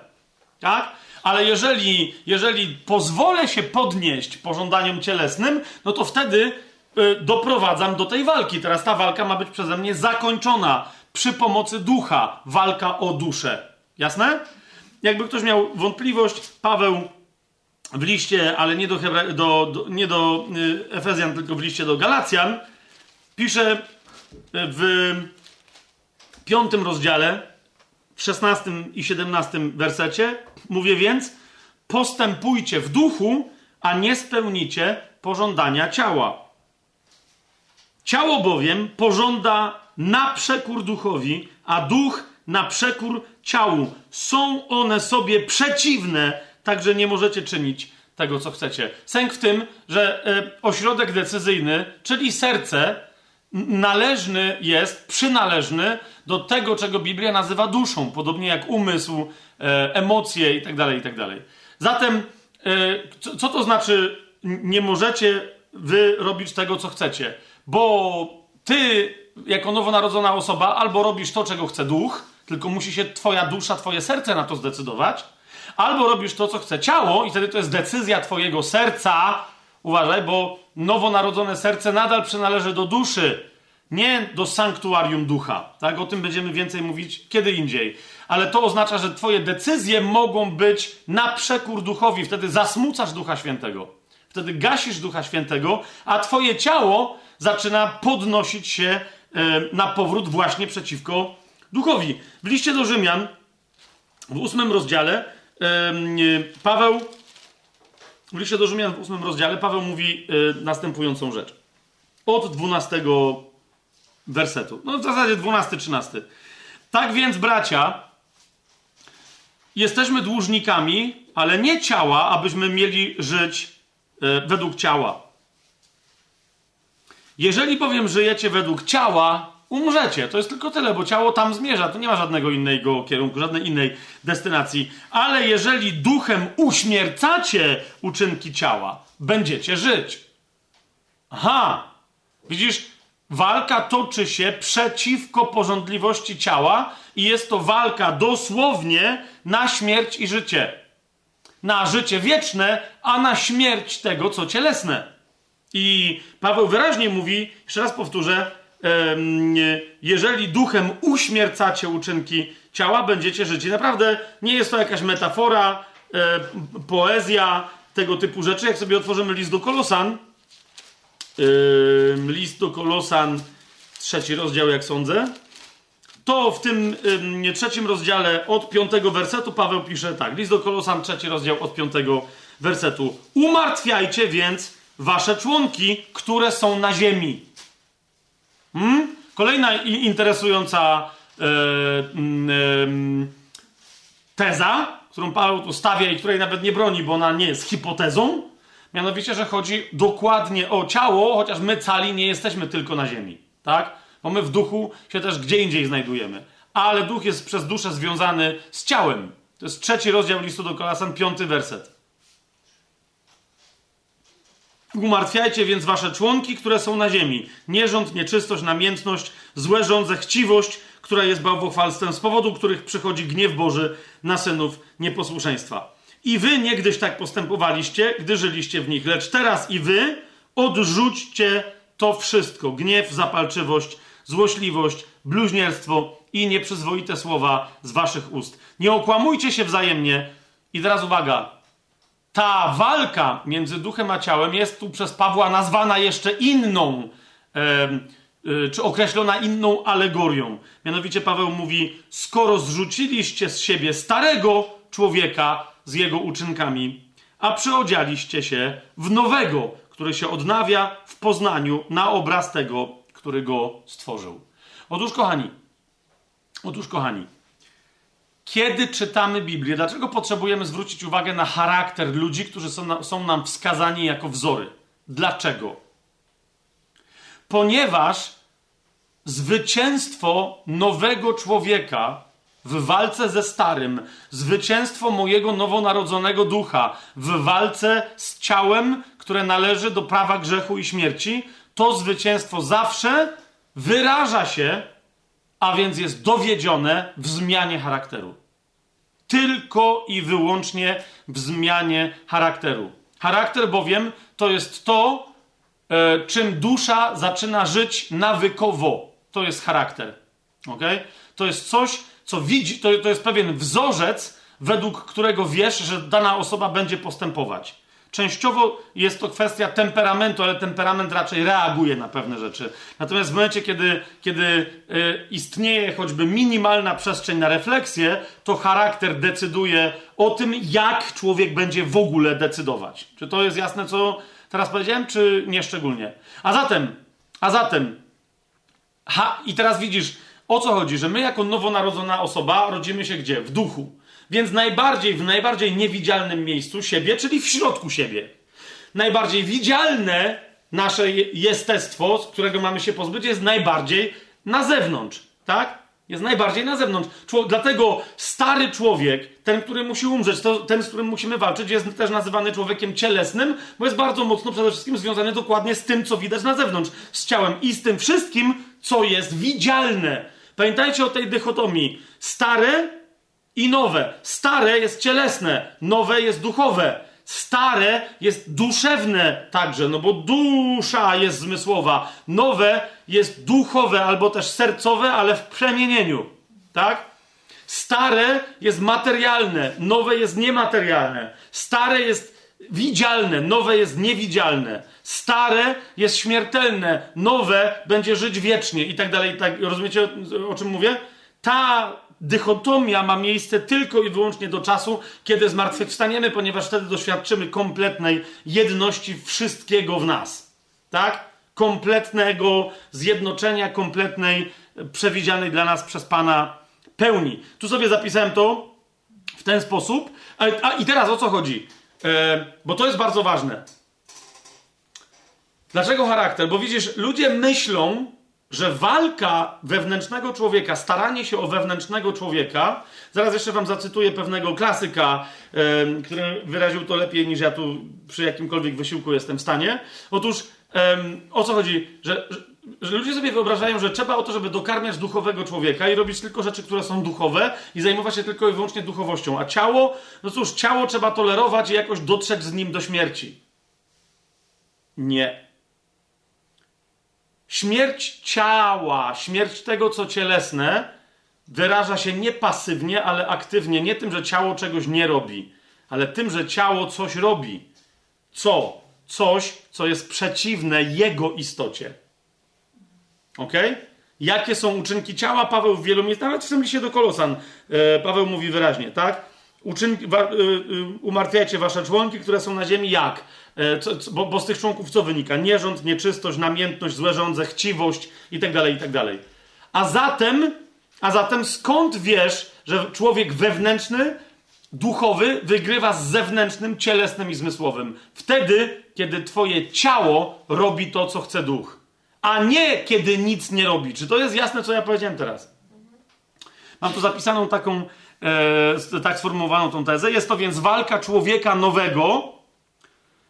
Tak? Ale jeżeli, jeżeli pozwolę się podnieść pożądaniom cielesnym, no to wtedy y, doprowadzam do tej walki. Teraz ta walka ma być przeze mnie zakończona przy pomocy ducha. Walka o duszę. Jasne? Jakby ktoś miał wątpliwość, Paweł w liście, ale nie do, Hebra do, do, nie do y, Efezjan, tylko w liście do Galacjan, pisze w piątym rozdziale, w szesnastym i siedemnastym wersecie, mówię więc, postępujcie w duchu, a nie spełnicie pożądania ciała. Ciało bowiem pożąda na przekór duchowi, a duch na przekór ciału. Są one sobie przeciwne, także nie możecie czynić tego, co chcecie. Sęk w tym, że e, ośrodek decyzyjny, czyli serce, należny jest, przynależny do tego, czego Biblia nazywa duszą, podobnie jak umysł, e, emocje itd., tak itd. Tak Zatem, e, co to znaczy nie możecie wy robić tego, co chcecie? Bo ty, jako nowonarodzona osoba, albo robisz to, czego chce duch, tylko musi się twoja dusza, twoje serce na to zdecydować, albo robisz to, co chce ciało i wtedy to jest decyzja twojego serca, uważaj, bo nowonarodzone serce nadal przynależy do duszy, nie do sanktuarium ducha. Tak? O tym będziemy więcej mówić kiedy indziej. Ale to oznacza, że twoje decyzje mogą być na przekór duchowi. Wtedy zasmucasz Ducha Świętego. Wtedy gasisz Ducha Świętego, a twoje ciało zaczyna podnosić się na powrót właśnie przeciwko duchowi. W liście do Rzymian, w ósmym rozdziale, Paweł, w liście do Rzymian w ósmym rozdziale, Paweł mówi e, następującą rzecz. Od 12 wersetu. No w zasadzie 12-13. Tak więc, bracia, jesteśmy dłużnikami, ale nie ciała, abyśmy mieli żyć e, według ciała. Jeżeli bowiem żyjecie według ciała, umrzecie. To jest tylko tyle, bo ciało tam zmierza. Tu nie ma żadnego innego kierunku, żadnej innej destynacji. Ale jeżeli duchem uśmiercacie uczynki ciała, będziecie żyć. Aha! Widzisz, walka toczy się przeciwko porządliwości ciała i jest to walka dosłownie na śmierć i życie. Na życie wieczne, a na śmierć tego, co cielesne. I Paweł wyraźnie mówi, jeszcze raz powtórzę, jeżeli duchem uśmiercacie uczynki ciała, będziecie żyć. I naprawdę nie jest to jakaś metafora, e, poezja, tego typu rzeczy. Jak sobie otworzymy list do Kolosan, list do Kolosan, trzeci rozdział, jak sądzę, to w tym trzecim rozdziale od piątego wersetu Paweł pisze tak. List do Kolosan, trzeci rozdział od piątego wersetu. Umartwiajcie więc wasze członki, które są na ziemi. Hmm? Kolejna interesująca e, e, teza, którą Paweł tu stawia i której nawet nie broni, bo ona nie jest hipotezą, mianowicie, że chodzi dokładnie o ciało, chociaż my cali nie jesteśmy tylko na ziemi, tak? Bo my w duchu się też gdzie indziej znajdujemy. Ale duch jest przez duszę związany z ciałem. To jest trzeci rozdział listu do Kolasan, piąty werset. Umartwiajcie więc wasze członki, które są na ziemi. Nierząd, nieczystość, namiętność, złe rządze, chciwość, która jest bałwochwalstwem, z powodu których przychodzi gniew Boży na synów nieposłuszeństwa. I wy niegdyś tak postępowaliście, gdy żyliście w nich. Lecz teraz i wy odrzućcie to wszystko. Gniew, zapalczywość, złośliwość, bluźnierstwo i nieprzyzwoite słowa z waszych ust. Nie okłamujcie się wzajemnie. I teraz uwaga, ta walka między duchem a ciałem jest tu przez Pawła nazwana jeszcze inną, e, czy określona inną alegorią. Mianowicie Paweł mówi: Skoro zrzuciliście z siebie starego człowieka z jego uczynkami, a przyodzialiście się w nowego, który się odnawia w poznaniu na obraz tego, który go stworzył. Otóż, kochani, otóż, kochani, kiedy czytamy Biblię, dlaczego potrzebujemy zwrócić uwagę na charakter ludzi, którzy są, na, są nam wskazani jako wzory? Dlaczego? Ponieważ zwycięstwo nowego człowieka w walce ze starym, zwycięstwo mojego nowonarodzonego ducha w walce z ciałem, które należy do prawa grzechu i śmierci, to zwycięstwo zawsze wyraża się a więc jest dowiedzione w zmianie charakteru. Tylko i wyłącznie w zmianie charakteru. Charakter bowiem to jest to, e, czym dusza zaczyna żyć nawykowo. To jest charakter. ok? To jest coś, co widzi, to, to jest pewien wzorzec, według którego wiesz, że dana osoba będzie postępować. Częściowo jest to kwestia temperamentu, ale temperament raczej reaguje na pewne rzeczy. Natomiast w momencie, kiedy, kiedy y, istnieje choćby minimalna przestrzeń na refleksję, to charakter decyduje o tym, jak człowiek będzie w ogóle decydować. Czy to jest jasne, co teraz powiedziałem, czy nie szczególnie? A zatem, a zatem, ha, i teraz widzisz, o co chodzi, że my jako nowonarodzona osoba rodzimy się gdzie? W duchu. Więc najbardziej, w najbardziej niewidzialnym miejscu siebie, czyli w środku siebie. Najbardziej widzialne nasze jestestwo, z którego mamy się pozbyć, jest najbardziej na zewnątrz. Tak? Jest najbardziej na zewnątrz. dlatego stary człowiek, ten, który musi umrzeć, to, ten, z którym musimy walczyć, jest też nazywany człowiekiem cielesnym, bo jest bardzo mocno przede wszystkim związany dokładnie z tym, co widać na zewnątrz, z ciałem i z tym wszystkim, co jest widzialne. Pamiętajcie o tej dychotomii. Stare i nowe. Stare jest cielesne, nowe jest duchowe. Stare jest duszewne także, no bo dusza jest zmysłowa. Nowe jest duchowe albo też sercowe, ale w przemienieniu. Tak? Stare jest materialne, nowe jest niematerialne. Stare jest widzialne, nowe jest niewidzialne. Stare jest śmiertelne, nowe będzie żyć wiecznie i tak dalej. Tak, rozumiecie o czym mówię? Ta dychotomia ma miejsce tylko i wyłącznie do czasu, kiedy zmartwychwstaniemy, ponieważ wtedy doświadczymy kompletnej jedności wszystkiego w nas. Tak? Kompletnego zjednoczenia, kompletnej, przewidzianej dla nas przez Pana pełni. Tu sobie zapisałem to w ten sposób. A, a i teraz o co chodzi? E, bo to jest bardzo ważne. Dlaczego charakter? Bo widzisz, ludzie myślą, że walka wewnętrznego człowieka, staranie się o wewnętrznego człowieka, zaraz jeszcze wam zacytuję pewnego klasyka, yy, który wyraził to lepiej niż ja tu przy jakimkolwiek wysiłku jestem w stanie. Otóż yy, o co chodzi? Że, że, że, ludzie sobie wyobrażają, że trzeba o to, żeby dokarmiać duchowego człowieka i robić tylko rzeczy, które są duchowe i zajmować się tylko i wyłącznie duchowością. A ciało, no cóż, ciało trzeba tolerować i jakoś dotrzeć z nim do śmierci. Nie. Śmierć ciała, śmierć tego, co cielesne, wyraża się nie pasywnie, ale aktywnie. Nie tym, że ciało czegoś nie robi, ale tym, że ciało coś robi. Co? Coś, co jest przeciwne jego istocie. Ok? Jakie są uczynki ciała? Paweł w wielu miejscach, nawet w tym liście do Kolosan, e, Paweł mówi wyraźnie, tak? Uczynki, wa, y, y, umartwiajcie wasze członki, które są na ziemi, jak? E, co, co, bo, bo, z tych członków co wynika? Nierząd, nieczystość, namiętność, złe żądze, chciwość itd., tak itd. Tak a zatem, a zatem skąd wiesz, że człowiek wewnętrzny, duchowy wygrywa z zewnętrznym, cielesnym i zmysłowym? Wtedy, kiedy twoje ciało robi to, co chce duch. A nie kiedy nic nie robi. Czy to jest jasne, co ja powiedziałem teraz? Mam tu zapisaną taką, e, tak sformułowaną tą tezę. Jest to więc walka człowieka nowego,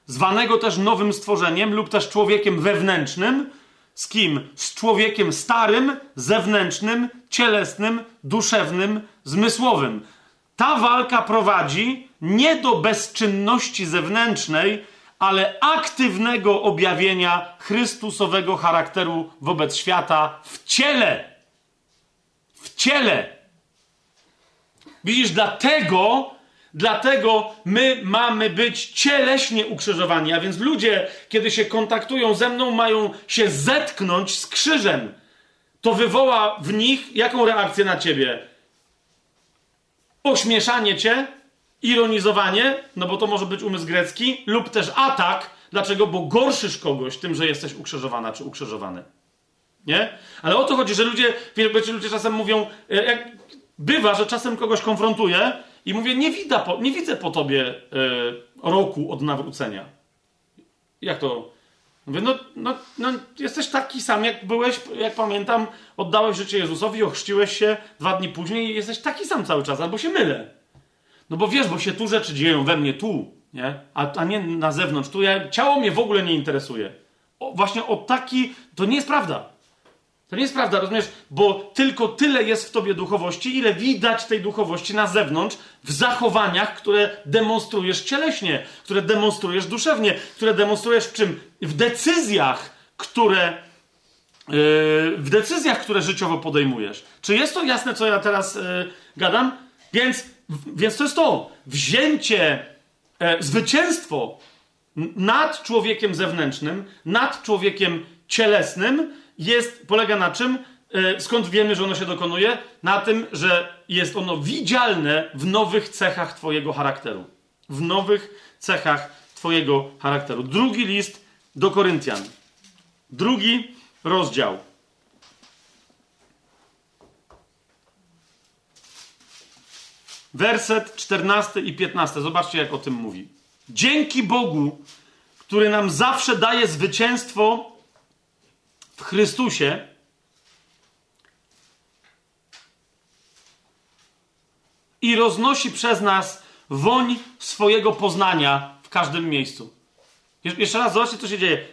zwanego też nowym stworzeniem lub też człowiekiem wewnętrznym. Z kim? Z człowiekiem starym, zewnętrznym, cielesnym, duszewnym, zmysłowym. Ta walka prowadzi nie do bezczynności zewnętrznej, ale aktywnego objawienia Chrystusowego charakteru wobec świata w ciele. W ciele. Widzisz, dlatego Dlatego my mamy być cieleśnie ukrzyżowani. A więc ludzie, kiedy się kontaktują ze mną, mają się zetknąć z krzyżem. To wywoła w nich jaką reakcję na ciebie? Ośmieszanie cię, ironizowanie, no bo to może być umysł grecki, lub też atak. Dlaczego? Bo gorszysz kogoś tym, że jesteś ukrzyżowana czy ukrzyżowany. Nie? Ale o to chodzi, że ludzie, wiecie, ludzie czasem mówią, e, jak bywa, że czasem kogoś konfrontuje i mówię, nie, widać po, nie widzę po tobie y, roku od nawrócenia. Jak to? Mówię, no, no, no, jesteś taki sam, jak byłeś, jak pamiętam, oddałeś życie Jezusowi, ochrzciłeś się dwa dni później i jesteś taki sam cały czas, albo się mylę. No bo wiesz, bo się tu rzeczy dzieją we mnie, tu, nie? A, a nie na zewnątrz. Tu ja, ciało mnie w ogóle nie interesuje. O, właśnie o taki, to nie jest prawda. To nie jest prawda, rozumiesz? Bo tylko tyle jest w tobie duchowości, ile widać tej duchowości na zewnątrz, w zachowaniach, które demonstrujesz cieleśnie, które demonstrujesz duszewnie, które demonstrujesz w czym? W decyzjach, które. Yy, w decyzjach, które życiowo podejmujesz. Czy jest to jasne, co ja teraz yy, gadam? Więc, więc to jest to. Wzięcie, yy, zwycięstwo nad człowiekiem zewnętrznym, nad człowiekiem cielesnym jest, polega na czym? E, skąd wiemy, że ono się dokonuje? Na tym, że jest ono widzialne w nowych cechach Twojego charakteru. W nowych cechach Twojego charakteru. Drugi list do Koryntian. Drugi rozdział. Werset 14 i 15. Zobaczcie, jak o tym mówi. Dzięki Bogu, który nam zawsze daje zwycięstwo w Chrystusie, i roznosi przez nas woń swojego poznania w każdym miejscu. Jeszcze raz, zobaczcie, co się dzieje.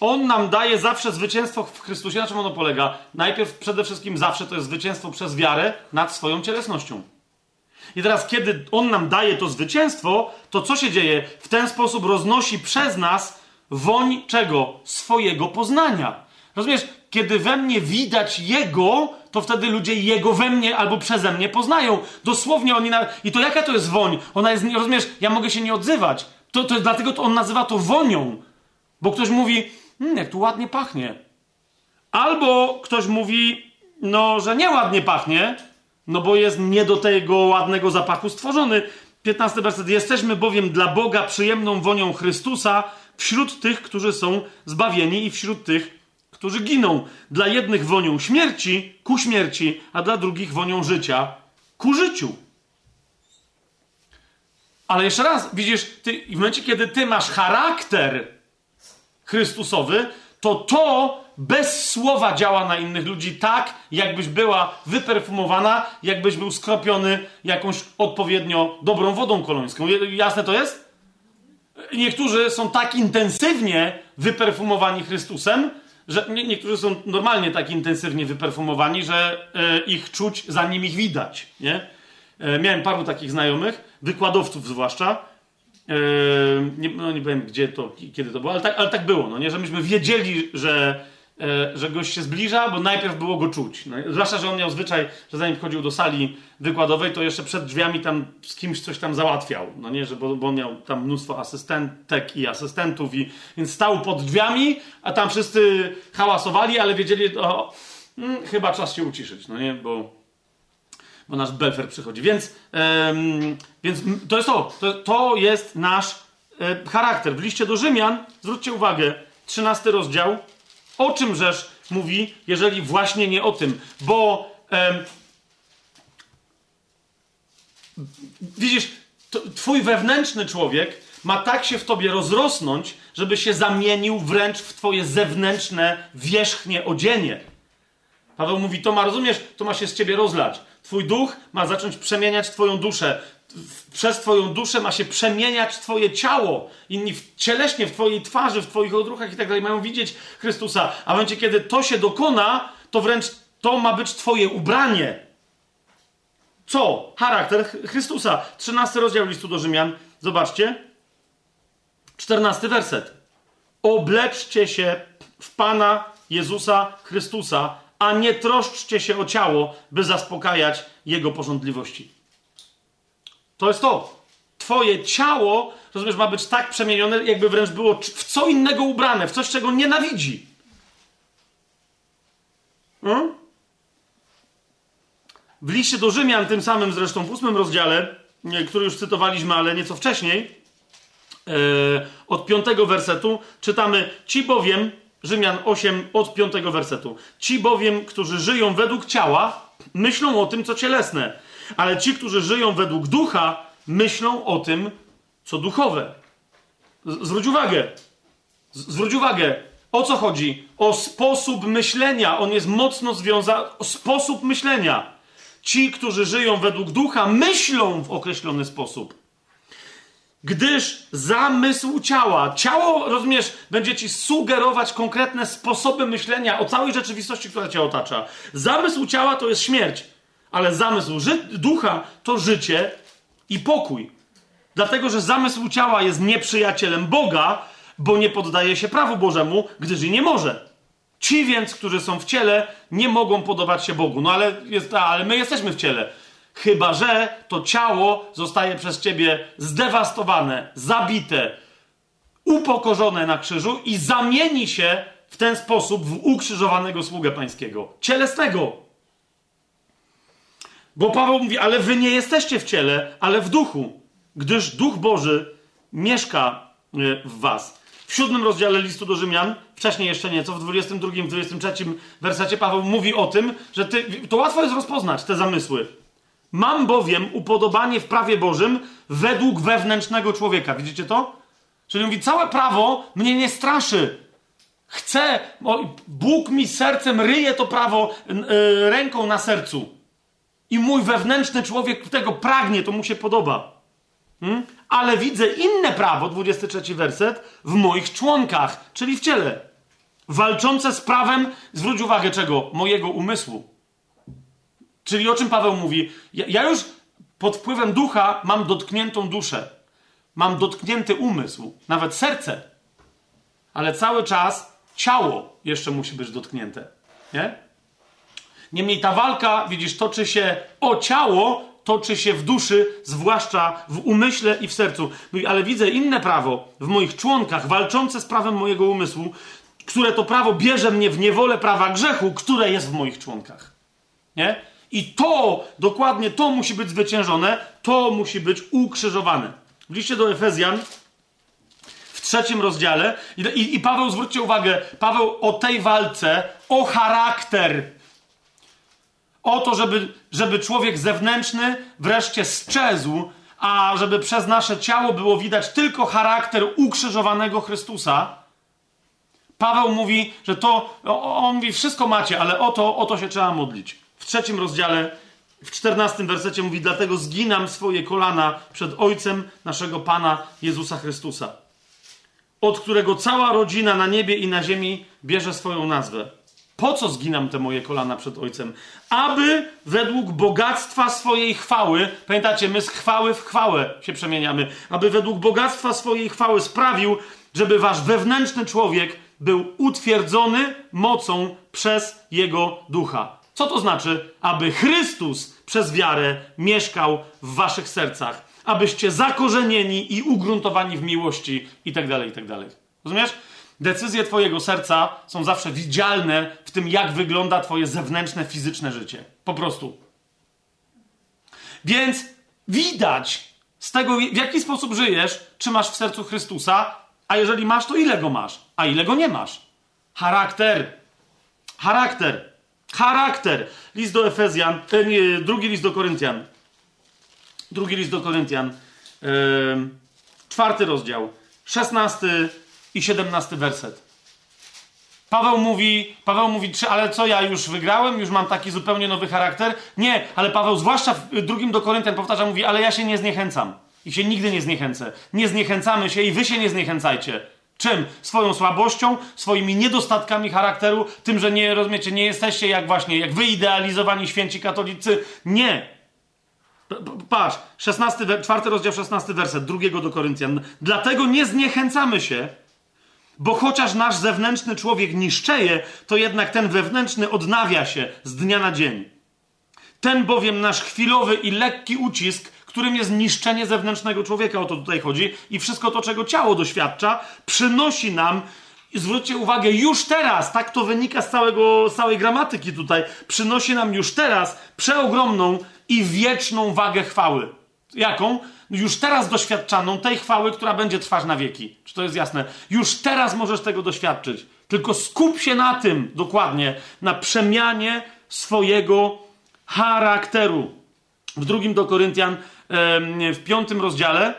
On nam daje zawsze zwycięstwo w Chrystusie. Na czym ono polega? Najpierw, przede wszystkim, zawsze to jest zwycięstwo przez wiarę nad swoją cielesnością. I teraz, kiedy On nam daje to zwycięstwo, to co się dzieje? W ten sposób roznosi przez nas woń czego? Swojego poznania. Rozumiesz? Kiedy we mnie widać Jego, to wtedy ludzie Jego we mnie albo przeze mnie poznają. Dosłownie oni... Na... I to jaka to jest woń? Ona jest... Rozumiesz? Ja mogę się nie odzywać. To, to, dlatego to on nazywa to wonią. Bo ktoś mówi, hmm, jak tu ładnie pachnie. Albo ktoś mówi, no, że nieładnie pachnie, no bo jest nie do tego ładnego zapachu stworzony. 15 werset. Jesteśmy bowiem dla Boga przyjemną wonią Chrystusa wśród tych, którzy są zbawieni i wśród tych, którzy giną. Dla jednych wonią śmierci ku śmierci, a dla drugich wonią życia ku życiu. Ale jeszcze raz, widzisz, ty, w momencie, kiedy ty masz charakter Chrystusowy, to to bez słowa działa na innych ludzi tak, jakbyś była wyperfumowana, jakbyś był skropiony jakąś odpowiednio dobrą wodą kolońską. Jasne to jest? Niektórzy są tak intensywnie wyperfumowani Chrystusem, że nie, niektórzy są normalnie tak intensywnie wyperfumowani, że e, ich czuć, zanim ich widać. Nie? E, miałem paru takich znajomych, wykładowców zwłaszcza, Yy, nie, no nie powiem gdzie to, kiedy to było, ale tak, ale tak było, no nie? Że myśmy wiedzieli, że, e, że gość się zbliża, bo najpierw było go czuć. No, zwłaszcza, że on miał zwyczaj, że zanim wchodził do sali wykładowej, to jeszcze przed drzwiami tam z kimś coś tam załatwiał, no nie? Że, bo, bo on miał tam mnóstwo asystentek i asystentów, i, więc stał pod drzwiami, a tam wszyscy hałasowali, ale wiedzieli, o, hmm, chyba czas się uciszyć, no nie? Bo bo nasz Belfer przychodzi. Więc, więc to jest to. to. To, jest nasz e, charakter. W liście do Rzymian, zwróćcie uwagę, 13 rozdział, o czym rzesz mówi, jeżeli właśnie nie o tym, bo widzisz, twój wewnętrzny człowiek ma tak się w tobie rozrosnąć, żeby się zamienił wręcz w twoje zewnętrzne, wierzchnie odzienie. Paweł mówi, to ma, rozumiesz, to ma się z ciebie rozlać. Twój duch ma zacząć przemieniać Twoją duszę. Przez Twoją duszę ma się przemieniać Twoje ciało. Inni w, cieleśnie w Twojej twarzy, w Twoich odruchach i tak dalej mają widzieć Chrystusa. A w momencie, kiedy to się dokona, to wręcz to ma być Twoje ubranie. Co? Charakter Chrystusa. 13 rozdział listu do Rzymian. Zobaczcie. 14 werset. Obleczcie się w Pana Jezusa Chrystusa a nie troszczcie się o ciało, by zaspokajać jego porządliwości. To jest to. Twoje ciało, rozumiesz, ma być tak przemienione, jakby wręcz było w co innego ubrane, w coś, czego nienawidzi. Hmm? W liście do Rzymian, tym samym zresztą w ósmym rozdziale, który już cytowaliśmy, ale nieco wcześniej, yy, od piątego wersetu, czytamy: Ci bowiem, Rzymian 8 od 5 wersetu. Ci bowiem, którzy żyją według ciała, myślą o tym, co cielesne, ale ci, którzy żyją według ducha, myślą o tym, co duchowe. Zwróć uwagę. Zwróć uwagę. O co chodzi? O sposób myślenia. On jest mocno związany. O sposób myślenia. Ci, którzy żyją według ducha, myślą w określony sposób. Gdyż zamysł ciała, ciało, rozumiesz, będzie ci sugerować konkretne sposoby myślenia o całej rzeczywistości, która cię otacza. Zamysł ciała to jest śmierć, ale zamysł ducha to życie i pokój. Dlatego, że zamysł ciała jest nieprzyjacielem Boga, bo nie poddaje się prawu Bożemu, gdyż i nie może. Ci więc, którzy są w ciele, nie mogą podobać się Bogu. No ale, jest, ale my jesteśmy w ciele. Chyba, że to ciało zostaje przez ciebie zdewastowane, zabite, upokorzone na krzyżu i zamieni się w ten sposób w ukrzyżowanego sługę pańskiego. Cielesnego. Bo Paweł mówi, ale wy nie jesteście w ciele, ale w duchu, gdyż Duch Boży mieszka e, w was. W siódmym rozdziale listu do Rzymian, wcześniej jeszcze nieco, w 22, w 23 wersecie Paweł mówi o tym, że ty, to łatwo jest rozpoznać te zamysły. Mam bowiem upodobanie w prawie Bożym według wewnętrznego człowieka. Widzicie to? Czyli mówi, całe prawo mnie nie straszy. Chcę, Bóg mi sercem ryje to prawo yy, ręką na sercu. I mój wewnętrzny człowiek tego pragnie, to mu się podoba. Hmm? Ale widzę inne prawo, 23 werset, w moich członkach, czyli w ciele. Walczące z prawem, zwróć uwagę czego? Mojego umysłu. Czyli o czym Paweł mówi? Ja, ja już pod wpływem ducha mam dotkniętą duszę. Mam dotknięty umysł, nawet serce. Ale cały czas ciało jeszcze musi być dotknięte. Nie? Niemniej ta walka, widzisz, toczy się o ciało, toczy się w duszy, zwłaszcza w umyśle i w sercu. Mówi, ale widzę inne prawo w moich członkach, walczące z prawem mojego umysłu, które to prawo bierze mnie w niewolę prawa grzechu, które jest w moich członkach. Nie? I to, dokładnie to musi być zwyciężone, to musi być ukrzyżowane. W liście do Efezjan w trzecim rozdziale, i, i Paweł, zwróćcie uwagę, Paweł o tej walce, o charakter, o to, żeby, żeby człowiek zewnętrzny wreszcie sczezł, a żeby przez nasze ciało było widać tylko charakter ukrzyżowanego Chrystusa. Paweł mówi, że to, on mówi, wszystko macie, ale o to, o to się trzeba modlić w trzecim rozdziale, w czternastym wersecie mówi: Dlatego zginam swoje kolana przed Ojcem naszego Pana Jezusa Chrystusa, od którego cała rodzina na niebie i na ziemi bierze swoją nazwę. Po co zginam te moje kolana przed Ojcem? Aby według bogactwa swojej chwały, pamiętacie, my z chwały w chwałę się przemieniamy, aby według bogactwa swojej chwały sprawił, żeby wasz wewnętrzny człowiek był utwierdzony mocą przez Jego ducha. Co to znaczy? Aby Chrystus przez wiarę mieszkał w waszych sercach, abyście zakorzenieni i ugruntowani w miłości i tak dalej, i tak. Rozumiesz? Decyzje twojego serca są zawsze widzialne w tym, jak wygląda twoje zewnętrzne, fizyczne życie. Po prostu. Więc widać z tego, w jaki sposób żyjesz, czy masz w sercu Chrystusa, a jeżeli masz, to ile go masz, a ile go nie masz. Charakter. Charakter. Charakter. List do Efezjan, e, nie, drugi list do Koryntian. Drugi list do Koryntian. Czwarty rozdział. Szesnasty i siedemnasty werset. Paweł mówi, Paweł mówi, czy, ale co, ja już wygrałem, już mam taki zupełnie nowy charakter? Nie, ale Paweł, zwłaszcza w drugim do Koryntian powtarza, mówi, ale ja się nie zniechęcam. I się nigdy nie zniechęcę. Nie zniechęcamy się i wy się nie zniechęcajcie. Czym? Swoją słabością, swoimi niedostatkami charakteru, tym, że nie rozumiecie, nie jesteście jak właśnie, jak wyidealizowani święci katolicy. Nie. Patrz, 16, 4 rozdział, 16 werset, drugiego do Koryntian. Dlatego nie zniechęcamy się, bo chociaż nasz zewnętrzny człowiek niszczeje, to jednak ten wewnętrzny odnawia się z dnia na dzień. Ten bowiem nasz chwilowy i lekki ucisk którym jest niszczenie zewnętrznego człowieka, o to tutaj chodzi, i wszystko to, czego ciało doświadcza, przynosi nam, i zwróćcie uwagę, już teraz, tak to wynika z, całego, z całej gramatyki tutaj, przynosi nam już teraz przeogromną i wieczną wagę chwały. Jaką? Już teraz doświadczaną tej chwały, która będzie trwać na wieki. Czy to jest jasne? Już teraz możesz tego doświadczyć. Tylko skup się na tym dokładnie, na przemianie swojego charakteru. W drugim do Koryntian w piątym rozdziale,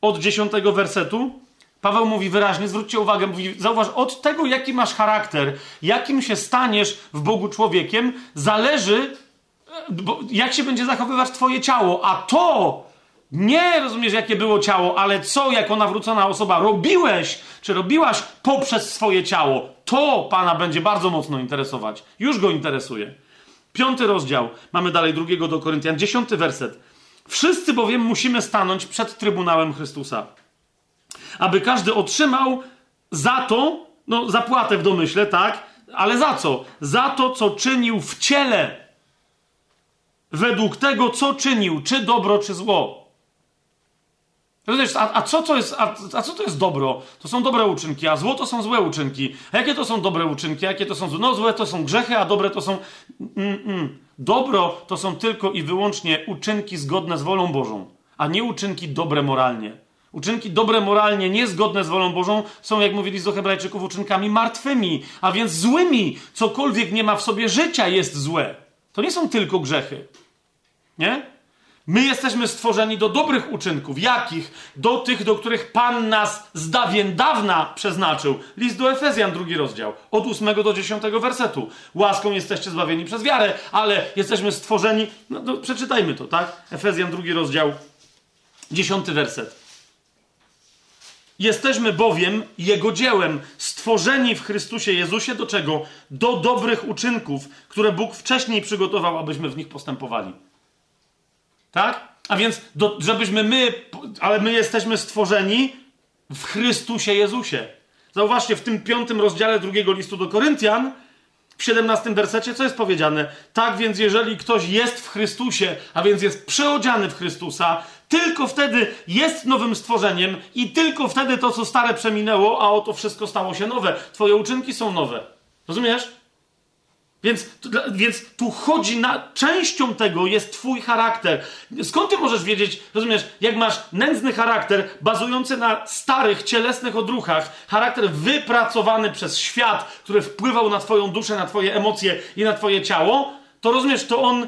od dziesiątego wersetu, Paweł mówi wyraźnie, zwróćcie uwagę, mówi, zauważ, od tego, jaki masz charakter, jakim się staniesz w Bogu człowiekiem, zależy, jak się będzie zachowywać twoje ciało, a to Nie rozumiesz, jakie było ciało, ale co jako nawrócona osoba robiłeś, czy robiłaś poprzez swoje ciało. To Pana będzie bardzo mocno interesować. Już go interesuje. Piąty rozdział, mamy dalej drugiego do Koryntian, dziesiąty werset. Wszyscy bowiem musimy stanąć przed Trybunałem Chrystusa, aby każdy otrzymał za to, no zapłatę w domyśle, tak? Ale za co? Za to, co czynił w ciele. Według tego, co czynił, czy dobro, czy zło. Rozumiesz, a, a, co to jest, a, a, co to jest dobro? To są dobre uczynki, a zło to są złe uczynki. A jakie to są dobre uczynki? Jakie to są złe? No złe to są grzechy, a dobre to są... Mm, mm. Dobro to są tylko i wyłącznie uczynki zgodne z wolą Bożą, a nie uczynki dobre moralnie. Uczynki dobre moralnie, niezgodne z wolą Bożą, są, jak mówili do Hebrajczyków, uczynkami martwymi, a więc złymi. Cokolwiek nie ma w sobie życia jest złe. To nie są tylko grzechy. Nie? My jesteśmy stworzeni do dobrych uczynków. Jakich? Do tych, do których Pan nas z dawien dawna przeznaczył. List do Efezjan, drugi rozdział, od 8 do 10 wersetu. Łaską jesteście zbawieni przez wiarę, ale jesteśmy stworzeni. No, no przeczytajmy to, tak? Efezjan, drugi rozdział, 10 werset. Jesteśmy bowiem Jego dziełem, stworzeni w Chrystusie Jezusie do czego? Do dobrych uczynków, które Bóg wcześniej przygotował, abyśmy w nich postępowali. Tak? A więc, do, żebyśmy my, ale my jesteśmy stworzeni w Chrystusie Jezusie. Zauważcie, w tym piątym rozdziale drugiego listu do Koryntian, w 17 wersecie, co jest powiedziane? Tak więc, jeżeli ktoś jest w Chrystusie, a więc jest przeodziany w Chrystusa, tylko wtedy jest nowym stworzeniem i tylko wtedy to, co stare przeminęło, a oto wszystko stało się nowe. Twoje uczynki są nowe. Rozumiesz? Więc, więc tu chodzi na. Częścią tego jest Twój charakter. Skąd Ty możesz wiedzieć, rozumiesz, jak masz nędzny charakter bazujący na starych, cielesnych odruchach, charakter wypracowany przez świat, który wpływał na Twoją duszę, na Twoje emocje i na Twoje ciało, to rozumiesz, to on,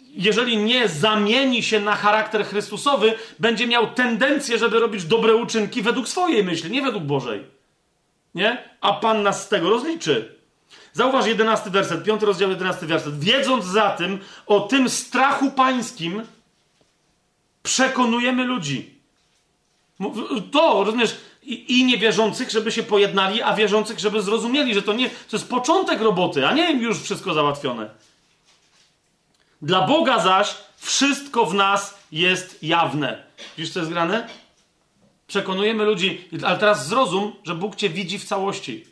jeżeli nie zamieni się na charakter Chrystusowy, będzie miał tendencję, żeby robić dobre uczynki według swojej myśli, nie według Bożej. Nie? A Pan nas z tego rozliczy. Zauważ jedenasty werset, piąty rozdział, jedenasty werset. Wiedząc za tym, o tym strachu pańskim, przekonujemy ludzi. To, rozumiesz, i, i niewierzących, żeby się pojednali, a wierzących, żeby zrozumieli, że to nie, to jest początek roboty, a nie już wszystko załatwione. Dla Boga zaś wszystko w nas jest jawne. Widzisz, co jest grane? Przekonujemy ludzi, ale teraz zrozum, że Bóg cię widzi w całości.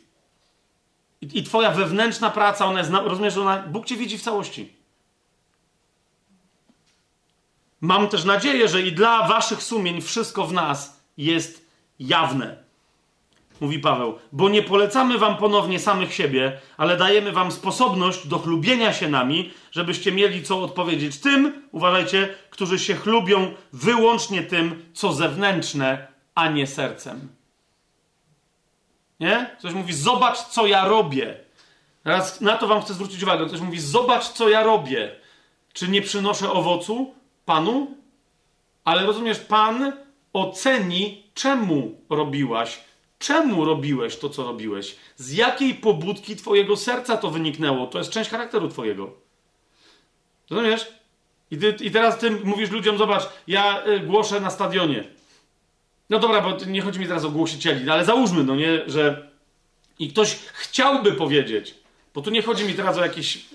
I, I, twoja wewnętrzna praca, ona jest, rozumiesz, ona, Bóg cię widzi w całości. Mam też nadzieję, że i dla waszych sumień wszystko w nas jest jawne. Mówi Paweł, bo nie polecamy wam ponownie samych siebie, ale dajemy wam sposobność do chlubienia się nami, żebyście mieli co odpowiedzieć tym, uważajcie, którzy się chlubią wyłącznie tym, co zewnętrzne, a nie sercem. Nie? Ktoś mówi, zobacz, co ja robię. Teraz na to wam chcę zwrócić uwagę. Ktoś mówi, zobacz, co ja robię. Czy nie przynoszę owocu Panu? Ale rozumiesz, Pan oceni, czemu robiłaś, czemu robiłeś to, co robiłeś, z jakiej pobudki twojego serca to wyniknęło. To jest część charakteru twojego. Rozumiesz? I, ty, I teraz ty mówisz ludziom, zobacz, ja y, głoszę na stadionie. No dobra, bo nie chodzi mi teraz o głosicieli, no ale załóżmy, no nie, że i ktoś chciałby powiedzieć, bo tu nie chodzi mi teraz o jakieś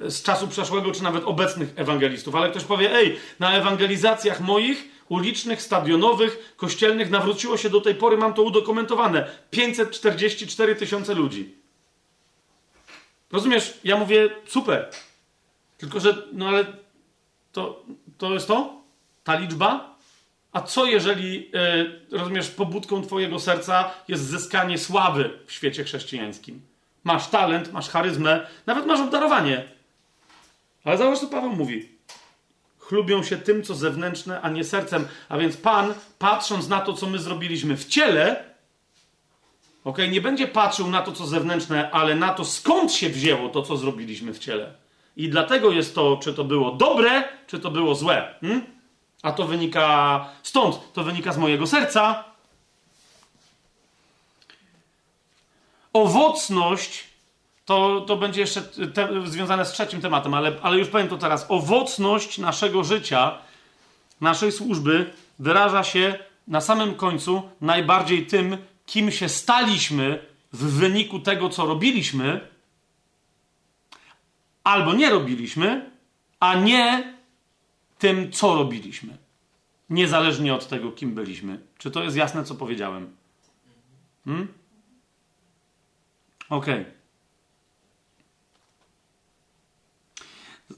yy, z czasu przeszłego, czy nawet obecnych ewangelistów, ale ktoś powie, ej, na ewangelizacjach moich, ulicznych, stadionowych, kościelnych nawróciło się do tej pory, mam to udokumentowane, 544 tysiące ludzi. Rozumiesz? Ja mówię, super. Tylko, że, no ale to, to jest to? Ta liczba? A co jeżeli, yy, rozumiesz, pobudką Twojego serca jest zyskanie sławy w świecie chrześcijańskim? Masz talent, masz charyzmę, nawet masz obdarowanie. Ale zauważ, co Paweł mówi. Chlubią się tym, co zewnętrzne, a nie sercem. A więc Pan, patrząc na to, co my zrobiliśmy w ciele, ok, nie będzie patrzył na to, co zewnętrzne, ale na to, skąd się wzięło to, co zrobiliśmy w ciele. I dlatego jest to, czy to było dobre, czy to było złe. Hmm? A to wynika stąd, to wynika z mojego serca. Owocność to, to będzie jeszcze te, związane z trzecim tematem, ale, ale już powiem to teraz. Owocność naszego życia naszej służby wyraża się na samym końcu najbardziej tym, kim się staliśmy w wyniku tego, co robiliśmy, albo nie robiliśmy, a nie tym, co robiliśmy. Niezależnie od tego, kim byliśmy. Czy to jest jasne, co powiedziałem? Hmm? Okej.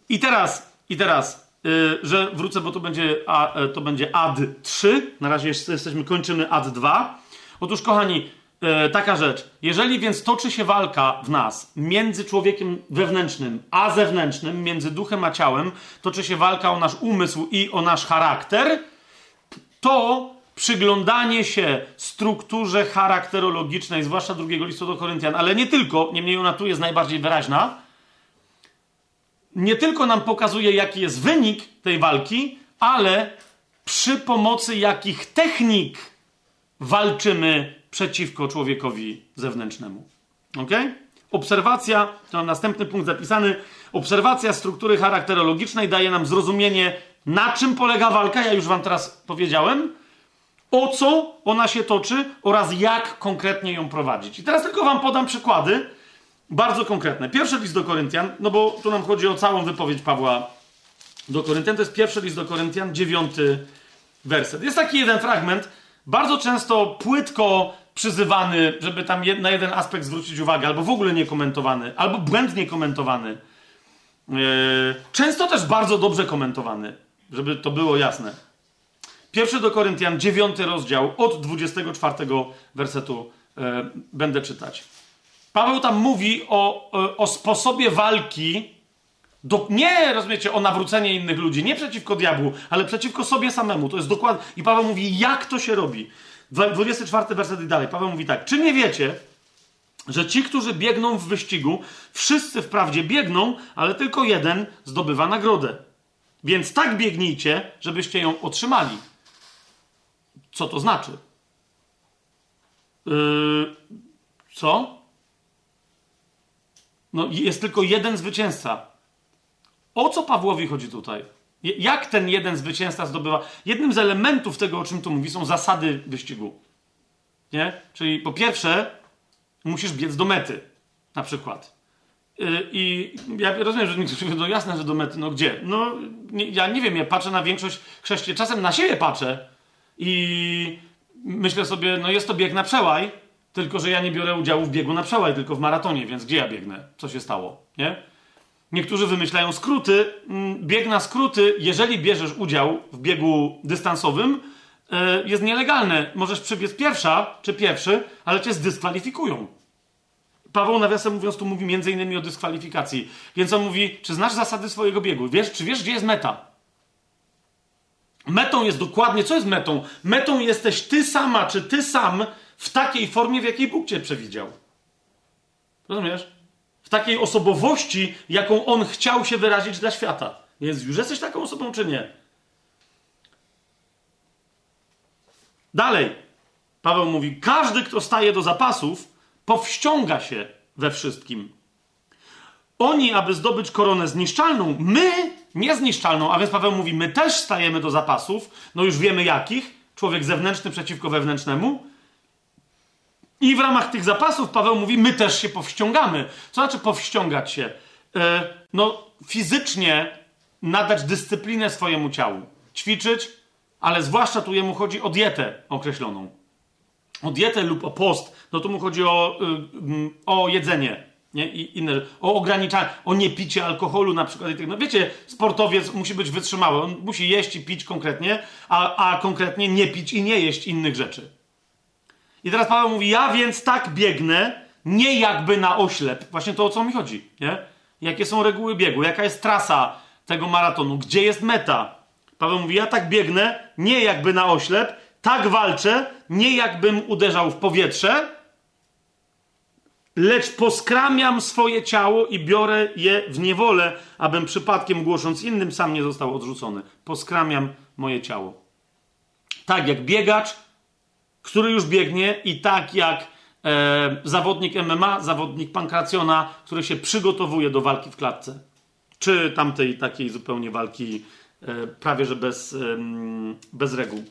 I teraz, i teraz, yy, że wrócę, bo to będzie, a, yy, to będzie ad 3. Na razie jesteśmy, kończymy ad 2. Otóż, kochani, yy, taka rzecz. Jeżeli więc toczy się walka w nas między człowiekiem wewnętrznym a zewnętrznym, między duchem a ciałem, toczy się walka o nasz umysł i o nasz charakter, to przyglądanie się strukturze charakterologicznej, zwłaszcza drugiego listu do Koryntian, ale nie tylko, niemniej ona tu jest najbardziej wyraźna, nie tylko nam pokazuje, jaki jest wynik tej walki, ale przy pomocy jakich technik walczymy przeciwko człowiekowi zewnętrznemu. Ok? Obserwacja, to następny punkt zapisany. Obserwacja struktury charakterologicznej daje nam zrozumienie, na czym polega walka. Ja już Wam teraz powiedziałem o co ona się toczy oraz jak konkretnie ją prowadzić. I teraz tylko wam podam przykłady bardzo konkretne. Pierwszy list do Koryntian, no bo tu nam chodzi o całą wypowiedź Pawła do Koryntian, to jest pierwszy list do Koryntian, dziewiąty werset. Jest taki jeden fragment, bardzo często płytko przyzywany, żeby tam na jeden aspekt zwrócić uwagę, albo w ogóle nie komentowany, albo błędnie komentowany. Yy, często też bardzo dobrze komentowany, żeby to było jasne. Pierwszy do Koryntian, dziewiąty rozdział, od 24 wersetu e, będę czytać. Paweł tam mówi o, o, o sposobie walki, do, nie, rozumiecie, o nawrócenie innych ludzi, nie przeciwko diabłu, ale przeciwko sobie samemu. To jest dokładnie. I Paweł mówi, jak to się robi. 24 werset i dalej. Paweł mówi tak. Czy nie wiecie, że ci, którzy biegną w wyścigu, wszyscy wprawdzie biegną, ale tylko jeden zdobywa nagrodę. Więc tak biegnijcie, żebyście ją otrzymali. Co to znaczy? Yy, co? No, jest tylko jeden zwycięzca. O co Pawłowi chodzi tutaj? Jak ten jeden zwycięzca zdobywa? Jednym z elementów tego, o czym tu mówi, są zasady wyścigu. Nie? Czyli po pierwsze, musisz biec do mety, na przykład. Yy, I ja rozumiem, że niektórzy mówią, no jasne, że do mety, no gdzie? No, nie, ja nie wiem, ja patrzę na większość chrześcijan, czasem na siebie patrzę, i myślę sobie, no jest to bieg na przełaj, tylko że ja nie biorę udziału w biegu na przełaj, tylko w maratonie, więc gdzie ja biegnę? Co się stało? Nie? Niektórzy wymyślają skróty. Mm, bieg na skróty, jeżeli bierzesz udział w biegu dystansowym, e, jest nielegalny. Możesz przebiec pierwsza czy pierwszy, ale cię zdyskwalifikują. Paweł, nawiasem mówiąc, tu mówi między innymi o dyskwalifikacji. Więc on mówi, czy znasz zasady swojego biegu? Wiesz, czy wiesz, gdzie jest meta? Metą jest dokładnie, co jest metą? Metą jesteś ty sama, czy ty sam w takiej formie, w jakiej Bóg cię przewidział. Rozumiesz? Takiej osobowości, jaką On chciał się wyrazić dla świata. Więc już jesteś taką osobą, czy nie? Dalej. Paweł mówi: Każdy, kto staje do zapasów, powściąga się we wszystkim. Oni, aby zdobyć koronę zniszczalną, my niezniszczalną, a więc Paweł mówi, my też stajemy do zapasów, no już wiemy jakich, człowiek zewnętrzny przeciwko wewnętrznemu. I w ramach tych zapasów Paweł mówi, my też się powściągamy. Co znaczy powściągać się? E, no, fizycznie nadać dyscyplinę swojemu ciału. Ćwiczyć, ale zwłaszcza tu jemu chodzi o dietę określoną. O dietę lub o post. No tu mu chodzi o, y, o jedzenie nie? I inne, o ograniczaniu, o niepicie alkoholu na przykład. Tak. No wiecie, sportowiec musi być wytrzymały. On musi jeść i pić konkretnie, a, a konkretnie nie pić i nie jeść innych rzeczy. I teraz Paweł mówi, ja więc tak biegnę, nie jakby na oślep. Właśnie to, o co mi chodzi, nie? Jakie są reguły biegu? Jaka jest trasa tego maratonu? Gdzie jest meta? Paweł mówi, ja tak biegnę, nie jakby na oślep, tak walczę, nie jakbym uderzał w powietrze, lecz poskramiam swoje ciało i biorę je w niewolę, abym przypadkiem głosząc innym sam nie został odrzucony. Poskramiam moje ciało. Tak jak biegacz, który już biegnie, i tak jak e, zawodnik MMA, zawodnik pankracjona, który się przygotowuje do walki w klatce. Czy tamtej takiej zupełnie walki e, prawie że bez, bez reguł.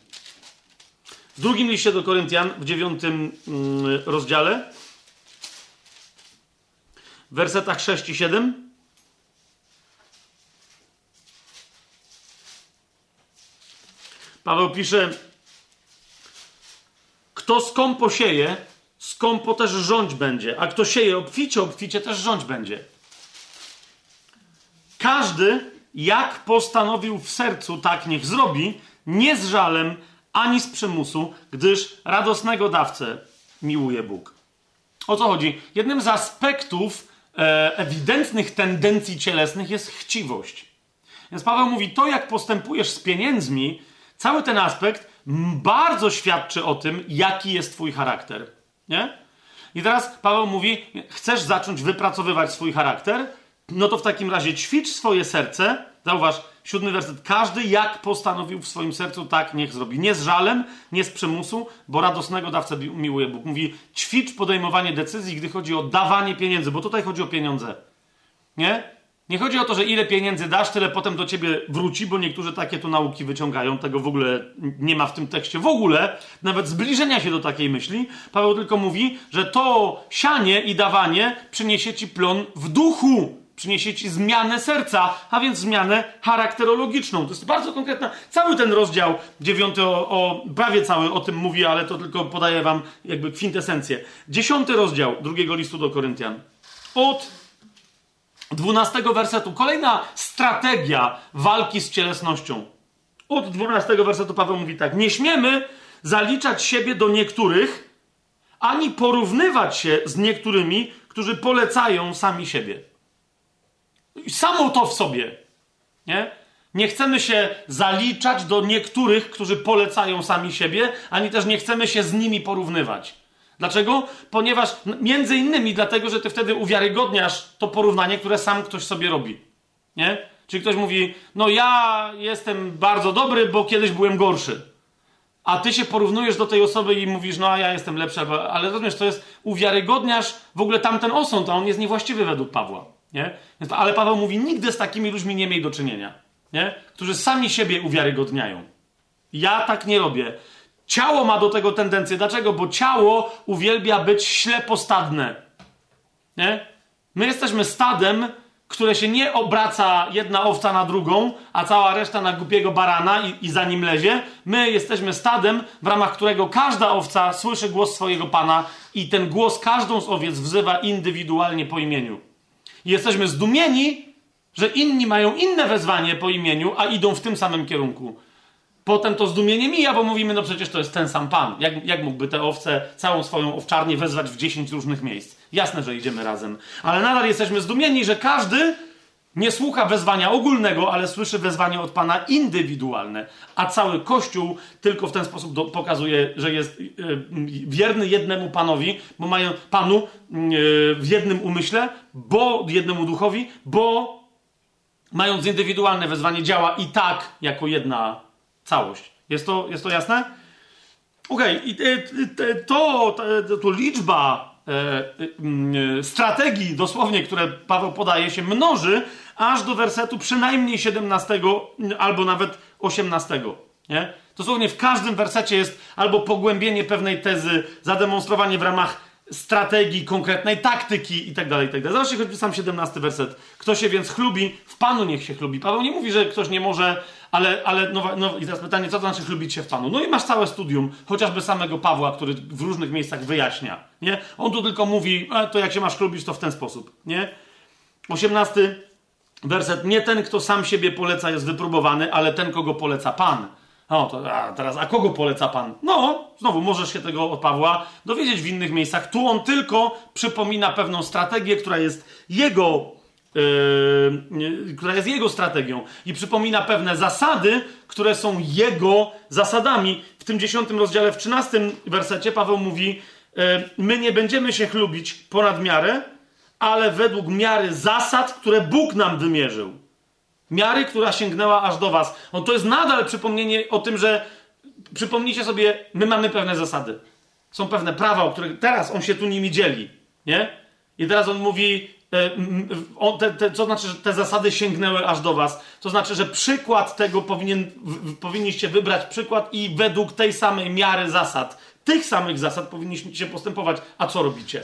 W drugim liście do Koryntian, w dziewiątym mm, rozdziale, w wersetach 6 i 7. Paweł pisze: Kto skąpo sieje, skąpo też rządź będzie, a kto sieje obficie, obficie też rządź będzie. Każdy, jak postanowił w sercu, tak niech zrobi, nie z żalem ani z przymusu, gdyż radosnego dawcę miłuje Bóg. O co chodzi? Jednym z aspektów e, ewidentnych tendencji cielesnych jest chciwość. Więc Paweł mówi, to jak postępujesz z pieniędzmi, cały ten aspekt bardzo świadczy o tym, jaki jest twój charakter. Nie? I teraz Paweł mówi, chcesz zacząć wypracowywać swój charakter, no to w takim razie ćwicz swoje serce. Zauważ, siódmy werset. Każdy jak postanowił w swoim sercu, tak niech zrobi. Nie z żalem, nie z przymusu, bo radosnego dawcę miłuje Bóg. Mówi, ćwicz podejmowanie decyzji, gdy chodzi o dawanie pieniędzy, bo tutaj chodzi o pieniądze. Nie? Nie chodzi o to, że ile pieniędzy dasz, tyle potem do ciebie wróci, bo niektórzy takie tu nauki wyciągają. Tego w ogóle nie ma w tym tekście. W ogóle nawet zbliżenia się do takiej myśli. Paweł tylko mówi, że to sianie i dawanie przyniesie ci plon w duchu. Przyniesie ci zmianę serca, a więc zmianę charakterologiczną. To jest bardzo konkretna. Cały ten rozdział dziewiąty, o, o, prawie cały o tym mówi, ale to tylko podaję wam jakby kwintesencję. Dziesiąty rozdział drugiego listu do Koryntian. Od 12 wersetu. Kolejna strategia walki z cielesnością. Od 12 wersetu Paweł mówi tak: Nie śmiemy zaliczać siebie do niektórych, ani porównywać się z niektórymi, którzy polecają sami siebie. Samo to w sobie. Nie? Nie chcemy się zaliczać do niektórych, którzy polecają sami siebie, ani też nie chcemy się z nimi porównywać. Dlaczego? Ponieważ między innymi dlatego, że ty wtedy uwiarygodniasz to porównanie, które sam ktoś sobie robi. Nie? Czyli ktoś mówi, no ja jestem bardzo dobry, bo kiedyś byłem gorszy. A ty się porównujesz do tej osoby i mówisz, no a ja jestem lepszy, ale rozumiesz, to jest, uwiarygodniasz w ogóle tamten osąd, a on jest niewłaściwy według Pawła. Nie? Ale Paweł mówi, nigdy z takimi ludźmi nie miej do czynienia. Nie? Którzy sami siebie uwiarygodniają. Ja tak nie robię. Ciało ma do tego tendencję. Dlaczego? Bo ciało uwielbia być ślepostadne. Nie? My jesteśmy stadem, które się nie obraca jedna owca na drugą, a cała reszta na głupiego barana i, i za nim lezie. My jesteśmy stadem, w ramach którego każda owca słyszy głos swojego pana i ten głos każdą z owiec wzywa indywidualnie po imieniu. I jesteśmy zdumieni, że inni mają inne wezwanie po imieniu, a idą w tym samym kierunku. Potem to zdumienie mija, bo mówimy, no przecież to jest ten sam Pan. Jak, jak mógłby te owce, całą swoją owczarnię wezwać w 10 różnych miejsc? Jasne, że idziemy razem. Ale nadal jesteśmy zdumieni, że każdy nie słucha wezwania ogólnego, ale słyszy wezwanie od Pana indywidualne. A cały Kościół tylko w ten sposób do, pokazuje, że jest yy, wierny jednemu Panowi, bo mają Panu yy, w jednym umyśle, bo jednemu duchowi, bo mając indywidualne wezwanie działa i tak jako jedna całość. Jest to, jest to jasne? Okej, okay. to, to, to liczba e, e, strategii, dosłownie, które Paweł podaje, się mnoży aż do wersetu przynajmniej 17 albo nawet 18. Nie? Dosłownie w każdym wersecie jest albo pogłębienie pewnej tezy, zademonstrowanie w ramach strategii, konkretnej taktyki itd. Itd. Zobaczcie choćby sam 17 werset. Kto się więc chlubi, w Panu niech się chlubi. Paweł nie mówi, że ktoś nie może, ale, ale no, no i teraz pytanie, co to znaczy chlubić się w Panu? No i masz całe studium, chociażby samego Pawła, który w różnych miejscach wyjaśnia, nie? On tu tylko mówi, e, to jak się masz chlubić, to w ten sposób, nie? 18 werset. Nie ten, kto sam siebie poleca, jest wypróbowany, ale ten, kogo poleca Pan. O, to a teraz, a kogo poleca Pan? No, znowu możesz się tego od Pawła dowiedzieć w innych miejscach. Tu on tylko przypomina pewną strategię, która jest jego, yy, która jest jego strategią i przypomina pewne zasady, które są jego zasadami. W tym dziesiątym rozdziale, w trzynastym wersecie Paweł mówi, yy, my nie będziemy się chlubić ponad miarę, ale według miary zasad, które Bóg nam wymierzył. Miary, która sięgnęła aż do was. On to jest nadal przypomnienie o tym, że przypomnijcie sobie, my mamy pewne zasady. Są pewne prawa, o których teraz on się tu nimi dzieli. Nie? I teraz on mówi, e, te, te, co znaczy, że te zasady sięgnęły aż do was. To znaczy, że przykład tego powinien, w, powinniście wybrać przykład i według tej samej miary zasad, tych samych zasad powinniście postępować. A co robicie?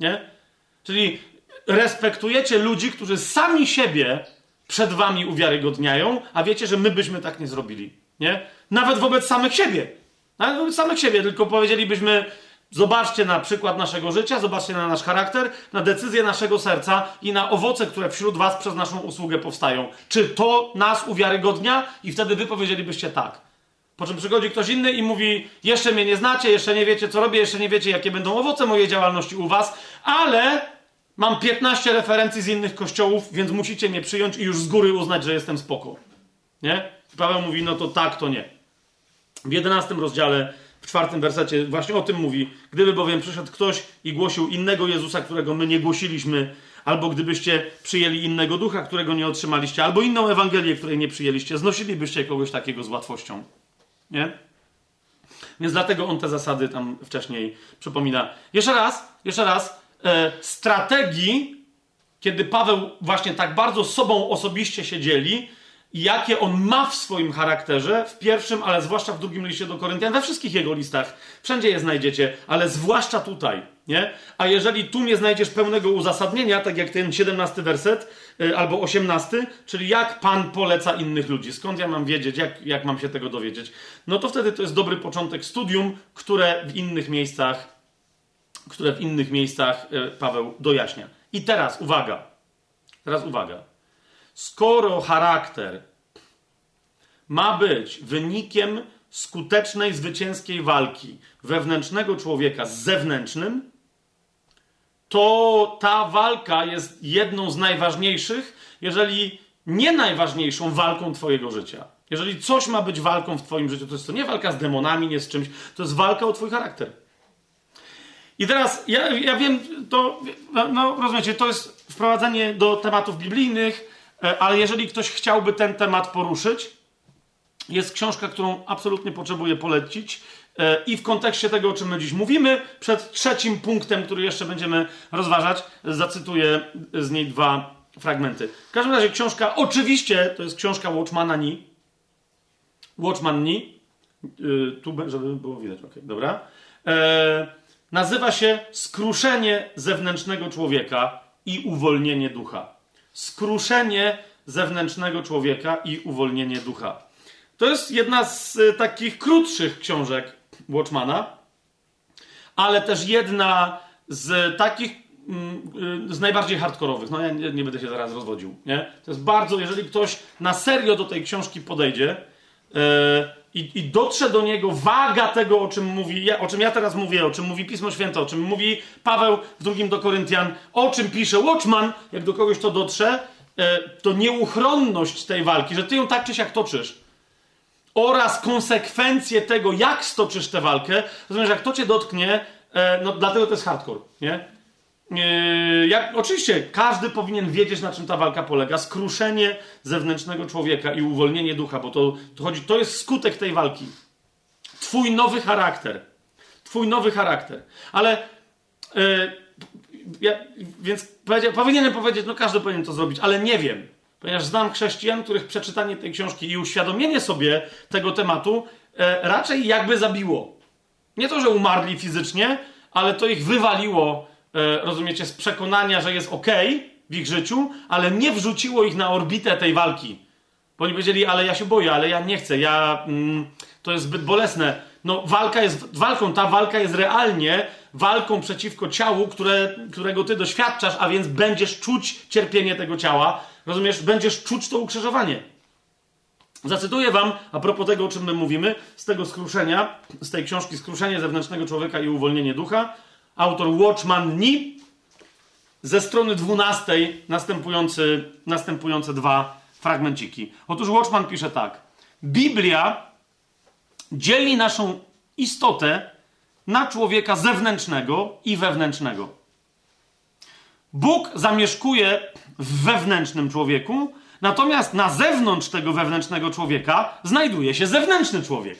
Nie? Czyli respektujecie ludzi, którzy sami siebie przed wami uwiarygodniają, a wiecie, że my byśmy tak nie zrobili. Nie? Nawet wobec samych siebie. Nawet wobec samych siebie, tylko powiedzielibyśmy, zobaczcie na przykład naszego życia, zobaczcie na nasz charakter, na decyzje naszego serca i na owoce, które wśród was przez naszą usługę powstają. Czy to nas uwiarygodnia? I wtedy wy powiedzielibyście tak. Po czym przychodzi ktoś inny i mówi: Jeszcze mnie nie znacie, jeszcze nie wiecie, co robię, jeszcze nie wiecie, jakie będą owoce mojej działalności u was, ale mam 15 referencji z innych kościołów, więc musicie mnie przyjąć i już z góry uznać, że jestem spoko. Nie? Paweł mówi: No to tak, to nie. W 11 rozdziale, w czwartym wersecie, właśnie o tym mówi: Gdyby bowiem przyszedł ktoś i głosił innego Jezusa, którego my nie głosiliśmy, albo gdybyście przyjęli innego ducha, którego nie otrzymaliście, albo inną Ewangelię, której nie przyjęliście, znosilibyście kogoś takiego z łatwością. Nie? Więc dlatego on te zasady tam wcześniej przypomina. Jeszcze raz, jeszcze raz, strategii, kiedy Paweł właśnie tak bardzo sobą osobiście się dzieli, jakie on ma w swoim charakterze, w pierwszym, ale zwłaszcza w drugim liście do Koryntian, we wszystkich jego listach, wszędzie je znajdziecie, ale zwłaszcza tutaj, nie? A jeżeli tu nie znajdziesz pełnego uzasadnienia, tak jak ten 17 werset, yy, albo 18, czyli jak Pan poleca innych ludzi, skąd ja mam wiedzieć, jak, jak mam się tego dowiedzieć, no to wtedy to jest dobry początek studium, które w innych miejscach, które w innych miejscach yy, Paweł dojaśnia. I teraz uwaga, teraz uwaga. Skoro charakter ma być wynikiem skutecznej, zwycięskiej walki wewnętrznego człowieka z zewnętrznym, to ta walka jest jedną z najważniejszych, jeżeli nie najważniejszą walką Twojego życia. Jeżeli coś ma być walką w Twoim życiu, to jest to nie walka z demonami, nie z czymś, to jest walka o Twój charakter. I teraz, ja, ja wiem, to, no rozumiecie, to jest wprowadzenie do tematów biblijnych, E, ale jeżeli ktoś chciałby ten temat poruszyć, jest książka, którą absolutnie potrzebuję polecić. E, I w kontekście tego, o czym my dziś mówimy, przed trzecim punktem, który jeszcze będziemy rozważać, zacytuję z niej dwa fragmenty. W każdym razie książka, oczywiście, to jest książka Watchmana Ni. Watchman Ni. E, tu, żeby było widać, ok, dobra. Nazywa się Skruszenie zewnętrznego człowieka i uwolnienie ducha skruszenie zewnętrznego człowieka i uwolnienie ducha. To jest jedna z y, takich krótszych książek Watchmana, ale też jedna z takich mm, y, z najbardziej hardkorowych. No ja nie, nie, będę się zaraz rozwodził, nie? To jest bardzo, jeżeli ktoś na serio do tej książki podejdzie yy, i, i, dotrze do niego waga tego, o czym mówi, ja, o czym ja teraz mówię, o czym mówi Pismo Święte, o czym mówi Paweł w drugim do Koryntian, o czym pisze Watchman, jak do kogoś to dotrze, e, to nieuchronność tej walki, że ty ją tak czy siak toczysz, oraz konsekwencje tego, jak stoczysz tę walkę, rozumiesz, jak to cię dotknie, e, no dlatego to jest hardcore, nie? Yy, jak, oczywiście, każdy powinien wiedzieć, na czym ta walka polega. Skruszenie zewnętrznego człowieka i uwolnienie ducha, bo to, to chodzi, to jest skutek tej walki. Twój nowy charakter. Twój nowy charakter. Ale yy, ja, więc powinienem powiedzieć, no każdy powinien to zrobić, ale nie wiem. Ponieważ znam chrześcijan, których przeczytanie tej książki i uświadomienie sobie tego tematu e, raczej jakby zabiło. Nie to, że umarli fizycznie, ale to ich wywaliło E, rozumiecie, z przekonania, że jest ok w ich życiu, ale nie wrzuciło ich na orbitę tej walki. Bo oni powiedzieli, ale ja się boję, ale ja nie chcę, ja, mm, to jest zbyt bolesne. No, walka jest walką, ta walka jest realnie walką przeciwko ciału, które, którego ty doświadczasz, a więc będziesz czuć cierpienie tego ciała, rozumiesz, będziesz czuć to ukrzyżowanie. Zacytuję wam, a propos tego, o czym my mówimy, z tego skruszenia, z tej książki Skruszenie zewnętrznego człowieka i uwolnienie ducha, autor Watchman Nee. Ze strony 12 następujący, następujące dwa fragmenciki. Otóż Watchman pisze tak. Biblia dzieli naszą istotę na człowieka zewnętrznego i wewnętrznego. Bóg zamieszkuje w wewnętrznym człowieku, natomiast na zewnątrz tego wewnętrznego człowieka znajduje się zewnętrzny człowiek.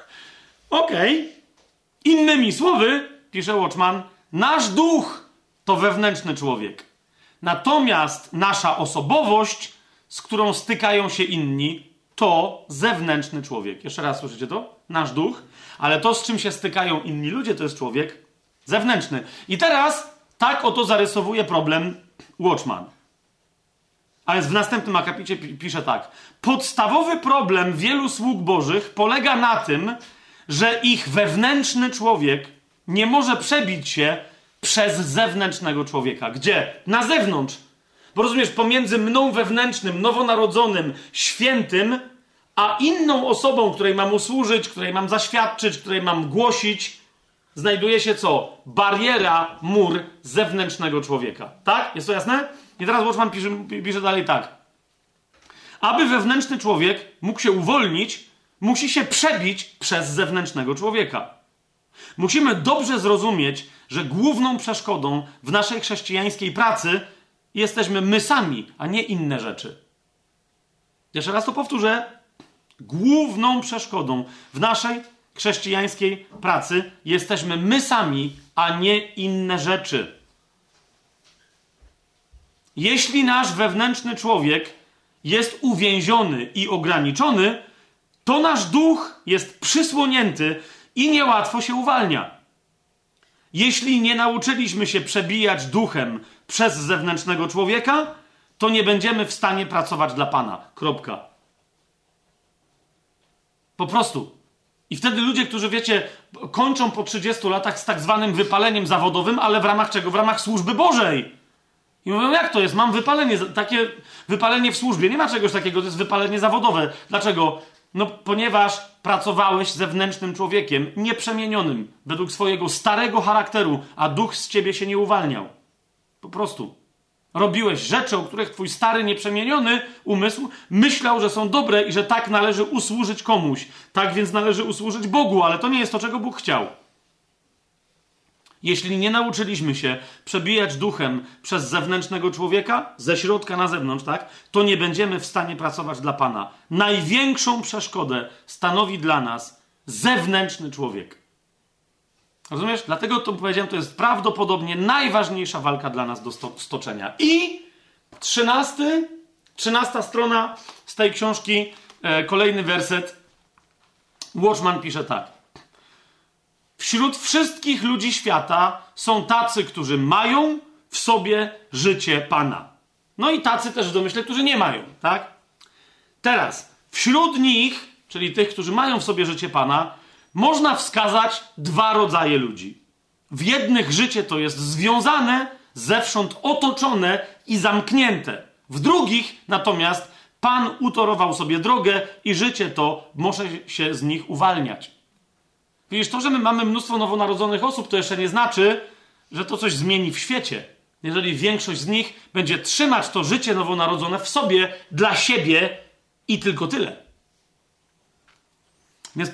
Okej. Okay. Innymi słowy, pisze Watchman, nasz duch to wewnętrzny człowiek. Natomiast nasza osobowość, z którą stykają się inni, to zewnętrzny człowiek. Jeszcze raz słyszycie to? Nasz duch, ale to, z czym się stykają inni ludzie, to jest człowiek zewnętrzny. I teraz tak oto zarysowuje problem Watchman. A więc w następnym akapicie pisze tak. Podstawowy problem wielu sług bożych polega na tym, że ich wewnętrzny człowiek nie może przebić się przez zewnętrznego człowieka. Gdzie? Na zewnątrz. Bo rozumiesz, pomiędzy mną wewnętrznym, nowonarodzonym, świętym, a inną osobą, której mam usłużyć, której mam zaświadczyć, której mam głosić, znajduje się co? Bariera, mur zewnętrznego człowieka. Tak? Jest to jasne? I teraz Watchman pisze, pisze dalej tak. Aby wewnętrzny człowiek mógł się uwolnić, musi się przebić przez zewnętrznego człowieka. Musimy dobrze zrozumieć, że główną przeszkodą w naszej chrześcijańskiej pracy jesteśmy my sami, a nie inne rzeczy. Jeszcze raz to powtórzę. Główną przeszkodą w naszej chrześcijańskiej pracy jesteśmy my sami, a nie inne rzeczy. Jeśli nasz wewnętrzny człowiek jest uwięziony i ograniczony, to nasz duch jest przysłonięty i niełatwo się uwalnia. Jeśli nie nauczyliśmy się przebijać duchem przez zewnętrznego człowieka, to nie będziemy w stanie pracować dla Pana. Kropka. Po prostu. I wtedy ludzie, którzy wiecie, kończą po 30 latach z tak zwanym wypaleniem zawodowym, ale w ramach czego? W ramach służby Bożej. I mówią, jak to jest? Mam wypalenie, takie wypalenie w służbie. Nie ma czegoś takiego, to jest wypalenie zawodowe. Dlaczego? No, ponieważ pracowałeś zewnętrznym człowiekiem, nieprzemienionym, według swojego starego charakteru, a duch z ciebie się nie uwalniał. Po prostu. Robiłeś rzeczy, o których twój stary, nieprzemieniony umysł myślał, że są dobre i że tak należy usłużyć komuś. Tak więc należy usłużyć Bogu, ale to nie jest to, czego Bóg chciał. Jeśli nie nauczyliśmy się przebijać duchem przez zewnętrznego człowieka, ze środka na zewnątrz, tak, to nie będziemy w stanie pracować dla Pana. Największą przeszkodę stanowi dla nas zewnętrzny człowiek. Rozumiesz? Dlatego to powiedziałem, to jest prawdopodobnie najważniejsza walka dla nas do stoczenia. I trzynasty, trzynasta strona z tej książki, e, kolejny werset. Watchman pisze tak. Wśród wszystkich ludzi świata są tacy, którzy mają w sobie życie Pana. No i tacy też w domyśle, którzy nie mają, tak? Teraz, wśród nich, czyli tych, którzy mają w sobie życie Pana, można wskazać dwa rodzaje ludzi. W jednych życie to jest związane, zewsząd otoczone i zamknięte. W drugich natomiast Pan utorował sobie drogę i życie to może się z nich uwalniać. Widzisz, to, że my mamy mnóstwo nowonarodzonych osób, to jeszcze nie znaczy, że to coś zmieni w świecie. Jeżeli większość z nich będzie trzymać to życie nowonarodzone w sobie, dla siebie i tylko tyle.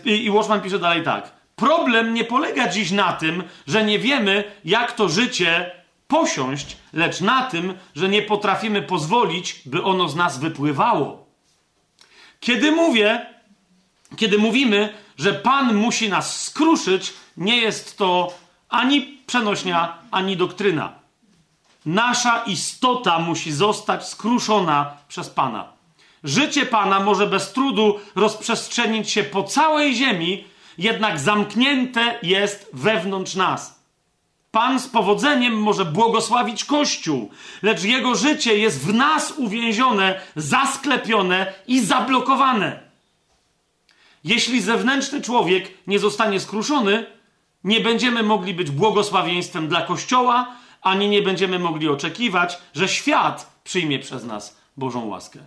I Watchman pisze dalej tak. Problem nie polega dziś na tym, że nie wiemy, jak to życie posiąść, lecz na tym, że nie potrafimy pozwolić, by ono z nas wypływało. Kiedy mówię, kiedy mówimy, że Pan musi nas skruszyć, nie jest to ani przenośnia, ani doktryna. Nasza istota musi zostać skruszona przez Pana. Życie Pana może bez trudu rozprzestrzenić się po całej ziemi, jednak zamknięte jest wewnątrz nas. Pan z powodzeniem może błogosławić Kościół, lecz jego życie jest w nas uwięzione, zasklepione i zablokowane. Jeśli zewnętrzny człowiek nie zostanie skruszony, nie będziemy mogli być błogosławieństwem dla Kościoła, ani nie będziemy mogli oczekiwać, że świat przyjmie przez nas Bożą łaskę.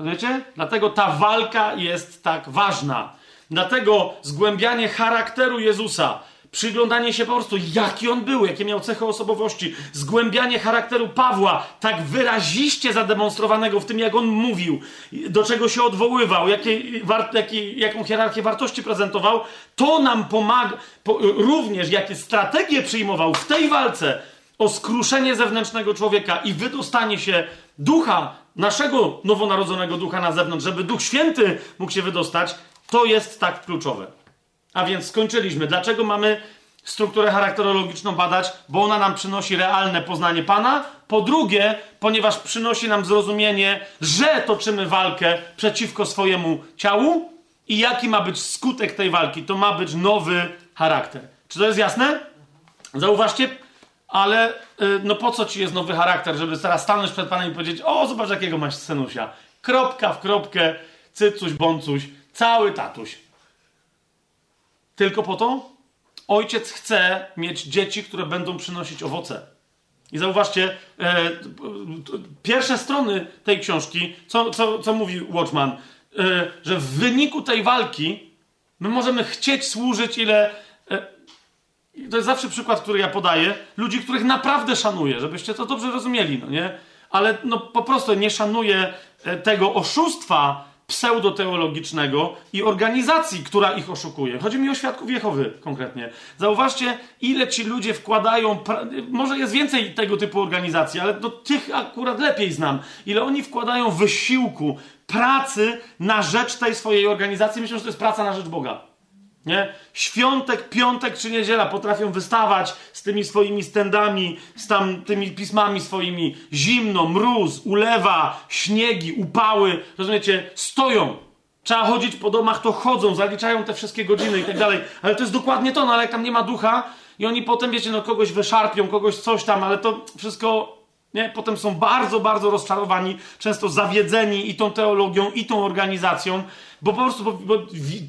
Wiecie? Dlatego ta walka jest tak ważna. Dlatego zgłębianie charakteru Jezusa, Przyglądanie się po prostu, jaki on był, jakie miał cechy osobowości, zgłębianie charakteru Pawła, tak wyraziście zademonstrowanego w tym, jak on mówił, do czego się odwoływał, jakie, jakie, jaką hierarchię wartości prezentował, to nam pomaga, po, również jakie strategie przyjmował w tej walce o skruszenie zewnętrznego człowieka i wydostanie się ducha, naszego nowonarodzonego ducha na zewnątrz, żeby Duch Święty mógł się wydostać, to jest tak kluczowe. A więc skończyliśmy. Dlaczego mamy strukturę charakterologiczną badać, bo ona nam przynosi realne poznanie Pana. Po drugie, ponieważ przynosi nam zrozumienie, że toczymy walkę przeciwko swojemu ciału i jaki ma być skutek tej walki. To ma być nowy charakter. Czy to jest jasne? Zauważcie, ale y, no po co ci jest nowy charakter, żeby teraz stanąć przed Panem i powiedzieć, o zobacz jakiego masz scenusia. Kropka w kropkę, cycuś, bącuś, cały tatuś. Tylko po to, ojciec chce mieć dzieci, które będą przynosić owoce. I zauważcie, e, pierwsze strony tej książki, co, co, co mówi Watchman, e, że w wyniku tej walki my możemy chcieć służyć, ile. E, to jest zawsze przykład, który ja podaję. Ludzi, których naprawdę szanuję, żebyście to dobrze rozumieli, no nie? Ale no, po prostu nie szanuję e, tego oszustwa, pseudoteologicznego i organizacji, która ich oszukuje. Chodzi mi o świadków Jehowy konkretnie. Zauważcie, ile ci ludzie wkładają, może jest więcej tego typu organizacji, ale do tych akurat lepiej znam, ile oni wkładają wysiłku, pracy na rzecz tej swojej organizacji. Myślę, że to jest praca na rzecz Boga. Nie? Świątek, piątek czy niedziela potrafią wystawać z tymi swoimi stendami, z tam tymi pismami swoimi. Zimno, mróz, ulewa, śniegi, upały. Rozumiecie? Stoją. Trzeba chodzić po domach, to chodzą, zaliczają te wszystkie godziny i tak dalej. Ale to jest dokładnie to, no ale jak tam nie ma ducha i oni potem, wiecie, no kogoś wyszarpią, kogoś coś tam, ale to wszystko nie? Potem są bardzo, bardzo rozczarowani, często zawiedzeni i tą teologią, i tą organizacją, bo po prostu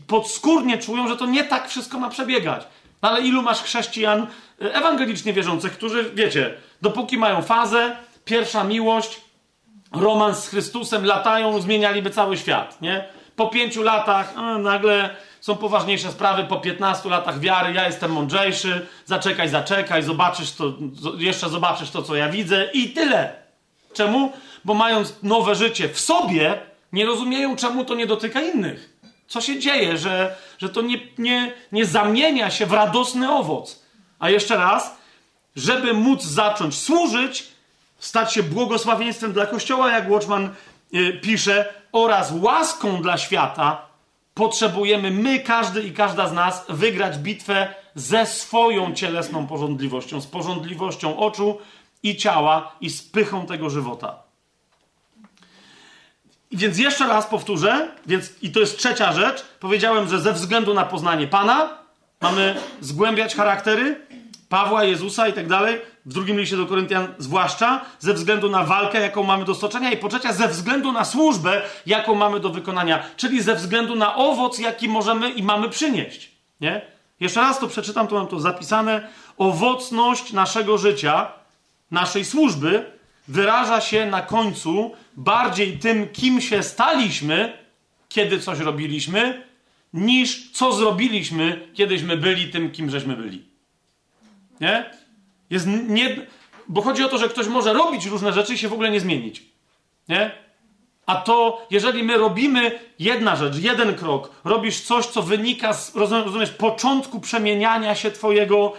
podskórnie czują, że to nie tak wszystko ma przebiegać. No ale ilu masz chrześcijan e, ewangelicznie wierzących, którzy, wiecie, dopóki mają fazę, pierwsza miłość, romans z Chrystusem, latają, zmienialiby cały świat, nie? Po pięciu latach nagle są poważniejsze sprawy, po 15 latach wiary, ja jestem mądrzejszy, zaczekaj, zaczekaj, zobaczysz to, jeszcze zobaczysz to, co ja widzę i tyle. Czemu? Bo mając nowe życie w sobie, nie rozumieją, czemu to nie dotyka innych. Co się dzieje, że, że to nie, nie, nie zamienia się w radosny owoc. A jeszcze raz, żeby móc zacząć służyć, stać się błogosławieństwem dla Kościoła, jak Watchman y, pisze, oraz łaską dla świata, potrzebujemy my, każdy i każda z nas, wygrać bitwę ze swoją cielesną porządliwością, z porządliwością oczu i ciała i z pychą tego żywota. Więc jeszcze raz powtórzę, więc, i to jest trzecia rzecz. Powiedziałem, że ze względu na poznanie Pana mamy zgłębiać charaktery Pawła, Jezusa i tak dalej. W drugim liście do Koryntian zwłaszcza ze względu na walkę, jaką mamy do stoczenia i po trzecie ze względu na służbę, jaką mamy do wykonania, czyli ze względu na owoc, jaki możemy i mamy przynieść. Nie? Jeszcze raz to przeczytam, tu mam to zapisane. Owocność naszego życia, naszej służby wyraża się na końcu bardziej tym, kim się staliśmy, kiedy coś robiliśmy, niż co zrobiliśmy, kiedyśmy byli tym, kim żeśmy byli. Nie? Jest nie... Bo chodzi o to, że ktoś może robić różne rzeczy i się w ogóle nie zmienić. Nie? A to, jeżeli my robimy jedna rzecz, jeden krok, robisz coś, co wynika z, rozumiesz, początku przemieniania się twojego...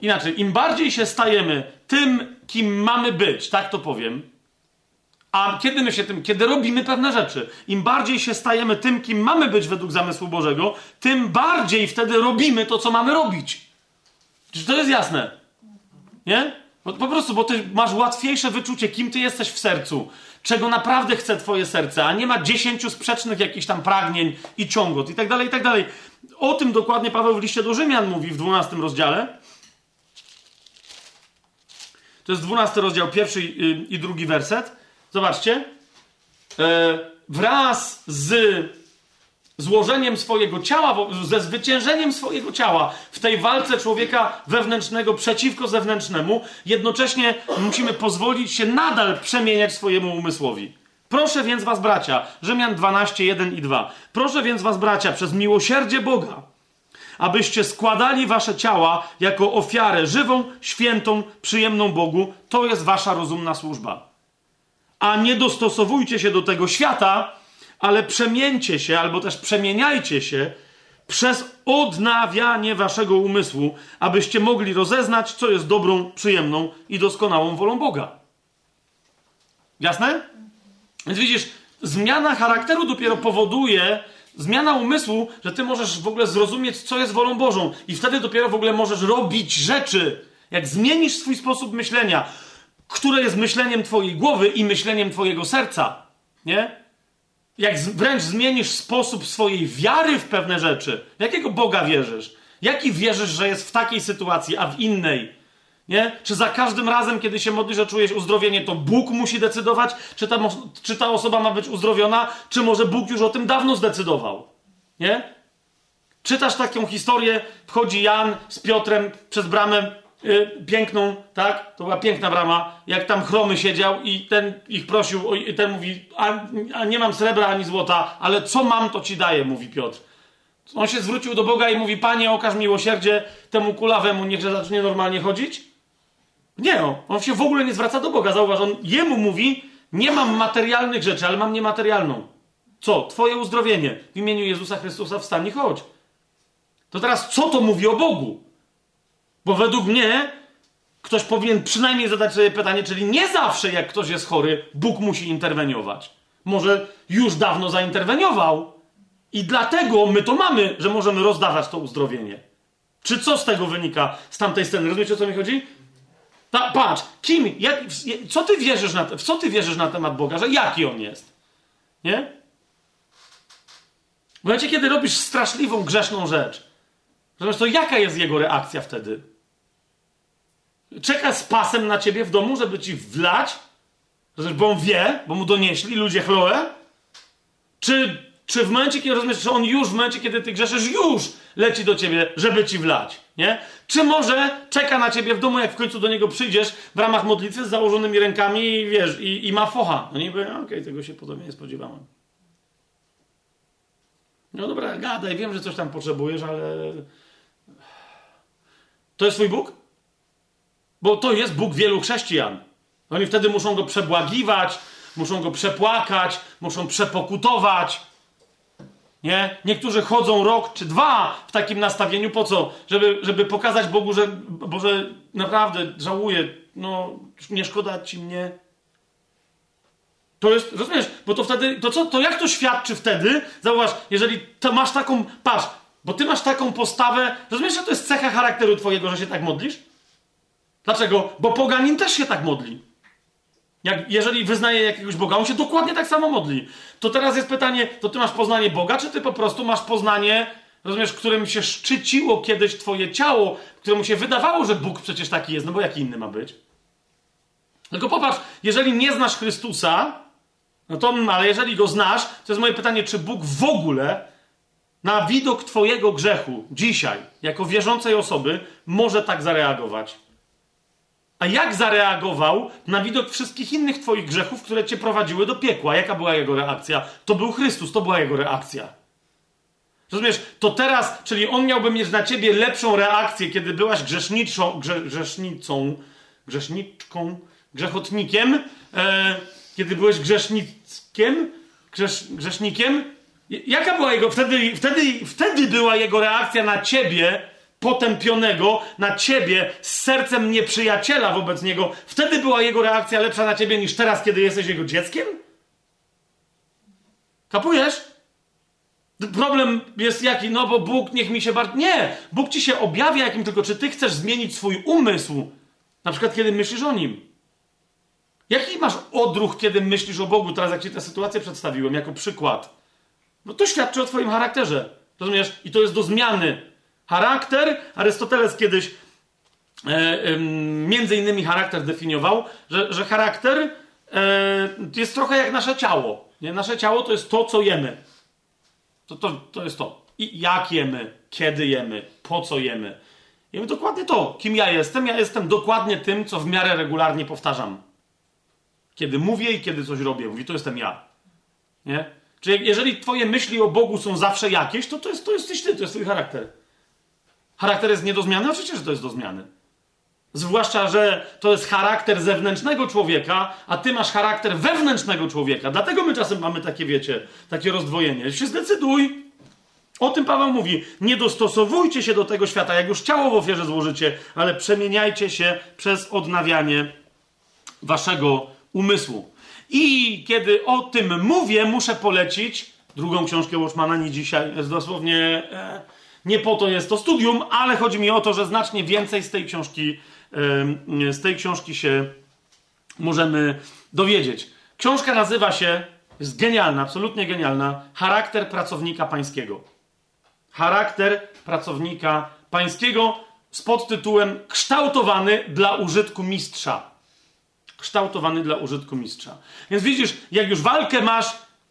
Inaczej, im bardziej się stajemy tym, kim mamy być, tak to powiem, a kiedy my się tym, kiedy robimy pewne rzeczy, im bardziej się stajemy tym, kim mamy być według zamysłu Bożego, tym bardziej wtedy robimy to, co mamy robić. Czy to jest jasne? Nie? Bo, po prostu, bo ty masz łatwiejsze wyczucie, kim ty jesteś w sercu, czego naprawdę chce twoje serce, a nie ma dziesięciu sprzecznych jakichś tam pragnień i ciągot i tak dalej, i tak dalej. O tym dokładnie Paweł w liście do Rzymian mówi w 12 rozdziale. To jest 12 rozdział, pierwszy i drugi werset. Zobaczcie. E, wraz z złożeniem swojego ciała, ze zwyciężeniem swojego ciała w tej walce człowieka wewnętrznego przeciwko zewnętrznemu, jednocześnie musimy pozwolić się nadal przemieniać swojemu umysłowi. Proszę więc was, bracia, Rzymian 12, 1 i 2. Proszę więc was, bracia, przez miłosierdzie Boga, abyście składali wasze ciała jako ofiarę żywą, świętą, przyjemną Bogu. To jest wasza rozumna służba a nie dostosowujcie się do tego świata, ale przemieńcie się, albo też przemieniajcie się przez odnawianie waszego umysłu, abyście mogli rozeznać, co jest dobrą, przyjemną i doskonałą wolą Boga. Jasne? Więc widzisz, zmiana charakteru dopiero powoduje zmiana umysłu, że ty możesz w ogóle zrozumieć, co jest wolą Bożą. I wtedy dopiero w ogóle możesz robić rzeczy. Jak zmienisz swój sposób myślenia, które jest myśleniem twojej głowy i myśleniem twojego serca, nie? Jak wręcz zmienisz sposób swojej wiary w pewne rzeczy. Jakiego Boga wierzysz? Jaki wierzysz, że jest w takiej sytuacji, a w innej? Nie? Czy za każdym razem, kiedy się modlisz, że czujesz uzdrowienie, to Bóg musi decydować, czy ta, czy ta osoba ma być uzdrowiona, czy może Bóg już o tym dawno zdecydował? Nie? Czytasz taką historię, wchodzi Jan z Piotrem przez bramę piękną, tak? To była piękna brama, jak tam chromy siedział i ten ich prosił, ten mówi, a, a nie mam srebra ani złota, ale co mam, to ci daję, mówi Piotr. On się zwrócił do Boga i mówi, Panie, okaż miłosierdzie temu kulawemu, niechże zacznie normalnie chodzić. Nie, no, on się w ogóle nie zwraca do Boga. Zauważ, on jemu mówi, nie mam materialnych rzeczy, ale mam niematerialną. Co? Twoje uzdrowienie. W imieniu Jezusa Chrystusa wstań i chodź. To teraz co to mówi o Bogu? Bo według mnie ktoś powinien przynajmniej zadać sobie pytanie, czyli nie zawsze jak ktoś jest chory, Bóg musi interweniować. Może już dawno zainterweniował i dlatego my to mamy, że możemy rozdawać to uzdrowienie. Czy co z tego wynika z tamtej sceny? Rozumiecie o co mi chodzi? Ta, patrz, kim, jak, co ty wierzysz na, w co ty wierzysz na temat Boga, że jaki on jest? Nie? W momencie, kiedy robisz straszliwą, grzeszną rzecz, to jaka jest jego reakcja wtedy? Czeka z pasem na ciebie w domu, żeby ci wlać? Rozumiesz, bo on wie, bo mu donieśli ludzie chloe? Czy czy w momencie, kiedy rozumiesz, że on już w momencie, kiedy ty grzeszysz, już leci do ciebie, żeby ci wlać, nie? Czy może czeka na ciebie w domu, jak w końcu do niego przyjdziesz w ramach modlitwy z założonymi rękami i wiesz, i, i ma focha. No niby, okej, okay, tego się podobnie nie spodziewałem. No dobra, gadaj, wiem, że coś tam potrzebujesz, ale... To jest twój Bóg? Bo to jest Bóg wielu chrześcijan. Oni wtedy muszą go przebłagiwać, muszą go przepłakać, muszą przepokutować, nie? Niektórzy chodzą rok czy dwa w takim nastawieniu. Po co? Żeby, żeby pokazać Bogu, że Boże, naprawdę żałuję. No, nie szkoda ci mnie. To jest, rozumiesz? Bo to wtedy, to co, to jak to świadczy wtedy? Zauważ, jeżeli masz taką, patrz, bo ty masz taką postawę, rozumiesz, że to jest cecha charakteru twojego, że się tak modlisz? Dlaczego? Bo poganin też się tak modli. Jak, jeżeli wyznaje jakiegoś Boga, on się dokładnie tak samo modli. To teraz jest pytanie, to ty masz poznanie Boga, czy ty po prostu masz poznanie, rozumiesz, którym się szczyciło kiedyś twoje ciało, któremu się wydawało, że Bóg przecież taki jest, no bo jaki inny ma być? Tylko popatrz, jeżeli nie znasz Chrystusa, no to, ale jeżeli go znasz, to jest moje pytanie, czy Bóg w ogóle na widok twojego grzechu dzisiaj, jako wierzącej osoby, może tak zareagować? A jak zareagował na widok wszystkich innych Twoich grzechów, które Cię prowadziły do piekła? Jaka była jego reakcja? To był Chrystus, to była jego reakcja. Rozumiesz, to teraz, czyli on miałby mieć na ciebie lepszą reakcję, kiedy byłaś grzeszniczą, grze, grzesznicą, grzeszniczką, grzechotnikiem, e, kiedy byłeś grzesznikiem, grzesz, grzesznikiem. Jaka była jego, wtedy, wtedy, wtedy była jego reakcja na ciebie, potępionego na ciebie z sercem nieprzyjaciela wobec niego, wtedy była jego reakcja lepsza na ciebie niż teraz, kiedy jesteś jego dzieckiem? Kapujesz? Problem jest jaki? No bo Bóg niech mi się bardzo. Nie! Bóg ci się objawia jakim tylko, czy ty chcesz zmienić swój umysł. Na przykład, kiedy myślisz o nim. Jaki masz odruch, kiedy myślisz o Bogu? Teraz, jak ci tę sytuację przedstawiłem jako przykład. No to świadczy o twoim charakterze. Rozumiesz? I to jest do zmiany. Charakter, Arystoteles kiedyś e, e, między innymi charakter definiował, że, że charakter e, jest trochę jak nasze ciało. Nie? Nasze ciało to jest to, co jemy. To, to, to jest to. I jak jemy, kiedy jemy, po co jemy. Jemy dokładnie to, kim ja jestem. Ja jestem dokładnie tym, co w miarę regularnie powtarzam. Kiedy mówię i kiedy coś robię. Mówi, to jestem ja. Nie? Czyli jeżeli twoje myśli o Bogu są zawsze jakieś, to to, jest, to jesteś ty, to jest twój charakter. Charakter jest nie do zmiany? Oczywiście, że to jest do zmiany. Zwłaszcza, że to jest charakter zewnętrznego człowieka, a ty masz charakter wewnętrznego człowieka. Dlatego my czasem mamy takie, wiecie, takie rozdwojenie. Się zdecyduj. O tym Paweł mówi. Nie dostosowujcie się do tego świata, jak już ciało w ofierze złożycie, ale przemieniajcie się przez odnawianie waszego umysłu. I kiedy o tym mówię, muszę polecić drugą książkę Watchmana, nie dzisiaj, dosłownie e, nie po to jest to studium, ale chodzi mi o to, że znacznie więcej z tej książki, z tej książki się możemy dowiedzieć. Książka nazywa się, jest genialna, absolutnie genialna, Charakter pracownika pańskiego. Charakter pracownika pańskiego z podtytułem Kształtowany dla użytku mistrza. Kształtowany dla użytku mistrza. Więc widzisz, jak już walkę masz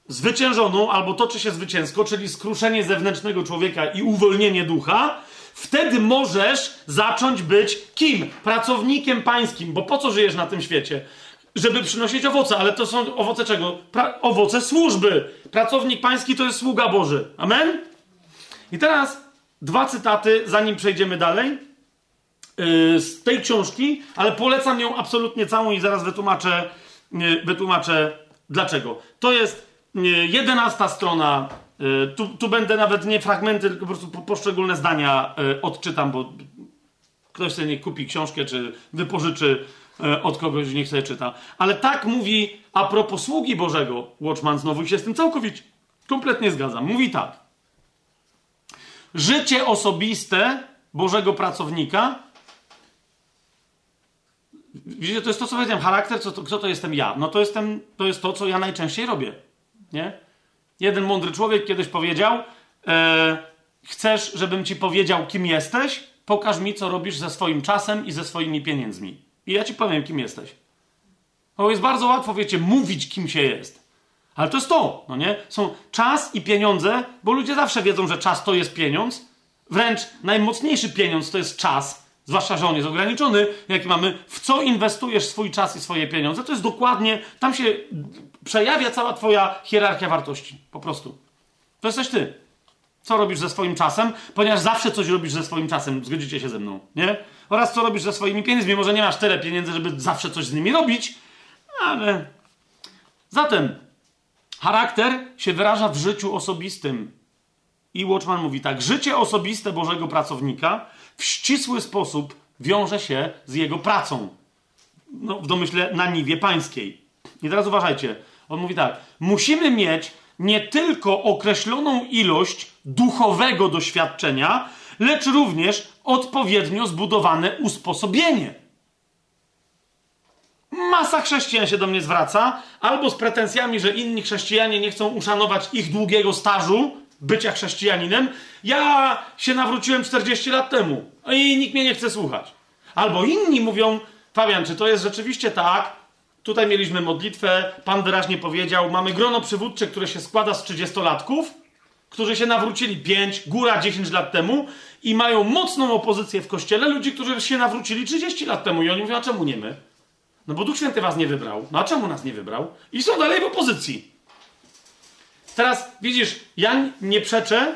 zwyciężoną albo toczy się zwycięsko, czyli skruszenie zewnętrznego człowieka i uwolnienie ducha, wtedy możesz zacząć być kim? Pracownikiem pańskim, bo po co żyjesz na tym świecie? Żeby przynosić owoce, ale to są owoce czego? Pra owoce służby. Pracownik pański to jest sługa Boży. Amen? I teraz dwa cytaty, zanim przejdziemy dalej. Yy, z tej książki, ale polecam ją absolutnie całą i zaraz wytłumaczę, yy, wytłumaczę dlaczego. To jest jedenasta strona. Y, tu, tu, będę nawet nie fragmenty, tylko po prostu poszczególne zdania y, odczytam, bo ktoś sobie nie kupi książkę, czy wypożyczy y, od kogoś, niech sobie czyta. Ale tak mówi a propos sługi Bożego Watchman znowu się z tym całkowicie kompletnie zgadzam. Mówi tak. Życie osobiste Bożego pracownika Widzicie, to jest to, co powiedziałem. Charakter, co to, kto to jestem ja? No to, jestem, to jest to, co ja najczęściej robię. Nie? Jeden mądry człowiek kiedyś powiedział: e, Chcesz, żebym ci powiedział, kim jesteś? Pokaż mi, co robisz ze swoim czasem i ze swoimi pieniędzmi. I ja ci powiem, kim jesteś. Bo jest bardzo łatwo, wiecie, mówić, kim się jest. Ale to jest to, no nie? Są czas i pieniądze, bo ludzie zawsze wiedzą, że czas to jest pieniądz. Wręcz najmocniejszy pieniądz to jest czas, zwłaszcza, że on jest ograniczony, jaki mamy, w co inwestujesz swój czas i swoje pieniądze. To jest dokładnie, tam się przejawia cała twoja hierarchia wartości. Po prostu. To jesteś ty. Co robisz ze swoim czasem? Ponieważ zawsze coś robisz ze swoim czasem, zgodzicie się ze mną, nie? Oraz co robisz ze swoimi pieniędzmi. Może nie masz tyle pieniędzy, żeby zawsze coś z nimi robić, ale... Zatem charakter się wyraża w życiu osobistym. I Watchman mówi tak: życie osobiste Bożego pracownika w ścisły sposób wiąże się z jego pracą. No, w domyśle na niwie pańskiej. I teraz uważajcie. On mówi tak: musimy mieć nie tylko określoną ilość duchowego doświadczenia, lecz również odpowiednio zbudowane usposobienie. Masa chrześcijan się do mnie zwraca, albo z pretensjami, że inni chrześcijanie nie chcą uszanować ich długiego stażu bycia chrześcijaninem. Ja się nawróciłem 40 lat temu i nikt mnie nie chce słuchać. Albo inni mówią, Fabian, czy to jest rzeczywiście tak, Tutaj mieliśmy modlitwę, Pan wyraźnie powiedział, mamy grono przywódcze, które się składa z 30-latków, którzy się nawrócili 5, góra 10 lat temu i mają mocną opozycję w kościele ludzi, którzy się nawrócili 30 lat temu. I oni mówią, a czemu nie my? No bo Duch Święty was nie wybrał. No a czemu nas nie wybrał? I są dalej w opozycji. Teraz widzisz, ja nie przeczę,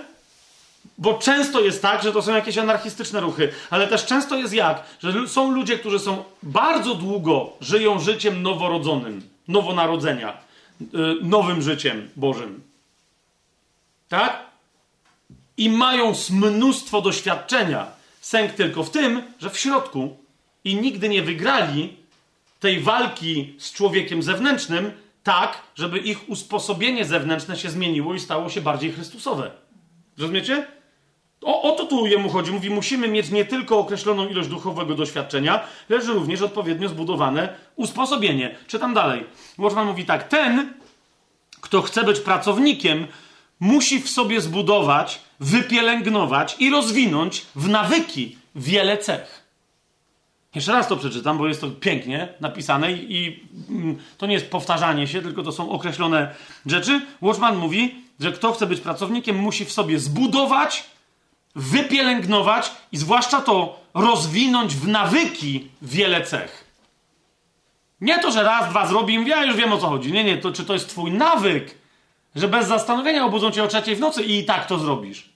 bo często jest tak, że to są jakieś anarchistyczne ruchy, ale też często jest jak, że są ludzie, którzy są bardzo długo żyją życiem noworodzonym, nowonarodzenia, yy, nowym życiem Bożym. Tak? I mają mnóstwo doświadczenia. Sęk tylko w tym, że w środku i nigdy nie wygrali tej walki z człowiekiem zewnętrznym tak, żeby ich usposobienie zewnętrzne się zmieniło i stało się bardziej chrystusowe. Rozumiecie? O, o to tu jemu chodzi. Mówi, musimy mieć nie tylko określoną ilość duchowego doświadczenia, lecz również odpowiednio zbudowane usposobienie. Czytam dalej. Watchman mówi tak. Ten, kto chce być pracownikiem, musi w sobie zbudować, wypielęgnować i rozwinąć w nawyki wiele cech. Jeszcze raz to przeczytam, bo jest to pięknie napisane i, mm, to nie jest powtarzanie się, tylko to są określone rzeczy. Watchman mówi, że kto chce być pracownikiem, musi w sobie zbudować, wypielęgnować i zwłaszcza to rozwinąć w nawyki wiele cech. Nie to, że raz, dwa zrobi i ja już wiem o co chodzi. Nie, nie, to czy to jest twój nawyk, że bez zastanowienia obudzą cię o trzeciej w nocy i i tak to zrobisz.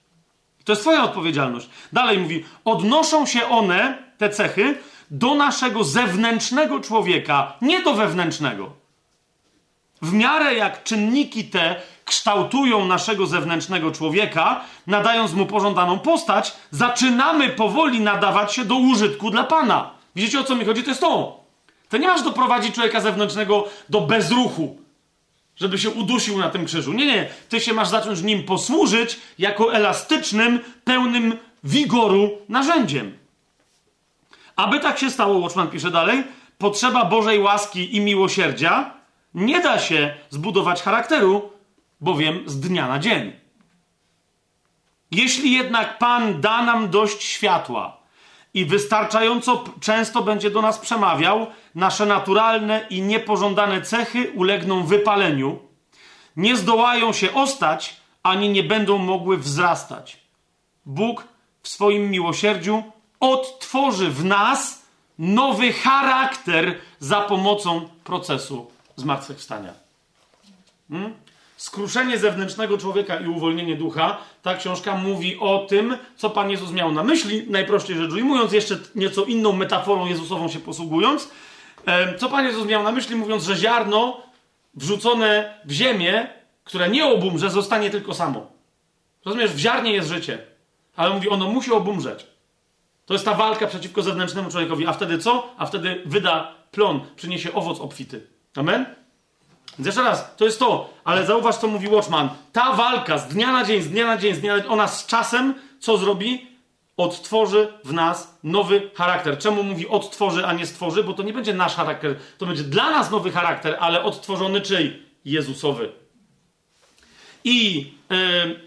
To jest twoja odpowiedzialność. Dalej mówi, odnoszą się one, te cechy, do naszego zewnętrznego człowieka, nie do wewnętrznego. W miarę jak czynniki te kształtują naszego zewnętrznego człowieka, nadając mu pożądaną postać, zaczynamy powoli nadawać się do użytku dla Pana. Widzicie o co mi chodzi? To jest to. To nie masz doprowadzić człowieka zewnętrznego do bezruchu. żeby się udusił na tym krzyżu. Nie, nie. Ty się masz zacząć nim posłużyć jako elastycznym, pełnym wigoru narzędziem. Aby tak się stało, Watchman pisze dalej, potrzeba Bożej łaski i miłosierdzia nie da się zbudować charakteru, bowiem z dnia na dzień. Jeśli jednak Pan da nam dość światła i wystarczająco często będzie do nas przemawiał, nasze naturalne i niepożądane cechy ulegną wypaleniu, nie zdołają się ostać, ani nie będą mogły wzrastać. Bóg w swoim miłosierdziu odtworzy w nas nowy charakter za pomocą procesu zmartwychwstania. Hmm? Skruszenie zewnętrznego człowieka i uwolnienie ducha, ta książka mówi o tym, co Pan Jezus miał na myśli, najprościej rzecz ujmując, jeszcze nieco inną metaforą Jezusową się posługując. Co Pan Jezus miał na myśli, mówiąc, że ziarno wrzucone w ziemię, które nie obumrze, zostanie tylko samo. Rozumiesz, w ziarnie jest życie, ale mówi, ono musi obumrzeć. To jest ta walka przeciwko zewnętrznemu człowiekowi. A wtedy co? A wtedy wyda plon, przyniesie owoc obfity. Amen? Jeszcze raz, to jest to, ale zauważ, co mówi Watchman. Ta walka z dnia na dzień, z dnia na dzień, z dnia na dzień, ona z czasem co zrobi? Odtworzy w nas nowy charakter. Czemu mówi odtworzy, a nie stworzy? Bo to nie będzie nasz charakter, to będzie dla nas nowy charakter, ale odtworzony czyj? Jezusowy. I yy,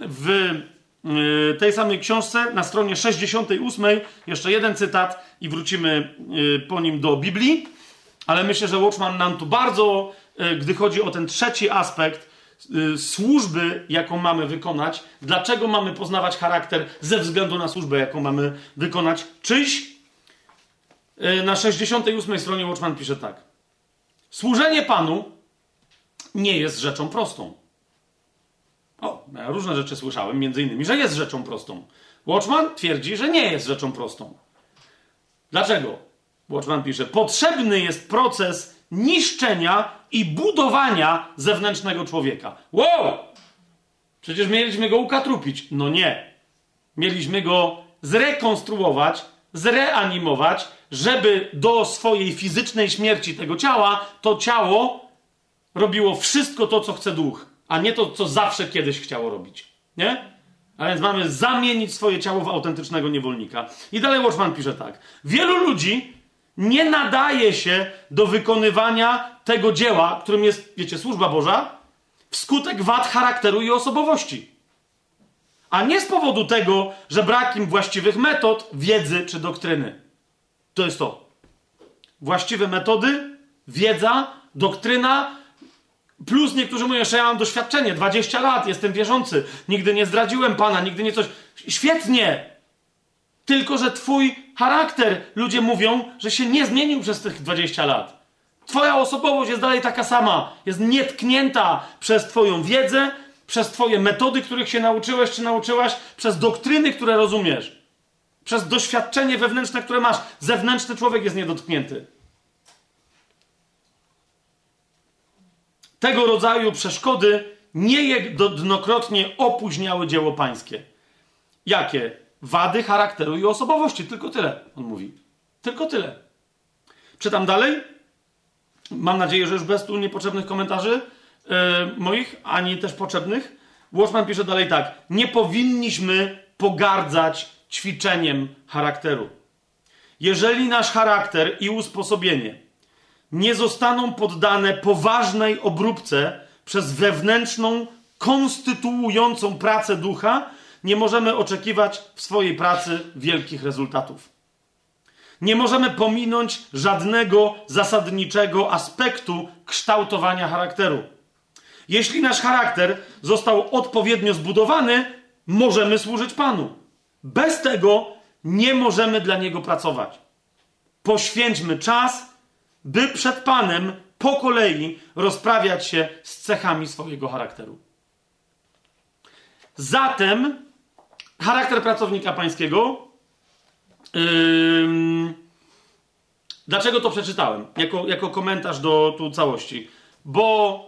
w yy, tej samej książce na stronie 68 jeszcze jeden cytat i wrócimy yy, po nim do Biblii. Ale myślę, że Watchman nam tu bardzo E, gdy chodzi o ten trzeci aspekt e, służby, jaką mamy wykonać, dlaczego mamy poznawać charakter ze względu na służbę, jaką mamy wykonać, czyś e, na 68 stronie Watchman pisze tak. Służenie Panu nie jest rzeczą prostą. O, ja różne rzeczy słyszałem, między innymi, że jest rzeczą prostą. Watchman twierdzi, że nie jest rzeczą prostą. Dlaczego? Watchman pisze, potrzebny jest proces niszczenia i budowania zewnętrznego człowieka. Wow! Przecież mieliśmy go ukatrupić. No nie. Mieliśmy go zrekonstruować, zreanimować, żeby do swojej fizycznej śmierci tego ciała to ciało robiło wszystko to, co chce duch, a nie to, co zawsze kiedyś chciało robić. Nie? A więc mamy zamienić swoje ciało w autentycznego niewolnika. I dalej Watchman pisze tak. Wielu ludzi nie nadaje się do wykonywania tego dzieła, którym jest, wiecie, służba Boża, wskutek wad charakteru i osobowości. A nie z powodu tego, że brak im właściwych metod, wiedzy czy doktryny. To jest to. Właściwe metody, wiedza, doktryna, plus niektórzy mówią, że ja mam doświadczenie, 20 lat, jestem wierzący, nigdy nie zdradziłem Pana, nigdy nie coś. Świetnie! Tylko, że twój charakter, ludzie mówią, że się nie zmienił przez tych 20 lat. Twoja osobowość jest dalej taka sama. Jest nietknięta przez twoją wiedzę, przez twoje metody, których się nauczyłeś czy nauczyłaś, przez doktryny, które rozumiesz. Przez doświadczenie wewnętrzne, które masz. Zewnętrzny człowiek jest niedotknięty. Tego rodzaju przeszkody niejednokrotnie opóźniały dzieło pańskie. Jakie? Wady charakteru i osobowości. Tylko tyle, on mówi. Tylko tyle. Czytam dalej. Mam nadzieję, że już bez tu niepotrzebnych komentarzy yy, moich, ani też potrzebnych. Watchman pisze dalej tak. Nie powinniśmy pogardzać ćwiczeniem charakteru. Jeżeli nasz charakter i usposobienie nie zostaną poddane poważnej obróbce przez wewnętrzną, konstytuującą pracę ducha, nie możemy oczekiwać w swojej pracy wielkich rezultatów. Nie możemy pominąć żadnego zasadniczego aspektu kształtowania charakteru. Jeśli nasz charakter został odpowiednio zbudowany, możemy służyć Panu. Bez tego nie możemy dla Niego pracować. Poświęćmy czas, by przed Panem po kolei rozprawiać się z cechami swojego charakteru. Zatem charakter pracownika pańskiego. Dlaczego to przeczytałem? Jako, jako komentarz do tu całości. Bo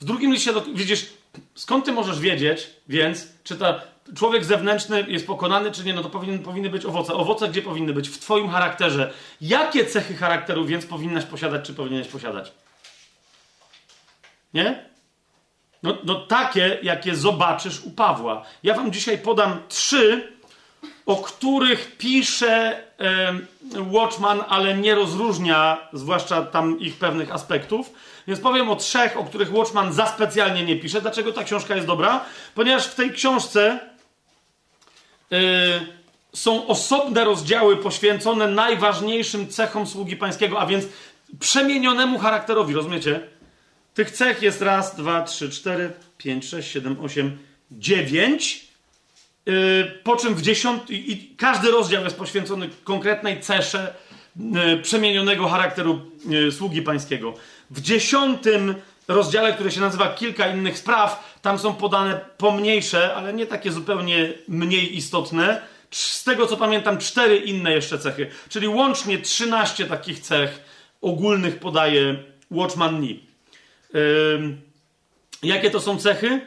w drugim liście, do, widzisz, skąd ty możesz wiedzieć, więc, czy ta, człowiek zewnętrzny jest pokonany, czy nie, no to powinien, powinny być owoce. Owoce gdzie powinny być? W twoim charakterze. Jakie cechy charakteru więc powinnaś posiadać, czy powinieneś posiadać? Nie? No, no takie, jakie zobaczysz u Pawła. Ja wam dzisiaj podam trzy, o których pisze e, Watchman, ale nie rozróżnia, zwłaszcza tam ich pewnych aspektów. Więc powiem o trzech, o których Watchman za specjalnie nie pisze. Dlaczego ta książka jest dobra? Ponieważ w tej książce e, są osobne rozdziały poświęcone najważniejszym cechom sługi pańskiego, a więc przemienionemu charakterowi, rozumiecie? Tych cech jest raz, dwa, trzy, cztery, pięć, sześć, siedem, osiem, dziewięć. Yy, po czym w dziesiątym, i każdy rozdział jest poświęcony konkretnej cesze yy, przemienionego charakteru yy, sługi pańskiego. W dziesiątym rozdziale, który się nazywa Kilka innych spraw, tam są podane pomniejsze, ale nie takie zupełnie mniej istotne. Z tego co pamiętam, cztery inne jeszcze cechy, czyli łącznie 13 takich cech ogólnych podaje Watchman Nee. Jakie to są cechy?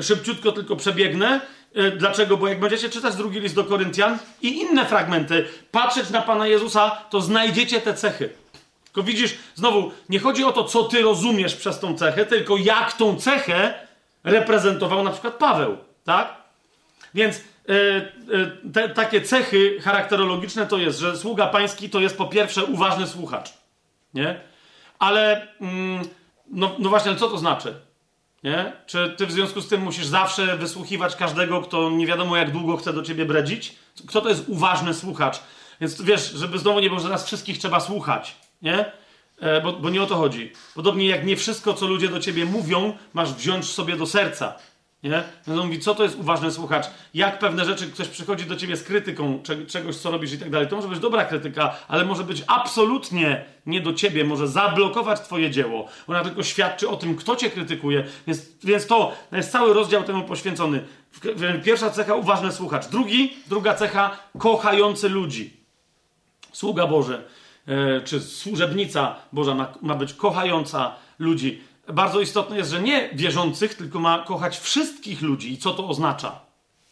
Szybciutko tylko przebiegnę. E, dlaczego? Bo jak będziecie czytać drugi list do Koryntian i inne fragmenty, patrzeć na Pana Jezusa, to znajdziecie te cechy. Tylko widzisz, znowu, nie chodzi o to, co ty rozumiesz przez tą cechę, tylko jak tą cechę reprezentował na przykład Paweł, tak? Więc e, e, te, takie cechy charakterologiczne to jest, że sługa pański to jest po pierwsze uważny słuchacz, nie? Ale... Mm, no, no właśnie, ale co to znaczy? Nie? Czy ty w związku z tym musisz zawsze wysłuchiwać każdego, kto nie wiadomo jak długo chce do ciebie bredzić? Kto to jest uważny słuchacz? Więc wiesz, żeby znowu nie było, że nas wszystkich trzeba słuchać, nie? E, bo, bo nie o to chodzi. Podobnie jak nie wszystko, co ludzie do ciebie mówią, masz wziąć sobie do serca. Nie? No mówi, co to jest uważny słuchacz? Jak pewne rzeczy, ktoś przychodzi do ciebie z krytyką czegoś, co robisz i tak dalej. To może być dobra krytyka, ale może być absolutnie nie do ciebie, może zablokować twoje dzieło. Ona tylko świadczy o tym, kto cię krytykuje. Więc, więc to jest cały rozdział temu poświęcony. Pierwsza cecha, uważny słuchacz. Drugi, druga cecha, kochający ludzi. Sługa Boże, e, czy służebnica Boża ma, ma być kochająca ludzi bardzo istotne jest, że nie wierzących, tylko ma kochać wszystkich ludzi. I co to oznacza?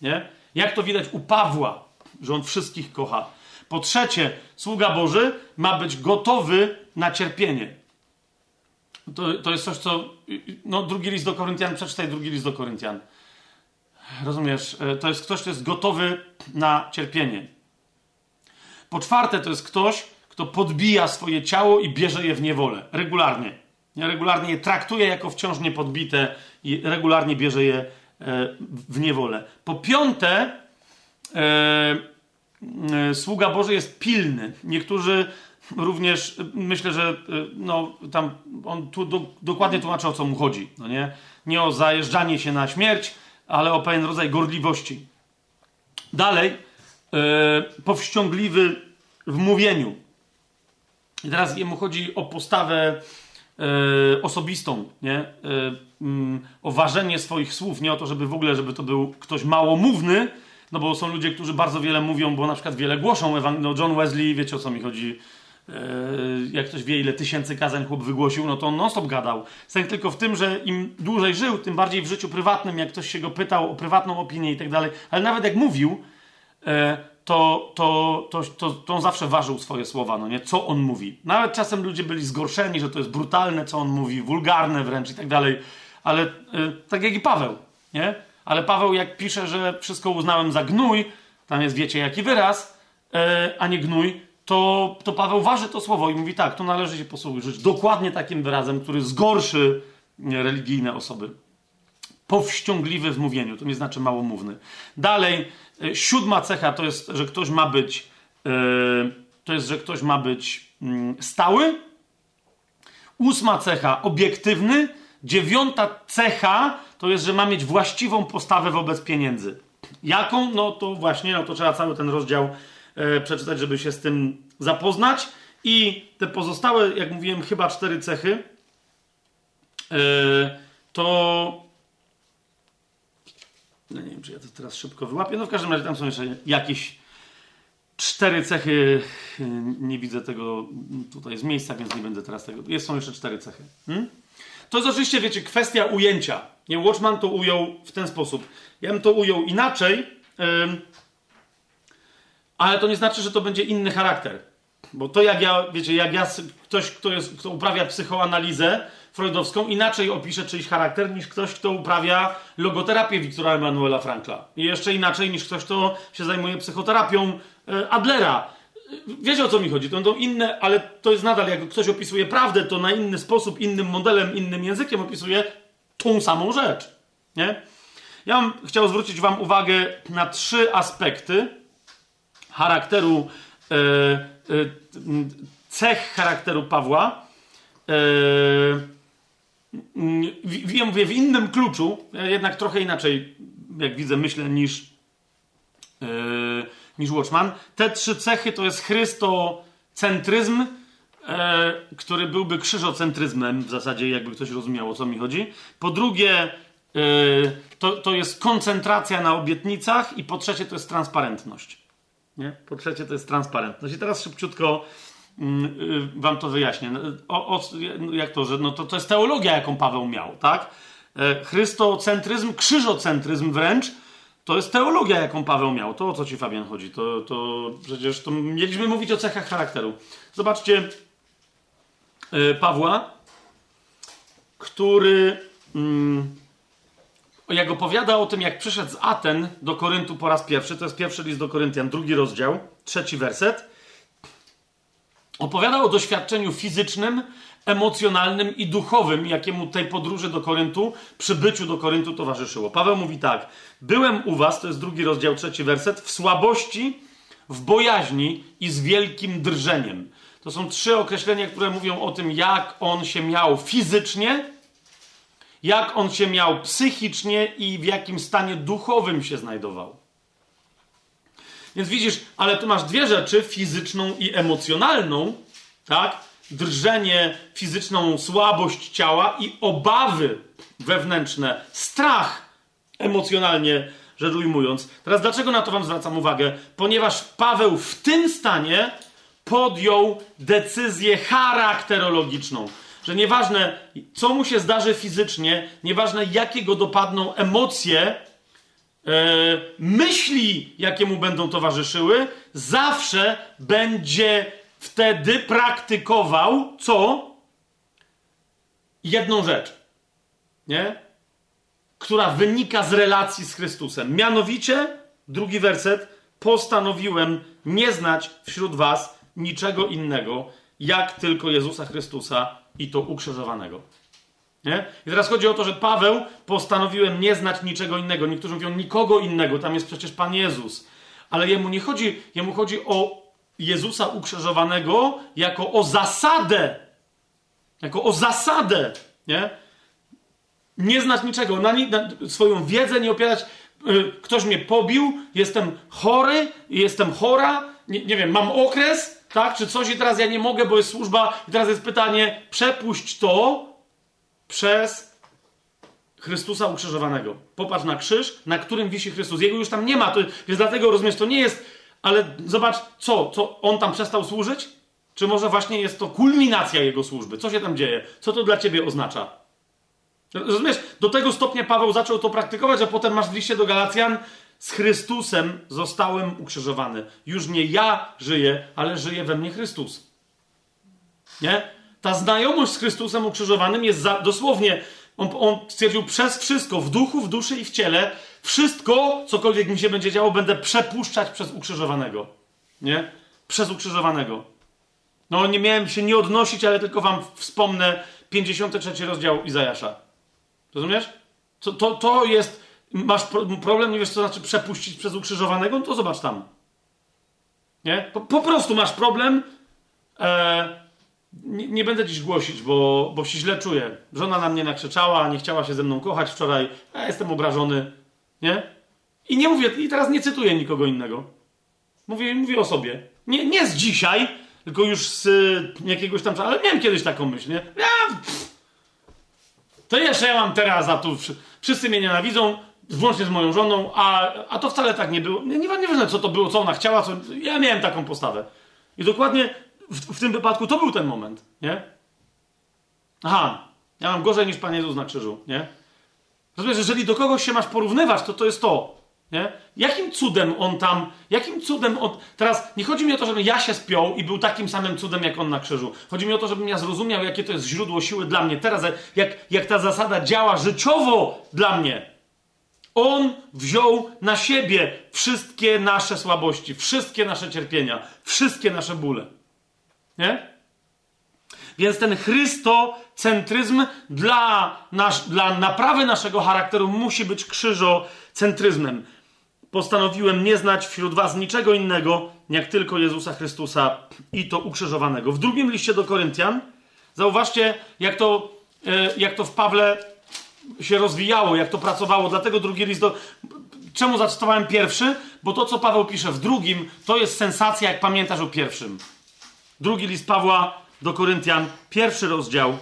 Nie? Jak to widać u Pawła, że on wszystkich kocha. Po trzecie, sługa Boży ma być gotowy na cierpienie. To, to jest coś, co. No, drugi list do Koryntian, przeczytaj drugi list do Koryntian. Rozumiesz? E, to jest ktoś, kto jest gotowy na cierpienie. Po czwarte, to jest ktoś, kto podbija swoje ciało i bierze je w niewolę. Regularnie. Regularnie je traktuje jako wciąż niepodbite i regularnie bierze je e, w niewolę. Po piąte, e, e, sługa Boży jest pilny. Niektórzy również, myślę, że no, tam on tu do, dokładnie tłumaczy, o co mu chodzi. No nie? nie o zajeżdżanie się na śmierć, ale o pewien rodzaj gorliwości. Dalej, powściągliwy w mówieniu. I teraz jemu chodzi o postawę E, osobistą, nie? E, mm, o ważenie swoich słów, nie o to, żeby w ogóle, żeby to był ktoś małomówny, no bo są ludzie, którzy bardzo wiele mówią, bo na przykład wiele głoszą. No John Wesley, wiecie o co mi chodzi, e, jak ktoś wie, ile tysięcy kazań chłop wygłosił, no to on non-stop gadał. Sęk tylko w tym, że im dłużej żył, tym bardziej w życiu prywatnym, jak ktoś się go pytał o prywatną opinię i tak dalej, ale nawet jak mówił, to, to, to, to, to on zawsze ważył swoje słowa, no nie? Co on mówi. Nawet czasem ludzie byli zgorszeni, że to jest brutalne, co on mówi, wulgarne wręcz i tak dalej, ale y, tak jak i Paweł, nie? Ale Paweł jak pisze, że wszystko uznałem za gnój, tam jest wiecie jaki wyraz, y, a nie gnój, to, to Paweł waży to słowo i mówi tak, to należy się posłużyć dokładnie takim wyrazem, który zgorszy religijne osoby. Powściągliwy w mówieniu, to nie znaczy małomówny. Dalej, siódma cecha to jest, że ktoś ma być, e, to jest, że ktoś ma być mm, stały. Ósma cecha obiektywny. Dziewiąta cecha to jest, że ma mieć właściwą postawę wobec pieniędzy. Jaką? No to właśnie, no to trzeba cały ten rozdział e, przeczytać, żeby się z tym zapoznać. I te pozostałe, jak mówiłem, chyba cztery cechy, to no nie wiem, czy ja to teraz szybko wyłapię. No w każdym razie tam są jeszcze jakieś cztery cechy. Nie widzę tego tutaj z miejsca, więc nie będę teraz tego. Jest, są jeszcze cztery cechy. Hmm? To jest oczywiście, wiecie, kwestia ujęcia. Nie, Watchman to ujął w ten sposób. Ja bym to ujął inaczej, ale to nie znaczy, że to będzie inny charakter. Bo to jak ja, wiecie, jak ja, ktoś, kto, jest, kto uprawia psychoanalizę freudowską, inaczej opisze czyjś charakter niż ktoś, kto uprawia logoterapię Wiktora Emanuela Frankla. I jeszcze inaczej niż ktoś, kto się zajmuje psychoterapią e, Adlera. Wiecie o co mi chodzi? To będą inne, ale to jest nadal, jak ktoś opisuje prawdę, to na inny sposób, innym modelem, innym językiem opisuje tą samą rzecz. Nie? Ja bym chciał zwrócić Wam uwagę na trzy aspekty charakteru, e, e, cech charakteru Pawła. E, w, ja mówię w innym kluczu, jednak trochę inaczej, jak widzę, myślę niż, e, niż Watchman. Te trzy cechy to jest chrystocentryzm, e, który byłby krzyżocentryzmem, w zasadzie jakby ktoś rozumiał o co mi chodzi. Po drugie, Yy, to, to jest koncentracja na obietnicach i po trzecie to jest transparentność. Nie? Po trzecie to jest transparentność. I teraz szybciutko yy, wam to wyjaśnię. O, o, jak to, że no to, to jest teologia, jaką Paweł miał, tak? Yy, chrystocentryzm, krzyżocentryzm wręcz, to jest teologia, jaką Paweł miał. To o co ci, Fabian, chodzi? To, to przecież to mieliśmy mówić o cechach charakteru. Zobaczcie Pawła, który... Mm, jak opowiada o tym, jak przyszedł z Aten do Koryntu po raz pierwszy, to jest pierwszy list do Koryntian, drugi rozdział, trzeci werset, opowiada o doświadczeniu fizycznym, emocjonalnym i duchowym, jakiemu tej podróży do Koryntu, przybyciu do Koryntu towarzyszyło. Paweł mówi tak: Byłem u was, to jest drugi rozdział, trzeci werset, w słabości, w bojaźni i z wielkim drżeniem. To są trzy określenia, które mówią o tym, jak on się miał fizycznie, jak on się miał psychicznie i w jakim stanie duchowym się znajdował. Więc widzisz, ale tu masz dwie rzeczy, fizyczną i emocjonalną, tak? Drżenie, fizyczną słabość ciała i obawy wewnętrzne, strach emocjonalnie rzecz ujmując. Teraz dlaczego na to wam zwracam uwagę? Ponieważ Paweł w tym stanie podjął decyzję charakterologiczną że nieważne co mu się zdarzy fizycznie, nieważne jakie go dopadną emocje, myśli, jakie mu będą towarzyszyły, zawsze będzie wtedy praktykował co? Jedną rzecz, nie? Która wynika z relacji z Chrystusem. Mianowicie, drugi werset, postanowiłem nie znać wśród was niczego innego, jak tylko Jezusa Chrystusa i to ukrzyżowanego. Nie? I teraz chodzi o to, że Paweł postanowiłem nie znać niczego innego. Niektórzy mówią nikogo innego, tam jest przecież Pan Jezus. Ale jemu nie chodzi, jemu chodzi o Jezusa ukrzyżowanego jako o zasadę. Jako o zasadę. Nie? Nie znać niczego, na, na swoją wiedzę nie opierać. Y, ktoś mnie pobił, jestem chory, jestem chora, nie, nie wiem, mam okres, tak, czy coś i teraz ja nie mogę, bo jest służba i teraz jest pytanie, przepuść to przez Chrystusa ukrzyżowanego. Popatrz na krzyż, na którym wisi Chrystus. Jego już tam nie ma, to, więc dlatego rozumiesz, to nie jest, ale zobacz, co, co, on tam przestał służyć? Czy może właśnie jest to kulminacja jego służby? Co się tam dzieje? Co to dla ciebie oznacza? Rozumiesz, do tego stopnia Paweł zaczął to praktykować, a potem masz w liście do Galacjan, z Chrystusem zostałem ukrzyżowany. Już nie ja żyję, ale żyje we mnie Chrystus. Nie? Ta znajomość z Chrystusem ukrzyżowanym jest za, dosłownie, on, on stwierdził przez wszystko, w duchu, w duszy i w ciele, wszystko, cokolwiek mi się będzie działo, będę przepuszczać przez ukrzyżowanego. Nie? Przez ukrzyżowanego. No, nie miałem się nie odnosić, ale tylko wam wspomnę 53 rozdział Izajasza. Rozumiesz? To, to, to jest masz problem, nie wiesz, co znaczy przepuścić przez ukrzyżowanego, no to zobacz tam. Nie? Po, po prostu masz problem. E, nie, nie, będę dziś głosić, bo, bo się źle czuję. Żona na mnie nakrzyczała, nie chciała się ze mną kochać wczoraj. Ja jestem obrażony. Nie? I nie mówię, i teraz nie cytuję nikogo innego. Mówię, mówię o sobie. Nie, nie z dzisiaj, tylko już z y, jakiegoś tam ale miałem kiedyś taką myśl, nie? Ja, to jeszcze ja mam teraz, a tu wszyscy mnie nienawidzą, włącznie z moją żoną, a, a to wcale tak nie było. Nie, nie, ważne, co to było, co ona chciała, co... ja miałem taką postawę. I dokładnie w, w tym wypadku to był ten moment, nie? Aha, ja mam gorzej niż Pan Jezus na krzyżu, nie? Rozumiesz, jeżeli do kogoś się masz porównywać, to to jest to. Nie? Jakim cudem on tam, jakim cudem on... Teraz nie chodzi mi o to, żebym ja się spiął i był takim samym cudem, jak on na krzyżu. Chodzi mi o to, żebym ja zrozumiał, jakie to jest źródło siły dla mnie. Teraz, jak, jak ta zasada działa życiowo dla mnie. On wziął na siebie wszystkie nasze słabości, wszystkie nasze cierpienia, wszystkie nasze bóle. Nie? Więc ten chrystocentryzm dla, nasz, dla naprawy naszego charakteru musi być krzyżocentryzmem. Postanowiłem nie znać wśród was niczego innego, jak tylko Jezusa Chrystusa i to ukrzyżowanego. W drugim liście do Koryntian, zauważcie, jak to, e, jak to w Pawle się rozwijało, jak to pracowało. Dlatego drugi list do... Czemu zacytowałem pierwszy? Bo to, co Paweł pisze w drugim, to jest sensacja, jak pamiętasz o pierwszym. Drugi list Pawła do Koryntian, pierwszy rozdział,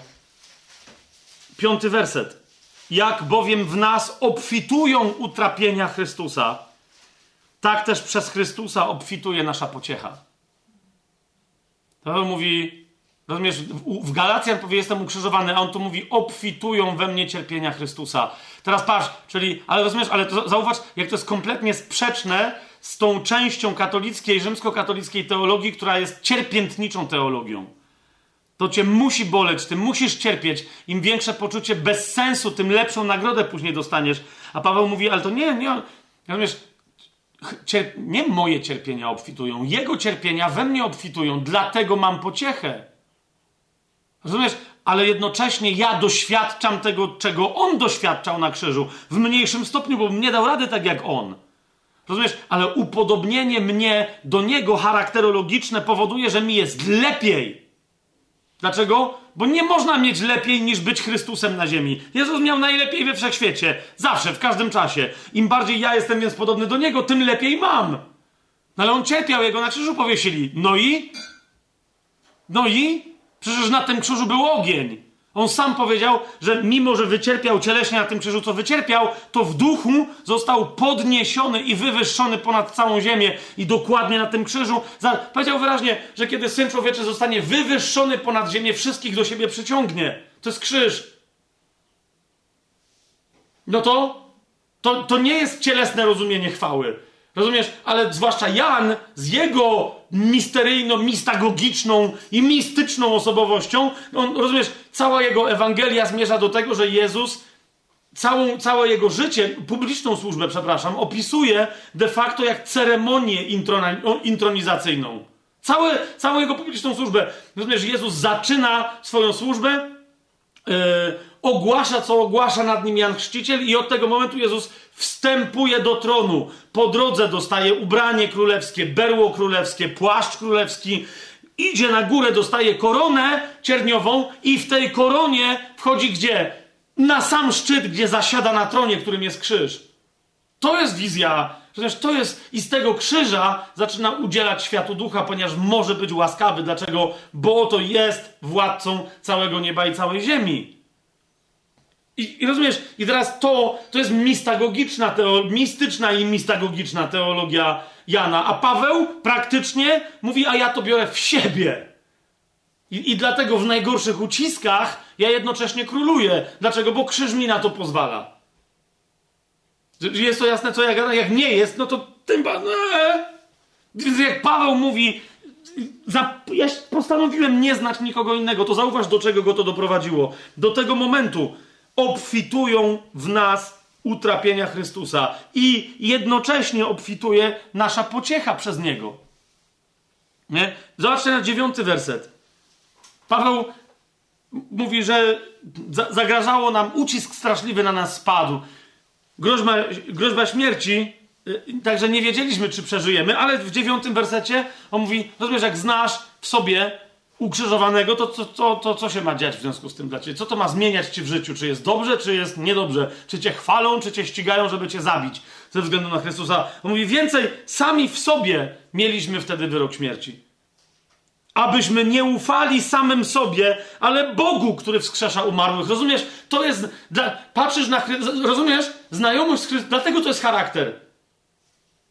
piąty werset. Jak bowiem w nas obfitują utrapienia Chrystusa, tak też przez Chrystusa obfituje nasza pociecha. Paweł mówi, rozumiesz, w Galacjan powie, jestem ukrzyżowany, a on tu mówi, obfitują we mnie cierpienia Chrystusa. Teraz patrz, czyli, ale rozumiesz, ale to, zauważ, jak to jest kompletnie sprzeczne z tą częścią katolickiej, rzymskokatolickiej teologii, która jest cierpiętniczą teologią. To cię musi boleć, ty musisz cierpieć. Im większe poczucie bezsensu, tym lepszą nagrodę później dostaniesz. A Paweł mówi, ale to nie, nie, rozumiesz, nie moje cierpienia obfitują, jego cierpienia we mnie obfitują, dlatego mam pociechę. Rozumiesz? Ale jednocześnie ja doświadczam tego, czego on doświadczał na krzyżu, w mniejszym stopniu, bo nie dał rady tak jak on. Rozumiesz? Ale upodobnienie mnie do niego charakterologiczne powoduje, że mi jest lepiej. Dlaczego? Bo nie można mieć lepiej niż być Chrystusem na ziemi. Jezus miał najlepiej we wszechświecie. Zawsze, w każdym czasie. Im bardziej ja jestem więc podobny do Niego, tym lepiej mam. No ale On cierpiał, Jego na krzyżu powiesili. No i? No i? Przecież na tym krzyżu był ogień. On sam powiedział, że mimo, że wycierpiał cieleśnie na tym krzyżu, co wycierpiał, to w duchu został podniesiony i wywyższony ponad całą ziemię. I dokładnie na tym krzyżu powiedział wyraźnie, że kiedy Syn Człowieczy zostanie wywyższony ponad ziemię, wszystkich do siebie przyciągnie. To jest krzyż. No to, to, to nie jest cielesne rozumienie chwały. Rozumiesz? Ale zwłaszcza Jan z jego misteryjno-mistagogiczną i mistyczną osobowością, on, rozumiesz, cała jego Ewangelia zmierza do tego, że Jezus całą, całe jego życie, publiczną służbę, przepraszam, opisuje de facto jak ceremonię intronizacyjną. Całe, całą jego publiczną służbę. Rozumiesz, Jezus zaczyna swoją służbę, yy, ogłasza, co ogłasza nad nim Jan Chrzciciel i od tego momentu Jezus wstępuje do tronu. Po drodze dostaje ubranie królewskie, berło królewskie, płaszcz królewski, idzie na górę, dostaje koronę cierniową i w tej koronie wchodzi gdzie? Na sam szczyt, gdzie zasiada na tronie, którym jest krzyż. To jest wizja. Przecież to jest i z tego krzyża zaczyna udzielać światu ducha, ponieważ może być łaskawy. Dlaczego? Bo oto jest władcą całego nieba i całej ziemi. I, I, rozumiesz, i teraz to, to jest mistagogiczna, teo, mistyczna i mistagogiczna teologia Jana, a Paweł praktycznie mówi, a ja to biorę w siebie. I, I dlatego w najgorszych uciskach ja jednocześnie króluję. Dlaczego? Bo krzyż mi na to pozwala. Jest to jasne, co ja gadam? Jak nie jest, no to tym bardziej. Więc jak Paweł mówi, za, ja postanowiłem nie znać nikogo innego, to zauważ, do czego go to doprowadziło. Do tego momentu, obfitują w nas utrapienia Chrystusa i jednocześnie obfituje nasza pociecha przez Niego. Nie? Zobaczcie na dziewiąty werset. Paweł mówi, że zagrażało nam, ucisk straszliwy na nas spadł. Groźba, groźba śmierci, y, także nie wiedzieliśmy, czy przeżyjemy, ale w dziewiątym wersecie on mówi, rozumiesz, jak znasz w sobie ukrzyżowanego, to, to, to, to co się ma dziać w związku z tym dla ciebie? Co to ma zmieniać ci w życiu? Czy jest dobrze, czy jest niedobrze? Czy cię chwalą, czy cię ścigają, żeby cię zabić ze względu na Chrystusa? On mówi, więcej, sami w sobie mieliśmy wtedy wyrok śmierci. Abyśmy nie ufali samym sobie, ale Bogu, który wskrzesza umarłych. Rozumiesz? To jest. Dla, patrzysz na. Rozumiesz? Znajomość z Chrystusem. Dlatego to jest charakter.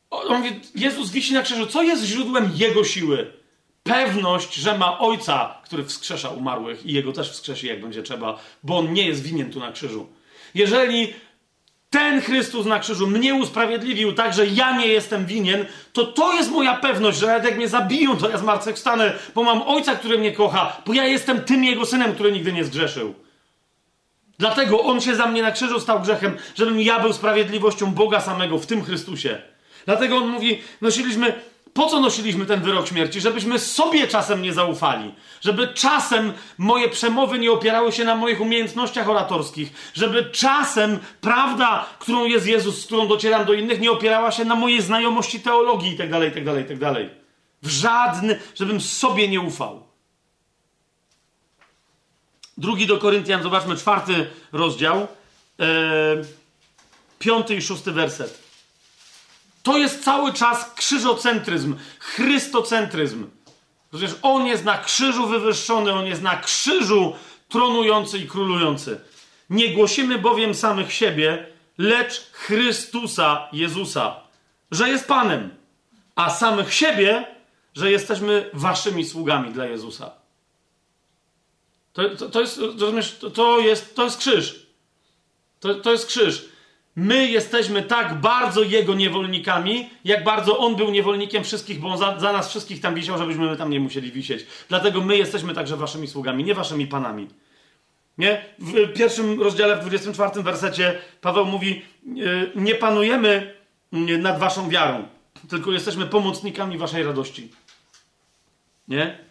On mówi, Jezus wisi na krzyżu. Co jest źródłem Jego siły? Pewność, że ma ojca, który wskrzesza umarłych i jego też wskrzesi, jak będzie trzeba, bo on nie jest winien tu na krzyżu. Jeżeli ten Chrystus na krzyżu mnie usprawiedliwił tak, że ja nie jestem winien, to to jest moja pewność, że jak mnie zabiją, to ja zmartwychwstanę, bo mam Ojca, który mnie kocha, bo ja jestem tym Jego Synem, który nigdy nie zgrzeszył. Dlatego On się za mnie na krzyżu stał grzechem, żebym ja był sprawiedliwością Boga samego w tym Chrystusie. Dlatego On mówi, nosiliśmy po co nosiliśmy ten wyrok śmierci? Żebyśmy sobie czasem nie zaufali. Żeby czasem moje przemowy nie opierały się na moich umiejętnościach oratorskich. Żeby czasem prawda, którą jest Jezus, z którą docieram do innych, nie opierała się na mojej znajomości teologii itd., itd., itd. W żadny, żebym sobie nie ufał. Drugi do Koryntian, zobaczmy, czwarty rozdział, yy, piąty i szósty werset. To jest cały czas krzyżocentryzm, chrystocentryzm. Przecież On jest na krzyżu wywyższony, On jest na krzyżu tronujący i królujący. Nie głosimy bowiem samych siebie, lecz Chrystusa Jezusa, że jest Panem, a samych siebie, że jesteśmy waszymi sługami dla Jezusa. To, to, to jest, rozumiesz, to, to, jest, to jest krzyż. To, to jest krzyż. My jesteśmy tak bardzo Jego niewolnikami, jak bardzo On był niewolnikiem wszystkich, bo On za, za, nas wszystkich tam wisiał, żebyśmy tam nie musieli wisieć. Dlatego my jesteśmy także Waszymi sługami, nie Waszymi panami. Nie? W pierwszym rozdziale, w 24 wersecie Paweł mówi, yy, nie panujemy nad Waszą wiarą, tylko jesteśmy pomocnikami Waszej radości. Nie?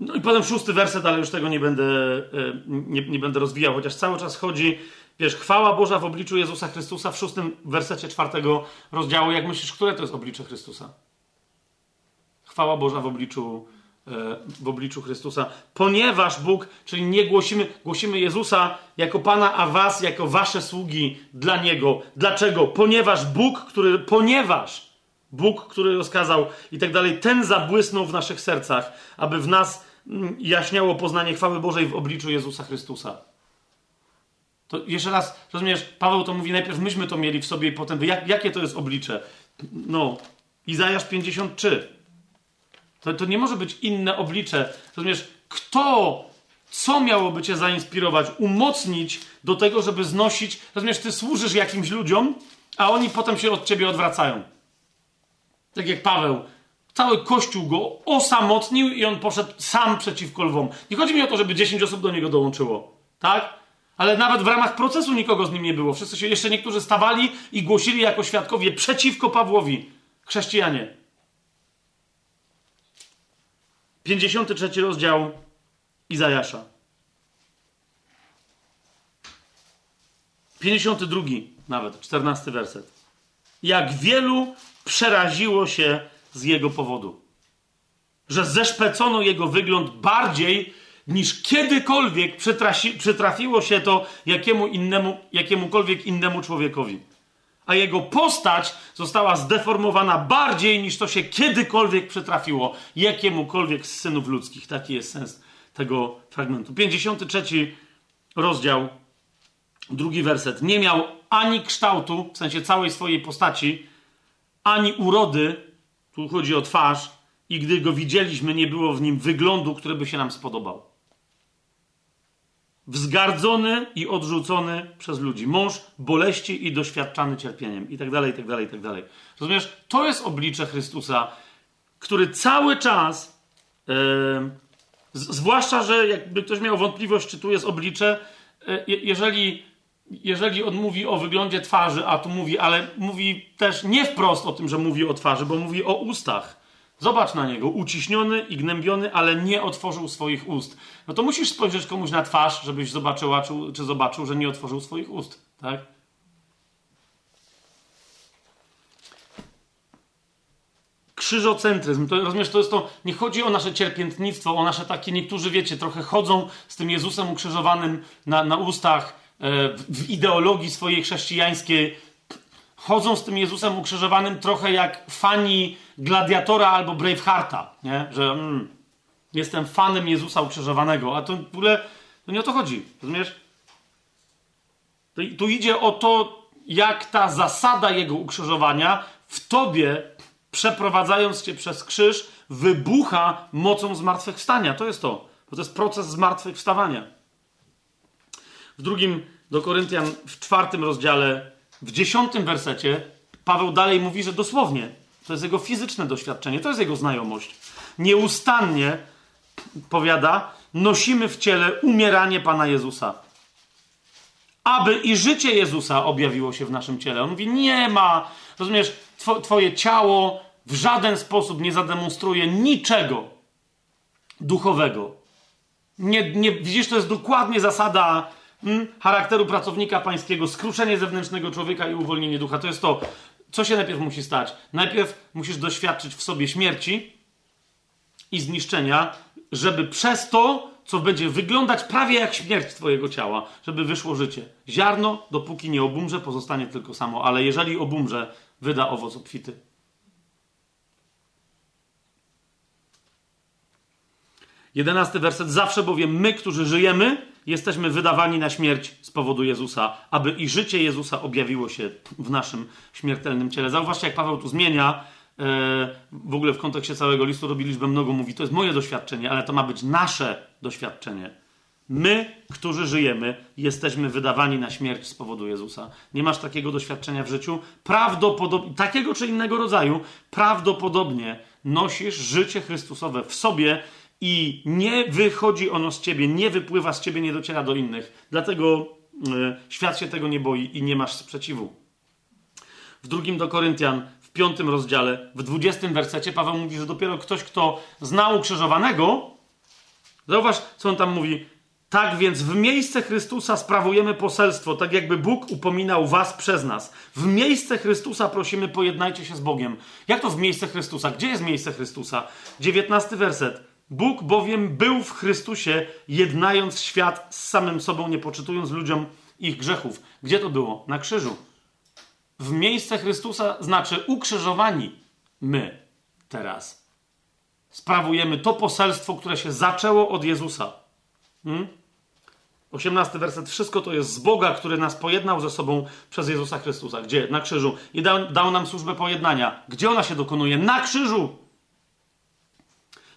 No i potem szósty werset, ale już tego nie będę, e, nie, nie, będę rozwijał, chociaż cały czas chodzi, wiesz, chwała Boża w obliczu Jezusa Chrystusa w szóstym wersecie czwartego rozdziału. Jak myślisz, które to jest oblicze Chrystusa? Chwała Boża w obliczu, e, w obliczu Chrystusa. Ponieważ Bóg, czyli nie głosimy, głosimy Jezusa jako Pana, a was jako wasze sługi dla Niego. Dlaczego? Ponieważ Bóg, który, ponieważ Bóg, który rozkazał i tak dalej, ten zabłysnął w naszych sercach, aby w nas jaśniało poznanie chwały Bożej w obliczu Jezusa Chrystusa. To jeszcze raz, rozumiesz, Paweł to mówi, najpierw myśmy to mieli w sobie i potem, jak, jakie to jest oblicze? No, Izajasz 53. To, to nie może być inne oblicze. Rozumiesz, kto, co miałoby cię zainspirować, umocnić do tego, żeby znosić, rozumiesz, ty służysz jakimś ludziom, a oni potem się od ciebie odwracają. Tak jak Paweł Cały kościół go osamotnił i on poszedł sam przeciwko lwom. Nie chodzi mi o to, żeby 10 osób do niego dołączyło. Tak? Ale nawet w ramach procesu nikogo z nim nie było. Wszyscy się jeszcze niektórzy stawali i głosili jako świadkowie przeciwko Pawłowi. Chrześcijanie. 53 rozdział Izajasza. 52 nawet, 14 werset. Jak wielu przeraziło się z jego powodu. Że zeszpecono jego wygląd bardziej niż kiedykolwiek przytrafiło się to jakiemu innemu, jakiemukolwiek innemu człowiekowi. A jego postać została zdeformowana bardziej niż to się kiedykolwiek przytrafiło jakiemukolwiek z synów ludzkich. Taki jest sens tego fragmentu. 53 rozdział, drugi werset. Nie miał ani kształtu, w sensie całej swojej postaci, ani urody, tu chodzi o twarz, i gdy go widzieliśmy, nie było w nim wyglądu, który by się nam spodobał. Wzgardzony i odrzucony przez ludzi. Mąż boleści i doświadczany cierpieniem. I tak dalej, i tak dalej, i tak dalej. Rozumiesz? To jest oblicze Chrystusa, który cały czas, yy, zwłaszcza, że jakby ktoś miał wątpliwość, czy tu jest oblicze, yy, jeżeli jeżeli on mówi o wyglądzie twarzy, a tu mówi, ale mówi też nie wprost o tym, że mówi o twarzy, bo mówi o ustach. Zobacz na niego, uciśniony i gnębiony, ale nie otworzył swoich ust. No to musisz spojrzeć komuś na twarz, żebyś zobaczyła, czy, czy zobaczył, że nie otworzył swoich ust, tak? krzyżocentryzm. To, rozumiesz, to jest to, nie chodzi o nasze cierpiętnictwo, o nasze takie, niektórzy wiecie, trochę chodzą z tym Jezusem ukrzyżowanym na, na ustach, w ideologii swojej chrześcijańskiej chodzą z tym Jezusem ukrzyżowanym trochę jak fani Gladiatora albo Bravehearta, nie? że mm, jestem fanem Jezusa ukrzyżowanego, a to w ogóle to nie o to chodzi, rozumiesz? Tu idzie o to, jak ta zasada Jego ukrzyżowania w Tobie, przeprowadzając Cię przez krzyż, wybucha mocą zmartwychwstania. To jest to, bo to jest proces zmartwychwstawania. W drugim do Koryntian w czwartym rozdziale, w dziesiątym wersecie, Paweł dalej mówi, że dosłownie to jest jego fizyczne doświadczenie, to jest jego znajomość. Nieustannie, powiada, nosimy w ciele umieranie Pana Jezusa. Aby i życie Jezusa objawiło się w naszym ciele. On mówi, nie ma, rozumiesz, two, twoje ciało w żaden sposób nie zademonstruje niczego duchowego. Nie, nie, widzisz, to jest dokładnie zasada charakteru pracownika pańskiego, skruszenie zewnętrznego człowieka i uwolnienie ducha. To jest to, co się najpierw musi stać. Najpierw musisz doświadczyć w sobie śmierci i zniszczenia, żeby przez to, co będzie wyglądać prawie jak śmierć twojego ciała, żeby wyszło życie. Ziarno, dopóki nie obumrze, pozostanie tylko samo, ale jeżeli obumrze, wyda owoc obfity. Jedenasty werset. Zawsze bowiem my, którzy żyjemy, jesteśmy wydawani na śmierć z powodu Jezusa, aby i życie Jezusa objawiło się w naszym śmiertelnym ciele. Zauważcie, jak Paweł tu zmienia. E, w ogóle w kontekście całego listu robi liczbę mnogo, mówi, to jest moje doświadczenie, ale to ma być nasze doświadczenie. My, którzy żyjemy, jesteśmy wydawani na śmierć z powodu Jezusa. Nie masz takiego doświadczenia w życiu? Prawdopodobnie, takiego czy innego rodzaju, prawdopodobnie nosisz życie Chrystusowe w sobie i nie wychodzi ono z ciebie, nie wypływa z ciebie, nie dociera do innych. Dlatego y, świat się tego nie boi i nie masz sprzeciwu. W drugim do Koryntian, w piątym rozdziale, w dwudziestym wersecie Paweł mówi, że dopiero ktoś, kto zna ukrzyżowanego, zauważ, co on tam mówi. Tak więc w miejsce Chrystusa sprawujemy poselstwo, tak jakby Bóg upominał was przez nas. W miejsce Chrystusa prosimy, pojednajcie się z Bogiem. Jak to w miejsce Chrystusa? Gdzie jest miejsce Chrystusa? Dziewiętnasty werset. Bóg bowiem był w Chrystusie, jednając świat z samym sobą, nie poczytując ludziom ich grzechów. Gdzie to było? Na krzyżu. W miejsce Chrystusa znaczy ukrzyżowani my teraz. Sprawujemy to poselstwo, które się zaczęło od Jezusa. Hmm? 18 werset. Wszystko to jest z Boga, który nas pojednał ze sobą przez Jezusa Chrystusa. Gdzie? Na krzyżu. I dał, dał nam służbę pojednania. Gdzie ona się dokonuje? Na krzyżu.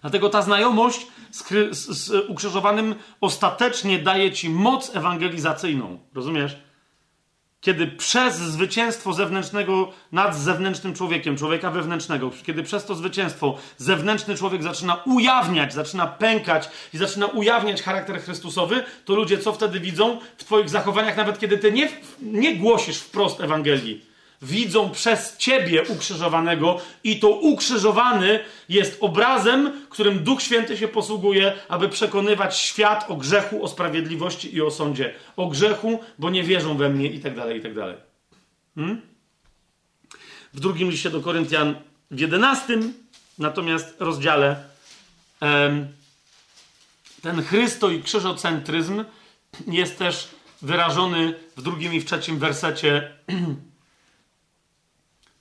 Dlatego ta znajomość z, z, ukrzyżowanym ostatecznie daje ci moc ewangelizacyjną. Rozumiesz? Kiedy przez zwycięstwo zewnętrznego nad zewnętrznym człowiekiem, człowieka wewnętrznego, kiedy przez to zwycięstwo zewnętrzny człowiek zaczyna ujawniać, zaczyna pękać i zaczyna ujawniać charakter Chrystusowy, to ludzie co wtedy widzą w Twoich zachowaniach, nawet kiedy Ty nie, nie głosisz wprost Ewangelii widzą przez ciebie ukrzyżowanego i to ukrzyżowany jest obrazem, którym Duch Święty się posługuje, aby przekonywać świat o grzechu, o sprawiedliwości i o sądzie. O grzechu, bo nie wierzą we mnie i tak dalej, i tak dalej. Hmm? W drugim liście do Koryntian w jedenastym natomiast rozdziale ten chrysto i krzyżocentryzm jest też wyrażony w drugim i w trzecim wersecie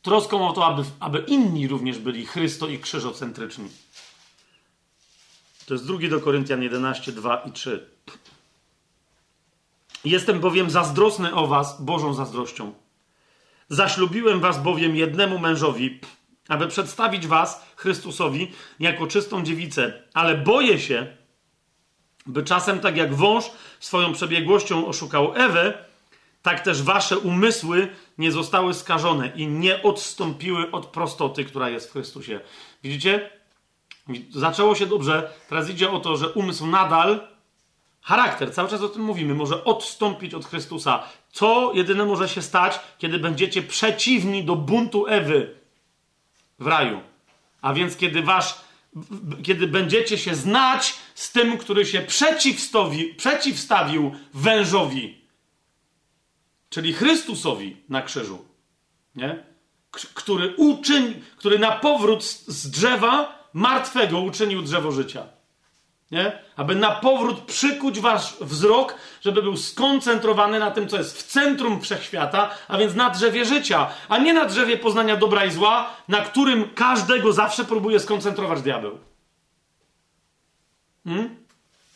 troską o to, aby, aby inni również byli chrysto i krzyżocentryczni. To jest drugi do Koryntian 11, 2 i 3. Jestem bowiem zazdrosny o was Bożą zazdrością. Zaślubiłem was bowiem jednemu mężowi, aby przedstawić was Chrystusowi jako czystą dziewicę, ale boję się, by czasem tak jak wąż swoją przebiegłością oszukał Ewę, tak też wasze umysły nie zostały skażone i nie odstąpiły od prostoty, która jest w Chrystusie. Widzicie? Zaczęło się dobrze, teraz idzie o to, że umysł nadal, charakter, cały czas o tym mówimy, może odstąpić od Chrystusa. Co jedyne może się stać, kiedy będziecie przeciwni do buntu Ewy w raju. A więc kiedy wasz, kiedy będziecie się znać z tym, który się przeciwstawił, wężowi czyli Chrystusowi na krzyżu, nie? który, uczyń, który na powrót z drzewa martwego uczynił drzewo życia. Nie? Aby na powrót przykuć wasz wzrok, żeby był skoncentrowany na tym, co jest w centrum wszechświata, a więc na drzewie życia, a nie na drzewie poznania dobra i zła, na którym każdego zawsze próbuje skoncentrować diabeł. Hmm?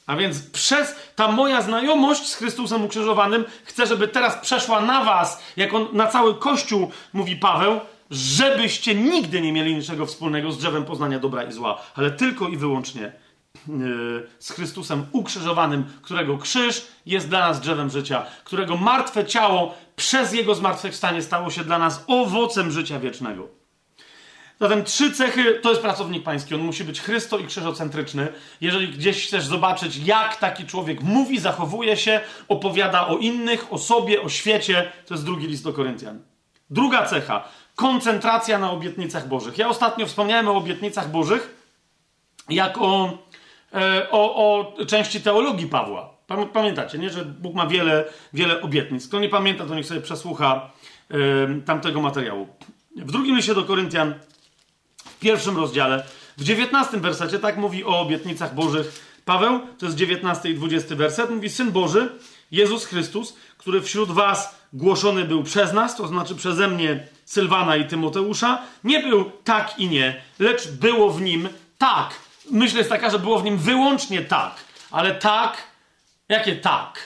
A więc przez ta moja znajomość z Chrystusem ukrzyżowanym chcę, żeby teraz przeszła na was, jako na cały Kościół, mówi Paweł, żebyście nigdy nie mieli niczego wspólnego z drzewem poznania dobra i zła, ale tylko i wyłącznie z Chrystusem ukrzyżowanym, którego krzyż jest dla nas drzewem życia, którego martwe ciało przez jego zmartwychwstanie stało się dla nas owocem życia wiecznego. Zatem trzy cechy to jest pracownik pański. On musi być chrysto i krzyżocentryczny. Jeżeli gdzieś chcesz zobaczyć, jak taki człowiek mówi, zachowuje się, opowiada o innych, o sobie, o świecie, to jest drugi list do Koryntian. Druga cecha koncentracja na obietnicach Bożych. Ja ostatnio wspomniałem o obietnicach Bożych jako e, o, o części teologii Pawła. Pamiętacie, nie? że Bóg ma wiele, wiele obietnic. Kto nie pamięta, to niech sobie przesłucha y, tamtego materiału. W drugim liście do Koryntian, pierwszym rozdziale, w dziewiętnastym wersecie, tak mówi o obietnicach Bożych Paweł, to jest dziewiętnasty i dwudziesty werset, mówi Syn Boży, Jezus Chrystus, który wśród was głoszony był przez nas, to znaczy przeze mnie, Sylwana i Tymoteusza, nie był tak i nie, lecz było w nim tak. Myśl jest taka, że było w nim wyłącznie tak, ale tak, jakie tak?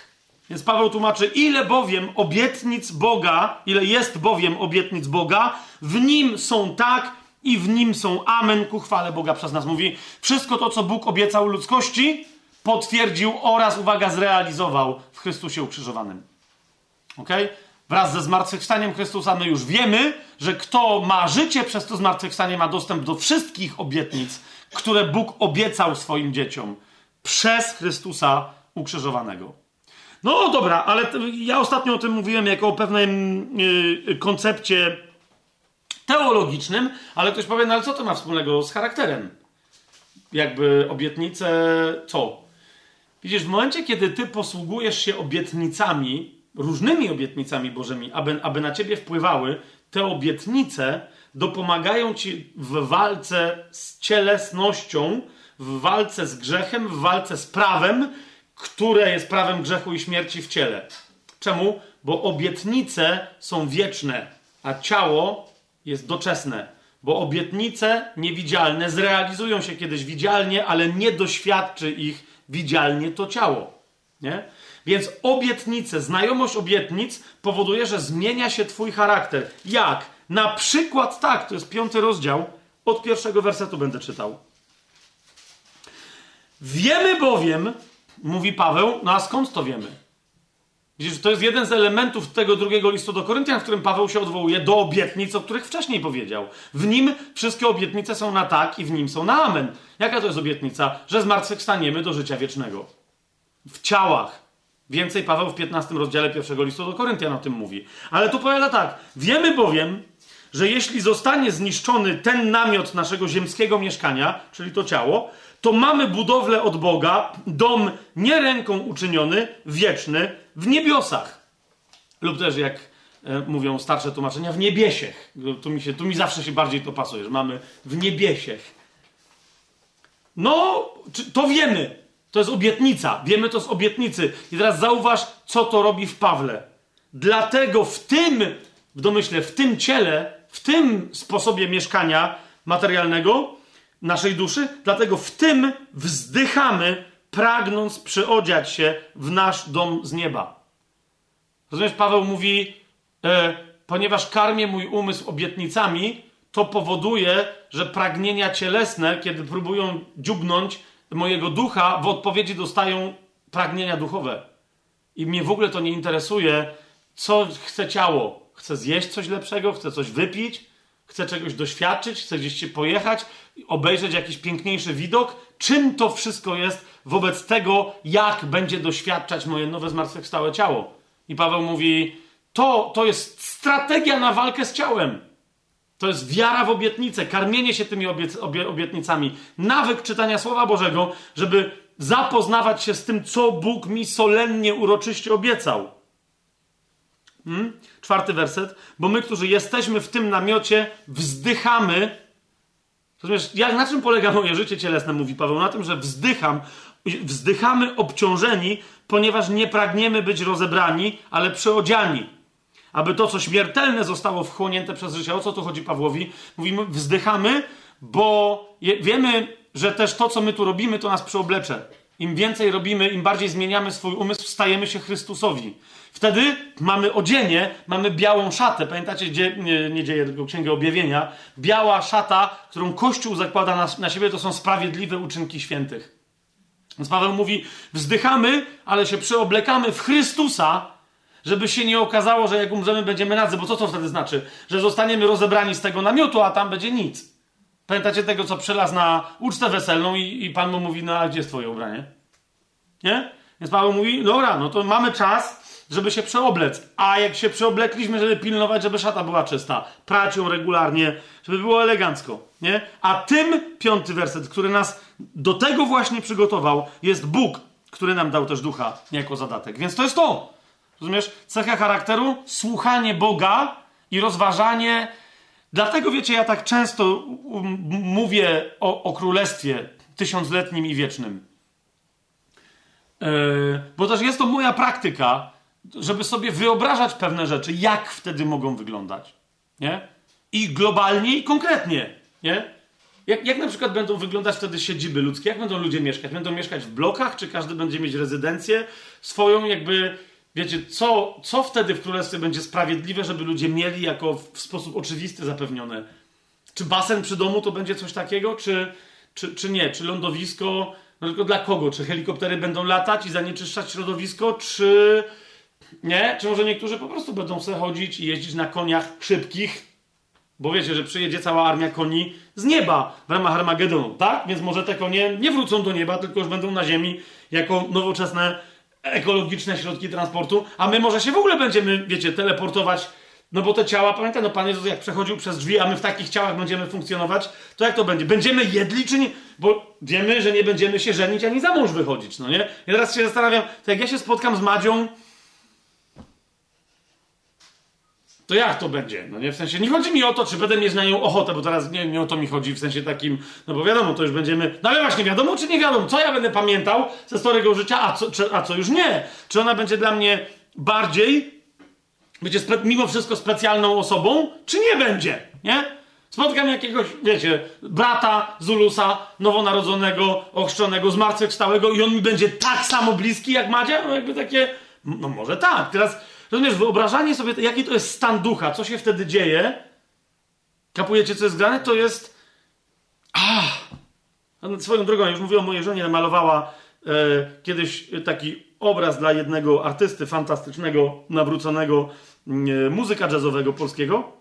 Więc Paweł tłumaczy, ile bowiem obietnic Boga, ile jest bowiem obietnic Boga, w nim są tak i w nim są amen ku chwale Boga przez nas. Mówi, wszystko to, co Bóg obiecał ludzkości, potwierdził oraz, uwaga, zrealizował w Chrystusie ukrzyżowanym. Ok? Wraz ze zmartwychwstaniem Chrystusa my już wiemy, że kto ma życie przez to zmartwychwstanie ma dostęp do wszystkich obietnic, które Bóg obiecał swoim dzieciom przez Chrystusa ukrzyżowanego. No dobra, ale ja ostatnio o tym mówiłem jako o pewnym yy, koncepcie teologicznym, ale ktoś powie, no ale co to ma wspólnego z charakterem? Jakby obietnice, co? Widzisz, w momencie, kiedy ty posługujesz się obietnicami, różnymi obietnicami Bożymi, aby, aby na ciebie wpływały, te obietnice dopomagają ci w walce z cielesnością, w walce z grzechem, w walce z prawem, które jest prawem grzechu i śmierci w ciele. Czemu? Bo obietnice są wieczne, a ciało jest doczesne. Bo obietnice niewidzialne zrealizują się kiedyś widzialnie, ale nie doświadczy ich widzialnie to ciało. Nie? Więc obietnice, znajomość obietnic powoduje, że zmienia się Twój charakter. Jak? Na przykład tak, to jest piąty rozdział, od pierwszego wersetu będę czytał. Wiemy bowiem, mówi Paweł, no a skąd to wiemy? Widzisz, to jest jeden z elementów tego drugiego listu do Koryntian, w którym Paweł się odwołuje do obietnic, o których wcześniej powiedział. W nim wszystkie obietnice są na tak i w nim są na amen. Jaka to jest obietnica? Że zmartwychwstaniemy do życia wiecznego. W ciałach. Więcej Paweł w 15 rozdziale pierwszego listu do Koryntian o tym mówi. Ale tu powiada tak. Wiemy bowiem, że jeśli zostanie zniszczony ten namiot naszego ziemskiego mieszkania, czyli to ciało, to mamy budowlę od Boga, dom nie ręką uczyniony, wieczny, w niebiosach. Lub też, jak e, mówią starsze tłumaczenia, w niebiesiech. Tu mi, się, tu mi zawsze się bardziej to pasuje, że mamy w niebiesiech. No, to wiemy. To jest obietnica. Wiemy to z obietnicy. I teraz zauważ, co to robi w Pawle. Dlatego w tym, w domyśle, w tym ciele, w tym sposobie mieszkania materialnego, naszej duszy, dlatego w tym wzdychamy, pragnąc przyodziać się w nasz dom z nieba. Rozumiesz, Paweł mówi, e, ponieważ karmię mój umysł obietnicami, to powoduje, że pragnienia cielesne, kiedy próbują dziubnąć mojego ducha, w odpowiedzi dostają pragnienia duchowe. I mnie w ogóle to nie interesuje, co chce ciało. Chce zjeść coś lepszego, chce coś wypić, chce czegoś doświadczyć, chce gdzieś się pojechać, obejrzeć jakiś piękniejszy widok. Czym to wszystko jest wobec tego, jak będzie doświadczać moje nowe zmartwychwstałe ciało? I Paweł mówi, to, to jest strategia na walkę z ciałem. To jest wiara w obietnicę, karmienie się tymi obiec, obie, obietnicami, nawyk czytania Słowa Bożego, żeby zapoznawać się z tym, co Bóg mi solennie, uroczyście obiecał. Hmm? Czwarty werset. Bo my, którzy jesteśmy w tym namiocie, wzdychamy. Rozumiesz, jak, na czym polega moje życie cielesne, mówi Paweł? Na tym, że wzdycham, wzdychamy obciążeni, ponieważ nie pragniemy być rozebrani, ale przeodziani. Aby to, co śmiertelne zostało wchłonięte przez życie. O co tu chodzi Pawłowi? Mówimy, wzdychamy, bo je, wiemy, że też to, co my tu robimy, to nas przeoblecze. Im więcej robimy, im bardziej zmieniamy swój umysł, stajemy się Chrystusowi. Wtedy mamy odzienie, mamy białą szatę. Pamiętacie, gdzie, nie, nie dzieje tylko Księgę Objawienia? Biała szata, którą Kościół zakłada na, na siebie, to są sprawiedliwe uczynki świętych. Więc Paweł mówi, wzdychamy, ale się przeoblekamy w Chrystusa, żeby się nie okazało, że jak umrzemy, będziemy nadzy. Bo co to wtedy znaczy? Że zostaniemy rozebrani z tego namiotu, a tam będzie nic. Pamiętacie tego, co przelazł na ucztę weselną i, i Pan mu mówi, no a gdzie jest twoje ubranie? Nie? Więc Paweł mówi, dobra, no to mamy czas, żeby się przeoblec. A jak się przeoblekliśmy, żeby pilnować, żeby szata była czysta, prać ją regularnie, żeby było elegancko, nie? A tym piąty werset, który nas do tego właśnie przygotował, jest Bóg, który nam dał też ducha jako zadatek. Więc to jest to. Rozumiesz? Cecha charakteru, słuchanie Boga i rozważanie. Dlatego wiecie, ja tak często mówię o, o królestwie tysiącletnim i wiecznym. Yy, bo też jest to moja praktyka, żeby sobie wyobrażać pewne rzeczy, jak wtedy mogą wyglądać. Nie? I globalnie, i konkretnie. Nie? Jak, jak na przykład będą wyglądać wtedy siedziby ludzkie? Jak będą ludzie mieszkać? Będą mieszkać w blokach, czy każdy będzie mieć rezydencję swoją, jakby, wiecie, co, co wtedy w królestwie będzie sprawiedliwe, żeby ludzie mieli jako w sposób oczywisty zapewnione? Czy basen przy domu to będzie coś takiego, czy, czy, czy nie? Czy lądowisko, no tylko dla kogo? Czy helikoptery będą latać i zanieczyszczać środowisko, czy nie? Czy może niektórzy po prostu będą sobie chodzić i jeździć na koniach szybkich, bo wiecie, że przyjedzie cała armia koni z nieba w ramach Armagedonu, tak? Więc może te konie nie wrócą do nieba, tylko już będą na ziemi jako nowoczesne, ekologiczne środki transportu, a my może się w ogóle będziemy, wiecie, teleportować no bo te ciała, pamiętaj, no Pan Jezus jak przechodził przez drzwi, a my w takich ciałach będziemy funkcjonować, to jak to będzie? Będziemy jedli czy nie? Bo wiemy, że nie będziemy się żenić ani za mąż wychodzić, no nie? Ja teraz się zastanawiam, to jak ja się spotkam z Madzią, to jak to będzie? No nie, w sensie, nie chodzi mi o to, czy będę mieć na nią ochotę, bo teraz nie, nie o to mi chodzi, w sensie takim, no bo wiadomo, to już będziemy, no ale właśnie wiadomo, czy nie wiadomo, co ja będę pamiętał ze starego życia, a co, czy, a co już nie? Czy ona będzie dla mnie bardziej, będzie mimo wszystko specjalną osobą, czy nie będzie, nie? Spotkam jakiegoś, wiecie, brata Zulusa, nowonarodzonego, ochrzczonego, zmartwychwstałego i on mi będzie tak samo bliski jak Madzia? No jakby takie, no może tak. Teraz Rozumiesz, wyobrażanie sobie, jaki to jest stan ducha, co się wtedy dzieje, kapujecie, co jest grane, to jest... Ah! Swoją drogą, już mówiłem, mojej żonie namalowała e, kiedyś taki obraz dla jednego artysty fantastycznego, nawróconego e, muzyka jazzowego polskiego.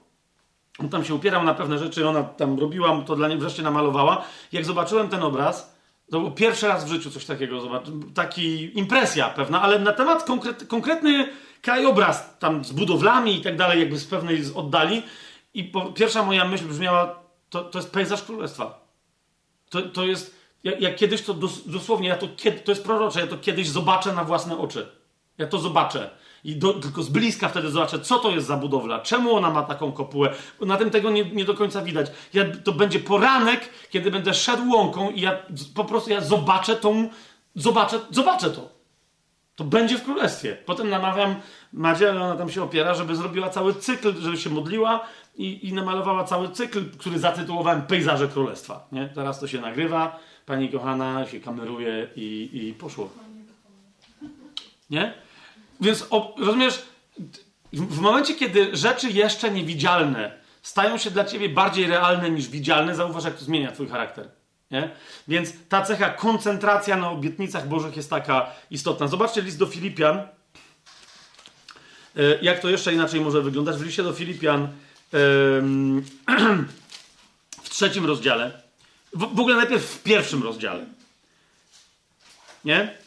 On tam się upierał na pewne rzeczy, ona tam robiła, to dla niej wreszcie namalowała. Jak zobaczyłem ten obraz, to był pierwszy raz w życiu coś takiego, taki impresja pewna, ale na temat konkret, konkretny krajobraz tam z budowlami i tak dalej, jakby z pewnej oddali. I po, pierwsza moja myśl brzmiała, to, to jest pejzaż królestwa. To, to jest, jak, jak kiedyś to dos, dosłownie, ja to, to jest prorocze, ja to kiedyś zobaczę na własne oczy. Ja to zobaczę. I do, tylko z bliska wtedy zobaczę, co to jest za budowla, czemu ona ma taką kopułę. Na tym tego nie, nie do końca widać. Ja, to będzie poranek, kiedy będę szedł łąką i ja po prostu ja zobaczę tą, zobaczę, zobaczę to. To będzie w królestwie. Potem namawiam Madzie, ale ona tam się opiera, żeby zrobiła cały cykl, żeby się modliła i, i namalowała cały cykl, który zatytułowałem Pejzaże Królestwa. Nie? Teraz to się nagrywa, pani kochana się kameruje i, i poszło. Nie? Więc o, rozumiesz, w momencie, kiedy rzeczy jeszcze niewidzialne stają się dla ciebie bardziej realne niż widzialne, zauważ, jak to zmienia twój charakter. Nie? Więc ta cecha, koncentracja na obietnicach Bożych jest taka istotna. Zobaczcie list do Filipian. E, jak to jeszcze inaczej może wyglądać? W liście do Filipian w trzecim rozdziale. W ogóle najpierw w pierwszym rozdziale. Nie?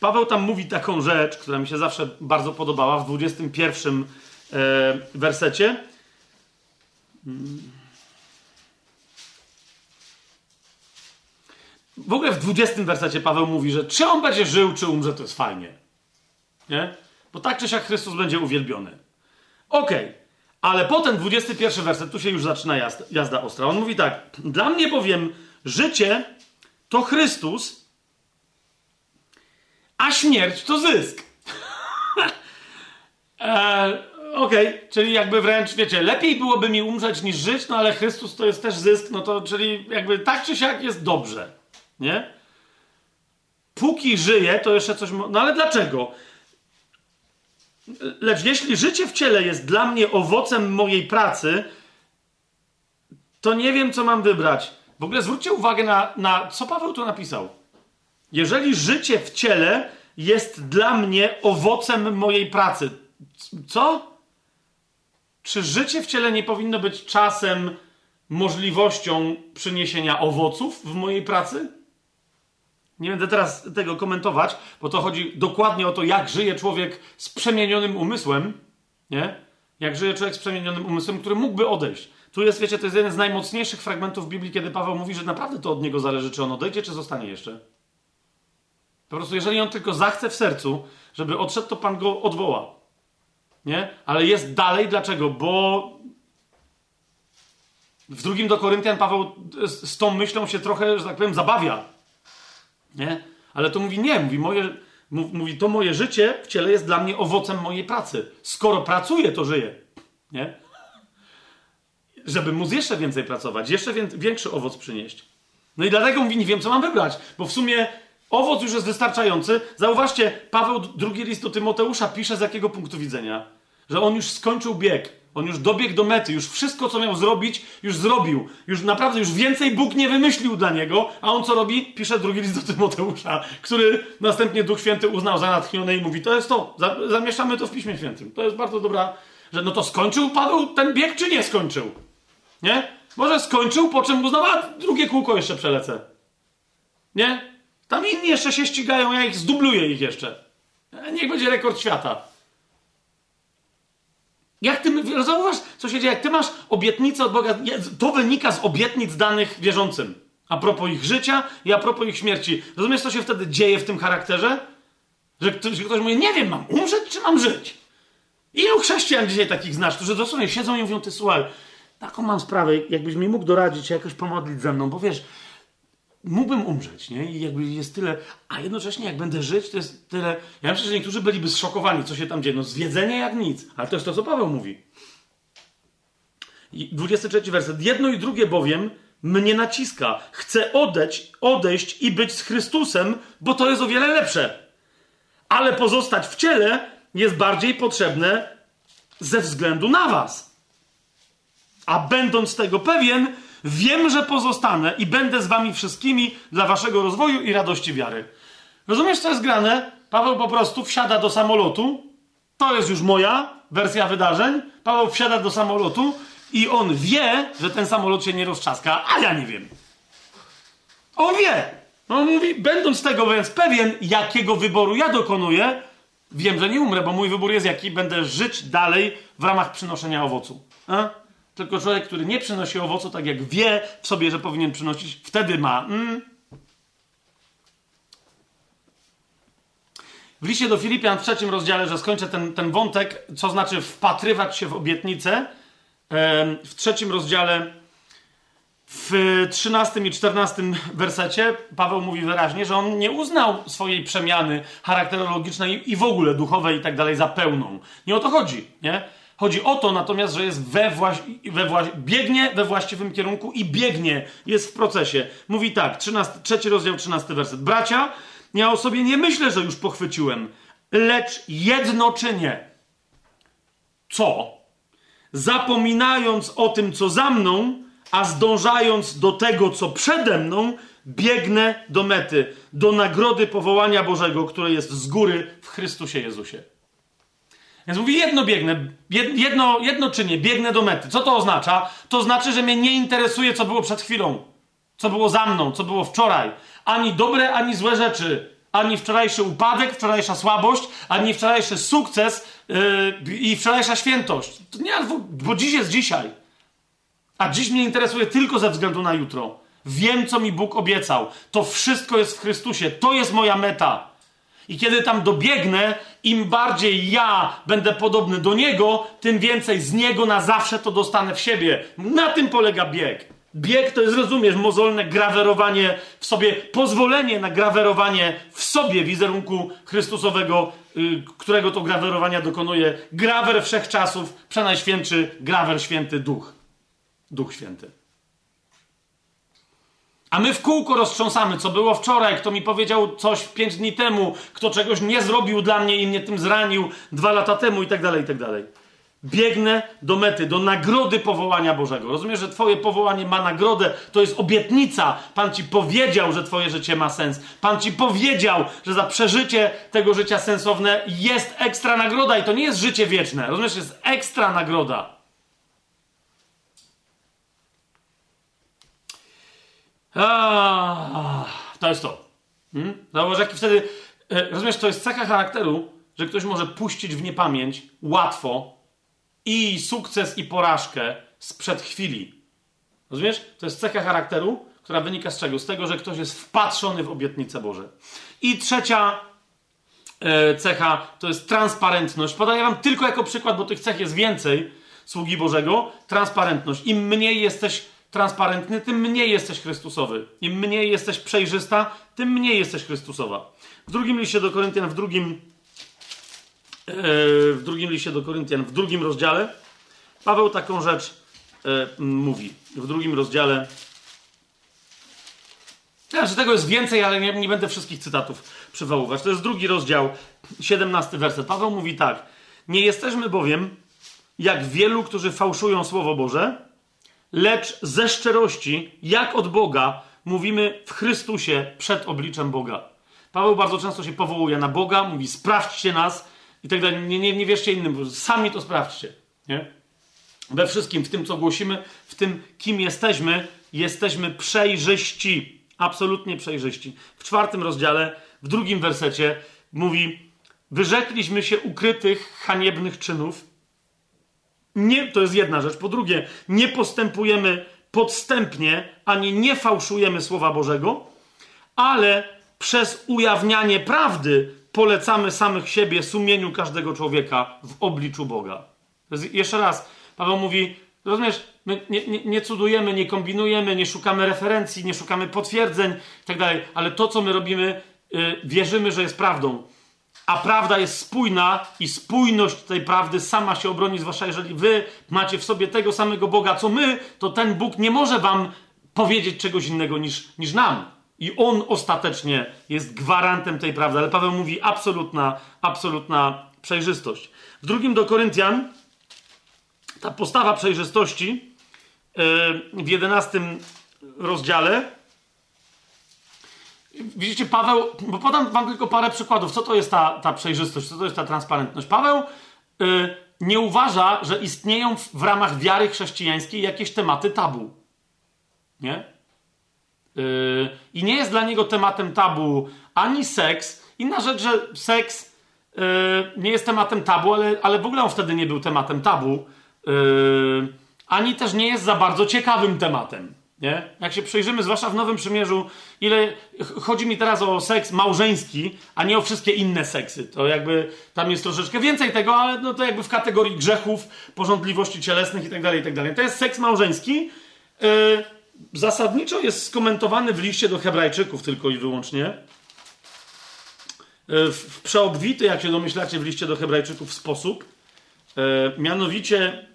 Paweł tam mówi taką rzecz, która mi się zawsze bardzo podobała w 21 e, wersecie. W ogóle w 20 wersecie Paweł mówi, że czy on będzie żył, czy umrze, to jest fajnie. Nie? Bo tak czy siak Chrystus będzie uwielbiony. Okej. Okay. Ale potem 21 werset, tu się już zaczyna jazda, jazda ostra. On mówi tak: Dla mnie bowiem życie to Chrystus, a śmierć to zysk. e, Okej, okay. czyli jakby wręcz, wiecie, lepiej byłoby mi umrzeć niż żyć, no ale Chrystus to jest też zysk, no to czyli jakby tak czy siak jest dobrze. Nie? Póki żyję, to jeszcze coś. No ale dlaczego? Lecz jeśli życie w ciele jest dla mnie owocem mojej pracy, to nie wiem, co mam wybrać. W ogóle zwróćcie uwagę na, na co Paweł tu napisał. Jeżeli życie w ciele jest dla mnie owocem mojej pracy. Co? Czy życie w ciele nie powinno być czasem możliwością przyniesienia owoców w mojej pracy? Nie będę teraz tego komentować, bo to chodzi dokładnie o to, jak żyje człowiek z przemienionym umysłem, nie? Jak żyje człowiek z przemienionym umysłem, który mógłby odejść. Tu jest, wiecie, to jest jeden z najmocniejszych fragmentów Biblii, kiedy Paweł mówi, że naprawdę to od niego zależy, czy on odejdzie, czy zostanie jeszcze. Po prostu, jeżeli on tylko zachce w sercu, żeby odszedł, to Pan go odwoła. Nie? Ale jest dalej. Dlaczego? Bo w drugim do Koryntian Paweł z, tą myślą się trochę, że tak powiem, zabawia. Nie? Ale to mówi nie, mówi, moje, mówi to moje życie w ciele jest dla mnie owocem mojej pracy. Skoro pracuję, to żyję. Nie? Żeby móc jeszcze więcej pracować, jeszcze większy owoc przynieść. No i dlatego mówi, nie wiem, co mam wybrać, bo w sumie owoc już jest wystarczający. Zauważcie, Paweł, drugi list do Tymoteusza pisze z jakiego punktu widzenia? Że on już skończył bieg. On już dobiegł do mety, już wszystko, co miał zrobić, już zrobił. Już naprawdę, już więcej Bóg nie wymyślił dla niego, a on co robi? Pisze drugi list do Tymoteusza, który następnie Duch Święty uznał za natchnione i mówi, to jest to, zamieszamy to w Piśmie Świętym. To jest bardzo dobra, że no to skończył Paweł ten bieg, czy nie skończył? Nie? Może skończył, po czym uznał, a drugie kółko jeszcze przelecę. Nie? Tam inni jeszcze się ścigają, ja ich zdubluję ich jeszcze. Niech będzie rekord świata. Jak ty, zauważ, co się dzieje, jak ty masz obietnicę od Boga, to wynika z obietnic danych wierzącym. A propos ich życia i a propos ich śmierci. Rozumiesz, co się wtedy dzieje w tym charakterze? Że ktoś, ktoś mówi, nie wiem, mam umrzeć czy mam żyć? Ilu chrześcijan dzisiaj takich znasz, którzy dosłownie siedzą i mówią, ty słuchaj, taką mam sprawę, jakbyś mi mógł doradzić się jakoś pomodlić ze mną, bo wiesz, mógłbym umrzeć, nie? I jakby jest tyle, a jednocześnie jak będę żyć, to jest tyle. Ja myślę, że niektórzy byliby zszokowani, co się tam dzieje. No zwiedzenie jak nic, ale to jest to, co Paweł mówi. I 23 werset. Jedno i drugie bowiem mnie naciska. Chcę odejść, odejść i być z Chrystusem, bo to jest o wiele lepsze. Ale pozostać w ciele jest bardziej potrzebne ze względu na was. A będąc tego pewien, Wiem, że pozostanę i będę z wami wszystkimi dla waszego rozwoju i radości wiary. Rozumiesz, co jest grane? Paweł po prostu wsiada do samolotu. To jest już moja wersja wydarzeń. Paweł wsiada do samolotu i on wie, że ten samolot się nie roztrzaska, a ja nie wiem. On wie. On mówi, będąc tego więc pewien, jakiego wyboru ja dokonuję, wiem, że nie umrę, bo mój wybór jest jaki, będę żyć dalej w ramach przynoszenia owocu. A? Tylko człowiek, który nie przynosi owocu, tak jak wie w sobie, że powinien przynosić, wtedy ma. Mm. W liście do Filipian w trzecim rozdziale, że skończę ten, ten wątek, co znaczy wpatrywać się w obietnicę. W trzecim rozdziale, w trzynastym i czternastym wersecie, Paweł mówi wyraźnie, że on nie uznał swojej przemiany charakterologicznej i w ogóle duchowej i tak dalej za pełną. Nie o to chodzi, nie? Chodzi o to natomiast, że jest we, wła- we wła- biegnie we właściwym kierunku i biegnie, jest w procesie. Mówi tak, 13, trzeci rozdział, 13 werset. Bracia, ja o sobie nie myślę, że już pochwyciłem, lecz jedno czynię. Co? Zapominając o tym, co za mną, a zdążając do tego, co przede mną, biegnę do mety, do nagrody powołania Bożego, które jest z góry w Chrystusie Jezusie. Więc mówi, jedno biegnę, jedno, jedno czynię, biegnę do mety. Co to oznacza? To znaczy, że mnie nie interesuje, co było przed chwilą, co było za mną, co było wczoraj. Ani dobre, ani złe rzeczy. Ani wczorajszy upadek, wczorajsza słabość, ani wczorajszy sukces yy, i wczorajsza świętość. To nie, bo dziś jest dzisiaj. A dziś mnie interesuje tylko ze względu na jutro. Wiem, co mi Bóg obiecał. To wszystko jest w Chrystusie. To jest moja meta. I kiedy tam dobiegnę, im bardziej ja będę podobny do Niego, tym więcej z Niego na zawsze to dostanę w siebie. Na tym polega bieg. Bieg to jest, rozumiesz, mozolne grawerowanie w sobie, pozwolenie na grawerowanie w sobie wizerunku Chrystusowego, yy, którego to grawerowania dokonuje grawer wszechczasów, przenajświętszy grawer święty Duch. Duch Święty. A my w kółko roztrząsamy, co było wczoraj, kto mi powiedział coś pięć dni temu, kto czegoś nie zrobił dla mnie i mnie tym zranił dwa lata temu i tak dalej, i tak dalej. Biegnę do mety, do nagrody powołania Bożego. Rozumiesz, że Twoje powołanie ma nagrodę, to jest obietnica. Pan Ci powiedział, że Twoje życie ma sens. Pan Ci powiedział, że za przeżycie tego życia sensowne jest ekstra nagroda i to nie jest życie wieczne. Rozumiesz, jest ekstra nagroda. Ah, to jest to. Hmm? Zauważ, jaki wtedy. E, rozumiesz, to jest cecha charakteru, że ktoś może puścić w niepamięć łatwo i sukces, i porażkę sprzed chwili. Rozumiesz? To jest cecha charakteru, która wynika z czego? Z tego, że ktoś jest wpatrzony w obietnice Boże. I trzecia e, cecha to jest transparentność. Podaję wam tylko jako przykład, bo tych cech jest więcej sługi Bożego. Transparentność. Im mniej jesteś transparentny, tym mniej jesteś Chrystusowy. Im mniej jesteś przejrzysta, tym mniej jesteś Chrystusowa. W drugim liście do Koryntian, w drugim, e, w drugim liście do Koryntian, w drugim rozdziale, Paweł taką rzecz e, mówi. W drugim rozdziale. Znaczy, tego jest więcej, ale nie, nie będę wszystkich cytatów przywoływać. To jest drugi rozdział, 17 werset. Paweł mówi tak. Nie jesteśmy bowiem jak wielu, którzy fałszują Słowo Boże, lecz ze szczerości, jak od Boga, mówimy w Chrystusie przed obliczem Boga. Paweł bardzo często się powołuje na Boga, mówi sprawdźcie nas i tak dalej. Nie, nie, nie wierzcie innym, sami to sprawdźcie. Nie? We wszystkim, w tym co głosimy, w tym kim jesteśmy, jesteśmy przejrzyści. Absolutnie przejrzyści. W czwartym rozdziale, w drugim wersecie mówi wyrzekliśmy się ukrytych, haniebnych czynów nie, to jest jedna rzecz. Po drugie, nie postępujemy podstępnie, ani nie fałszujemy Słowa Bożego, ale przez ujawnianie prawdy polecamy samych siebie sumieniu każdego człowieka w obliczu Boga. Jeszcze raz, Paweł mówi, rozumiesz, my nie, nie, nie cudujemy, nie kombinujemy, nie szukamy referencji, nie szukamy potwierdzeń itd., tak ale to, co my robimy, yy, wierzymy, że jest prawdą a prawda jest spójna i spójność tej prawdy sama się obroni, zwłaszcza jeżeli wy macie w sobie tego samego Boga, co my, to ten Bóg nie może wam powiedzieć czegoś innego niż, niż nam. I on ostatecznie jest gwarantem tej prawdy. Ale Paweł mówi absolutna, absolutna przejrzystość. W drugim do Koryntian ta postawa przejrzystości yy, w jedenastym rozdziale widzicie, Paweł, bo podam wam tylko parę przykładów, co to jest ta, ta przejrzystość, co to jest ta transparentność. Paweł y, nie uważa, że istnieją w, w, ramach wiary chrześcijańskiej jakieś tematy tabu. Nie? Y, I nie jest dla niego tematem tabu ani seks. Inna rzecz, że seks y, nie jest tematem tabu, ale, ale w ogóle on wtedy nie był tematem tabu. Ani też nie jest za bardzo ciekawym tematem. Nie? Jak się przyjrzymy, zwłaszcza w Nowym Przymierzu, ile chodzi mi teraz o seks małżeński, a nie o wszystkie inne seksy. To jakby tam jest troszeczkę więcej tego, ale no to jakby w kategorii grzechów, porządliwości cielesnych itd., tak itd. Tak to jest seks małżeński. Yy, zasadniczo jest skomentowany w liście do Hebrajczyków tylko i wyłącznie. Yy, w przeobwity, jak się domyślacie, w liście do Hebrajczyków sposób. Yy, mianowicie,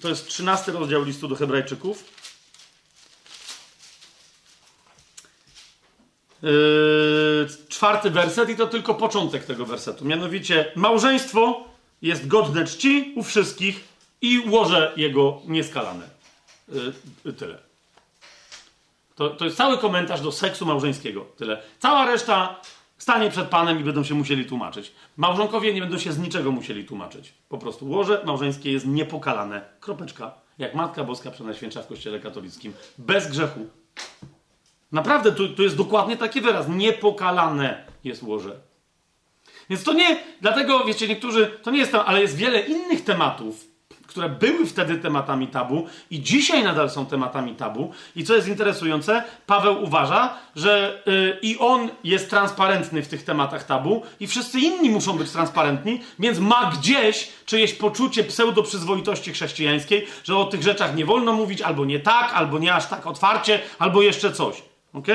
to jest 13 rozdział listu do Hebrajczyków. Czwarty werset i to tylko początek tego wersetu. Mianowicie, małżeństwo jest godne czci u wszystkich i łoże jego nieskalane. Yy, tyle. To, to jest cały komentarz do seksu małżeńskiego. Tyle. Cała reszta stanie przed Panem i będą się musieli tłumaczyć. Małżonkowie nie będą się z niczego musieli tłumaczyć. Po prostu łoże małżeńskie jest niepokalane. Kropeczka. Jak Matka Boska Przenajświętsza w Kościele katolickim. Bez grzechu. Naprawdę, tu, tu jest dokładnie taki wyraz. Niepokalane jest łoże. Więc to nie, dlatego wiecie, niektórzy, to nie jest to, ale jest wiele innych tematów, które były wtedy tematami tabu i dzisiaj nadal są tematami tabu. I co jest interesujące, Paweł uważa, że yy, i on jest transparentny w tych tematach tabu, i wszyscy inni muszą być transparentni, więc ma gdzieś czyjeś poczucie pseudoprzyzwoitości chrześcijańskiej, że o tych rzeczach nie wolno mówić, albo nie tak, albo nie aż tak otwarcie, albo jeszcze coś. Ok?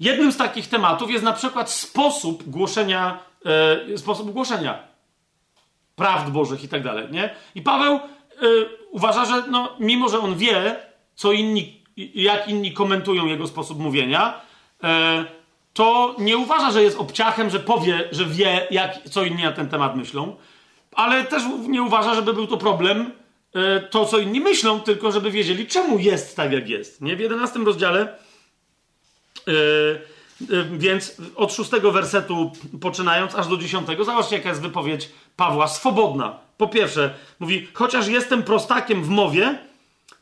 Jednym z takich tematów jest na przykład sposób głoszenia, e, sposób głoszenia prawd Bożych i tak dalej, nie? I Paweł e, uważa, że no, mimo, że on wie, co inni, jak inni komentują jego sposób mówienia, e, to nie uważa, że jest obciachem, że powie, że wie, jak, co inni na ten temat myślą, ale też nie uważa, żeby był to problem to, co inni myślą, tylko żeby wiedzieli, czemu jest tak, jak jest. Nie? W 11 rozdziale e, e, więc od szóstego wersetu poczynając aż do dziesiątego, zobaczcie jaka jest wypowiedź Pawła, swobodna. Po pierwsze, mówi, chociaż jestem prostakiem w mowie,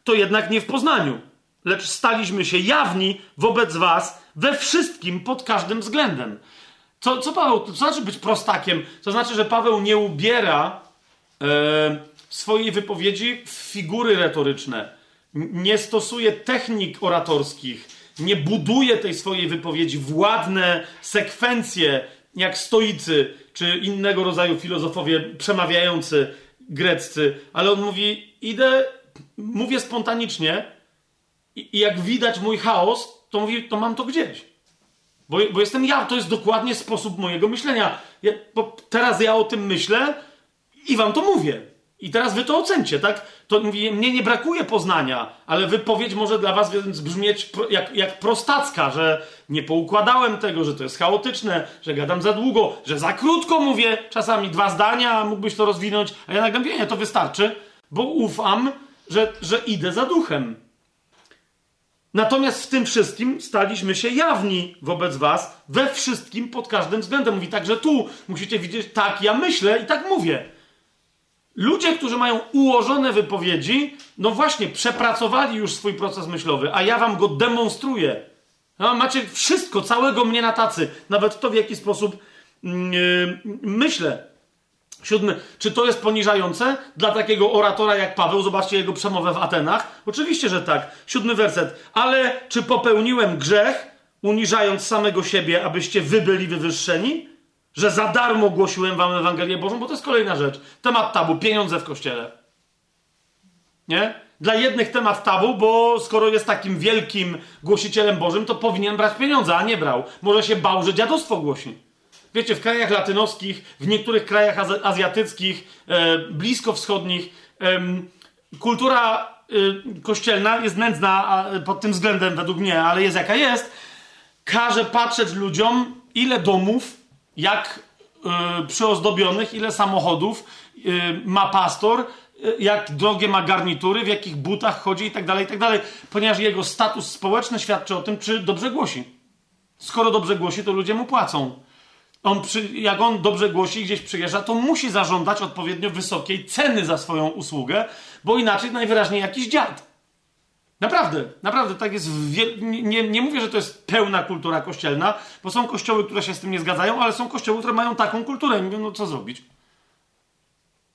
to jednak nie w poznaniu, lecz staliśmy się jawni wobec was we wszystkim pod każdym względem. Co, co Paweł, co znaczy być prostakiem? To znaczy, że Paweł nie ubiera e, swojej wypowiedzi w figury retoryczne, nie stosuje technik oratorskich, nie buduje tej swojej wypowiedzi w ładne sekwencje, jak stoicy czy innego rodzaju filozofowie przemawiający greccy, ale on mówi: Idę, mówię spontanicznie i, jak widać mój chaos, to mówi: To mam to gdzieś. Bo, bo jestem ja, to jest dokładnie sposób mojego myślenia. Ja, teraz ja o tym myślę i wam to mówię. I teraz wy to ocencie, tak? To mówię, mnie nie brakuje poznania, ale wypowiedź może dla was więc brzmieć jak, jak prostacka, że nie poukładałem tego, że to jest chaotyczne, że gadam za długo, że za krótko mówię, czasami dwa zdania, mógłbyś to rozwinąć, a ja nagle mówię, nie, to wystarczy, bo ufam, że, że idę za duchem. Natomiast w tym wszystkim staliśmy się jawni wobec was, we wszystkim, pod każdym względem. Mówi także tu, musicie widzieć, tak ja myślę i tak mówię. Ludzie, którzy mają ułożone wypowiedzi, no właśnie, przepracowali już swój proces myślowy, a ja wam go demonstruję. No, macie wszystko, całego mnie na tacy, nawet to, w jaki sposób yy, myślę. Siódmy, czy to jest poniżające dla takiego oratora jak Paweł? Zobaczcie jego przemowę w Atenach. Oczywiście, że tak. Siódmy werset. Ale czy popełniłem grzech, uniżając samego siebie, abyście wy byli wywyższeni? Że za darmo głosiłem wam Ewangelię Bożą? Bo to jest kolejna rzecz. Temat tabu, pieniądze w kościele. Nie? Dla jednych temat tabu, bo skoro jest takim wielkim głosicielem Bożym, to powinien brać pieniądze, a nie brał. Może się bał, że dziadostwo głosi. Wiecie, w krajach latynoskich, w niektórych krajach azjatyckich, e, bliskowschodnich, e, kultura e, kościelna jest nędzna pod tym względem, według mnie, ale jest jaka jest. Każe patrzeć ludziom, ile domów, jak e, przyozdobionych, ile samochodów e, ma pastor, e, jak drogie ma garnitury, w jakich butach chodzi i tak dalej, i tak dalej, ponieważ jego status społeczny świadczy o tym, czy dobrze głosi. Skoro dobrze głosi, to ludzie mu płacą. On przy, jak on dobrze głosi i gdzieś przyjeżdża, to musi zażądać odpowiednio wysokiej ceny za swoją usługę, bo inaczej najwyraźniej jakiś dziad. Naprawdę, naprawdę tak jest. Nie, nie mówię, że to jest pełna kultura kościelna, bo są kościoły, które się z tym nie zgadzają, ale są kościoły, które mają taką kulturę. Mówią, no co zrobić?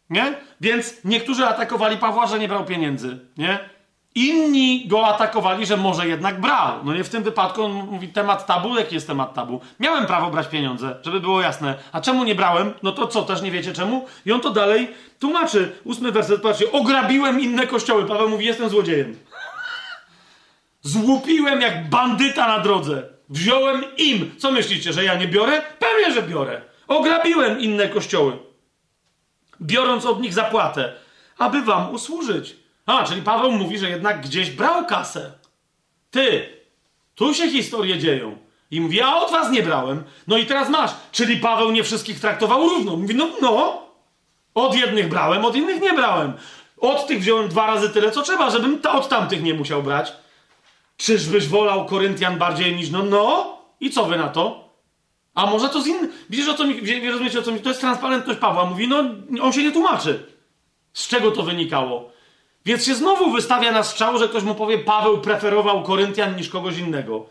Nie? Więc niektórzy atakowali Pawła, że nie brał pieniędzy. Nie? Inni go atakowali, że może jednak brał. No nie w tym wypadku on mówi temat tabu. Jaki jest temat tabu? Miałem prawo brać pieniądze, żeby było jasne. A czemu nie brałem? No to co, też nie wiecie czemu? I on to dalej tłumaczy. Ósmy werset, patrzcie. Ograbiłem inne kościoły. Paweł mówi, jestem złodziejem. Złupiłem jak bandyta na drodze. Wziąłem im. Co myślicie, że ja nie biorę? Pewnie, że biorę. Ograbiłem inne kościoły. Biorąc od nich zapłatę, aby wam usłużyć. A, czyli Paweł mówi, że jednak gdzieś brał kasę. Ty, tu się historie dzieją. I mówi, a od was nie brałem. No i teraz masz. Czyli Paweł nie wszystkich traktował równo. Mówi, no, no. Od jednych brałem, od innych nie brałem. Od tych wziąłem dwa razy tyle, co trzeba, żebym od tamtych nie musiał brać. Czyżbyś wolał Koryntian bardziej niż no, no? I co wy na to? A może to z innym... Widzisz, o co mi... Rozumiecie, o co mi... To jest transparentność Pawła. Mówi, no, on się nie tłumaczy. Z czego to wynikało? Więc się znowu wystawia na strzał, że ktoś mu powie, Paweł preferował Koryntian niż kogoś innego.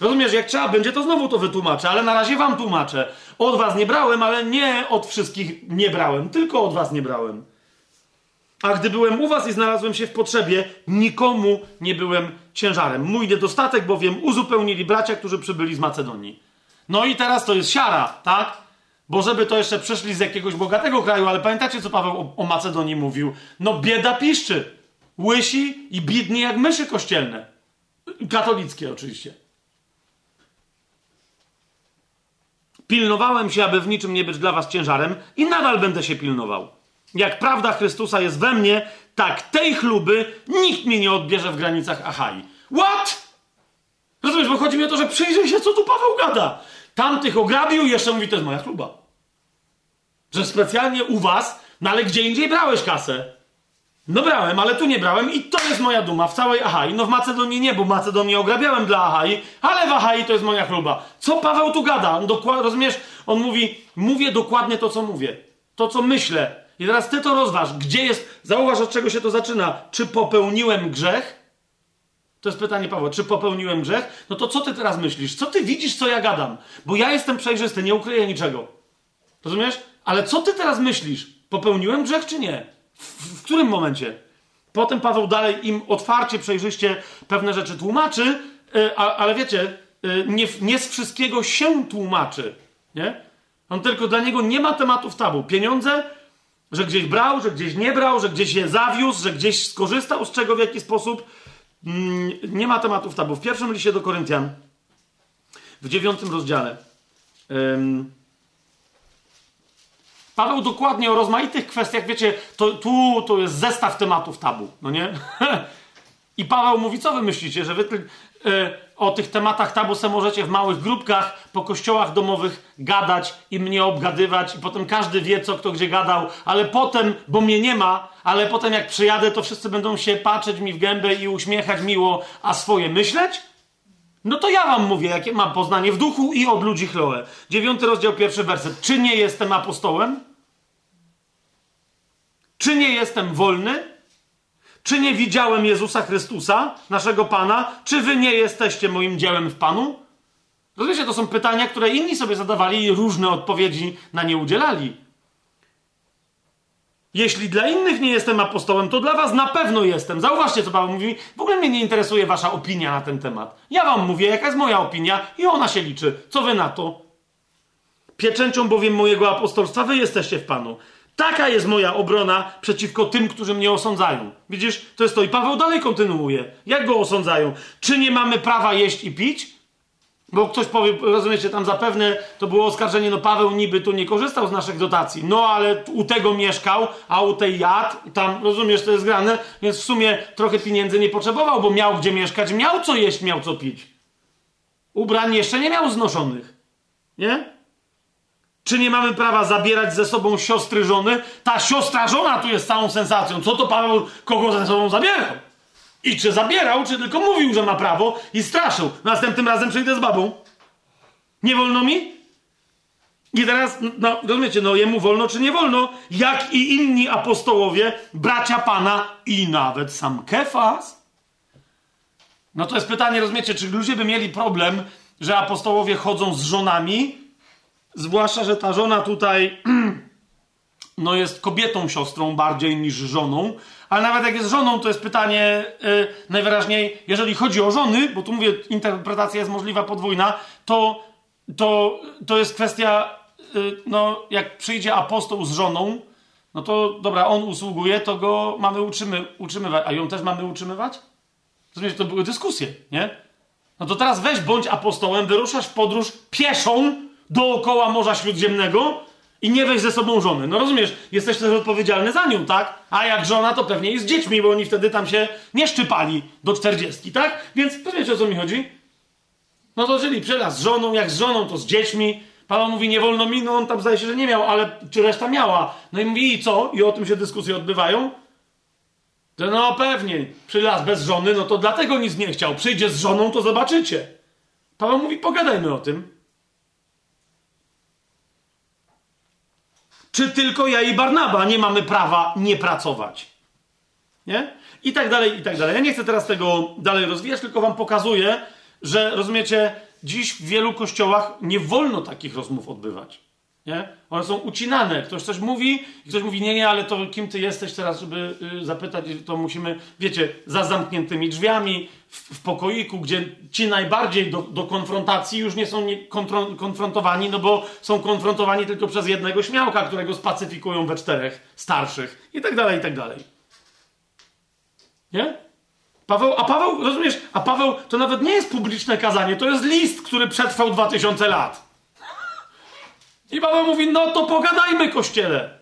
Rozumiesz, jak trzeba będzie, to znowu to wytłumaczę, ale na razie wam tłumaczę. Od was nie brałem, ale nie od wszystkich nie brałem, tylko od was nie brałem. A gdy byłem u was i znalazłem się w potrzebie, nikomu nie byłem ciężarem. Mój niedostatek bowiem uzupełnili bracia, którzy przybyli z Macedonii. No i teraz to jest siara, tak? Bo żeby to jeszcze przyszli z jakiegoś bogatego kraju, ale pamiętacie, co Paweł o, o Macedonii mówił? No bieda piszczy. Łysi i bidni jak myszy kościelne. Katolickie oczywiście. Pilnowałem się, aby w niczym nie być dla was ciężarem i nadal będę się pilnował. Jak prawda Chrystusa jest we mnie, tak tej chluby nikt mnie nie odbierze w granicach Achai. What? Rozumiesz, bo chodzi mi o to, że przyjrzyj się, co tu Paweł gada. Tamtych ograbił jeszcze mówi, to jest moja chluba. Że specjalnie u was No ale gdzie indziej brałeś kasę? No brałem, ale tu nie brałem i to jest moja duma w całej Achai. No w Macedonii nie, bo Macedonię ograbiałem dla Achai, ale w Achai to jest moja chluba. Co Paweł tu gada? On dokład, rozumiesz? On mówi, mówię dokładnie to, co mówię. To, co myślę. I teraz ty to rozważ. Gdzie jest, zauważ od czego się to zaczyna. Czy popełniłem grzech? To jest pytanie Pawła. Czy popełniłem grzech? No to co ty teraz myślisz? Co ty widzisz, co ja gadam? Bo ja jestem przejrzysty, nie ukryję niczego. Rozumiesz? Ale co ty teraz myślisz? Popełniłem grzech czy nie? W, w którym momencie? Potem Paweł dalej im otwarcie, przejrzyście pewne rzeczy tłumaczy, yy, a, ale wiecie, yy, nie, nie z wszystkiego się tłumaczy. Nie? On tylko dla niego nie ma tematów tabu. Pieniądze, że gdzieś brał, że gdzieś nie brał, że gdzieś je zawiózł, że gdzieś skorzystał z czego w jaki sposób. Mm, nie ma tematów tabu. W pierwszym liście do Koryntian, w dziewiątym rozdziale. Yy, Paweł dokładnie o rozmaitych kwestiach, wiecie, to, tu to jest zestaw tematów tabu, no nie? I Paweł mówi, co wy myślicie, że wy o tych tematach tabu możecie w małych grupkach po kościołach domowych gadać i mnie obgadywać i potem każdy wie, co kto gdzie gadał, ale potem, bo mnie nie ma, ale potem jak przyjadę, to wszyscy będą się patrzeć mi w gębę i uśmiechać miło, a swoje myśleć? No to ja wam mówię, jakie mam poznanie w duchu i od ludzi Chloe. Dziewiąty rozdział, pierwszy werset. Czy nie jestem apostołem? Czy nie jestem wolny? Czy nie widziałem Jezusa Chrystusa, naszego Pana? Czy wy nie jesteście moim dziełem w Panu? Rozumiecie, to są pytania, które inni sobie zadawali i różne odpowiedzi na nie udzielali. Jeśli dla innych nie jestem apostołem, to dla was na pewno jestem. Zauważcie, co Paweł mówi. W ogóle mnie nie interesuje wasza opinia na ten temat. Ja wam mówię, jaka jest moja opinia i ona się liczy. Co wy na to? Pieczęcią bowiem mojego apostolstwa wy jesteście w Panu. Taka jest moja obrona przeciwko tym, którzy mnie osądzają. Widzisz, to jest to. I Paweł dalej kontynuuje. Jak go osądzają? Czy nie mamy prawa jeść i pić? Bo ktoś powie, rozumiecie, tam zapewne to było oskarżenie, no Paweł niby tu nie korzystał z naszych dotacji, no ale u tego mieszkał, a u tej jadł, tam, rozumiesz, to jest grane, więc w sumie trochę pieniędzy nie potrzebował, bo miał gdzie mieszkać, miał co jeść, miał co pić. Ubrań jeszcze nie miał znoszonych. Nie? Czy nie mamy prawa zabierać ze sobą siostry żony? Ta siostra żona tu jest całą sensacją. Co to Paweł kogo ze sobą zabierał? I czy zabierał, czy tylko mówił, że ma prawo i straszył. Następnym razem przyjdę z babą. Nie wolno mi? I teraz, no, rozumiecie, no jemu wolno czy nie wolno, jak i inni apostołowie, bracia Pana i nawet sam Kefas. No to jest pytanie, rozumiecie, czy ludzie by mieli problem, że apostołowie chodzą z żonami, zwłaszcza, że ta żona tutaj no jest kobietą siostrą bardziej niż żoną, ale nawet jak jest żoną, to jest pytanie yy, najwyraźniej, jeżeli chodzi o żony, bo tu mówię, interpretacja jest możliwa podwójna, to, to, to jest kwestia, yy, no jak przyjdzie apostoł z żoną, no to dobra, on usługuje, to go mamy utrzymy, utrzymywać, a ją też mamy utrzymywać? Rozumiesz, to były dyskusje, nie? No to teraz weź bądź apostołem, wyruszasz w podróż pieszą dookoła Morza Śródziemnego, i nie weź ze sobą żony. No rozumiesz, jesteś też odpowiedzialny za nią, tak? A jak żona, to pewnie jest z dziećmi, bo oni wtedy tam się nie szczypali do czterdziestki, tak? Więc wiecie o co mi chodzi? No to czyli przelaz z żoną, jak z żoną, to z dziećmi. Paweł mówi, nie wolno mi, no on tam zdaje się, że nie miał, ale czy reszta miała? No i mówi, i co? I o tym się dyskusje odbywają. Że no pewnie, przylas bez żony, no to dlatego nic nie chciał. Przyjdzie z żoną, to zobaczycie. Paweł mówi, pogadajmy o tym. Czy tylko ja i Barnaba nie mamy prawa nie pracować? Nie? I tak dalej, i tak dalej. Ja nie chcę teraz tego dalej rozwijać, tylko wam pokazuję, że rozumiecie, dziś w wielu kościołach nie wolno takich rozmów odbywać. Nie? One są ucinane. Ktoś coś mówi i ktoś mówi, nie, nie, ale to kim ty jesteś teraz, żeby y, zapytać, to musimy, wiecie, za zamkniętymi drzwiami, w, w pokoiku, gdzie ci najbardziej do, do konfrontacji już nie są nie, konfrontowani, no bo są konfrontowani tylko przez jednego śmiałka, którego spacyfikują we czterech starszych i tak dalej, i tak dalej. Nie? Paweł, a Paweł, rozumiesz, a Paweł to nawet nie jest publiczne kazanie, to jest list, który przetrwał 2000 lat. I Paweł mówi, no to pogadajmy, kościele.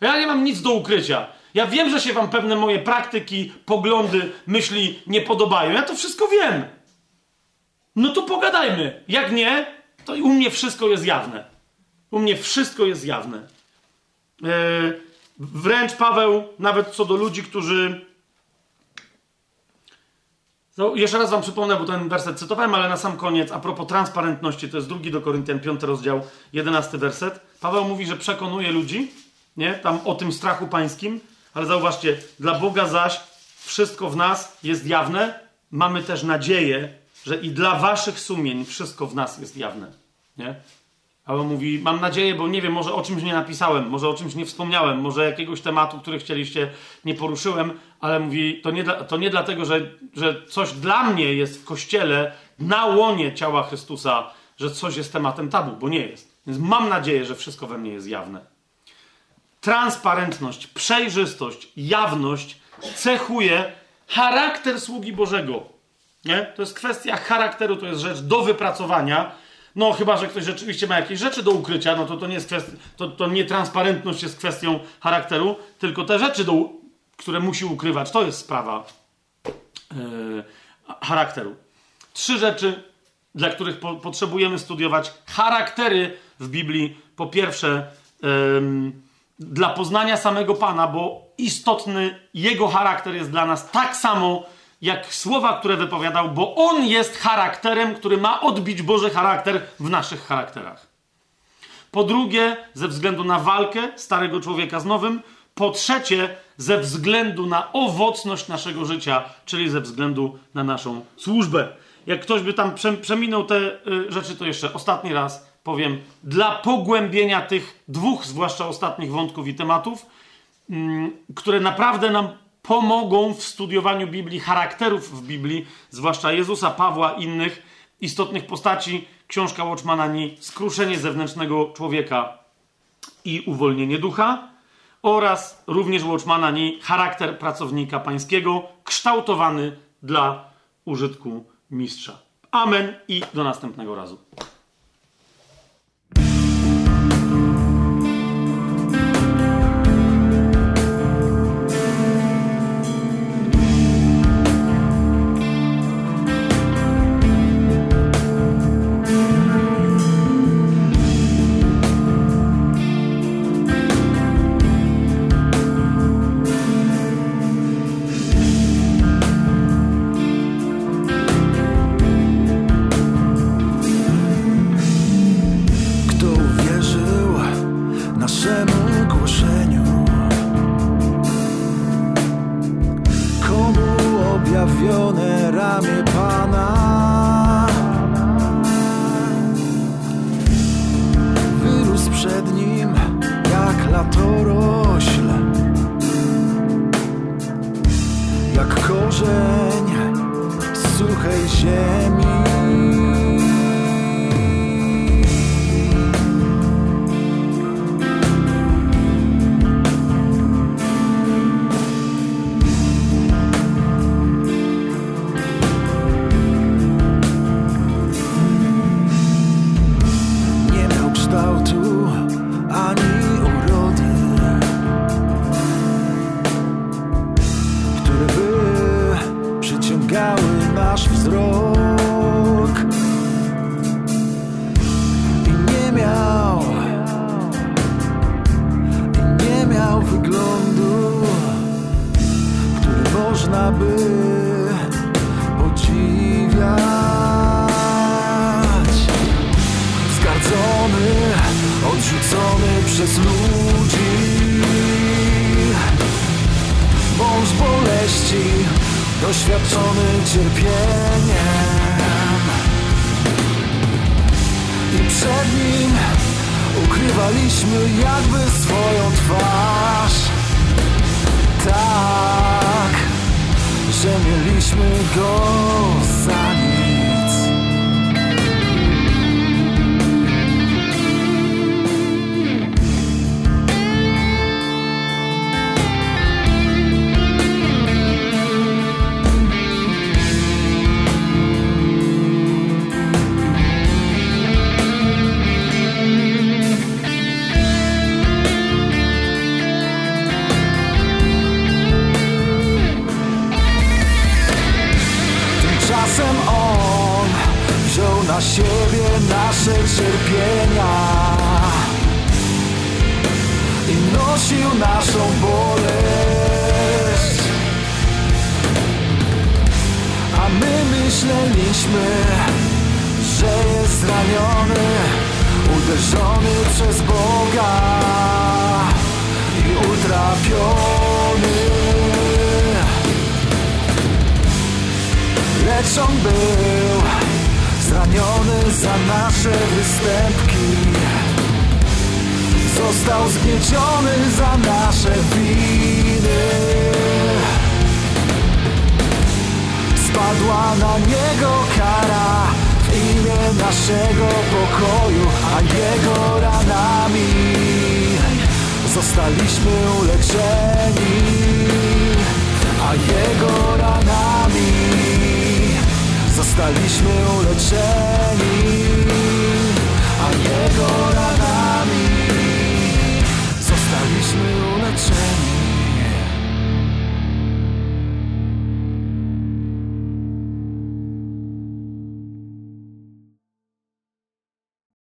Ja nie mam nic do ukrycia. Ja wiem, że się wam pewne moje praktyki, poglądy, myśli nie podobają. Ja to wszystko wiem. No to pogadajmy. Jak nie, to u mnie wszystko jest jawne. U mnie wszystko jest jawne. Yy, Wręcz Paweł, nawet co do ludzi, którzy. No, jeszcze raz wam przypomnę, bo ten werset cytowałem, ale na sam koniec, a propos transparentności, to jest drugi do Koryntian, piąty rozdział, jedenasty werset. Paweł mówi, że przekonuje ludzi, nie? Tam o tym strachu pańskim, ale zauważcie, dla Boga zaś wszystko w nas jest jawne. Mamy też nadzieję, że i dla waszych sumień wszystko w nas jest jawne. Nie? A on mówi, mam nadzieję, bo nie wiem, może o czymś nie napisałem, może o czymś nie wspomniałem, może jakiegoś tematu, który chcieliście, nie poruszyłem, ale mówi, to nie, to nie dlatego, że, że coś dla mnie jest w kościele, na łonie ciała Chrystusa, że coś jest tematem tabu, bo nie jest. Więc mam nadzieję, że wszystko we mnie jest jawne. Transparentność, przejrzystość, jawność cechuje charakter sługi Bożego. Nie? To jest kwestia charakteru, to jest rzecz do wypracowania no, chyba, że ktoś rzeczywiście ma jakieś rzeczy do ukrycia, no to to nie jest kwestia, to, to nie transparentność jest kwestią charakteru, tylko te rzeczy, do, które musi ukrywać, to jest sprawa yy, charakteru. Trzy rzeczy, dla których po, potrzebujemy studiować charaktery w Biblii. Po pierwsze, yy, dla poznania samego Pana, bo istotny jego charakter jest dla nas tak samo jak słowa, które wypowiadał, bo on jest charakterem, który ma odbić Boży charakter w naszych charakterach. Po drugie, ze względu na walkę starego człowieka z nowym. Po trzecie, ze względu na owocność naszego życia, czyli ze względu na naszą służbę. Jak ktoś by tam przeminął te y, rzeczy, to jeszcze ostatni raz powiem, dla pogłębienia tych dwóch, zwłaszcza ostatnich wątków i tematów, mm, które naprawdę nam pomogą w studiowaniu Biblii, charakterów w Biblii, zwłaszcza Jezusa, Pawła, innych istotnych postaci. Książka Watchmana ni Skruszenie zewnętrznego człowieka i uwolnienie ducha oraz również Watchmana ni Charakter pracownika pańskiego kształtowany dla użytku mistrza. Amen i do następnego razu.